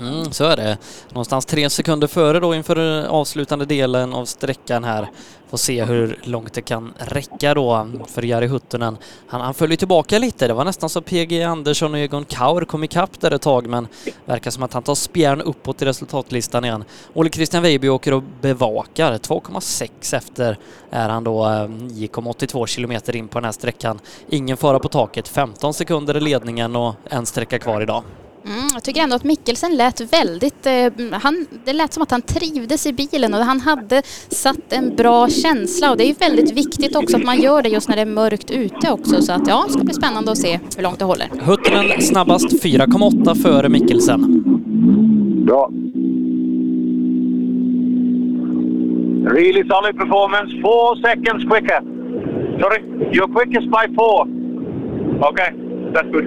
Mm, så är det. Någonstans tre sekunder före då inför eh, avslutande delen av sträckan här. Får se hur långt det kan räcka då för Jari Huttunen. Han, han följer tillbaka lite. Det var nästan så PG Andersson och Egon Kaur kom ikapp där ett tag men verkar som att han tar spjärn uppåt i resultatlistan igen. Ole Christian Weiby åker och bevakar. 2,6 efter är han då eh, 9,82 kilometer in på den här sträckan. Ingen fara på taket. 15 sekunder i ledningen och en sträcka kvar idag. Mm, jag tycker ändå att Mikkelsen lät väldigt... Eh, han, det lät som att han trivdes i bilen och han hade satt en bra känsla och det är ju väldigt viktigt också att man gör det just när det är mörkt ute också så att ja, det ska bli spännande att se hur långt det håller. Huttunen snabbast 4,8 före Mikkelsen. Bra. Really solid performance. Four seconds quicker. Sorry? You're quickest by four. Okay, that's good.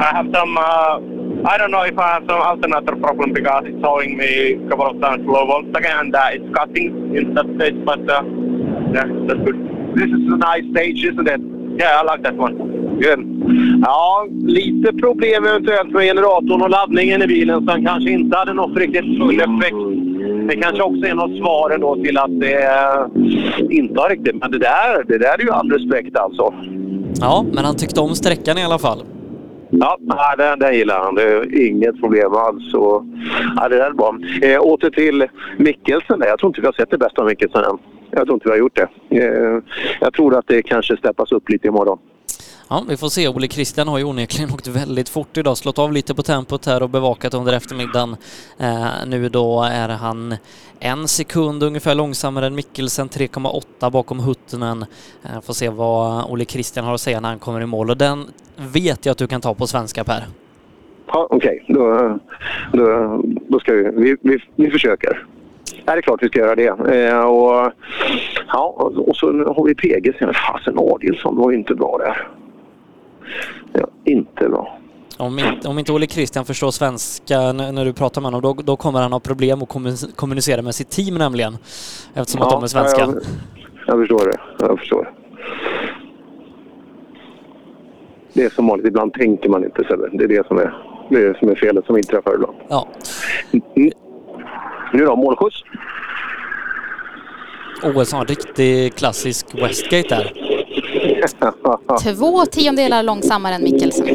I have some, uh, i don't know if I have some alternator problem because it's showing me a couple of times low voltage and uh, it's cutting in that stage, but uh, yeah, that's good. This is a nice stage, isn't it? Yeah, I like that one. Good. Ja, lite problem eventuellt med generatorn och laddningen i bilen så han kanske inte hade nått riktigt full effekt. Det kanske också är något svar då till att det eh, inte har riktigt... Men det där, det där är ju all respekt alltså. Ja, men han tyckte om sträckan i alla fall. Ja, nej, den, den gillar han. Det är inget problem alls. Och, ja, det där är bra. Eh, åter till Mikkelsen. där. Jag tror inte vi har sett det bästa av Mikkelsen än. Jag tror inte vi har gjort det. Eh, jag tror att det kanske steppas upp lite imorgon. Ja, vi får se. Ole Christian har ju onekligen åkt väldigt fort idag, slått av lite på tempot här och bevakat under eftermiddagen. Eh, nu då är han en sekund ungefär långsammare än Mikkelsen, 3,8 bakom Huttunen. Eh, får se vad Ole Christian har att säga när han kommer i mål och den vet jag att du kan ta på svenska Per. Ja, Okej, då, då, då ska vi, vi, vi, vi försöker. Ja, det är klart vi ska göra det. Eh, och, ja, och så har vi PG sen. Fasen Adielsson var ju inte bra där. Ja, inte bra. Om inte, om inte Ole Christian förstår svenska när du pratar med honom, då, då kommer han ha problem att kommu- kommunicera med sitt team nämligen. Eftersom att de är svenska. Jag, jag förstår det. Jag förstår. Det är som vanligt. Ibland tänker man inte. Sebbe. Det är det som är, det är det som är felet som inträffar ibland. Ja. Mm. Nu då, målskjuts. OS har en riktig klassisk Westgate där. Två tiondelar långsammare än Mikkelsen.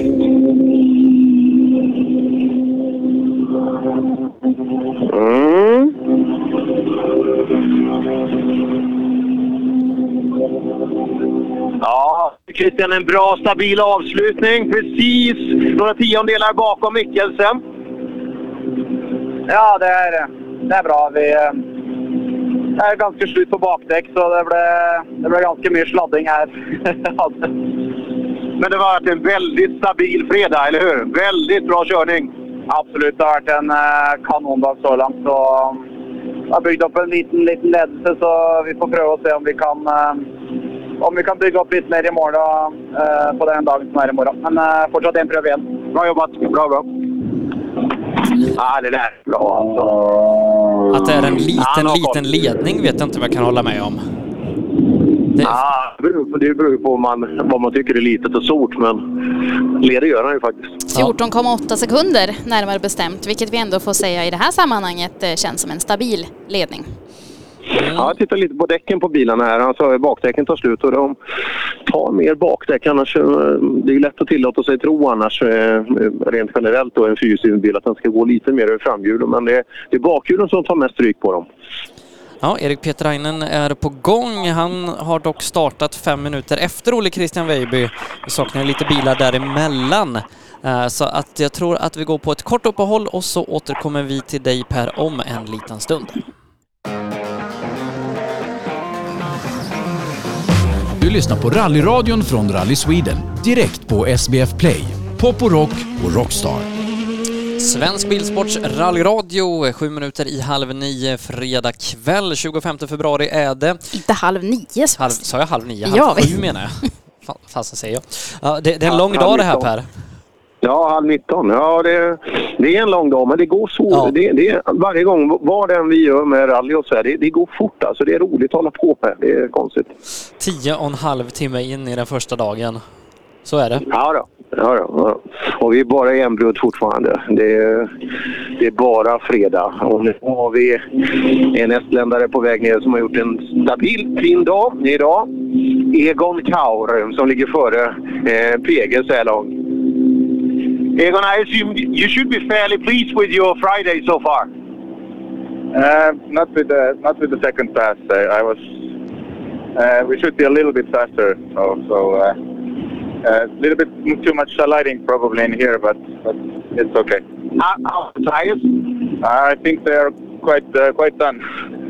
Mm. Ja, Christian, en bra stabil avslutning. Precis några tiondelar bakom Mikkelsen. Ja, det är, det är bra. Vi eh, är ganska slut på bakdäck, så det blev, det blev ganska mycket sladding här. Men det har varit en väldigt stabil fredag, eller hur? Väldigt bra körning. Absolut, det har varit en eh, kanondag så långt. Så, jag har byggt upp en liten, liten ledelse, så vi får pröva och se om vi kan eh, om vi kan bygga upp lite mer i mål eh, på den dagen som är imorgon. Men fortsatt en pröv igen. Bra jobbat! Bra, bra. Ja, det där är bra alltså. Att det är en liten, liten ledning vet jag inte om jag kan hålla med om. Ja, det beror på, det beror på vad man, vad man tycker är litet och stort, men leder gör han ju faktiskt. 14,8 sekunder närmare bestämt, vilket vi ändå får säga i det här sammanhanget eh, känns som en stabil ledning. Ja, jag tittar lite på däcken på bilarna här. Alltså, bakdäcken tar slut och de tar mer bakdäck. Annars, eh, det är lätt att tillåta sig tro annars, eh, rent generellt, då, en fyrhjulsdriven bil, att den ska gå lite mer över framhjulen. Men det är, det är bakhjulen som tar mest stryk på dem. Ja, Erik Petrainen är på gång. Han har dock startat fem minuter efter Olle Christian Weiby. Vi saknar lite bilar däremellan. Eh, Så att jag tror att vi går på ett kort uppehåll och så återkommer vi till dig Per om en liten stund. Du lyssnar på rallyradion från Rally Sweden direkt på SBF Play, Pop och Rock och Rockstar. Svensk Bilsports rallyradio, sju minuter i halv nio fredag kväll. 25 februari är det. Inte halv nio så. Halv, sa jag halv nio? Halv Ja, sju menar jag. Fa- Fasen säger jag. Ja, det, det är en Ja, lång dag det här 19. Per. Ja, halv 19. Ja, det, det är en lång dag, men det går så. Det, det, är- varje gång, vad den vi gör med rally och så här, det, det går fort alltså. Det är roligt att hålla på med. Det är konstigt. Tio och en halv timme in i den första dagen. Så är det. Ja, då. Ja, då. ja. Och vi är bara Embryot fortfarande. Det är, det är bara fredag. Och nu har vi en estländare på väg ner som har gjort en stabil, fin dag idag. Egon Kaur som ligger före eh, PG så här långt. Egon, I assume you should be fairly pleased with your Friday so far. Uh, not with the not with the second pass. Uh, I was. Uh, we should be a little bit faster. So so a uh, little bit too much lighting probably in here, but but it's okay. How, tires? I think they are quite uh, quite done.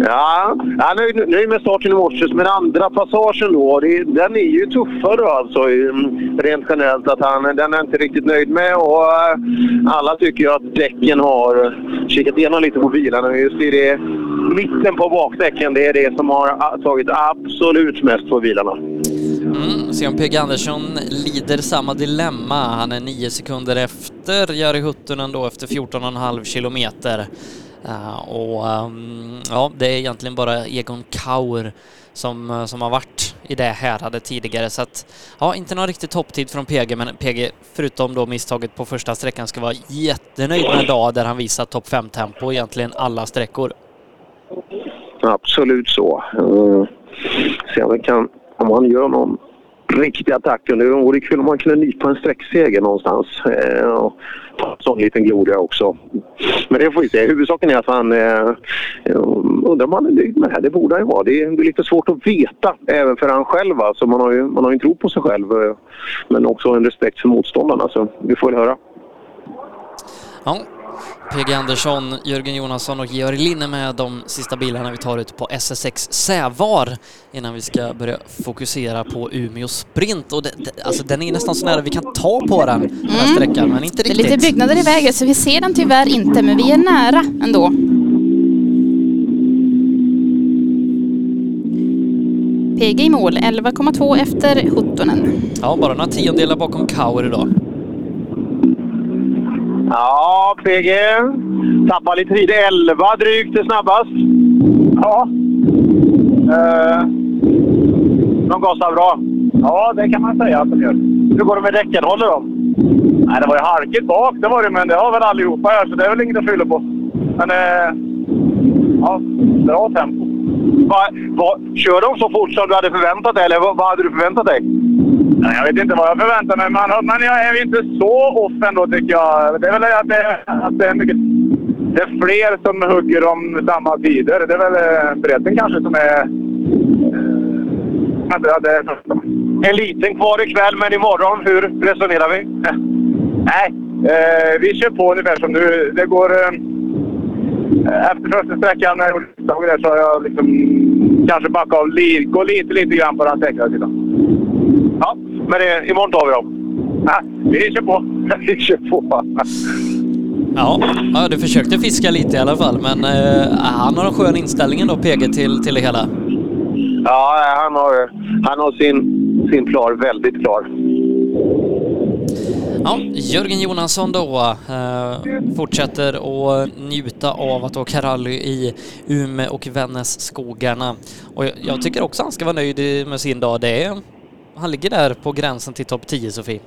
Ja, jag är nöjd, nöjd med starten i morse, men andra passagen då, det, den är ju tuffare alltså mm, rent generellt. Att han, den är inte riktigt nöjd med och eh, alla tycker ju att däcken har kikat igenom lite på bilarna. Just i det, mitten på bakdäcken, det är det som har ah, tagit absolut mest på bilarna. Mm, se om PG Andersson lider samma dilemma. Han är nio sekunder efter Jari Huttunen då efter 14,5 kilometer. Eh, och ehm, ja, det är egentligen bara Egon Kaur som, eh, som har varit i det häradet tidigare. Så att, ja, inte någon riktig topptid från PG, men PG, förutom då misstaget på första sträckan, ska vara jättenöjd med en dag där han visar topp 5-tempo egentligen alla sträckor. Absolut så. Eh, se om kan, om han gör någon riktig attack. Det vore kul om han kunde nypa en sträckseger någonstans. En sån liten gloria också. Men det får vi se. Huvudsaken är att han... Eh, undrar om han är nöjd med det här. Det borde han ju vara. Det är, det är lite svårt att veta även för han själv. Alltså, man, har ju, man har ju en tro på sig själv eh, men också en respekt för motståndarna. Så vi får väl höra. Ja, PG Andersson, Jörgen Jonasson och Georg Linne med de sista bilarna vi tar ut på SS6 Sävar innan vi ska börja fokusera på Umeå Sprint. Och det, det, alltså den är nästan så nära vi kan ta på den, den här sträckan, men inte Det är riktigt. lite byggnader i vägen så vi ser den tyvärr inte, men vi är nära ändå. PG i mål, 11,2 efter Huttunen. Ja, bara några tiondelar bakom Kauer idag. Ja, PG. Tappar lite tid. 11 drygt är snabbast. Ja. Uh, de gasar bra. Ja, det kan man säga att de gör. Hur går det med däcken? Håller de? Nej, det var ju halkigt bak, det var det, men det har väl allihopa här, så det är väl inget att skylla på. Men eh, ja, bra tempo. Va, va, kör de så fort som du hade förväntat dig, eller vad, vad hade du förväntat dig? Nej, jag vet inte vad jag förväntar mig, men, men jag är inte så off ändå tycker jag. Det är väl att det, att det är mycket... Det är fler som hugger om samma tider. Det är väl eh, bredden kanske som är... eh, det är... En liten kvar ikväll, men imorgon, hur resonerar vi? Nej, eh, vi kör på ungefär som nu. Det går... Eh, efter första sträckan när jag gjorde där så har jag liksom kanske backat av, li, gå lite, lite grann på den säkrare sidan. Ja, men det, imorgon tar vi dem. Vi kör på. vi kör på. Ja, ja, du försökte fiska lite i alla fall, men eh, han har en skön inställning då, PG, till, till det hela. Ja, han har, han har sin, sin plan väldigt klar. Ja, Jörgen Jonasson då eh, fortsätter att njuta av att åka rally i Ume och Vännässkogarna. Och jag, jag tycker också han ska vara nöjd med sin dag. Det är, han ligger där på gränsen till topp 10, Sofie.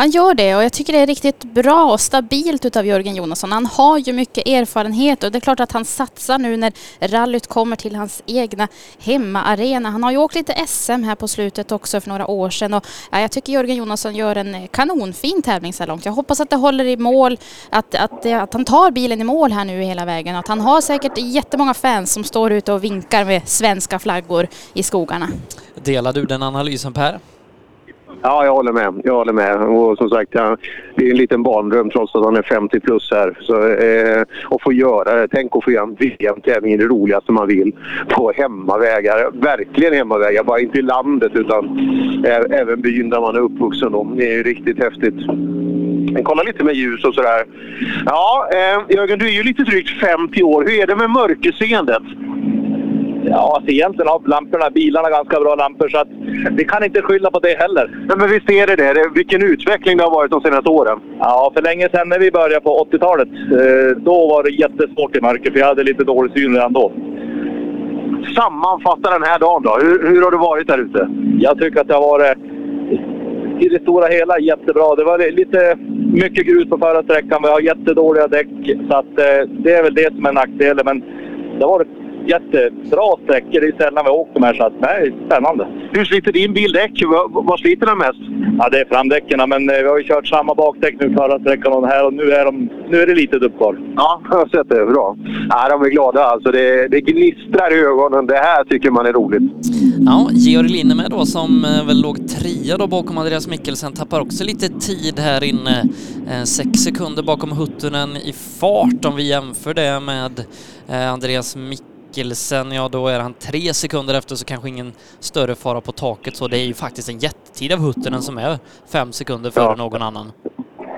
Han gör det och jag tycker det är riktigt bra och stabilt utav Jörgen Jonasson. Han har ju mycket erfarenhet och det är klart att han satsar nu när rallyt kommer till hans egna hemmaarena. Han har ju åkt lite SM här på slutet också för några år sedan och jag tycker Jörgen Jonasson gör en kanonfin tävling så här långt. Jag hoppas att det håller i mål, att, att, att han tar bilen i mål här nu hela vägen och att han har säkert jättemånga fans som står ute och vinkar med svenska flaggor i skogarna. Delar du den analysen Per? Ja, jag håller med. Jag håller med. Och som sagt, ja, det är en liten barndröm trots att han är 50 plus här. Så, eh, och få göra det. Tänk att få göra en VM-tävling, det roligaste man vill, på hemmavägar. Verkligen hemmavägar, bara inte i landet utan eh, även byn där man är uppvuxen. Då. Det är ju riktigt häftigt. Men kolla lite med ljus och sådär. Ja, eh, Jörgen, du är ju lite drygt 50 år. Hur är det med mörkerseendet? Ja, alltså egentligen har lamporna, bilarna ganska bra lampor så att vi kan inte skylla på det heller. Nej, men visst är det det. Vilken utveckling det har varit de senaste åren. Ja, för länge sedan när vi började på 80-talet, eh, då var det jättesvårt i mörker för jag hade lite dålig syn redan då. Sammanfatta den här dagen då. Hur, hur har det varit där ute? Jag tycker att det har varit i det stora hela jättebra. Det var li- lite mycket grus på förra sträckan. Vi har jättedåliga däck. Så att, eh, det är väl det som är nackdelen. Men det har varit jättebra sträckor. Det är sällan vi åkt de här. Så att, nej, spännande. Hur sliter din bil däck? Vad, sliter den mest? Ja, det är framdäcken. Men eh, vi har ju kört samma bakdäck nu förra sträckan och den här. Och nu är, de, nu är det lite dupp kvar. Ja, jag har sett det. Bra. Ja, de är glada alltså. Det, det gnistrar i ögonen. Det här tycker man är roligt. Ja, Georg Linnemed då som eh, väl låg trea då bakom Andreas Mikkelsen tappar också lite tid här inne. Eh, Sex sekunder bakom Huttunen i fart om vi jämför det med Andreas Mikkelsen. Ja, då är han tre sekunder efter så kanske ingen större fara på taket så det är ju faktiskt en jättetid av Huttunen som är fem sekunder före Ja. någon annan.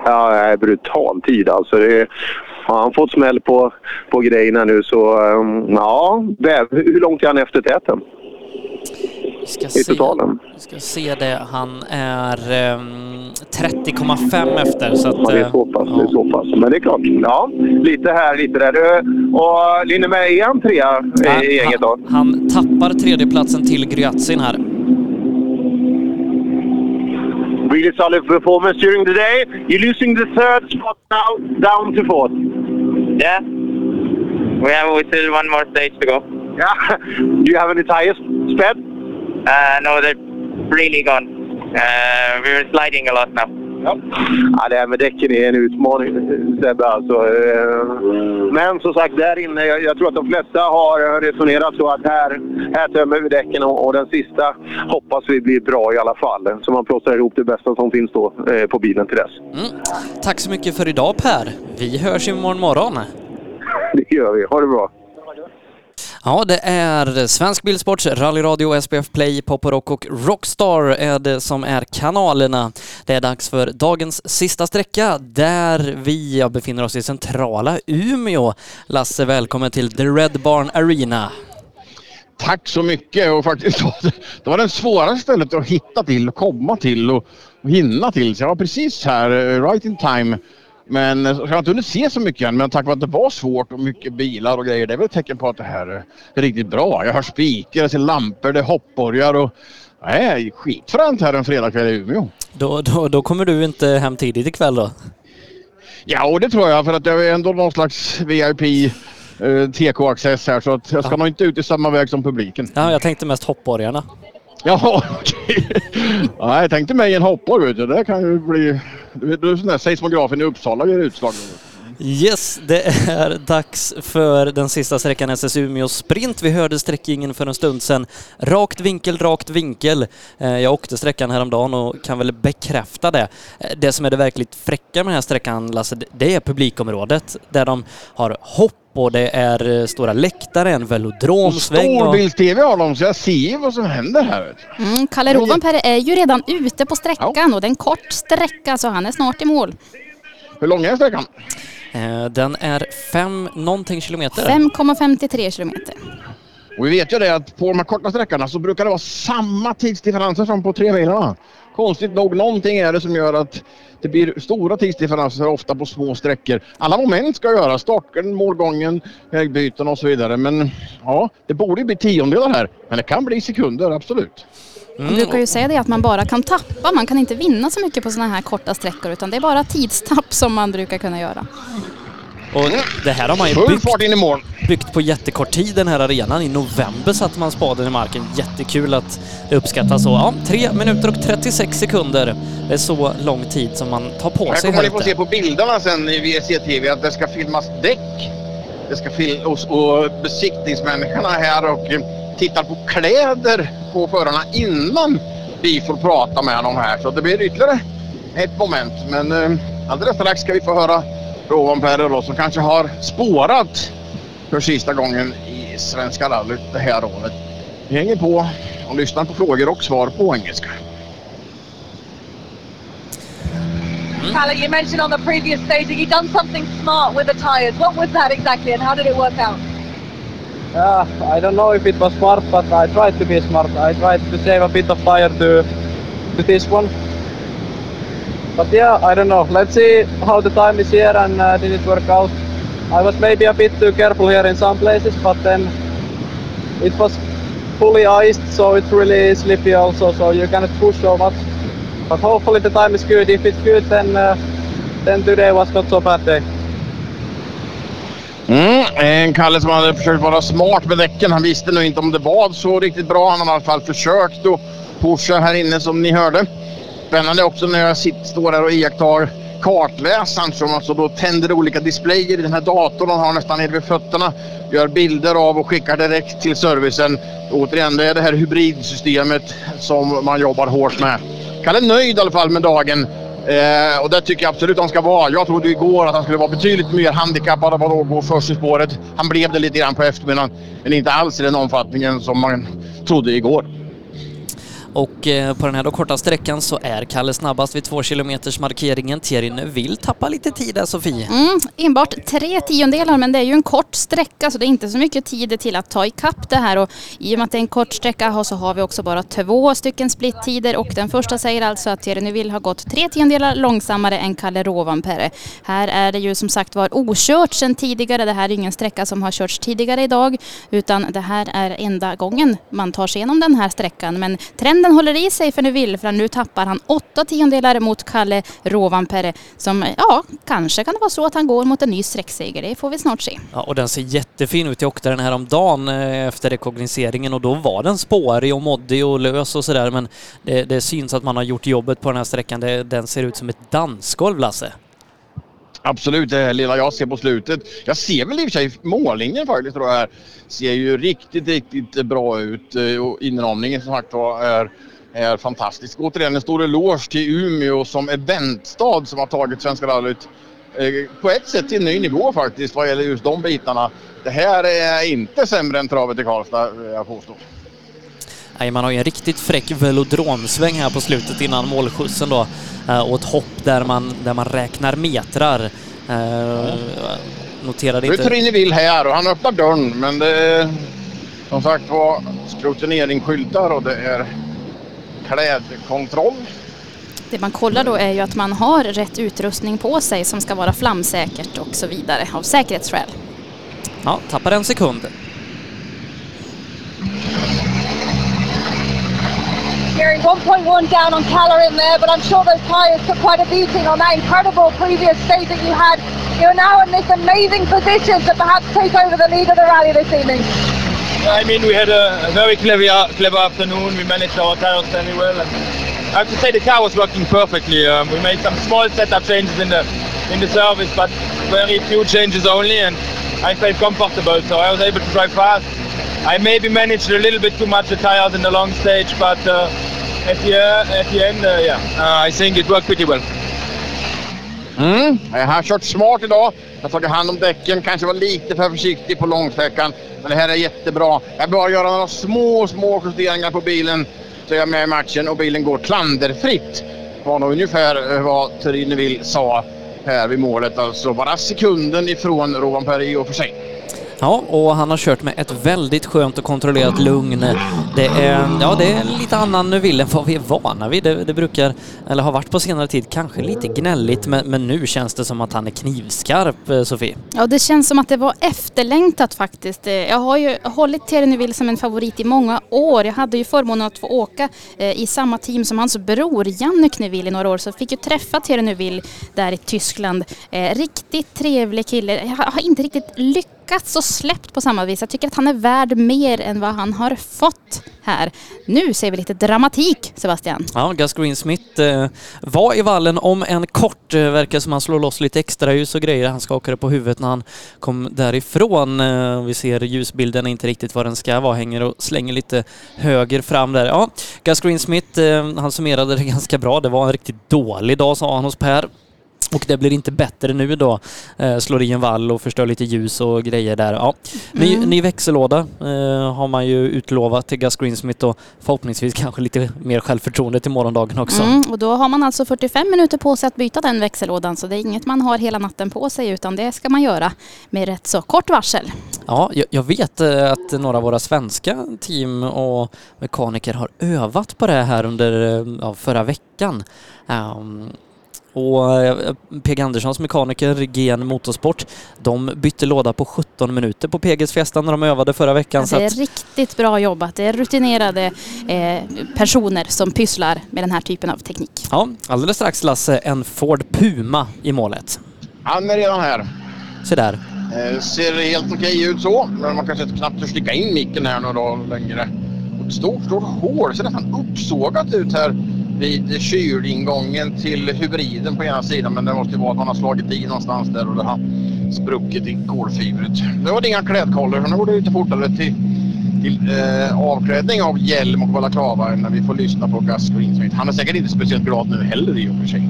Ja, det är brutal tid alltså. Är, har han fått smäll på, på grejerna nu så... um, Ja, hur långt är han efter täten? I se, totalen? vi ska se det. Han är ehm, 30,5 efter så att... Ja, det är eh, så pass. Det är så pass. Men det är klart. Ja, lite här, lite där. Eh, Och Linnemäe, är han trea i- i gänget då? Han tappar tredjeplatsen till Gryatsin här. Really solid performance during the day. You're losing the third spot now, down to fourth. Yeah. We have still one more stage to go. Yeah. Do you have any tires sped? Uh, no, they're really gone. Uh, we were sliding a lot now. Ja. ja, det här med däcken är en utmaning Sebbe alltså. Eh, Men som sagt, där inne, jag, tror att de flesta har resonerat så att här, här tömmer vi däcken och, och den sista hoppas vi blir bra i alla fall. Så man plåstrar ihop det bästa som finns då eh, på bilen till dess. Mm. Tack så mycket för idag Per. Vi hörs imorgon morgon. Det gör vi. Ha det bra. Ja, det är Svensk Bilsports rallyradio, SPF Play, Pop Rock och Rockstar är det som är kanalerna. Det är dags för dagens sista sträcka där vi befinner oss i centrala Umeå. Lasse, välkommen till The Red Barn Arena. Tack så mycket och faktiskt det var det svåraste stället att hitta till komma till och, hinna till. Så jag var precis här, eh, right in time. Men eh, jag har inte hunnit se så mycket än men tack vare att det var svårt och mycket bilar och grejer. Det är väl ett tecken på att det här är riktigt bra. Jag hör spikar, jag ser lampor, det är hoppborgar och är skitfränt här en fredagkväll i Umeå. Då, då, då kommer du inte hem tidigt ikväll då? Ja, och det tror jag för att jag är ändå någon slags VIP eh, TK-access här så att jag ska nog inte ut i samma väg som publiken. Ja, jag tänkte mest hoppborgarna. Jaha, okej. Ja, jag tänkte mig en hoppborg. Det kan ju bli... Du vet, är sån där seismografen i Uppsala ger utslag. Yes, det är dags för den sista sträckan SS Umeå Sprint. Vi hörde sträckningen för en stund sedan. Rakt vinkel, rakt vinkel. Eh, Jag åkte sträckan häromdagen och kan väl bekräfta det. Eh, Det som är det verkligt fräcka med den här sträckan, Lasse, det är publikområdet där de har hopp och det är eh, stora läktare, en velodromsväng. och- Storbilds-TV har de så jag ser vad som händer här. Mm, Kalle Rovanperä är ju redan ute på sträckan och det är en kort sträcka så han är snart i mål. Hur lång är sträckan? Eh, Den är fem någonting kilometer. 5,53 kilometer. Och vi vet ju det att på de här korta sträckorna så brukar det vara samma tidsdifferenser som på tremilarna. Konstigt nog, någonting är det som gör att det blir stora tidsdifferenser ofta på små sträckor. Alla moment ska göras, starten, målgången, vägbyten och så vidare. Men ja, det borde ju bli tiondelar här. Men det kan bli sekunder, absolut. Man brukar ju säga det att man bara kan tappa, man kan inte vinna så mycket på sådana här korta sträckor utan det är bara tidstapp som man brukar kunna göra. Och det här har man ju byggt, byggt på jättekort tid den här arenan. I november satte man spaden i marken. Jättekul att det uppskattas så. Ja, 3 minuter och 36 sekunder. Det är så lång tid som man tar på Här sig kommer här ni få se på bilderna sen i VSC-TV att det ska filmas däck. Det ska fil- och, besiktningsmänniskorna här och tittar på kläder på förarna innan vi får prata med dem här. Så det blir ytterligare ett moment. Men eh, alldeles strax ska vi få höra Rovanperä då som kanske har spårat för sista gången i Svenska rallyt det här året. Vi hänger på och lyssnar på frågor och svar på engelska. Mm. Tyler, you mentioned on the previous staging you done something smart with the tires. What was that exactly and how did it work out? Yeah, I don't know if it was smart, but I tried to be smart. I tried to save a bit of fire to, to this one. But yeah, I don't know. Let's see how the time is here and uh, did it work out. I was maybe a bit too careful here in some places, but then it was fully iced, so it's really slippy also, so you cannot push so much. But hopefully the time is good. If it's good, then uh, then today was not so bad day. Mm, en Kalle som hade försökt vara smart med däcken. Han visste nog inte om det var så riktigt bra. Han har i alla fall försökt att pusha här inne som ni hörde. Spännande också när jag sitter, står här och iakttar kartläsaren som alltså då tänder olika displayer i den här datorn han har nästan nere vid fötterna. Gör bilder av och skickar direkt till servicen. Återigen, det är det här hybridsystemet som man jobbar hårt med. Kalle är nöjd i alla fall med dagen. Eh, och det tycker jag absolut han ska vara. Jag trodde igår att han skulle vara betydligt mer handikappad av att gå först i spåret. Han blev det lite grann på eftermiddagen. Men inte alls i den omfattningen som man trodde igår. Och eh, på den här då korta sträckan så är Kalle snabbast vid två kilometers markeringen. Thierry vill tappa lite tid där Sofie. Mm, enbart tre tiondelar men det är ju en kort sträcka så det är inte så mycket tid till att ta ikapp det här och i och med att det är en kort sträcka så har vi också bara två stycken splittider och den första säger alltså att Thierry Neuville har gått tre tiondelar långsammare än Kalle Rovanperä. Här är det ju som sagt var okört sedan tidigare. Det här är ingen sträcka som har körts tidigare idag utan det här är enda gången man tar sig igenom den här sträckan men trenden håller i sig för Neuville för nu tappar han åtta tiondelar mot Kalle Rovanperä som, ja, kanske kan det vara så att han går mot en ny sträckseger. Det får vi snart se. Ja, och den ser jättefin ut. Jag åkte den här om dagen eh, efter rekognoseringen och då var den spårig och moddig och lös och sådär men det, det syns att man har gjort jobbet på den här sträckan. Det, den ser ut som ett dansgolv Lasse. Absolut, det här lilla jag ser på slutet. Jag ser väl i och för sig mållinjen faktiskt tror jag här. Ser ju riktigt, riktigt bra ut eh, och inramningen som sagt var är, är fantastisk. Återigen en stor eloge till Umeå som eventstad som har tagit Svenska rallyt eh, på ett sätt till en ny nivå faktiskt vad gäller just de bitarna. Det här är inte sämre än travet i Karlstad vill jag påstå. Nej, man har ju en riktigt fräck velodromsväng här på slutet innan målskjutsen då. Eh, Och ett hopp där man, där man räknar metrar. Eh, Noterade Nu är inte... Trine Vill här och han öppnar dörren men det är som sagt var skrutineringsskyltar och det är klädkontroll. Det man kollar då är ju att man har rätt utrustning på sig som ska vara flamsäkert och så vidare av säkerhetsskäl. Ja, tappar en sekund. Here. 1.1 down on Calorin there, but I'm sure those tyres took quite a beating on that incredible previous stage that you had. You're now in this amazing position to perhaps take over the lead of the rally this evening. I mean, we had a, very clever, clever afternoon. We managed our tires very well. I have to say the car was working perfectly. Um, we made some small setup changes in the in the service, but very few changes only, and I felt comfortable. So I was able to drive fast. I maybe managed a little bit too much the tires in the long stage, but uh, at the uh, at the end, uh, yeah, uh, I think it worked pretty well. Mm, jag har kört smart idag. Jag har tagit hand om däcken, kanske var lite för försiktig på långsträckan. Men det här är jättebra. Jag bara göra några små, små justeringar på bilen så är jag med i matchen och bilen går klanderfritt. Det var nog ungefär eh, vad Turin Vill sa här vid målet. Alltså bara sekunden ifrån Rovan Perry och för sig. Ja, och han har kört med ett väldigt skönt och kontrollerat lugn. Det är, ja, det är lite annan Neuville än vad vi är vana vid. Det, det, brukar, eller har varit på senare tid, kanske lite gnälligt, men, men nu känns det som att han är knivskarp, eh, Sofie. Ja, det känns som att det var efterlängtat faktiskt. Eh, jag har ju hållit Thierry Neuville som en favorit i många år. Jag hade ju förmånen att få åka eh, i samma team som hans bror Jannik Neville i några år, så jag fick ju träffa Thierry Neuville där i Tyskland. Riktigt trevlig kille. Jag har inte riktigt lyckats lyckats och släppt på samma vis. Jag tycker att han är värd mer än vad han har fått här. Nu ser vi lite dramatik, Sebastian. Ja, Gus Greensmith eh, var i vallen om en kort. Eh, verkar som han slår loss lite extra ljus och grejer. Han skakade på huvudet när han kom därifrån. Eh, vi ser ljusbilden inte riktigt vad den ska vara. Hänger och slänger lite höger fram där. Ja, Gus Greensmith, eh, han summerade det ganska bra. Det var en riktigt dålig dag sa han hos Per. Och det blir inte bättre nu då. Eh, slår i en vall och förstör lite ljus och grejer där. Ja. Ny, mm. ny växellåda eh, har man ju utlovat till Gus Greensmith och förhoppningsvis kanske lite mer självförtroende till morgondagen också. Mm, och då har man alltså 45 minuter på sig att byta den växellådan så det är inget man har hela natten på sig utan det ska man göra med rätt så kort varsel. Ja, jag, jag vet eh, att några av våra svenska team och mekaniker har övat på det här under eh, ja, förra veckan. Um, och eh, PG Anderssons mekaniker, GN Motorsport, de bytte låda på 17 minuter på PGs Fiesta när de övade förra veckan. Ja, det är riktigt bra jobbat. Det är rutinerade eh, personer som pysslar med den här typen av teknik. Ja, alldeles strax Lasse, en Ford Puma i målet. Han är redan här. Se där. Eh, ser helt okej ut så, men man kanske knappt törs sticka in micken här några dagar längre. Stort, stort hål, ser nästan uppsågat ut här vid kylingången till hybriden på ena sidan men det måste ju vara att man har slagit i någonstans där och det har spruckit i kolfibret. Det var inga klädkollor så nu går det lite fortare till, till eh, avklädning av hjälm och balaklava när vi får lyssna på Gus Greensmith. Han är säkert inte speciellt glad nu heller i och för sig.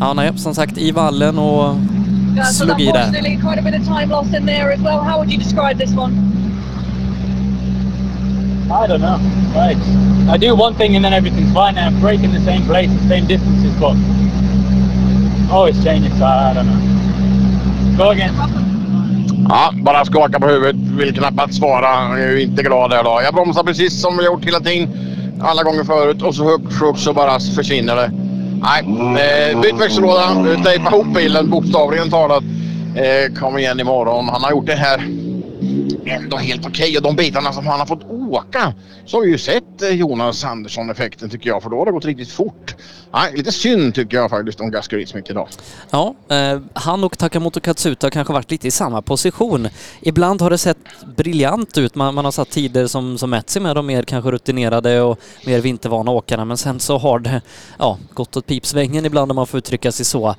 Ja, nej, som sagt i vallen och slog i där. Quite a bit of time lost in there as well. How would you describe this one? I don't know. Right. I do one thing and then everything's fine. I'm breaking the same place, the same distances, but oh, always changing. So I don't know. Go again. Ja, bara skaka på huvudet. Vill knappast svara. Jag är inte glad här då. Jag bromsar precis som vi gjort hela tiden. Alla gånger förut och så högt så bara försvinner det. Nej, eh, byt växellåda. Tejpa ihop bilen bokstavligen talat. Eh, kom igen imorgon. Han har gjort det här ändå helt okej. Okay. Och de bitarna som han har fått åka så har vi ju sett eh, Jonas Andersson-effekten tycker jag. För då har det gått riktigt fort. Ja, lite synd tycker jag faktiskt om Gus mycket idag. Ja, eh, han och Takamoto Katsuta har kanske varit lite i samma position. Ibland har det sett briljant ut. Man, man har satt tider som, som mätt sig med de mer kanske rutinerade och mer vintervana åkarna. Men sen så har det ja, gått åt pipsvängen ibland om man får uttrycka sig så. Eh,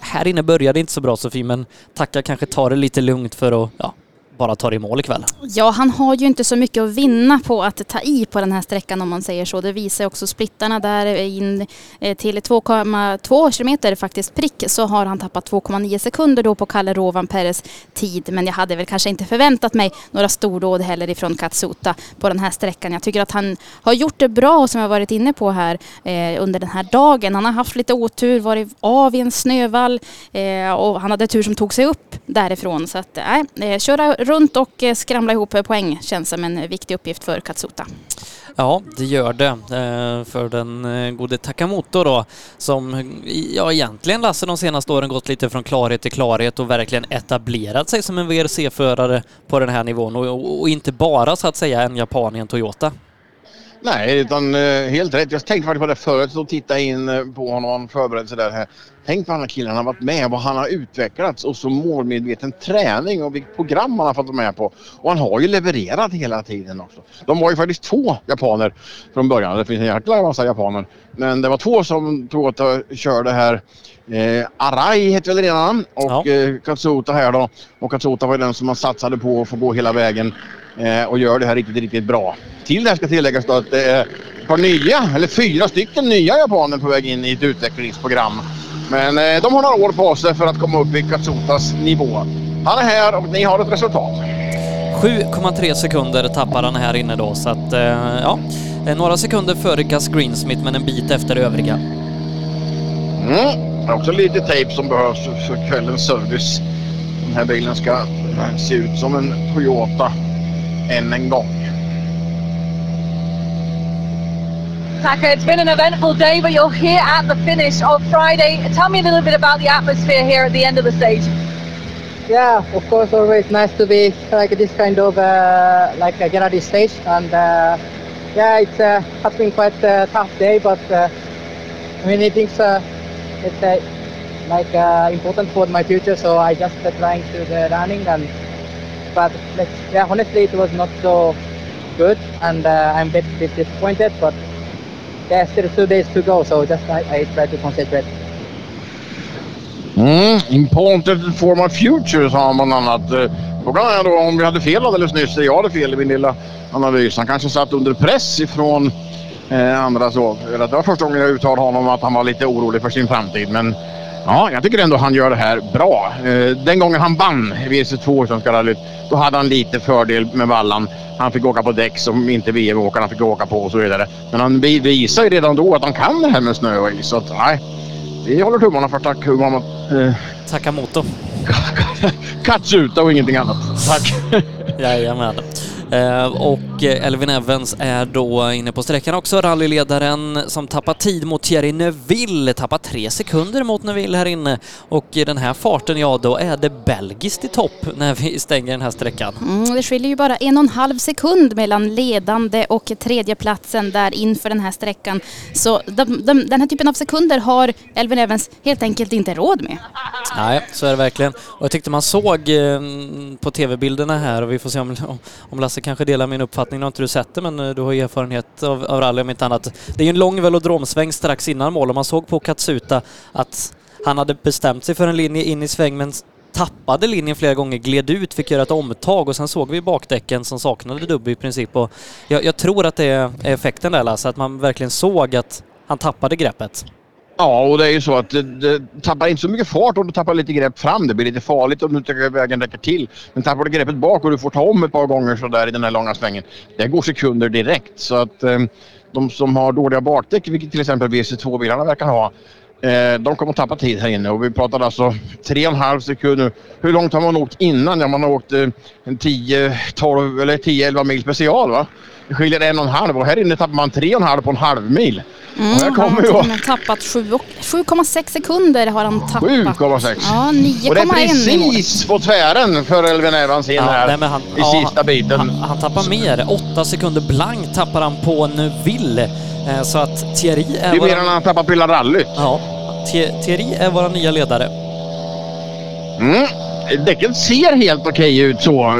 här inne började det inte så bra Sofie, men Taka kanske tar det lite lugnt för att ja, bara tar i mål ikväll. Ja, han har ju inte så mycket att vinna på att ta i på den här sträckan om man säger så. Det visar också splittarna där eh, in eh, till 2,2 kilometer faktiskt prick så har han tappat 2,9 sekunder då på Kalle Rovan Peres tid. Men jag hade väl kanske inte förväntat mig några stordåd heller ifrån Katsuta på den här sträckan. Jag tycker att han har gjort det bra som jag varit inne på här eh, under den här dagen. Han har haft lite otur, varit av i en snövall eh, och han hade tur som tog sig upp därifrån. Så att, eh, nej, eh, köra runt och eh, skramla ihop eh, poäng känns som en eh, viktig uppgift för Katsuta. Ja, det gör det för den gode Takamoto då som ja egentligen Lasse de senaste åren gått lite från klarhet till klarhet och verkligen etablerat sig som en VRC-förare på den här nivån och, och inte bara så att säga en japan i en Toyota. Nej, utan eh, helt rätt. Jag tänkte faktiskt på det förut och titta in eh, på honom och förberedde sig där. Här. Tänk vad den här han har varit med vad han har utvecklats och så målmedveten träning och vilket program han har fått vara med på. Och han har ju levererat hela tiden också. De var ju faktiskt två japaner från början. Det finns en jäkla massa japaner. Men det var två som tog att körde här. Eh, Arai heter väl redan och eh, Katsuta här då. Och Katsuta var ju den som man satsade på att få gå hela vägen eh, och gör det här riktigt, riktigt bra. Till det här ska tilläggas då att det är ett par nya, eller fyra stycken nya japaner på väg in i ett utvecklingsprogram. Men eh, de har några år på sig för att komma upp i Katsutas nivå. Han är här och ni har ett resultat. 7,3 sekunder tappar han här inne då, så att eh, ja, eh, några sekunder före Gus Greensmith men en bit efter övriga. Mm. Det är också lite tejp som behövs för kvällens service. Den här bilen ska se ut som en Toyota än en gång. Taka, it's been an eventful day, but you're here at the finish of Friday. Tell me a little bit about the atmosphere here at the end of the stage. Yeah, of course, always nice to be like this kind of uh, like a Gennady stage, and uh, yeah, it's uh, has been quite a tough day, but uh, many things uh, it's uh, like uh, important for my future, so I just uh, trying to the running and but like, yeah, honestly, it was not so good, and uh, I'm a bit, bit disappointed, but there yeah, still two days to go, so just I, I try to concentrate. Mm, important for my future sa han bland annat. Frågan är då om vi hade fel alldeles nyss. Jag hade fel i min lilla analys. Han kanske satt under press ifrån eh, andra så. Det var första gången jag uttalade honom att han var lite orolig för sin framtid. Men ja, jag tycker ändå han gör det här bra. Eh, den gången han vann WC2 Svenska rallyt, då hade han lite fördel med vallan. Han fick åka på däck som inte VM-åkarna fick åka på och så vidare. Men han vi- visar ju redan då att han kan det här med snö och is. Så att, nej, vi håller tummarna för Takuma. Eh, Takamoto. Katsuta och ingenting annat. Tack. Jajamän. Eh, och eh, Elvin Evans är då inne på sträckan också, rallyledaren som tappar tid mot Thierry Neuville, tappar tre sekunder mot Neuville här inne. Och i den här farten, ja då är det belgiskt i topp när vi stänger den här sträckan. Mm, det skiljer ju bara en och en halv sekund mellan ledande och tredjeplatsen där inför den här sträckan. Så de, de, den här typen av sekunder har Elvin Evans helt enkelt inte råd med. Nej, så är det verkligen. Och jag tyckte man såg eh, på tv-bilderna här och vi får se om, om Lasse Lasse kanske delar min uppfattning. Nu har inte du sett det men eh, du har ju erfarenhet av, av rally om inte annat. Det är ju en lång velodromsväng strax innan mål och man såg på Katsuta att han hade bestämt sig för en linje in i sväng men tappade linjen flera gånger, gled ut, fick göra ett omtag och sen såg vi bakdäcken som saknade dubb i princip. Och jag, jag tror att det är effekten där Lasse, att man verkligen såg att han tappade greppet. Ja, och det är ju så att det, det tappar inte så mycket fart om du tappar lite grepp fram. Det blir lite farligt om du inte tycker vägen räcker till. Men tappar du greppet bak och du får ta om ett par gånger sådär i den här långa svängen. Det går sekunder direkt. Så att eh, de som har dåliga bakdäck, vilket till exempel WC2-bilarna verkar ha, eh, de kommer att tappa tid här inne. Och vi pratar alltså tre och en halv sekund nu. Hur långt har man åkt innan? Ja, man har åkt eh, en 10, 12 eller 10-11 mil special va? Skiljer en och en halv och här inne tappar man tre och en halv på en halv mil. Mm, och här han har kommer ju... och med tappat sju och- 7,6 sekunder har han tappat. 7,6. Ja, Och det är 9,1 precis på tvären för Elvin Evans in Ja, här nej, men han- i ja, sista biten. Han, han tappar mer. Åtta sekunder blankt tappar han på Neuville. Eh, Så att Thierry Det är... är mer än han tappar på hela rallyt. Ja, Thie- Thierry är vår nya ledare. Mm. Däcken ser helt okej ut så.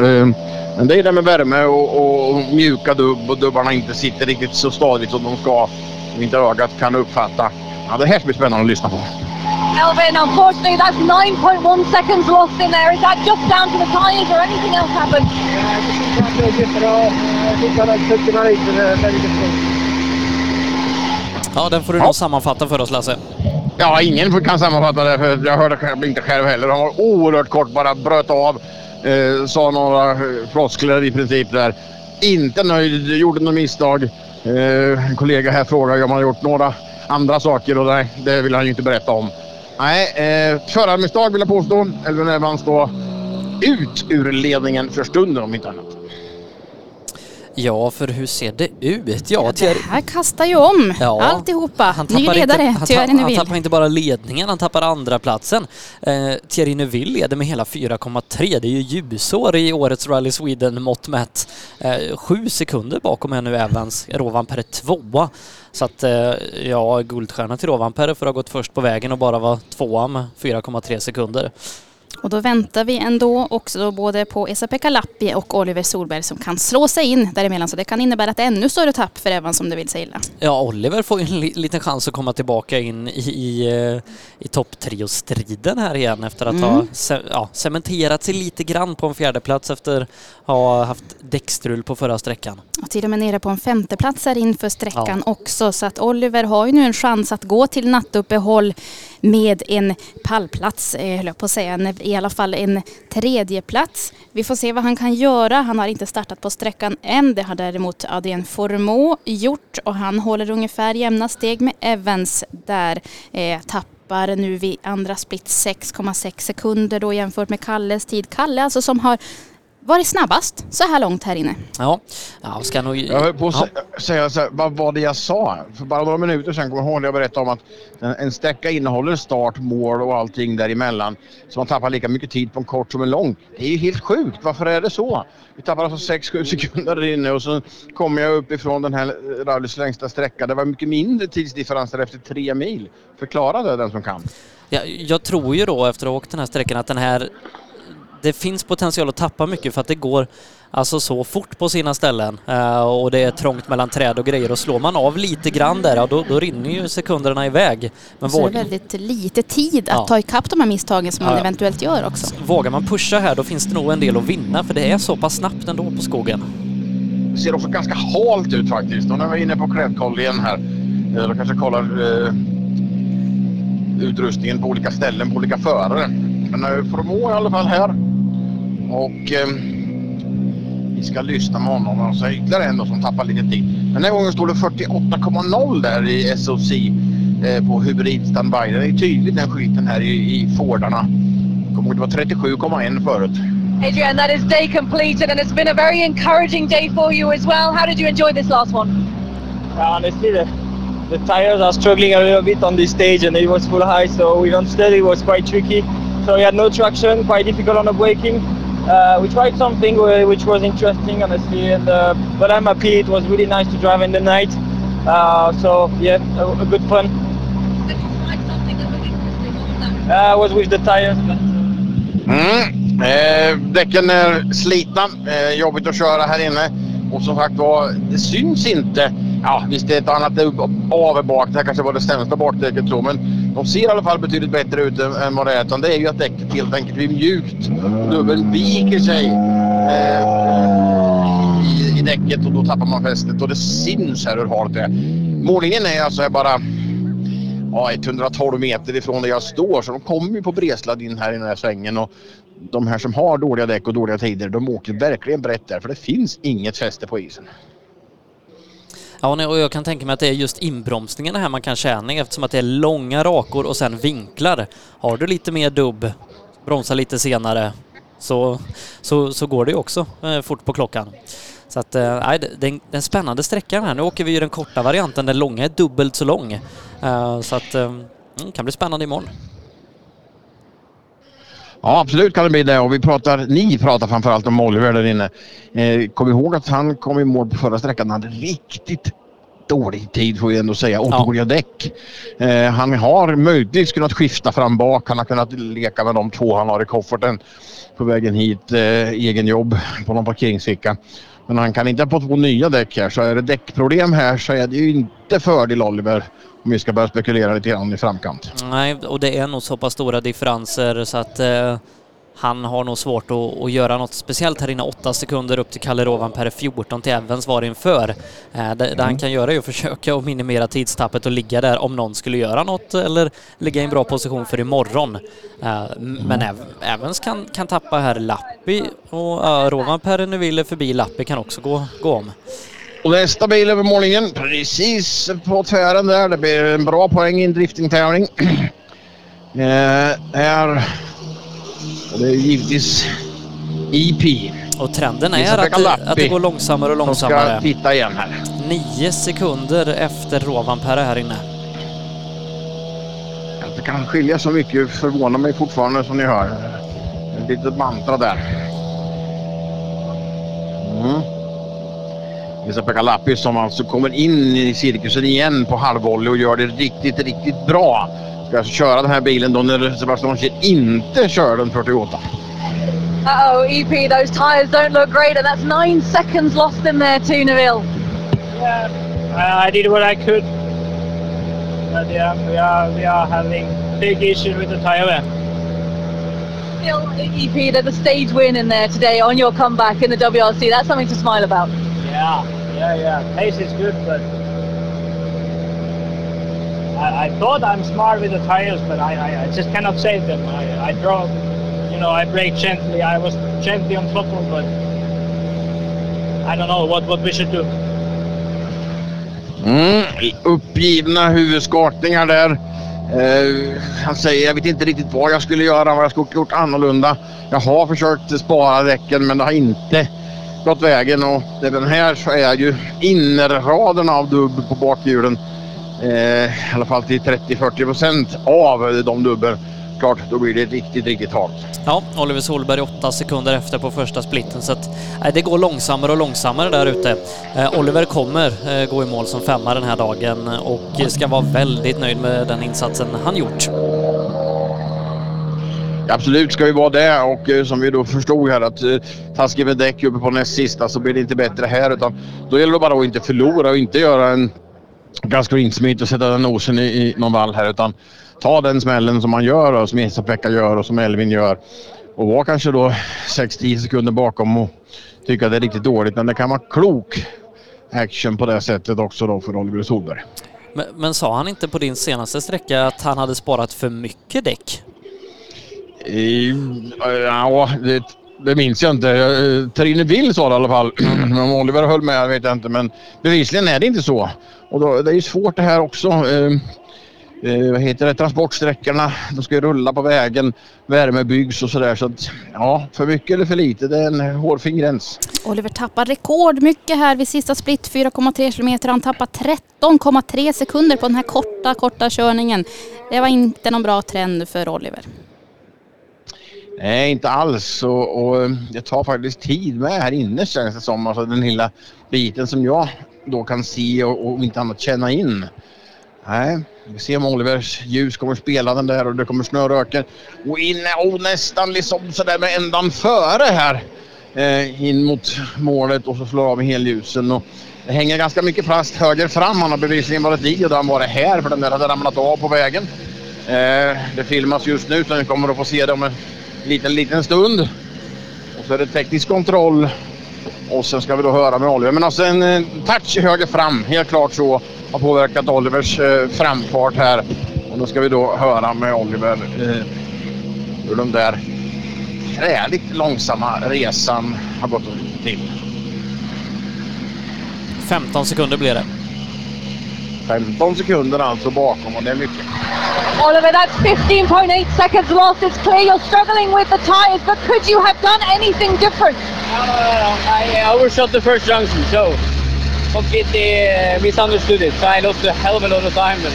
Men det är det med värme och, och mjuka dubb och dubbarna inte sitter riktigt så stadigt som de ska. Som inte ögat kan uppfatta. Ja, det här ska bli spännande att lyssna på. Elvin, unfortunately, that's 9.1 seconds lost in there. Is that just down to the tyres or anything else happened? Ja, den får du nog sammanfatta för oss Lasse. Ja, ingen kan sammanfatta det för jag hörde inte själv heller. Han var oerhört kort, bara bröt av. Eh, sa några eh, floskler i princip där. Inte nöjd, gjorde något misstag. Eh, en kollega här frågade om han gjort några andra saker och nej, det vill han ju inte berätta om. Nej, eh, förarmisstag vill jag påstå. Elvin Evans då ut ur ledningen för stunden om inte annat. Ja, för hur ser det ut? Ja, Det Thierry, här kastar ju om Ja. alltihopa. han Ny ledare, inte, han, Thierry tappar, han Neuville. tappar inte bara ledningen, han tappar andra platsen. Eh, Thierry Neuville leder med hela 4,3. Det är ju ljusår i årets Rally Sweden mått mätt. Eh, sju sekunder bakom är nu Evans. Rovanperä tvåa. Så att, eh, ja, guldstjärna till Rovanperä för att ha gått först på vägen och bara vara tvåa med 4,3 sekunder. Och då väntar vi ändå också både på Esa-Pekka Lappi och Oliver Solberg som kan slå sig in däremellan. Så det kan innebära ett ännu större tapp för Evans om det vill sig illa. Ja, Oliver får ju en li- liten chans att komma tillbaka in i, i, eh, i topp striden här igen efter att ha Mm. ce- ja, cementerat sig lite grann på en fjärdeplats efter att ha haft däckstrul på förra sträckan. Och till och med nere på en femteplats här inför sträckan också. Så att Oliver har ju nu en chans att gå till nattuppehåll med en pallplats, eh, höll jag på att säga. En- I alla fall en tredjeplats. Vi får se vad han kan göra. Han har inte startat på sträckan än. Det har däremot Adrien Formå gjort och han håller ungefär jämna steg med Evans där. Eh, tappar nu vid andra split 6,6 sekunder då jämfört med Kalles tid. Kalle alltså som har varit snabbast så här långt här inne. Ja, ja ska nog... Jag höll på att sä- säga så här, vad var det jag sa? För bara några minuter sedan kommer jag ihåg när jag berättade om att en- en sträcka innehåller start, mål och allting däremellan. Så man tappar lika mycket tid på en kort som en lång. Det är ju helt sjukt. Varför är det så? Vi tappar alltså 6-7 sekunder där inne och så kommer jag uppifrån den här rallys längsta sträcka. Det var mycket mindre tidsdifferenser efter tre mil. Förklara det den som kan. Ja, jag tror ju då efter att ha åkt den här sträckan att den här det finns potential att tappa mycket för att det går alltså så fort på sina ställen eh, och det är trångt mellan träd och grejer och slår man av lite grann där, ja, då, då rinner ju sekunderna iväg. Men så är det våg, väldigt lite tid att Ja. ta ikapp de här misstagen som man Ja, ja. eventuellt gör också. vågar man pusha här då finns det nog en del att vinna för det är så pass snabbt ändå på skogen. Det ser också ganska halt ut faktiskt. Och nu är vi inne på Kräftkoll igen här. Eh, Då kanske kollar eh, utrustningen på olika ställen på olika förare. Men eh, Formå i alla fall här. Och eh, vi ska lyssna med honom. Och så är det ytterligare en då som tappar lite tid. Men den här gången står det 48,0 där i SOC eh, på hybrid standby. Det är tydligt den skylten här i, i Fordarna. Kommer ihåg, det var 37,1 förut. Adrian, that is day completed and it's been a very encouraging day for you as well. How did you enjoy this last one? Yeah, honestly, the, the tires are struggling a little bit on this stage, and it was full high, so with unsteady it was quite tricky. So we had no traction, quite difficult on the braking. Uh, we tried something which was interesting, honestly, and uh, but I'm happy. It was really nice to drive in the night. Uh, so yeah, a, a good fun. Uh, I was with the tires. But, Mm. Eh, däcken är slitna, eh, jobbigt att köra här inne. Och som sagt var, det syns inte. Ja, visst det är ett annat av bak. Det här kanske var det sämsta bakdäcket så, men de ser i alla fall betydligt bättre ut än, vad det är. Utan det är ju att däcket helt enkelt blir mjukt. Dubben viker sig eh, i, i däcket och då tappar man fästet. Och det syns här hur halt det är. Målningen är alltså bara ja, 112 meter ifrån där jag står så de kommer ju på bredsladd in här i den här svängen och de här som har dåliga däck och dåliga tider de åker verkligen brett där för det finns inget fäste på isen. Ja, och jag kan tänka mig att det är just inbromsningarna här man kan tjäna eftersom att det är långa rakor och sen vinklar. Har du lite mer dubb, bromsa lite senare, så, så, så går det ju också eh, fort på klockan. Så att, eh, nej, det, det är en- spännande sträcka här. Nu åker vi ju den korta varianten, den långa är dubbelt så lång. Eh, så att, det kan bli spännande imorgon. Ja absolut kan det bli det och vi pratar, ni pratar framförallt om Oliver där inne. Eh, kom ihåg att han kom i mål på förra sträckan. Han hade riktigt dålig tid får vi ändå säga och dåliga däck. Eh, han har möjligtvis kunnat skifta fram bak. Han har kunnat leka med de två han har i kofferten på vägen hit. Eh, egen jobb på någon parkeringsficka. Men han kan inte på två nya däck här så är det däckproblem här så är det ju inte fördel Oliver om vi ska börja spekulera lite grann i framkant. Nej, och det är nog så pass stora differenser så att eh, han har nog svårt att, att göra något speciellt här inne. Åtta sekunder upp till Kalle Rovanperä, 14 till Evans var inför. Eh, det, det han kan göra är att försöka att minimera tidstappet och ligga där om någon skulle göra något eller ligga i en bra position för imorgon. Eh, m- men Ev, Evans kan, kan tappa här Lappi och Rovanperä nu vill förbi Lappi kan också gå, gå om. Och nästa bil över målningen precis på tvären där. Det blir en bra poäng i en driftingtävling. eh, är, och det är givetvis EP. Och trenden är att, det- att det går långsammare och långsammare. ska titta igen här. Nio sekunder efter Rovanperä här inne. Att det kan skilja så mycket förvånar mig fortfarande som ni hör. Ett litet mantra där. Mm. Vesa-Pekka Lappi som alltså kommer in i cirkusen igen på halvvolley och gör det riktigt, riktigt bra. Ska alltså köra den här bilen då när Sebastian Kjell inte kör den 48. Uh-oh, EP, those tyres don't look great, and that's nine seconds lost in there too, Neville. Yeah, I, I did what I could. But yeah, we are we are having big issues with the tire there. Still, EP, there's a stage win in there today on your comeback in the WRC. That's something to smile about. Yeah, yeah, yeah. Pace is good, but I, I thought I'm smart with the tires, but I, I, I just cannot save them. I, I drove, you know, I brake gently. I was gently on throttle, but I don't know what, what we should do. Mm, uppgivna huvudskakningar där. Eh, han säger jag vet inte riktigt vad jag skulle göra, vad jag skulle gjort annorlunda. Jag har försökt spara däcken men det har inte gått vägen och även här så är ju innerraden av dubb på bakhjulen. Eh, I alla fall till 30-40 procent av de dubben. Klart, då blir det riktigt, riktigt halt. Ja, Oliver Solberg åtta sekunder efter på första splitten så att nej, det går långsammare och långsammare där ute. Eh, Oliver kommer eh, gå i mål som femma den här dagen och ska vara väldigt nöjd med den insatsen han gjort. Absolut ska vi vara det och eh, som vi då förstod här att eh, taskigt med däck uppe på näst sista så blir det inte bättre här utan då gäller det bara att inte förlora och inte göra en Gus Greensmith och sätta den nosen i, i någon vall här utan ta den smällen som man gör och som Esa-Pekka gör och som Elvin gör och vara kanske då 6-10 sekunder bakom och tycka att det är riktigt dåligt men det kan vara klok action på det sättet också då för Oliver Solberg. Men, men sa han inte på din senaste sträcka att han hade sparat för mycket däck? Ja, det, det minns jag inte. Eh, Trine Bill sa det i alla fall. Om Oliver höll med vet jag inte men bevisligen är det inte så. Och då, det är ju svårt det här också. Eh, eh, vad heter det? Transportsträckorna, de ska ju rulla på vägen, värme byggs och sådär. Så att, ja, för mycket eller för lite, det är en hårfin gräns. Oliver tappar rekordmycket här vid sista split, 4,3 kilometer. Han tappar 13,3 sekunder på den här korta, korta körningen. Det var inte någon bra trend för Oliver. Nej, inte alls. Och, och eh, det tar faktiskt tid med här inne känns det som. Alltså den lilla biten som jag då kan se och, och inte annat känna in. Nej, vi ser om Olivers ljus kommer spela den där och det kommer snöröken. Och in, och oh, nästan liksom sådär med ändan före här. Eh, in mot målet och så slår av med helljusen. Och det hänger ganska mycket plast höger fram. Han har bevisligen varit i och då har han varit här för den där hade ramlat av på vägen. Eh, det filmas just nu så ni kommer att få se det om en liten, liten stund. Och så är det teknisk kontroll. Och sen ska vi då höra med Oliver. Men alltså en eh, touch höger fram, helt klart så, har påverkat Olivers eh, framfart här. Och då ska vi då höra med Oliver eh, hur den där träligt långsamma resan har gått till. 15 sekunder blir det. 15 sekunder alltså bakom och det är mycket. Oliver, that's 15.8 seconds lost. It's clear you're struggling with the tyres, but could you have done anything different? No, no, no, no. I overshot the first junction, so completely uh, misunderstood it. So I lost a hell of a lot of time. And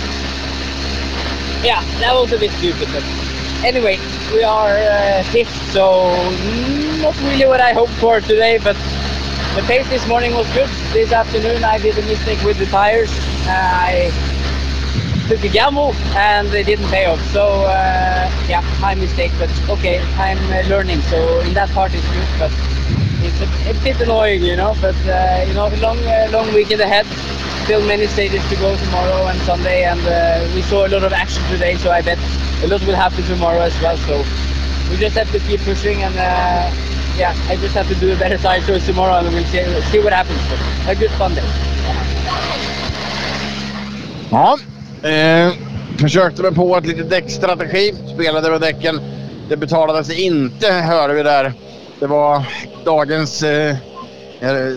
yeah, that was a bit stupid. But anyway, we are uh, fifth, so not really what I hoped for today. But the pace this morning was good. This afternoon, I did a mistake with the tires. Uh, I took a gamble and it didn't pay off. So uh, yeah, my mistake. But okay, I'm uh, learning. So in that part, it's good. But it's a, a bit annoying, you know. But uh, you know, long uh, long weekend ahead. Still many stages to go tomorrow and Sunday, and uh, we saw a lot of action today. So I bet a lot will happen tomorrow as well. So we just have to keep pushing and. Yeah, I just have to do a better tire choice tomorrow and we'll see, see what happens. A good fun day. Ja, eh, försökte mig på ett litet däckstrategi. Spelade med däcken. Det betalade sig inte, hörde vi där. Det var dagens eh,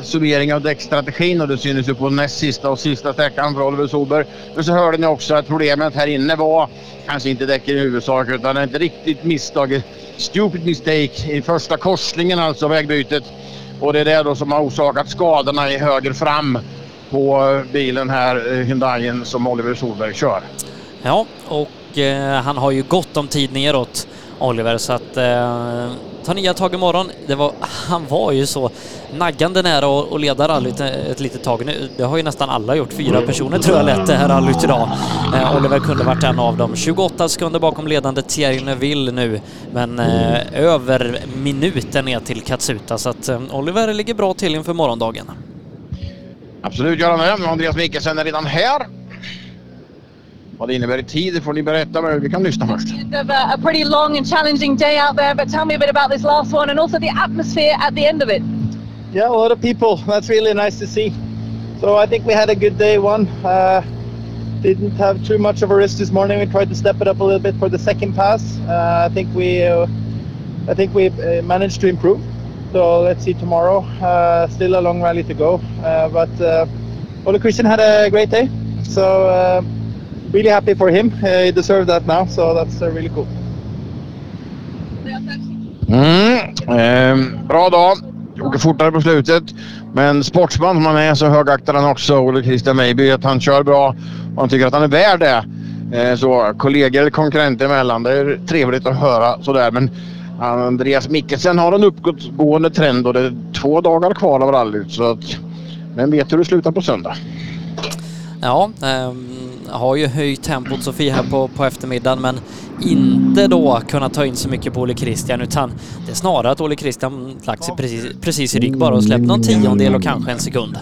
summering av däckstrategin och det synes ju på näst sista och sista sträckan för Oliver Solberg. Men så hörde ni också att problemet här inne var kanske inte däcken i huvudsak utan ett riktigt misstag. Stupid mistake i första korsningen alltså vägbytet. Och det är det då som har orsakat skadorna i höger fram på bilen här, eh, Hyundaien som Oliver Solberg kör. Ja, och eh, han har ju gott om tid neråt, Oliver, så att eh, ta nya tag imorgon. Det var, han var ju så naggande nära att leda rallyt ett litet tag nu. Det har ju nästan alla gjort. Fyra personer tror jag lett det här rallyt idag. Eh, Oliver kunde varit en av dem. 28 sekunder bakom ledande Thierry Neuville nu, men eh, över minuten ner till Katsuta, så att eh, Oliver ligger bra till inför morgondagen. Absolut gör han det. Andreas Mikkelsen är redan här. Vad det innebär i tid det får ni berätta, men vi kan lyssna först. End of a, a pretty long and challenging day out there, but tell me a bit about this last one and also the atmosphere at the end of it. Yeah, a lot of people. That's really nice to see. So I think we had a good day one. Uh, didn't have too much of a risk this morning. We tried to step it up a little bit for the second pass. Uh, I think we, uh, I think we uh, managed to improve. So let's see tomorrow. Uh, still a long rally to go, uh, but uh, Ole Christian had a great day. So uh, really happy for him. Uh, he deserved that now. So that's uh, really cool. Mm, ehm, bra dag. Åker fortare på slutet. Men sportsman som han är så högaktar han också Olle Christian Mejby att han kör bra och han tycker att han är värd det. Eh, så kollegor eller konkurrenter emellan, det är trevligt att höra sådär. Men Andreas Mikkelsen har en uppgående trend och det är två dagar kvar av rallyt. Så att, men vet hur det slutar på söndag. Ja, ehm, har ju höjt tempot Sofie här på, på eftermiddagen men inte då kunnat ta in så mycket på Ole Christian utan det är snarare att Ole Christian lagt sig precis, precis i rygg bara och släppt någon tiondel och kanske en sekund.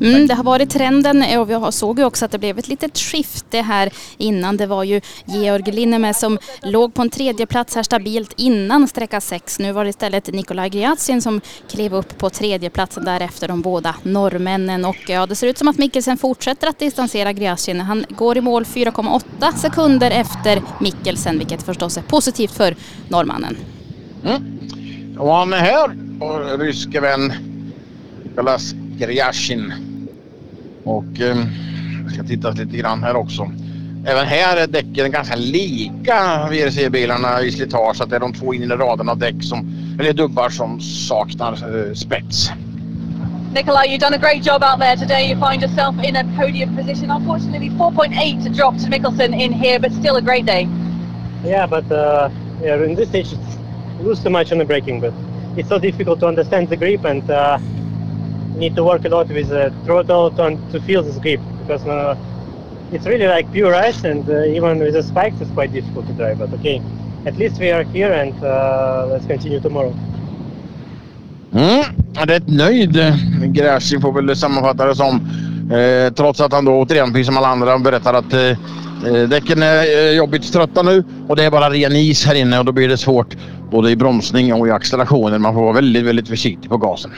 Mm, det har varit trenden eh, och vi såg ju också att det blev ett litet skifte här innan. Det var ju Georg Linnemä som låg på en tredje plats här stabilt innan sträcka 6. Nu var det istället Nikolaj Gryatsin som klev upp på tredje platsen därefter de båda norrmännen. Och ja, det ser ut som att Mikkelsen fortsätter att distansera Gryatsin. Han går i mål 4,8 sekunder efter Mikkelsen, vilket förstås är positivt för norrmannen. Och han är här, vår ryske vän Nikolas Gryashin. Och eh, jag ska titta lite grann här också. Även här är däcken ganska lika VRC-bilarna i slitage. Så att det är de två inre raderna av däck som, eller dubbar som saknar eh, spets. Nikolai, you've done a great job out there today. You find yourself in a podium position. Unfortunately, 4.8 to drop to Mickelson in here, but still a great day. Yeah, but uh, yeah, in this stage, lose too much on the braking, but it's so difficult to understand the grip and uh, need to work a lot with the throttle to, to feel this grip because uh, it's really like pure ice and uh, even with the spikes it's quite difficult to drive. But okay, at least we are here and uh, let's continue tomorrow. Mm, rätt nöjd. Gräschi får väl sammanfatta det som. Eh, trots att han då återigen, precis som alla andra, berättar att eh, eh, Eh, däcken är eh, jobbigt trötta nu och det är bara ren is här inne och då blir det svårt både i bromsning och i accelerationen. Man får vara väldigt, väldigt försiktig på gasen.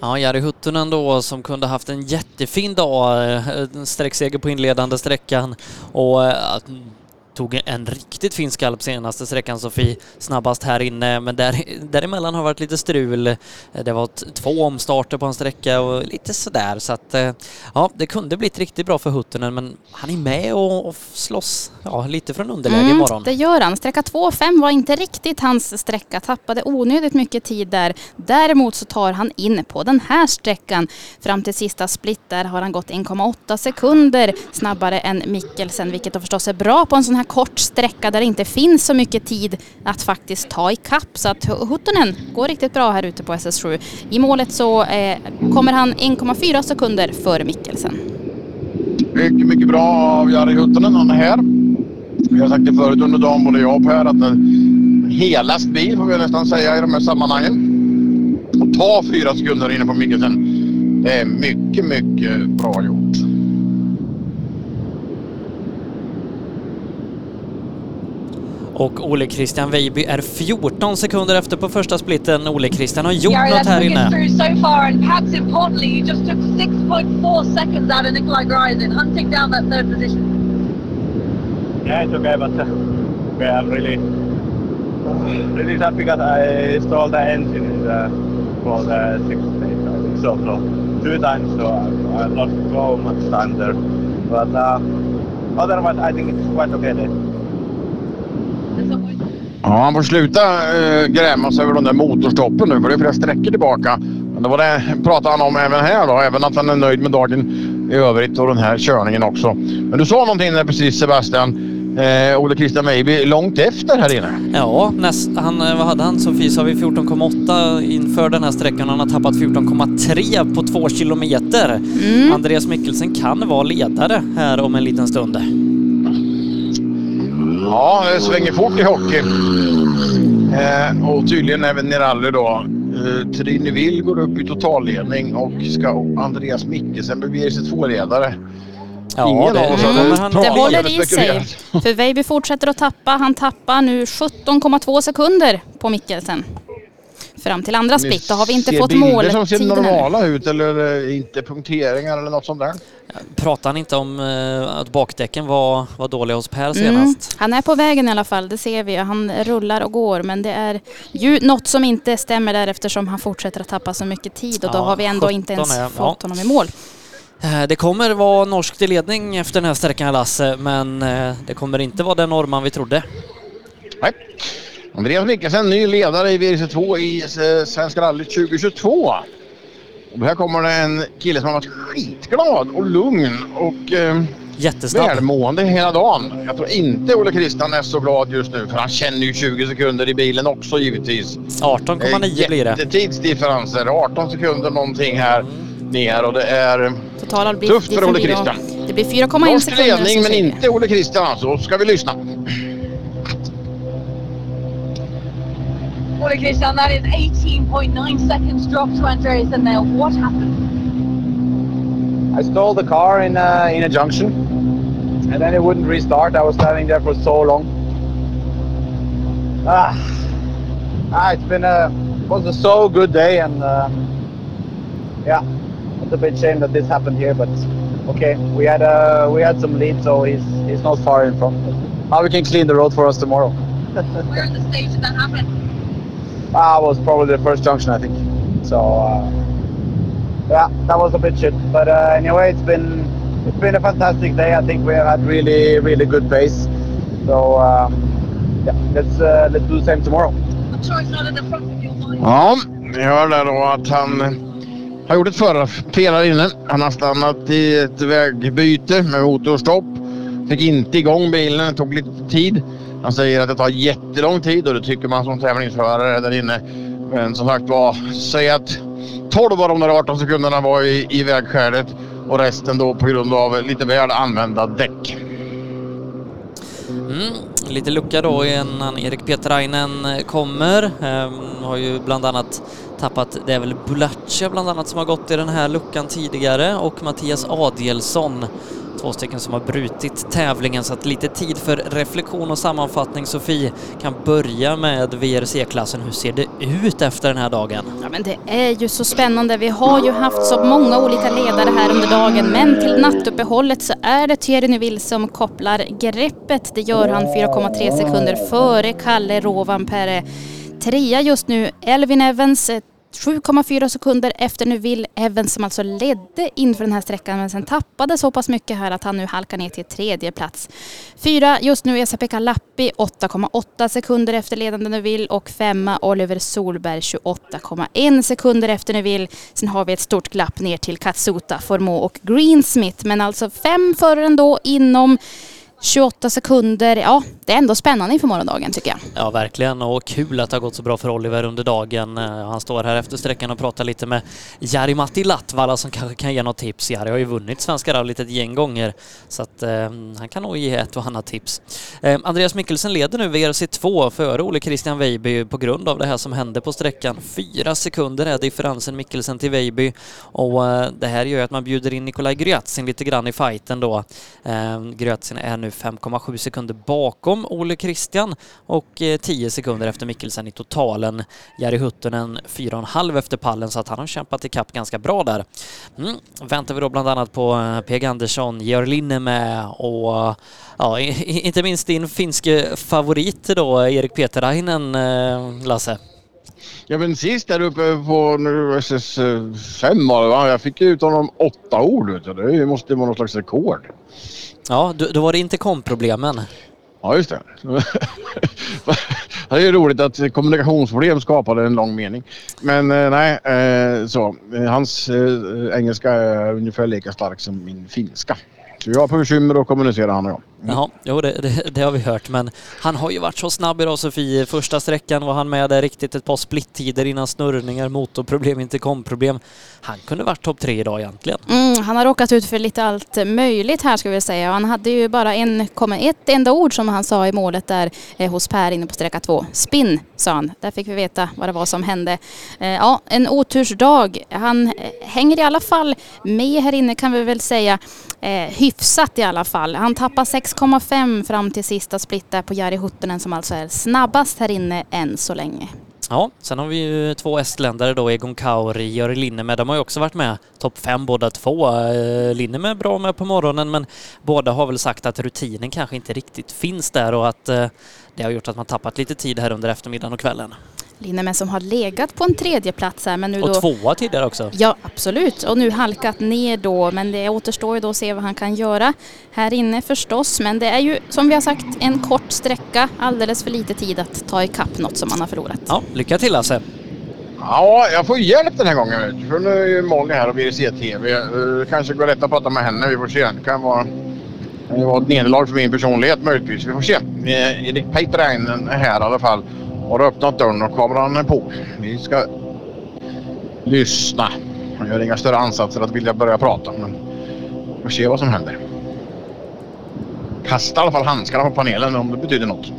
Ja, Jari Huttunen då som kunde haft en jättefin dag, eh, en sträckseger på inledande sträckan och tog en riktigt fin skalp senaste sträckan Sofie, snabbast här inne, men där, däremellan har varit lite strul. Det var två omstarter på en sträcka och lite sådär så att eh, ja, det kunde blivit riktigt bra för Huttunen men han är med och, och slåss ja, lite från underläge Mm, imorgon. det gör han. Sträcka 2,5 var inte riktigt hans sträcka. Tappade onödigt mycket tid där. Däremot så tar han in på den här sträckan. Fram till sista split där har han gått 1,8 sekunder snabbare än Mikkelsen, vilket då förstås är bra på en sån här en kort sträcka där det inte finns så mycket tid att faktiskt ta i kapp. Så att Huttunen går riktigt bra här ute på SS7. I målet så eh, kommer han 1,4 sekunder före Mikkelsen. Mycket, mycket bra av Jari Huttunen. Han är här. Vi har sagt det förut under dagen, både jag och Per, att en helast bil får vi nästan säga i de här sammanhangen. Och ta fyra sekunder inne på Mikkelsen. Det är mycket, mycket bra gjort. Och Ole Christian Weiby är 14 sekunder efter på första splitten. Ole Christian har gjort Gary, något här inne. so far, and perhaps importantly, you just took 6.4 seconds out of Nikolai Gryazin, hunting down that third position. Yeah, it's okay, but uh, yeah, I'm really, really sad because I stalled the engine in the for the sixth stage. I think so. So two times, so I, I lost so much time there. But uh, otherwise, I think it's quite okay day. Ja, han får sluta uh, gräma sig över de där motorstoppen nu för det är flera sträckor tillbaka. Men det var det pratade han om även här då. Även att han är nöjd med dagen i övrigt och den här körningen också. Men du sa någonting där precis Sebastian. Eh, Ole Christian Weiby långt efter här inne. Ja, näst, han, eh, vad hade han Sofie? Sa vi 14,8 inför den här sträckan. Han har tappat 14,3 på två kilometer. Mm. Andreas Mikkelsen kan vara ledare här om en liten stund. Ja, det svänger fort i hockey. Eh, och tydligen även i rally då. Eh, Triniville går upp i totalledning och ska Andreas Mikkelsen bli sig tvåledare. Ja, Ingen det- av oss Mm, hade han- Det håller i sig. För Veiby fortsätter att tappa. Han tappar nu 17,2 sekunder på Mikkelsen. Fram till andra split. Då har vi inte Ser fått bilder som ser måltiden ännu. normala ut eller eh, inte punkteringar eller något sånt där? Pratar han inte om eh, att bakdäcken var, var dåliga hos Per Mm. senast? Han är på vägen i alla fall, det ser vi. Han rullar och går men det är ju något som inte stämmer där eftersom han fortsätter att tappa så mycket tid och då Ja, har vi ändå inte 17 ens är- fått ja. honom i mål. Eh, Det kommer vara norskt i ledning efter den här sträckan Lasse, men det kommer inte vara den norrman vi trodde. Andreas Mikkelsen, ny ledare i VRC2 i eh, Svenska rallyt 2022. Och här kommer det en kille som har varit skitglad och lugn och eh, Jättesnabb. välmående hela dagen. Jag tror inte Olle Christian är så glad just nu för han känner ju 20 sekunder i bilen också givetvis. 18,9 blir det. Jättetidsdifferenser, 18 sekunder någonting här ner och det är Totala blir tufft för Olle Christian. Det blir 4,1 Norsk sekunder. ledning så men inte Olle Christian alltså. Ska vi lyssna. Well, Christian, that is 18.9 seconds drop to Andreas and now what happened? I stole the car in a, in a junction, and then it wouldn't restart. I was standing there for so long. Ah, ah it's been a it was a so good day, and um, yeah, it's a bit shame that this happened here. But okay, we had a we had some lead, so he's he's not far in front. Now we can clean the road for us tomorrow. Where in the stage did that happen? Ah, was probably the first junction, I think. So uh, yeah, that was a bit shit. But uh, anyway, it's been it's been a fantastic day. I think we have had really really good pace. So um, yeah, let's uh, let's do the same tomorrow. I'm sure it's not in the front of your mind. Ja, vi hör där då att han eh, har gjort ett förarfel här inne. Han har stannat i ett vägbyte med motorstopp. Fick inte igång bilen, det tog lite tid. Han säger att det tar jättelång tid och det tycker man som tävlingsförare där inne. Men som sagt var, säg att 12 av de där 18 sekunderna var i, i vägskälet och resten då på grund av lite väl använda däck. Mm, lite lucka då innan Erik Petrainen kommer. Ehm, har ju bland annat tappat, det är väl Bulacha bland annat som har gått i den här luckan tidigare och Mattias Adielsson. Två stycken som har brutit tävlingen så att lite tid för reflektion och sammanfattning. Sofie kan börja med VRC-klassen. Hur ser det ut efter den här dagen? Ja, men det är ju så spännande. Vi har ju haft så många olika ledare här under dagen men till nattuppehållet så är det Thierry Neuville som kopplar greppet. Det gör han 4,3 sekunder före Kalle Rovanperä. Trea just nu Elvin Evans 7,4 sekunder efter Neuville Evans som alltså ledde inför den här sträckan men sen tappade så pass mycket här att han nu halkar ner till tredje plats. Fyra just nu Esa-Pekka Lappi 8,8 sekunder efter ledande Neuville och femma Oliver Solberg 28,1 sekunder efter Neuville. Sen har vi ett stort glapp ner till Katsuta, Formå och Greensmith men alltså fem före ändå inom 28 sekunder. Ja, det är ändå spännande inför morgondagen tycker jag. Ja, verkligen och kul att det har gått så bra för Oliver under dagen. Eh, han står här efter sträckan och pratar lite med Jari-Matti Latvala som kanske kan ge något tips. Jari har ju vunnit Svenska rallyt ett gäng gånger så att eh, han kan nog ge ett och annat tips. Eh, Andreas Mikkelsen leder nu VRC2 före Ole Christian Weiby på grund av det här som hände på sträckan. Fyra sekunder är differensen Mikkelsen till Weiby och eh, det här gör ju att man bjuder in Nikolaj Gryatsin lite grann i fighten då. Eh, Gryatsin är nu 5,7 sekunder bakom Ole Christian och eh, 10 sekunder efter Mikkelsen i totalen. Jari Huttunen 4,5 efter pallen så att han har kämpat ikapp ganska bra där. Mm. Väntar vi då bland annat på eh, P.G. Andersson, Georg Linne med och ja, inte minst din finske favorit då, Erik Peterainen, eh, Lasse. Ja men sist där uppe på nu, SS5 var det va? Jag fick ut honom åtta ord. vet du. Det måste vara något slags rekord. Ja, då, var det inte komproblemen. Ja just det. det är ju roligt att kommunikationsproblem skapade en lång mening. Men eh, nej, eh, så. Hans eh, engelska är ungefär lika stark som min finska. Så vi har bekymmer att kommunicera han och jag. Jaha, jo det, det, det har vi hört men han har ju varit så snabb idag Sofie. Första sträckan var han med där riktigt ett par splittider innan snurrningar, motorproblem, interkomproblem. Han kunde varit topp tre idag egentligen. Mm, han har råkat ut för lite allt möjligt här ska vi säga. Han hade ju bara en, ett enda ord som han sa i målet där eh, hos Per inne på sträcka två. Spinn sa han. Där fick vi veta vad det var som hände. Eh, ja, en otursdag. Han eh, hänger i alla fall med här inne kan vi väl säga. Eh, hyfsat i alla fall. Han tappar 6,5 fram till sista split där på Jari Huttunen som alltså är snabbast här inne än så länge. Ja, sen har vi ju två estländare då, Egon Kauri, Jari Linnemed. De har ju också varit med topp fem båda två. Eh, Linnemed är bra med på morgonen men båda har väl sagt att rutinen kanske inte riktigt finns där och att eh, det har gjort att man tappat lite tid här under eftermiddagen och kvällen. Linnemäen som har legat på en tredje plats här men nu Och då... tvåa tidigare också. Ja, absolut. Och nu halkat ner då, men det återstår ju då att se vad han kan göra här inne förstås. Men det är ju som vi har sagt en kort sträcka, alldeles för lite tid att ta ikapp något som man har förlorat. Ja, lycka till Lasse! Ja, jag får hjälp den här gången. För nu är ju Molly här och VRC-TV. Det kanske går rätt att prata med henne. Vi får se. Det kan vara, det kan vara ett nederlag för min personlighet möjligtvis. Vi får se. Eh, Erik Peitrainen är här i alla fall. Har öppnat dörren och kameran är på. Vi ska lyssna. Jag gör inga större ansatser att vilja börja prata. Men vi får se vad som händer. Kasta i alla fall handskarna på panelen om det betyder något.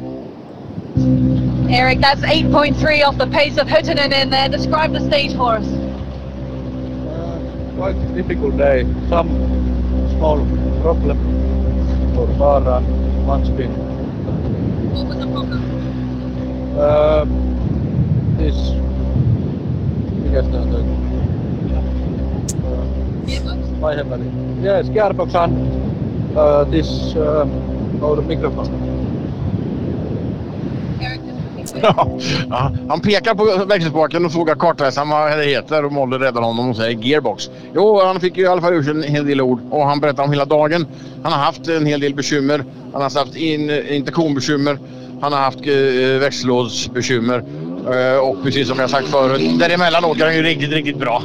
Eric, that's 8.3 off the pace of Huttunen in there. Describe the stage for us. quite a difficult day. Some small problem for car and one spin. What was the problem? Uh, mikäs tää on toi? Uh, Vaihevälin. Jees, Gearboxhan. uh, this uh, old microphone. Ja, han pekar på växelspaken och frågar kartläsaren vad det heter och Molly räddar honom och säger gearbox. Jo, han fick ju i alla fall ur sig en hel del ord och han berättar om hela dagen. Han har haft en hel del bekymmer. Han har haft in, interkombekymmer. Han har haft eh, växellådsbekymmer. Eh, och precis som jag sagt förut, däremellan åker han ju riktigt, riktigt bra.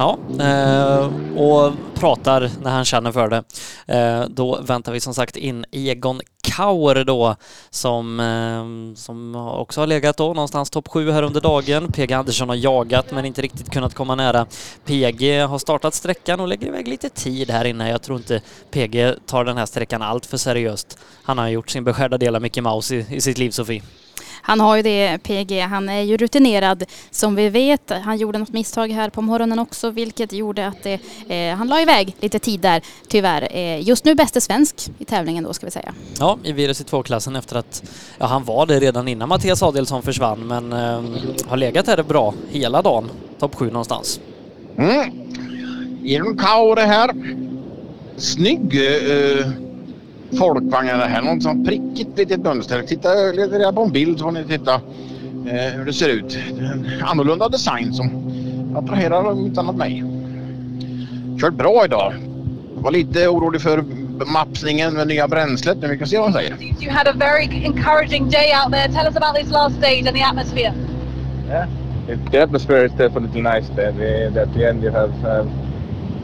Ja, eh, och pratar när han känner för det. Eh, då väntar vi som sagt in Egon Kaur då som, eh, som också har legat då någonstans topp sju här under dagen. PG Andersson har jagat men inte riktigt kunnat komma nära. PG har startat sträckan och lägger iväg lite tid här inne. Jag tror inte PG tar den här sträckan allt för seriöst. Han har gjort sin beskärda del av Mickey Mouse i, i sitt liv, Sofie. Han har ju det, PG. Han är ju rutinerad som vi vet. Han gjorde något misstag här på morgonen också vilket gjorde att det, eh, han la iväg lite tid där tyvärr. Eh, just nu bäste svensk i tävlingen då ska vi säga. Ja, i virus 2-klassen efter att ja, han var det redan innan Mattias Adelsson försvann men eh, har legat här bra hela dagen. Topp sju någonstans. Mm. Egon Kaur är här. Snygg eh, folkvagn är det här. Något sånt prickigt litet mönster. Titta lite där på en bild så får ni titta eh, hur det ser ut. Det är en annorlunda design som attraherar om inte annat mig. Kört bra idag. Jag var lite orolig för mapsningen med nya bränslet men vi kan se vad han säger. You had a very encouraging day out there. Tell us about this last stage and the atmosphere. Yeah, it, the atmosphere is definitely nice. There. The, at the end, you have uh,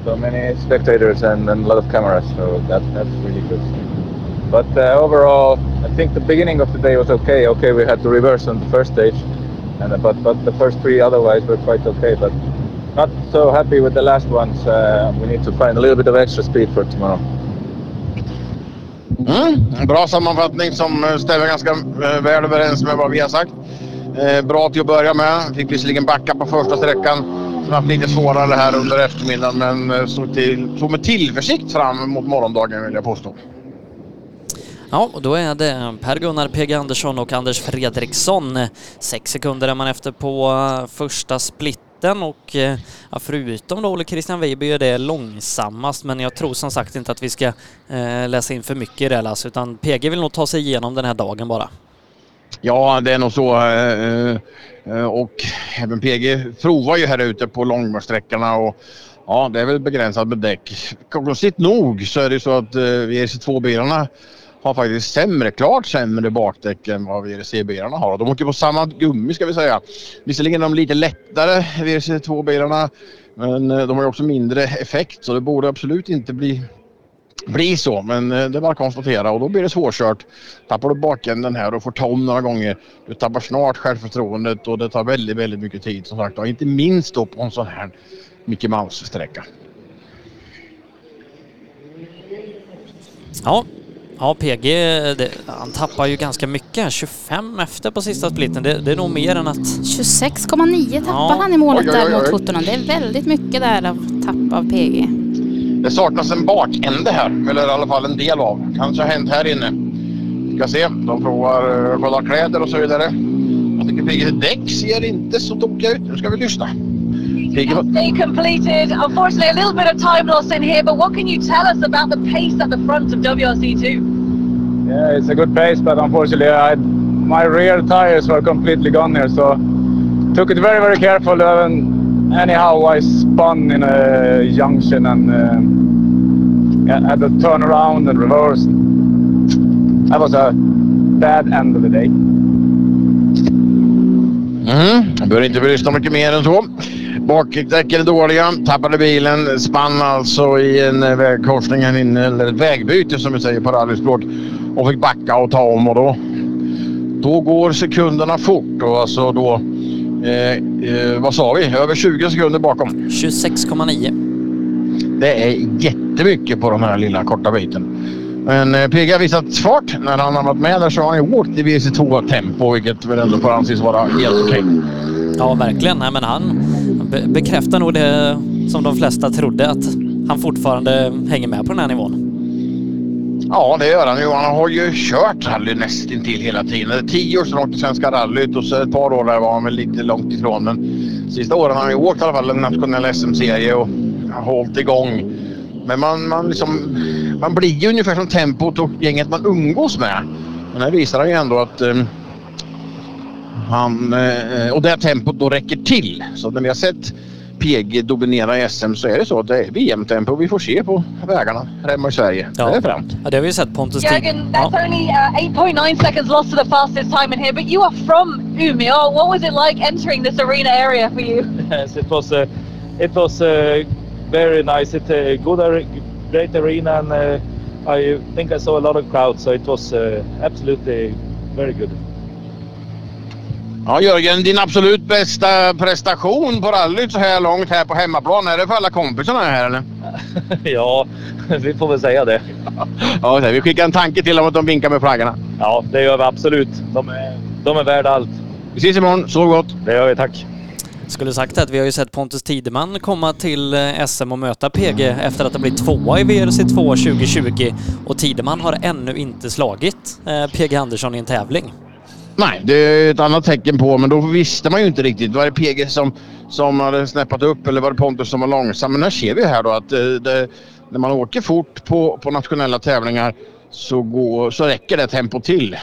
so many spectators and, and a lot of cameras, so that, that's really good. But uh, overall, I think the beginning of the day was okay. Okay, we had to reverse on the first stage, and uh, but but the first three otherwise were quite okay. But not so happy with the last ones. Uh, we need to find a little bit of extra speed for tomorrow. Mm. en Bra sammanfattning som eh, stämmer ganska eh, väl överens med vad vi har sagt. Eh, bra till att börja med. Fick visserligen backa på första sträckan. Som haft lite svårare här under eftermiddagen men eh, såg, till, såg med tillförsikt fram mot morgondagen vill jag påstå. Ja, och då är det Per-Gunnar PG Andersson och Anders Fredriksson. Sex sekunder är man efter på eh, första splitten och eh, ja, förutom då Olle Christian Weiby är det långsammast men jag tror som sagt inte att vi ska eh, läsa in för mycket i det Lasse, utan PG vill nog ta sig igenom den här dagen bara. Ja, det är nog så. eh, eh Och även PG provar ju här ute på långmarschsträckorna och ja, det är väl begränsat med däck. Konstigt nog så är det så att eh, VRC2-bilarna har faktiskt sämre, klart sämre bakdäck än vad WRC-bilarna har. De åker på samma gummi ska vi säga. Visserligen är de lite lättare WRC2-bilarna, men eh, de har ju också mindre effekt så det borde absolut inte bli bli så, men eh, det är bara att konstatera och då blir det svårkört. Tappar du bakänden här och får ta om några gånger. Du tappar snart självförtroendet och det tar väldigt, väldigt mycket tid som sagt. Och inte minst då på en sån här Mickey Mouse-sträcka. Ja, ja PG det, han tappar ju ganska mycket här. 25 efter på sista splitten. Det, det är nog mer än att... 26,9 tappar Ja. han i målet Oj, oj, där mot. 17 Det är väldigt mycket där av tapp av PG. Det saknas en bakände här, eller i alla fall en del av. Kanske har hänt här inne. Ska se, de provar uh, kolla kläder och så vidare. Jag tycker PGs däck ser inte så tokiga ut. Nu ska vi lyssna. PG, They completed. Unfortunately, a little bit of time loss in here, but what can you tell us about the pace at the front of WRC2? Yeah, it's a good pace, but unfortunately, I, my rear tires were completely gone here, so took it very, very careful. And anyhow, I spun in a junction and uh, yeah, had to turn around and reverse. That was a bad end of the day. Mm, jag behöver inte lyssna mycket mer än så. Bakdäcken är dåliga, tappade bilen, spann alltså i en eh, vägkorsning här inne, eller ett vägbyte som vi säger på rallyspråk och fick backa och ta om och då, då går sekunderna fort och alltså då, eh, eh, vad sa vi, över 20 sekunder bakom. 26,9. Det är jättemycket på den här lilla korta biten. Men eh, PG har visat fart. När han har varit med där så har han åkt i VC2-tempo vilket väl ändå får anses vara helt okej. Ja, verkligen. Nej, men han be bekräftar nog det som de flesta trodde att han fortfarande hänger med på den här nivån. Ja, det gör han ju. Han har ju kört rally nästintill hela tiden. Det är Tio år så i Svenska rallyt och så ett par år där var han väl lite långt ifrån. Men sista åren har han ju åkt i alla fall en nationell SM-serie och har hållit igång. Men man, man, liksom, man blir ju ungefär som tempot och gänget man umgås med. Men här visar han ju ändå att um, han, eh, och det tempot då räcker till. Så när vi har sett PG dominera i SM så är det så att det är VM-tempo vi får se på vägarna här hemma i Sverige. Det är främt. Ja, det har vi sett Pontus Tid. Jürgen, that's only uh, 8.9 seconds lost to the fastest time in here, but you are from Umeå. What was it like entering this arena area for you? Yes, it was uh, it was uh, very nice. Good, ar- great arena, and uh, I think I saw a lot of crowds. So it was uh, absolutely very good. Ja Jörgen, din absolut bästa prestation på rallyt så här långt här på hemmaplan. Är det för alla kompisarna här eller? ja, vi får väl säga det. Ja, vi skickar en tanke till dem att de vinkar med flaggorna. Ja, det gör vi absolut. De är, de är värda allt. Vi ses imorgon. Sov gott. Det gör vi, tack. Skulle sagt att vi har ju sett Pontus Tideman komma till eh, SM och möta PG efter att ha blivit tvåa i VRC2 2020 och Tideman har ännu inte slagit eh, PG Andersson i en tävling. Nej, det är ett annat tecken på, men då visste man ju inte riktigt. Var det PG som, som hade snäppat upp eller var det Pontus som var långsam? Men här ser vi här då att eh, det, när man åker fort på, på nationella tävlingar så, går, så räcker det tempo till.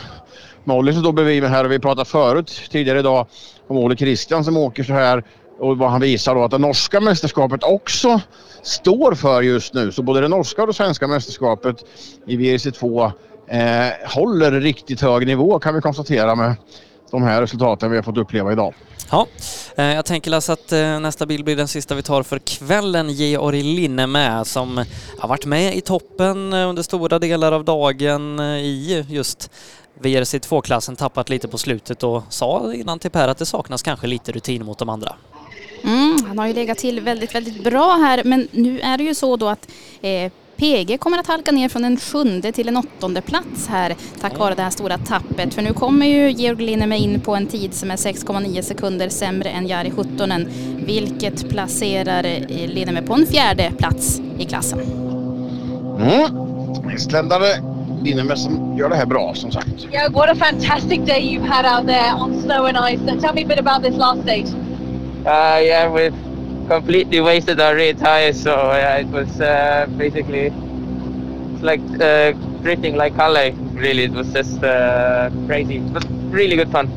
Molly som då bredvid mig här och vi pratade förut tidigare idag om Olle Christian som åker så här och vad han visar då att det norska mästerskapet också står för just nu. Så både det norska och det svenska mästerskapet i WRC2 eh, håller riktigt hög nivå kan vi konstatera med de här resultaten vi har fått uppleva idag. Ja, eh, jag tänker läsa att eh, nästa bild blir den sista vi tar för kvällen. Georg Linnemä som har varit med i toppen eh, under stora delar av dagen i just VRC2-klassen, tappat lite på slutet och sa innan till Per att det saknas kanske lite rutin mot de andra. Mm, han har ju legat till väldigt, väldigt bra här men nu är det ju så då att eh, PG kommer att halka ner från en sjunde till en åttonde plats här tack vare det här stora tappet. För nu kommer ju Georg Linnemä in på en tid som är 6,9 sekunder sämre än Jari Huttonen vilket placerar eh, Linnemä på en fjärde plats i klassen. Mm. Estländare Linnemä som gör det här bra som sagt. Yeah, what a fantastic day you've had out there on snow and ice. Uh, Tell me a bit about this last stage. Uh, yeah, we completely wasted our rear tires, so yeah, it was uh, basically it's like uh, drifting like Kalle. Really, it was just uh, crazy, but really good fun.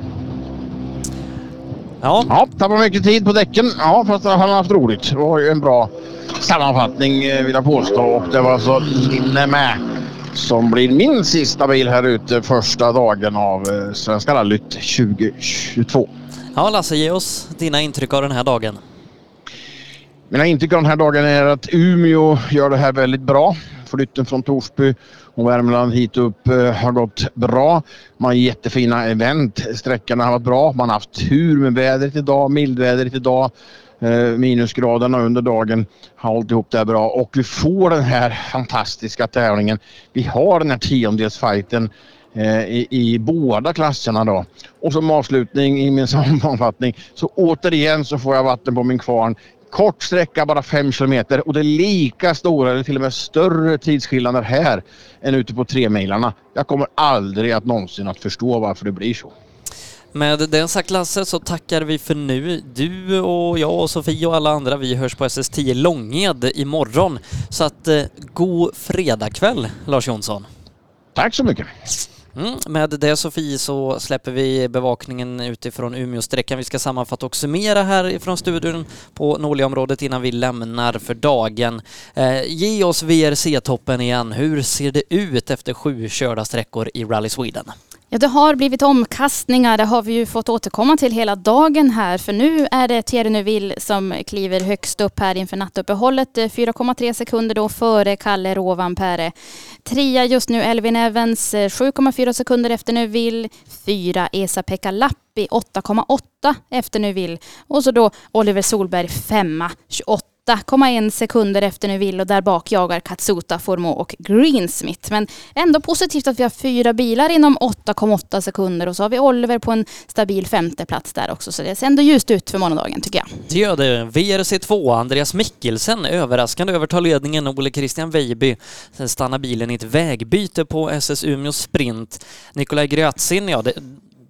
Ja. ja, tappar mycket tid på däcken. Ja, fast han har haft roligt. Det var ju en bra sammanfattning eh, vill jag påstå. Och det var alltså Linne med som blir min sista bil här ute första dagen av eh, Svenska rallyt 2022. Ja, Lasse, ge oss dina intryck av den här dagen. Mina intryck av den här dagen är att Umeå gör det här väldigt bra. Flytten från Torsby och Värmland hit upp eh, har gått bra. Man har jättefina event. Sträckorna har varit bra. Man har haft tur med vädret idag, mildvädret idag. Eh, minusgraderna under dagen har hållit ihop det här bra och vi får den här fantastiska tävlingen. Vi har den här tiondelsfajten eh, i, i båda klasserna då. Och som avslutning i min sammanfattning så återigen så får jag vatten på min kvarn. Kort sträcka, bara 5 kilometer och det är lika stora eller till och med större tidsskillnader här än ute på tre milarna. Jag kommer aldrig att någonsin att förstå varför det blir så. Med det sagt Lasse så tackar vi för nu. Du och jag och Sofie och alla andra vi hörs på SS10 Långed imorgon. Så att eh, god fredagkväll Lars Jonsson. Tack så mycket. Mm, med det Sofie så släpper vi bevakningen utifrån Umeåsträckan. Vi ska sammanfatta och summera här från studion på Norliaområdet innan vi lämnar för dagen. Eh, ge oss VRC-toppen igen. Hur ser det ut efter sju körda sträckor i Rally Sweden? Ja, det har blivit omkastningar. Det har vi ju fått återkomma till hela dagen här. För nu är det Thierry Neuville som kliver högst upp här inför nattuppehållet. Eh, 4,3 sekunder då före Kalle Rovanperä. Trea just nu Elvin Evans, eh, 7,4 sekunder efter Neuville. Fyra Esa-Pekka Lappi, 8,8 efter Neuville. Och så då Oliver Solberg femma, 28 8,1 sekunder efter Neuville och där bak jagar Katsuta, Formo och Greensmith. Men ändå positivt att vi har fyra bilar inom 8,8 sekunder och så har vi Oliver på en stabil femte plats där också. Så det ser ändå ljust ut för morgondagen tycker jag. Det gör det. VRC2, Andreas Mikkelsen överraskande övertar ledningen. Ole Christian Weiby Sen stannar bilen i ett vägbyte på SS Umeå Sprint. Nikolaj Grötzin, ja det,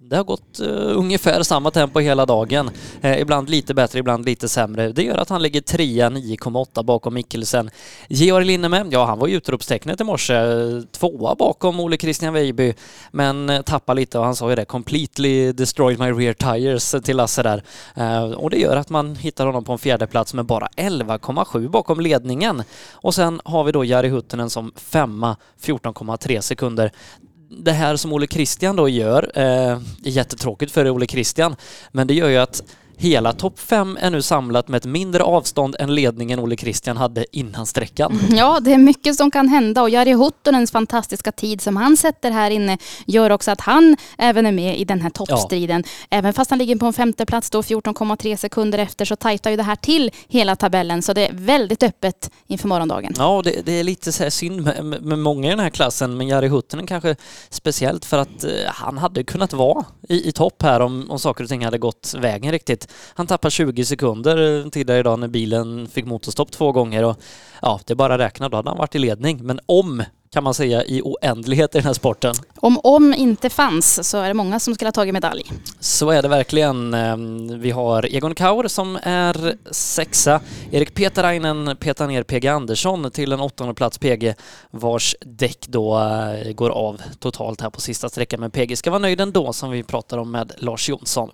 det har gått uh, ungefär samma tempo hela dagen. Uh, ibland lite bättre, ibland lite sämre. Det gör att han ligger trea, 9,8 bakom Mikkelsen. Georg Linneme, ja han var ju utropstecknet i morse. Tvåa bakom Ole Christian Weiby, men uh, tappar lite och han sa ju det, completely destroyed my rear tires till Lasse där. och det gör att man hittar honom på en fjärde plats med bara 11,7 bakom ledningen. Och sen har vi då Jari Huttunen som femma, 14,3 sekunder det här som Olle Christian då gör eh, är jättetråkigt för Olle Christian, men det gör ju att Hela topp fem är nu samlat med ett mindre avstånd än ledningen Olle Christian hade innan sträckan. Ja, det är mycket som kan hända och Jari Huttonens fantastiska tid som han sätter här inne gör också att han även är med i den här toppstriden. Ja. Även fast han ligger på en femte plats då 14,3 sekunder efter så tajtar ju det här till hela tabellen så det är väldigt öppet inför morgondagen. Ja, det, det är lite så synd med, med, många i den här klassen men Jari Huttonen kanske speciellt för att eh, han hade kunnat vara i, i topp här om, om saker och ting hade gått vägen riktigt. Han tappade 20 sekunder eh, tidigare idag när bilen fick motorstopp två gånger och ja, det är bara räkna, då hade han varit i ledning. Men om kan man säga i oändlighet i den här sporten. Om om inte fanns så är det många som skulle ha tagit medalj. Så är det verkligen. Ehm, vi har Egon Kaur som är sexa. Erik Petarainen petar ner PG Andersson till en åttonde plats PG vars däck då eh, går av totalt här på sista sträckan. Men PG ska vara nöjd ändå som vi pratar om med Lars Jonsson.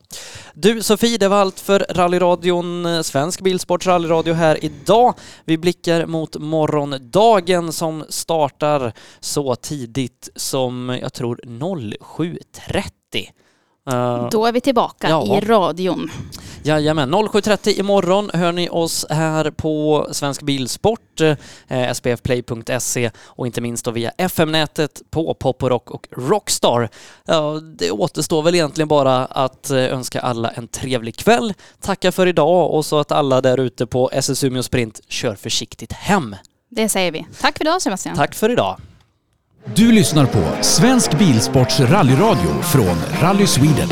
Du Sofie, det var allt för rallyradion, eh, Svensk Bilsports rallyradio här idag. Vi blickar mot morgondagen som startar så tidigt som jag tror 07.30. Uh, Då är vi tillbaka ja. i radion. Jajamän, 07.30 imorgon hör ni oss här på Svensk Bilsport, eh, spfplay.se och inte minst då via FM-nätet på Poporock och Rockstar. Ja, det återstår väl egentligen bara att eh, önska alla en trevlig kväll, tacka för idag och så att alla där ute på SS Umeå Sprint kör försiktigt hem. Det säger vi. Tack för idag Sebastian. Tack för idag. Du lyssnar på Svensk Bilsports rallyradio från Rally Sweden.